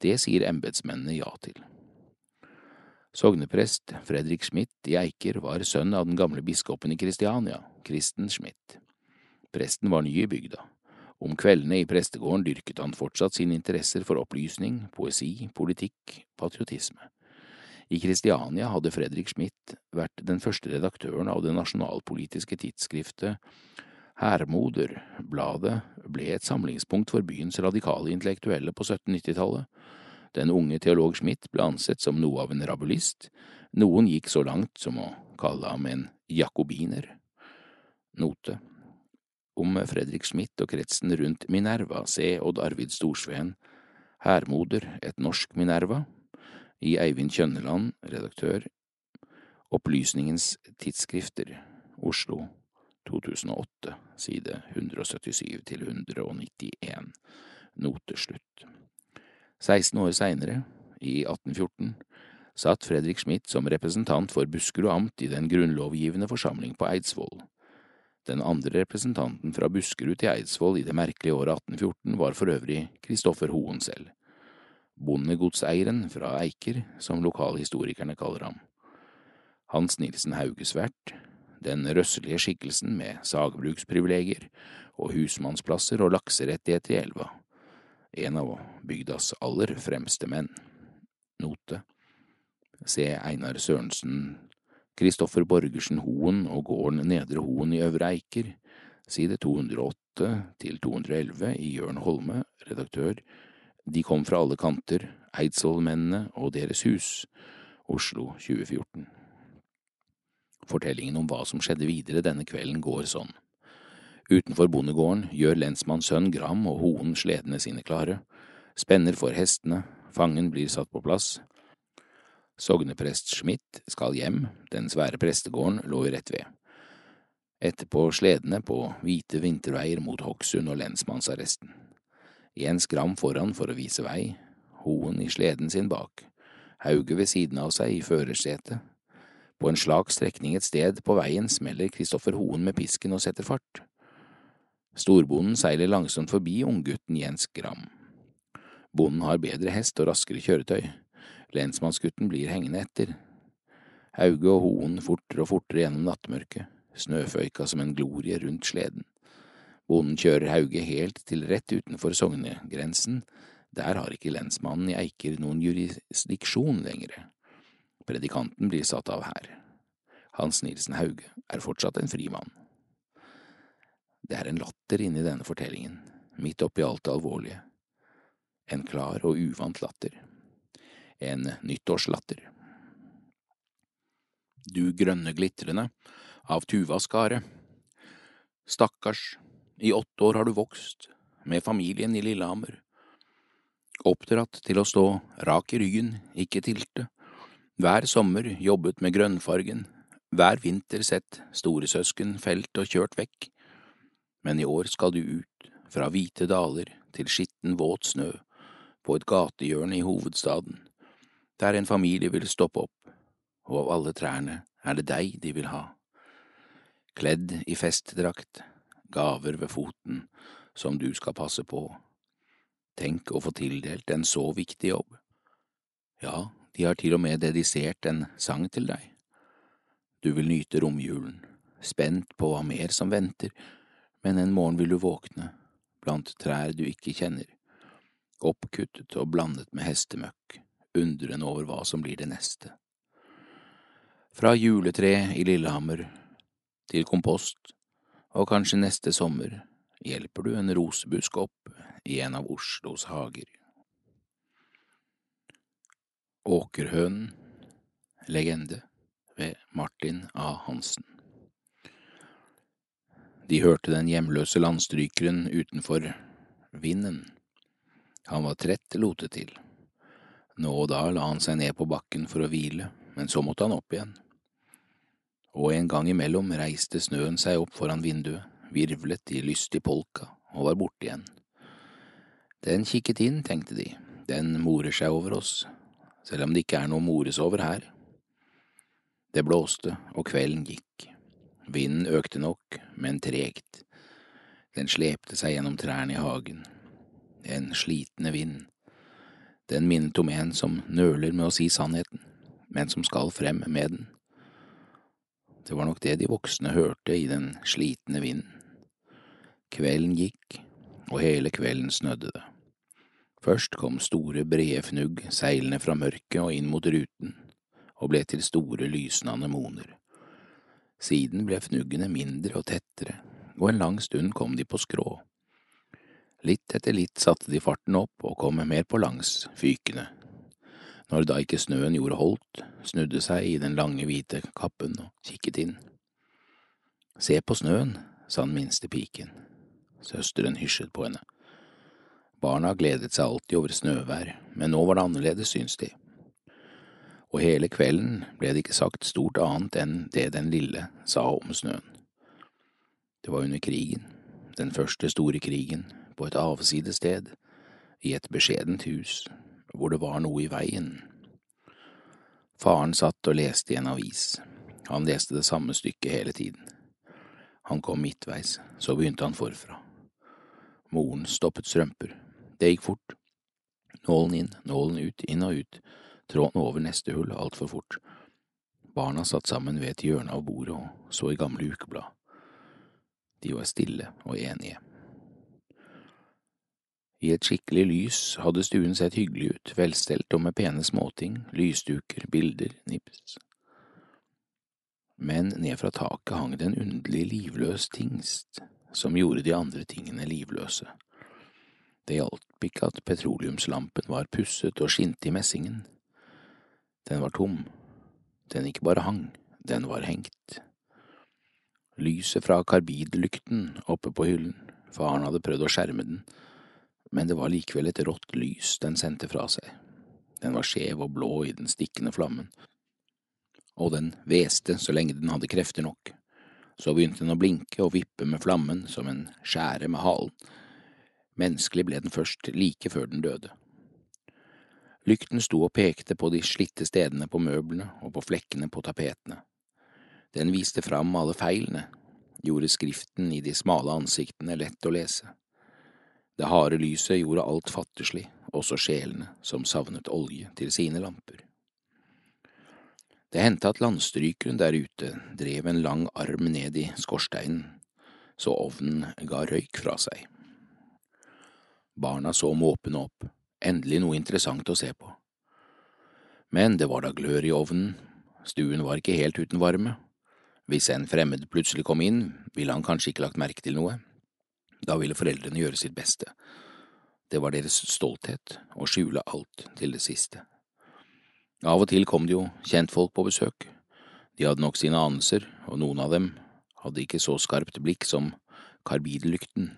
Det sier embetsmennene ja til. Sogneprest Fredrik Schmidt i Eiker var sønn av den gamle biskopen i Kristiania, Kristen Schmidt. Presten var ny i bygda. Om kveldene i prestegården dyrket han fortsatt sine interesser for opplysning, poesi, politikk, patriotisme. I Kristiania hadde Fredrik Schmidt vært den første redaktøren av det nasjonalpolitiske tidsskriftet Hermoder. Bladet ble et samlingspunkt for byens radikale intellektuelle på 1790-tallet. Den unge teolog Schmidt ble ansett som noe av en rabulist, noen gikk så langt som å kalle ham en jakobiner. Note. Om Fredrik Schmidt og kretsen rundt Minerva, se Odd Arvid Storsveen, Hermoder, et norsk Minerva, i Eivind Kjønneland, redaktør, Opplysningens tidsskrifter, Oslo, 2008, side 177 til 191, note slutt. 16 år seinere, i 1814, satt Fredrik Schmidt som representant for Buskerud amt i den grunnlovgivende forsamling på Eidsvoll. Den andre representanten fra Buskerud til Eidsvoll i det merkelige året 1814 var for øvrig Kristoffer Hoen selv. Bondegodseieren fra Eiker, som lokalhistorikerne kaller ham. Hans Nilsen Haugesvert, den røsselige skikkelsen med sagbruksprivilegier og husmannsplasser og lakserettigheter i elva en av bygdas aller fremste menn. Note Se Einar Sørensen Kristoffer Borgersen Hoen og gården Nedre Hoen i Øvre Eiker, side 208 til 211 i Jørn Holme, redaktør. De kom fra alle kanter, Eidsvollmennene og deres hus, Oslo 2014. Fortellingen om hva som skjedde videre denne kvelden går sånn. Utenfor bondegården gjør lensmanns sønn Gram og Hoen sledene sine klare, spenner for hestene, fangen blir satt på plass. Sogneprest Schmidt skal hjem, den svære prestegården lå rett ved. Etterpå sledene på hvite vinterveier mot Hokksund og lensmannsarresten. Jens Gram foran for å vise vei, Hoen i sleden sin bak, Hauge ved siden av seg i førersetet. På en slak strekning et sted på veien smeller Kristoffer Hoen med pisken og setter fart. Storbonden seiler langsomt forbi unggutten Jens Gram. Bonden har bedre hest og raskere kjøretøy. Lensmannsgutten blir hengende etter. Hauge og Hoen fortere og fortere gjennom nattmørket, snøføyka som en glorie rundt sleden. Bonden kjører Hauge helt til rett utenfor sognegrensen. Der har ikke lensmannen i Eiker noen jurisdiksjon lenger. Predikanten blir satt av her. Hans Nilsen Hauge er fortsatt en fri mann. Det er en latter inni denne fortellingen, midt oppi alt det alvorlige. En klar og uvant latter. En nyttårslatter. Du grønne glitrende av Tuva Skare. Stakkars, i åtte år har du vokst, med familien i Lillehammer. Oppdratt til å stå rak i ryggen, ikke tilte. Hver sommer jobbet med grønnfargen, hver vinter sett storesøsken felt og kjørt vekk. Men i år skal du ut, fra hvite daler til skitten våt snø, på et gatehjørne i hovedstaden, der en familie vil stoppe opp, og av alle trærne er det deg de vil ha. Kledd i festdrakt, gaver ved foten, som du skal passe på. Tenk å få tildelt en så viktig jobb. Ja, de har til og med dedisert en sang til deg. Du vil nyte romjulen, spent på hva mer som venter, men en morgen vil du våkne, blant trær du ikke kjenner, oppkuttet og blandet med hestemøkk, undrende over hva som blir det neste. Fra juletre i Lillehammer til kompost, og kanskje neste sommer hjelper du en rosebusk opp i en av Oslos hager. Åkerhønen, legende ved Martin A. Hansen. De hørte den hjemløse landstrykeren utenfor vinden. Han var trett, lotet til. Nå og da la han seg ned på bakken for å hvile, men så måtte han opp igjen. Og en gang imellom reiste snøen seg opp foran vinduet, virvlet i lystig polka og var borte igjen. Den kikket inn, tenkte de, den morer seg over oss, selv om det ikke er noe mores over her. Det blåste, og kvelden gikk. Vinden økte nok, men tregt. Den slepte seg gjennom trærne i hagen. En slitende vind. Den minnet om en som nøler med å si sannheten, men som skal frem med den. Det var nok det de voksne hørte i den slitne vinden. Kvelden gikk, og hele kvelden snødde det. Først kom store, brede fnugg seilende fra mørket og inn mot ruten, og ble til store, lysende anemoner. Siden ble fnuggene mindre og tettere, og en lang stund kom de på skrå. Litt etter litt satte de farten opp og kom mer på langs, fykende. Når da ikke snøen gjorde holdt, snudde seg i den lange, hvite kappen og kikket inn. Se på snøen, sa den minste piken. Søsteren hysjet på henne. Barna gledet seg alltid over snøvær, men nå var det annerledes, syns de. Og hele kvelden ble det ikke sagt stort annet enn det den lille sa om snøen. Det var under krigen, den første store krigen, på et avsides sted, i et beskjedent hus, hvor det var noe i veien. Faren satt og leste i en avis. Han leste det samme stykket hele tiden. Han kom midtveis, så begynte han forfra. Moren stoppet strømper. Det gikk fort. Nålen inn, nålen ut, inn og ut, tråden over neste hull altfor fort. Barna satt sammen ved et hjørne av bordet og så i gamle ukeblad. De var stille og enige. I et skikkelig lys hadde stuen sett hyggelig ut, velstelt og med pene småting, lysduker, bilder, nips. Men ned fra taket hang det en underlig livløs tingst som gjorde de andre tingene livløse. Det hjalp ikke at petroleumslampen var pusset og skinte i messingen. Den var tom. Den ikke bare hang, den var hengt. Lyset fra karbidlykten oppe på hyllen, faren hadde prøvd å skjerme den, men det var likevel et rått lys den sendte fra seg. Den var skjev og blå i den stikkende flammen, og den hveste så lenge den hadde krefter nok. Så begynte den å blinke og vippe med flammen som en skjære med halen. Menneskelig ble den først like før den døde. Lykten sto og pekte på de slitte stedene på møblene og på flekkene på tapetene. Den viste fram alle feilene, gjorde skriften i de smale ansiktene lett å lese. Det harde lyset gjorde alt fattigslig, også sjelene som savnet olje til sine lamper. Det hendte at landstrykeren der ute drev en lang arm ned i skorsteinen, så ovnen ga røyk fra seg. Barna så måpende opp, endelig noe interessant å se på. Men det var da glør i ovnen, stuen var ikke helt uten varme. Hvis en fremmed plutselig kom inn, ville han kanskje ikke lagt merke til noe. Da ville foreldrene gjøre sitt beste. Det var deres stolthet å skjule alt til det siste. Av og til kom det jo kjentfolk på besøk. De hadde nok sine anelser, og noen av dem hadde ikke så skarpt blikk som karbidlykten.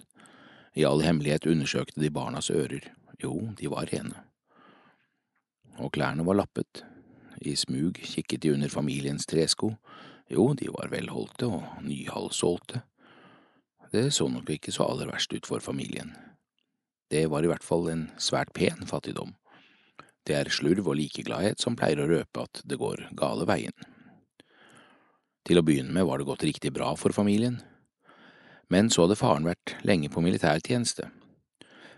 I all hemmelighet undersøkte de barnas ører. Jo, de var rene. Og klærne var lappet. I smug kikket de under familiens tresko. Jo, de var velholdte og nyhalvsålte. Det så nok ikke så aller verst ut for familien. Det var i hvert fall en svært pen fattigdom. Det er slurv og likegladhet som pleier å røpe at det går gale veien. Til å begynne med var det gått riktig bra for familien, men så hadde faren vært lenge på militærtjeneste.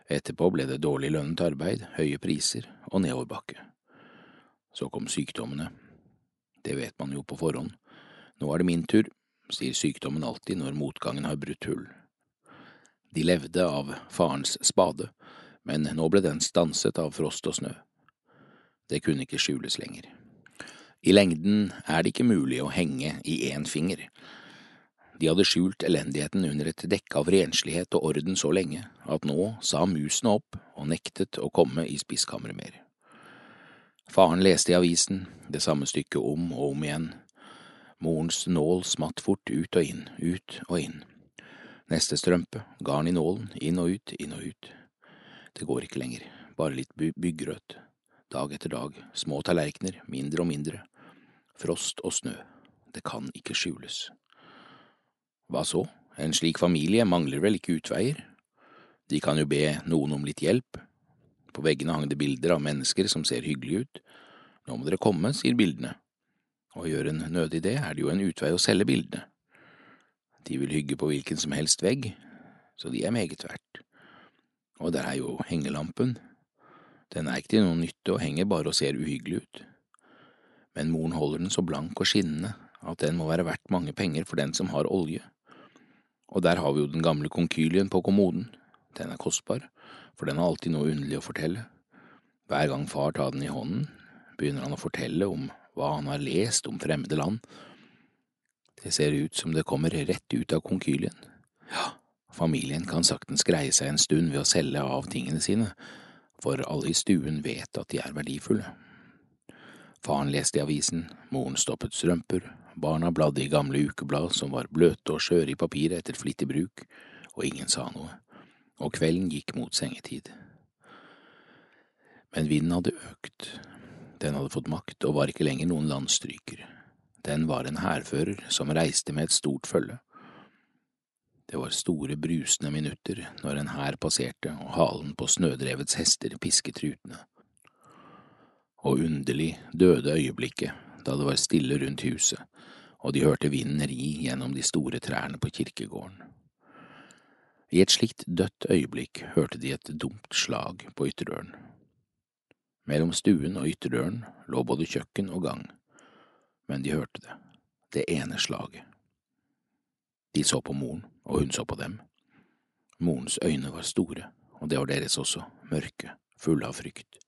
Etterpå ble det dårlig lønnet arbeid, høye priser og nedoverbakke. Så kom sykdommene. Det vet man jo på forhånd. Nå er det min tur, sier sykdommen alltid når motgangen har brutt hull. De levde av farens spade, men nå ble den stanset av frost og snø. Det kunne ikke skjules lenger. I lengden er det ikke mulig å henge i én finger. De hadde skjult elendigheten under et dekke av renslighet og orden så lenge at nå sa musene opp og nektet å komme i spiskammeret mer. Faren leste i avisen, det samme stykket om og om igjen. Morens nål smatt fort ut og inn, ut og inn. Neste strømpe, garn i nålen, inn og ut, inn og ut. Det går ikke lenger, bare litt by byggrøt. Dag etter dag, små tallerkener, mindre og mindre. Frost og snø. Det kan ikke skjules. Hva så, en slik familie mangler vel ikke utveier? De kan jo be noen om litt hjelp. På veggene hang det bilder av mennesker som ser hyggelige ut. Nå må dere komme, sier bildene. Og gjør en nødig det, er det jo en utvei å selge bildene. De vil hygge på hvilken som helst vegg, så de er meget verdt. Og der er jo hengelampen. Den er ikke til noen nytte og henger bare og ser uhyggelig ut. Men moren holder den så blank og skinnende at den må være verdt mange penger for den som har olje. Og der har vi jo den gamle konkylien på kommoden. Den er kostbar, for den har alltid noe underlig å fortelle. Hver gang far tar den i hånden, begynner han å fortelle om hva han har lest om fremmede land. Det ser ut som det kommer rett ut av konkylien. Ja, familien kan saktens greie seg en stund ved å selge av tingene sine, for alle i stuen vet at de er verdifulle. Faren leste i avisen, moren stoppet strømper, barna bladde i gamle ukeblad som var bløte og skjøre i papiret etter flittig bruk, og ingen sa noe, og kvelden gikk mot sengetid. Men vinden hadde økt, den hadde fått makt og var ikke lenger noen landstryker, den var en hærfører som reiste med et stort følge. Det var store brusende minutter når en hær passerte og halen på snødrevets hester pisket rutene. Og underlig døde øyeblikket da det var stille rundt huset og de hørte vinden ri gjennom de store trærne på kirkegården. I et slikt dødt øyeblikk hørte de et dumt slag på ytterdøren. Mellom stuen og ytterdøren lå både kjøkken og gang, men de hørte det, det ene slaget. De så på moren, og hun så på dem. Morens øyne var store, og det var deres også, mørke, fulle av frykt.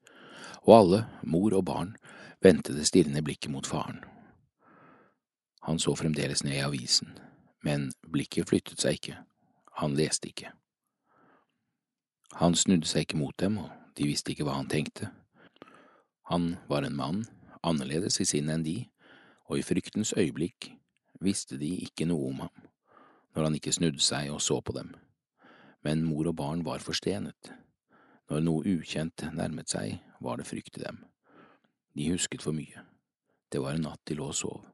Og alle, mor og barn, vendte det stirrende blikket mot faren. Han så fremdeles ned i avisen, men blikket flyttet seg ikke, han leste ikke. Han snudde seg ikke mot dem, og de visste ikke hva han tenkte. Han var en mann, annerledes i sinnet enn de, og i fryktens øyeblikk visste de ikke noe om ham, når han ikke snudde seg og så på dem. Men mor og barn var forstenet. Når noe ukjent nærmet seg, var det frykt i dem. De husket for mye. Det var en natt de lå og sov.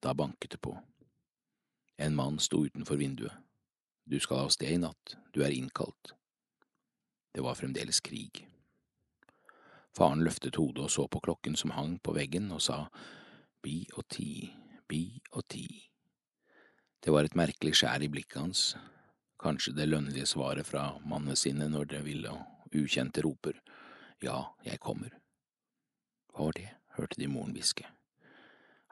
Da banket det på. En mann sto utenfor vinduet. Du skal av sted i natt, du er innkalt. Det var fremdeles krig. Faren løftet hodet og så på klokken som hang på veggen, og sa bi og ti, bi og ti. Det var et merkelig skjær i blikket hans, kanskje det lønnlige svaret fra mannesinnet når det ville og ukjente roper ja, jeg kommer. Hva var det, hørte de moren hviske.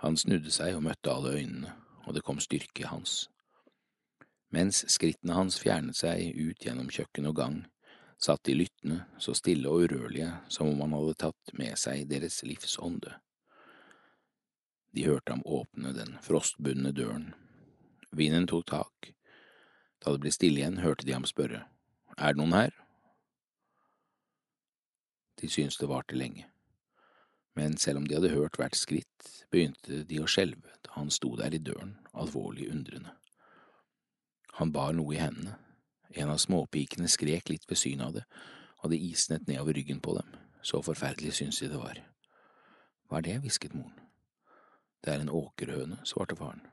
Han snudde seg og møtte alle øynene, og det kom styrke i hans. Mens skrittene hans fjernet seg ut gjennom kjøkken og gang, satt de lyttende, så stille og urørlige som om han hadde tatt med seg deres livsånde. De hørte ham åpne den frostbundne døren. Vinden tok tak. Da det ble stille igjen, hørte de ham spørre, Er det noen her? De syntes det varte lenge. Men selv om de hadde hørt hvert skritt, begynte de å skjelve da han sto der i døren, alvorlig undrende. Han bar noe i hendene. En av småpikene skrek litt ved synet av det, og det isnet nedover ryggen på dem. Så forferdelig syntes de det var. Hva er det? hvisket moren. Det er en åkerhøne, svarte faren.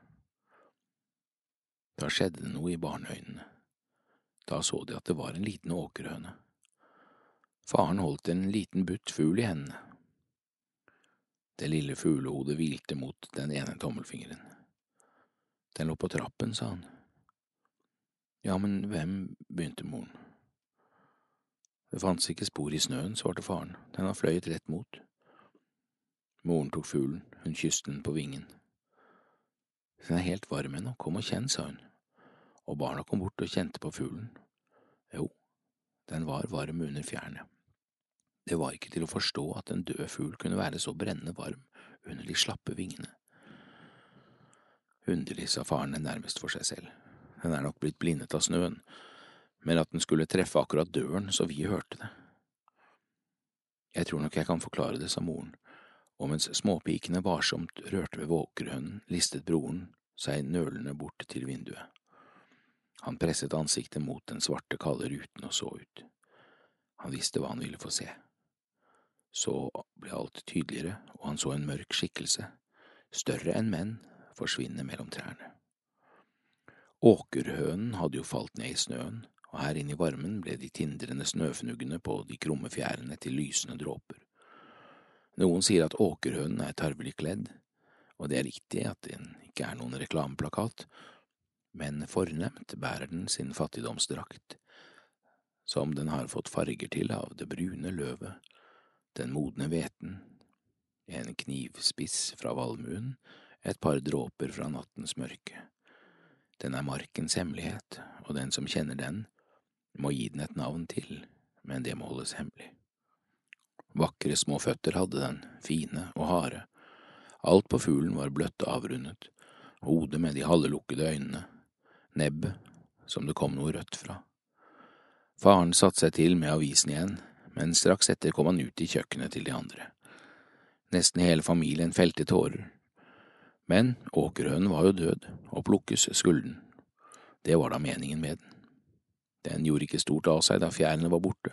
Da skjedde det noe i barneøynene. Da så de at det var en liten åkerhøne. Faren holdt en liten butt fugl i hendene. Det lille fuglehodet hvilte mot den ene tommelfingeren. Den lå på trappen, sa han. Ja, men hvem, begynte moren. Det fantes ikke spor i snøen, svarte faren, den har fløyet rett mot. Moren tok fuglen, hun kysste den på vingen. Den er helt varm ennå, kom og kjenn, sa hun, og barna kom bort og kjente på fuglen. Jo, den var varm under fjærene. Det var ikke til å forstå at en død fugl kunne være så brennende varm under de slappe vingene. Underlig, sa faren den nærmest for seg selv, den er nok blitt blindet av snøen, men at den skulle treffe akkurat døren så vi hørte det. Jeg tror nok jeg kan forklare det, sa moren, og mens småpikene varsomt rørte ved våkerhønen, listet broren seg nølende bort til vinduet. Han presset ansiktet mot den svarte, kalde ruten og så ut. Han visste hva han ville få se. Så ble alt tydeligere, og han så en mørk skikkelse, større enn menn, forsvinne mellom trærne. Åkerhønen hadde jo falt ned i snøen, og her inne i varmen ble de tindrende snøfnuggene på de krumme fjærene til lysende dråper. Noen sier at åkerhønen er tarvelig kledd, og det er riktig at den ikke er noen reklameplakat, men fornemt bærer den sin fattigdomsdrakt, som den har fått farger til av det brune løvet, den modne hveten, en knivspiss fra valmuen, et par dråper fra nattens mørke. Den er markens hemmelighet, og den som kjenner den, må gi den et navn til, men det må holdes hemmelig. Vakre små føtter hadde den, fine og harde. Alt på fuglen var bløtt og avrundet, hodet med de halvlukkede øynene, nebbet som det kom noe rødt fra. Faren satte seg til med avisen igjen, men straks etter kom han ut i kjøkkenet til de andre. Nesten hele familien felte tårer. Men åkerhønen var jo død, og plukkes skulle den. Det var da meningen med den. Den gjorde ikke stort av seg da fjærene var borte.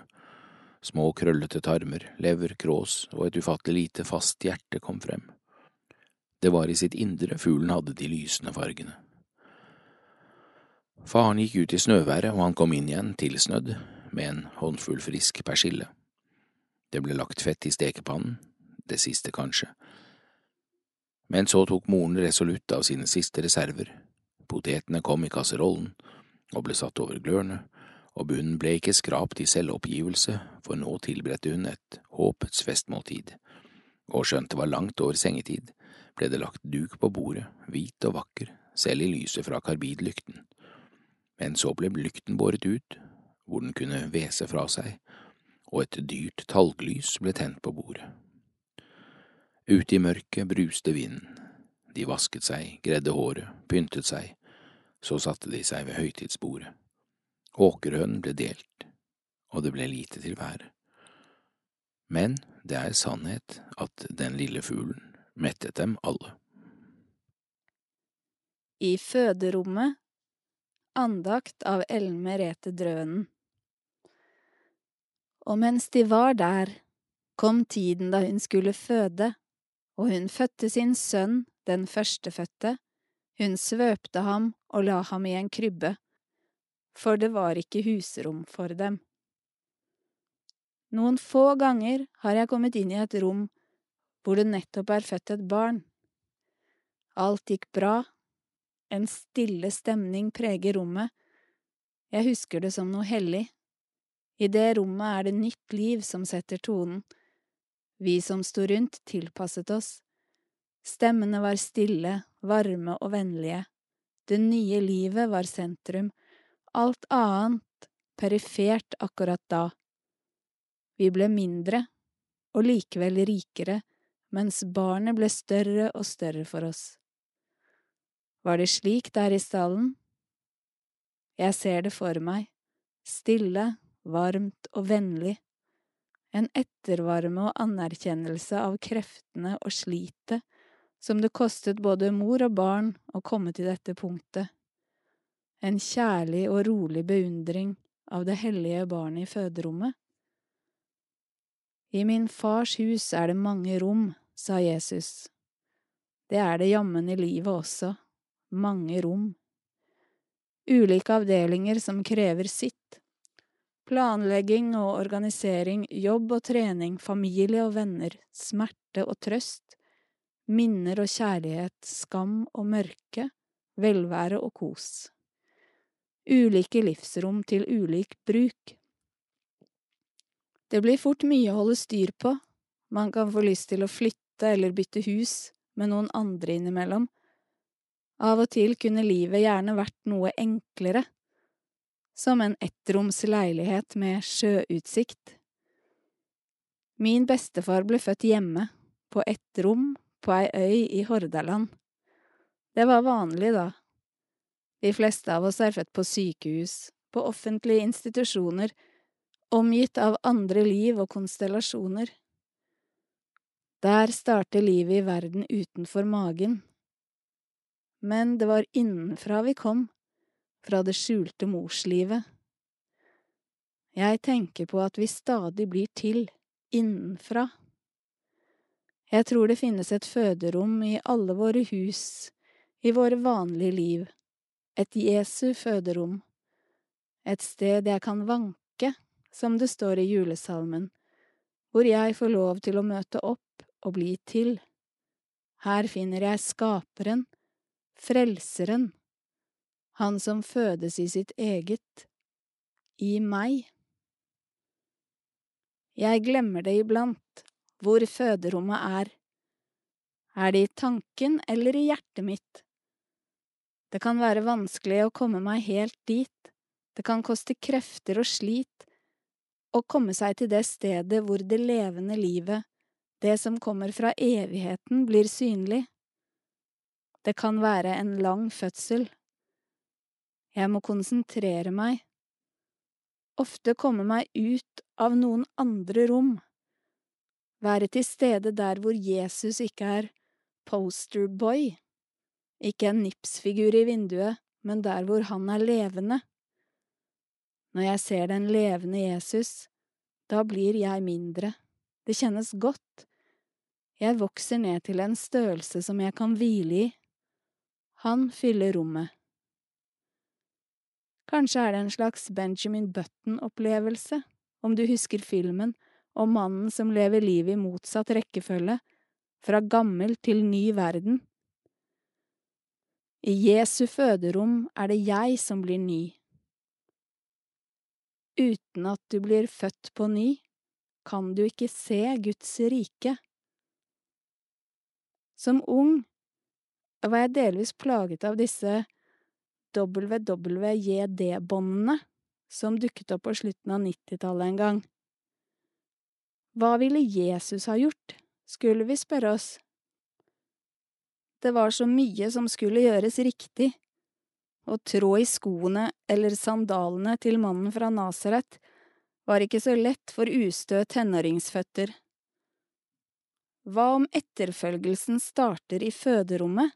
Små krøllete tarmer, lever, krås og et ufattelig lite fast hjerte kom frem. Det var i sitt indre fuglen hadde de lysende fargene. Faren gikk ut i snøværet, og han kom inn igjen tilsnødd, med en håndfull frisk persille. Det ble lagt fett i stekepannen, det siste kanskje. Men så tok moren resolutt av sine siste reserver. Potetene kom i kasserollen og ble satt over glørne, og bunnen ble ikke skrapt i selvoppgivelse, for nå tilberedte hun et håpets festmåltid. Og skjønt det var langt over sengetid, ble det lagt duk på bordet, hvit og vakker, selv i lyset fra karbidlykten. Men så ble lykten båret ut, hvor den kunne hvese fra seg, og et dyrt talglys ble tent på bordet. Ute i mørket bruste vinden. De vasket seg, gredde håret, pyntet seg, så satte de seg ved høytidsbordet. Åkerhønen ble delt, og det ble lite til været. Men det er sannhet at den lille fuglen mettet dem alle. I føderommet andakt av Ellen Merete Drønen. Og mens de var der, kom tiden da hun skulle føde, og hun fødte sin sønn, den førstefødte, hun svøpte ham og la ham i en krybbe, for det var ikke husrom for dem. Noen få ganger har jeg kommet inn i et rom hvor det nettopp er født et barn. Alt gikk bra, en stille stemning preger rommet, jeg husker det som noe hellig. I det rommet er det nytt liv som setter tonen. Vi som sto rundt, tilpasset oss. Stemmene var stille, varme og vennlige. Det nye livet var sentrum, alt annet perifert akkurat da. Vi ble mindre, og likevel rikere, mens barnet ble større og større for oss. Var det slik der i stallen? Jeg ser det for meg, stille, varmt og vennlig, en ettervarme og anerkjennelse av kreftene og slitet som det kostet både mor og barn å komme til dette punktet, en kjærlig og rolig beundring av det hellige barnet i føderommet. I min fars hus er det mange rom, sa Jesus. Det er det jammen i livet også, mange rom. Ulike avdelinger som krever sitt. Planlegging og organisering, jobb og trening, familie og venner, smerte og trøst, minner og kjærlighet, skam og mørke, velvære og kos. Ulike livsrom til ulik bruk. Det blir fort mye å holde styr på, man kan få lyst til å flytte eller bytte hus med noen andre innimellom. Av og til kunne livet gjerne vært noe enklere, som en ettroms leilighet med sjøutsikt. Min bestefar ble født hjemme, på ett rom, på ei øy i Hordaland. Det var vanlig da. De fleste av oss er født på sykehus, på offentlige institusjoner, omgitt av andre liv og konstellasjoner. Der starter livet i verden utenfor magen. Men det var innenfra vi kom, fra det skjulte morslivet. Jeg tenker på at vi stadig blir til, innenfra. Jeg tror det finnes et føderom i alle våre hus, i våre vanlige liv, et Jesu føderom, et sted jeg kan vanke, som det står i julesalmen, hvor jeg får lov til å møte opp og bli til. Her finner jeg Skaperen, Frelseren, Han som fødes i sitt eget, i meg. Jeg glemmer det iblant, hvor føderommet er. Er det i tanken eller i hjertet mitt? Det kan være vanskelig å komme meg helt dit, det kan koste krefter og slit å komme seg til det stedet hvor det levende livet, det som kommer fra evigheten, blir synlig. Det kan være en lang fødsel. Jeg må konsentrere meg, ofte komme meg ut av noen andre rom, være til stede der hvor Jesus ikke er posterboy, ikke en nipsfigur i vinduet, men der hvor han er levende. Når jeg ser den levende Jesus, da blir jeg mindre, det kjennes godt, jeg vokser ned til en størrelse som jeg kan hvile i. Han fyller rommet. Kanskje er det en slags Benjamin Button-opplevelse, om du husker filmen om mannen som lever livet i motsatt rekkefølge, fra gammel til ny verden. I Jesu føderom er det jeg som blir ny. Uten at du blir født på ny, kan du ikke se Guds rike. Som ung var jeg delvis plaget av disse WWJD-båndene som dukket opp på slutten av nittitallet en gang. Hva ville Jesus ha gjort, skulle vi spørre oss. Det var så mye som skulle gjøres riktig. Å trå i skoene eller sandalene til mannen fra Nasaret var ikke så lett for ustø tenåringsføtter. Hva om etterfølgelsen starter i føderommet,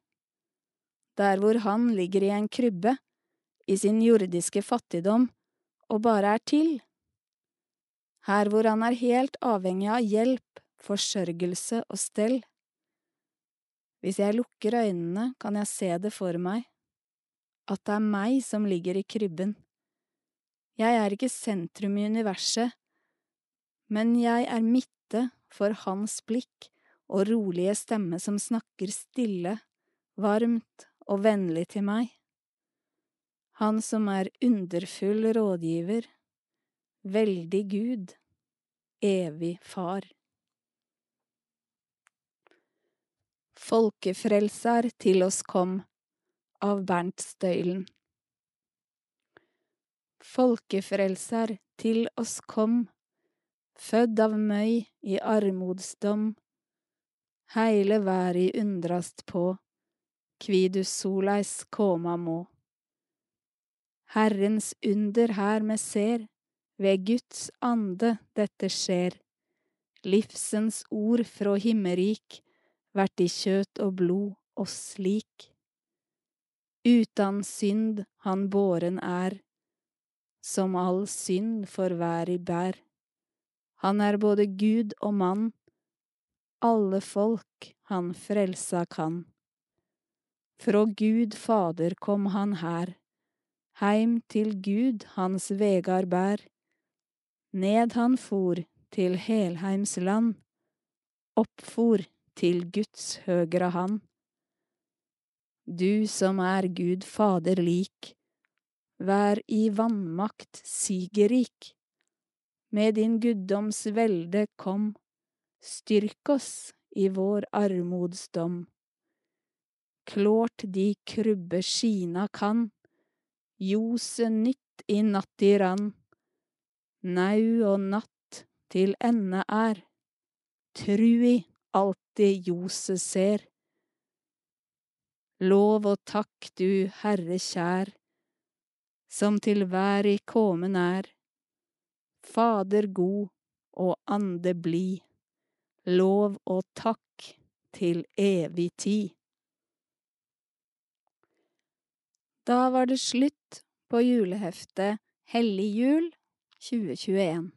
der hvor han ligger i en krybbe, i sin jordiske fattigdom, og bare er til? Her hvor han er helt avhengig av hjelp, forsørgelse og stell. Hvis jeg lukker øynene, kan jeg se det for meg, at det er meg som ligger i krybben. Jeg er ikke sentrum i universet, men jeg er midte for hans blikk og rolige stemme som snakker stille, varmt og vennlig til meg. Han som er underfull rådgiver, veldig Gud, evig Far. Folkefrelser til oss kom, av Bernt Støylen. Folkefrelser til oss kom, fødd av møy i armodsdom, heile verda undrast på, kvi du soleis koma må. Herrens under her me ser, ved Guds ande dette skjer. Livsens ord frå himmerik vert i kjøt og blod oss lik. Utan synd han båren er, som all synd for i bær. Han er både Gud og mann, alle folk han frelsa kan. Frå Gud Fader kom han her, heim til Gud hans vegar bær. Ned han for til Helheims land, oppfor til Guds høgra hand. Du som er Gud Fader lik, vær i vannmakt sigerik. Med din guddoms velde kom, styrk oss i vår armodsdom. Klårt de krubbe skina kan, ljose nytt i natt i rann. Nau og natt til ende er, trui alltid ljose ser. Lov og takk du Herre kjær, som til verda komen er. Fader god og Ande blid, lov og takk til evig tid. Da var det slutt på juleheftet Hellig jul 2021.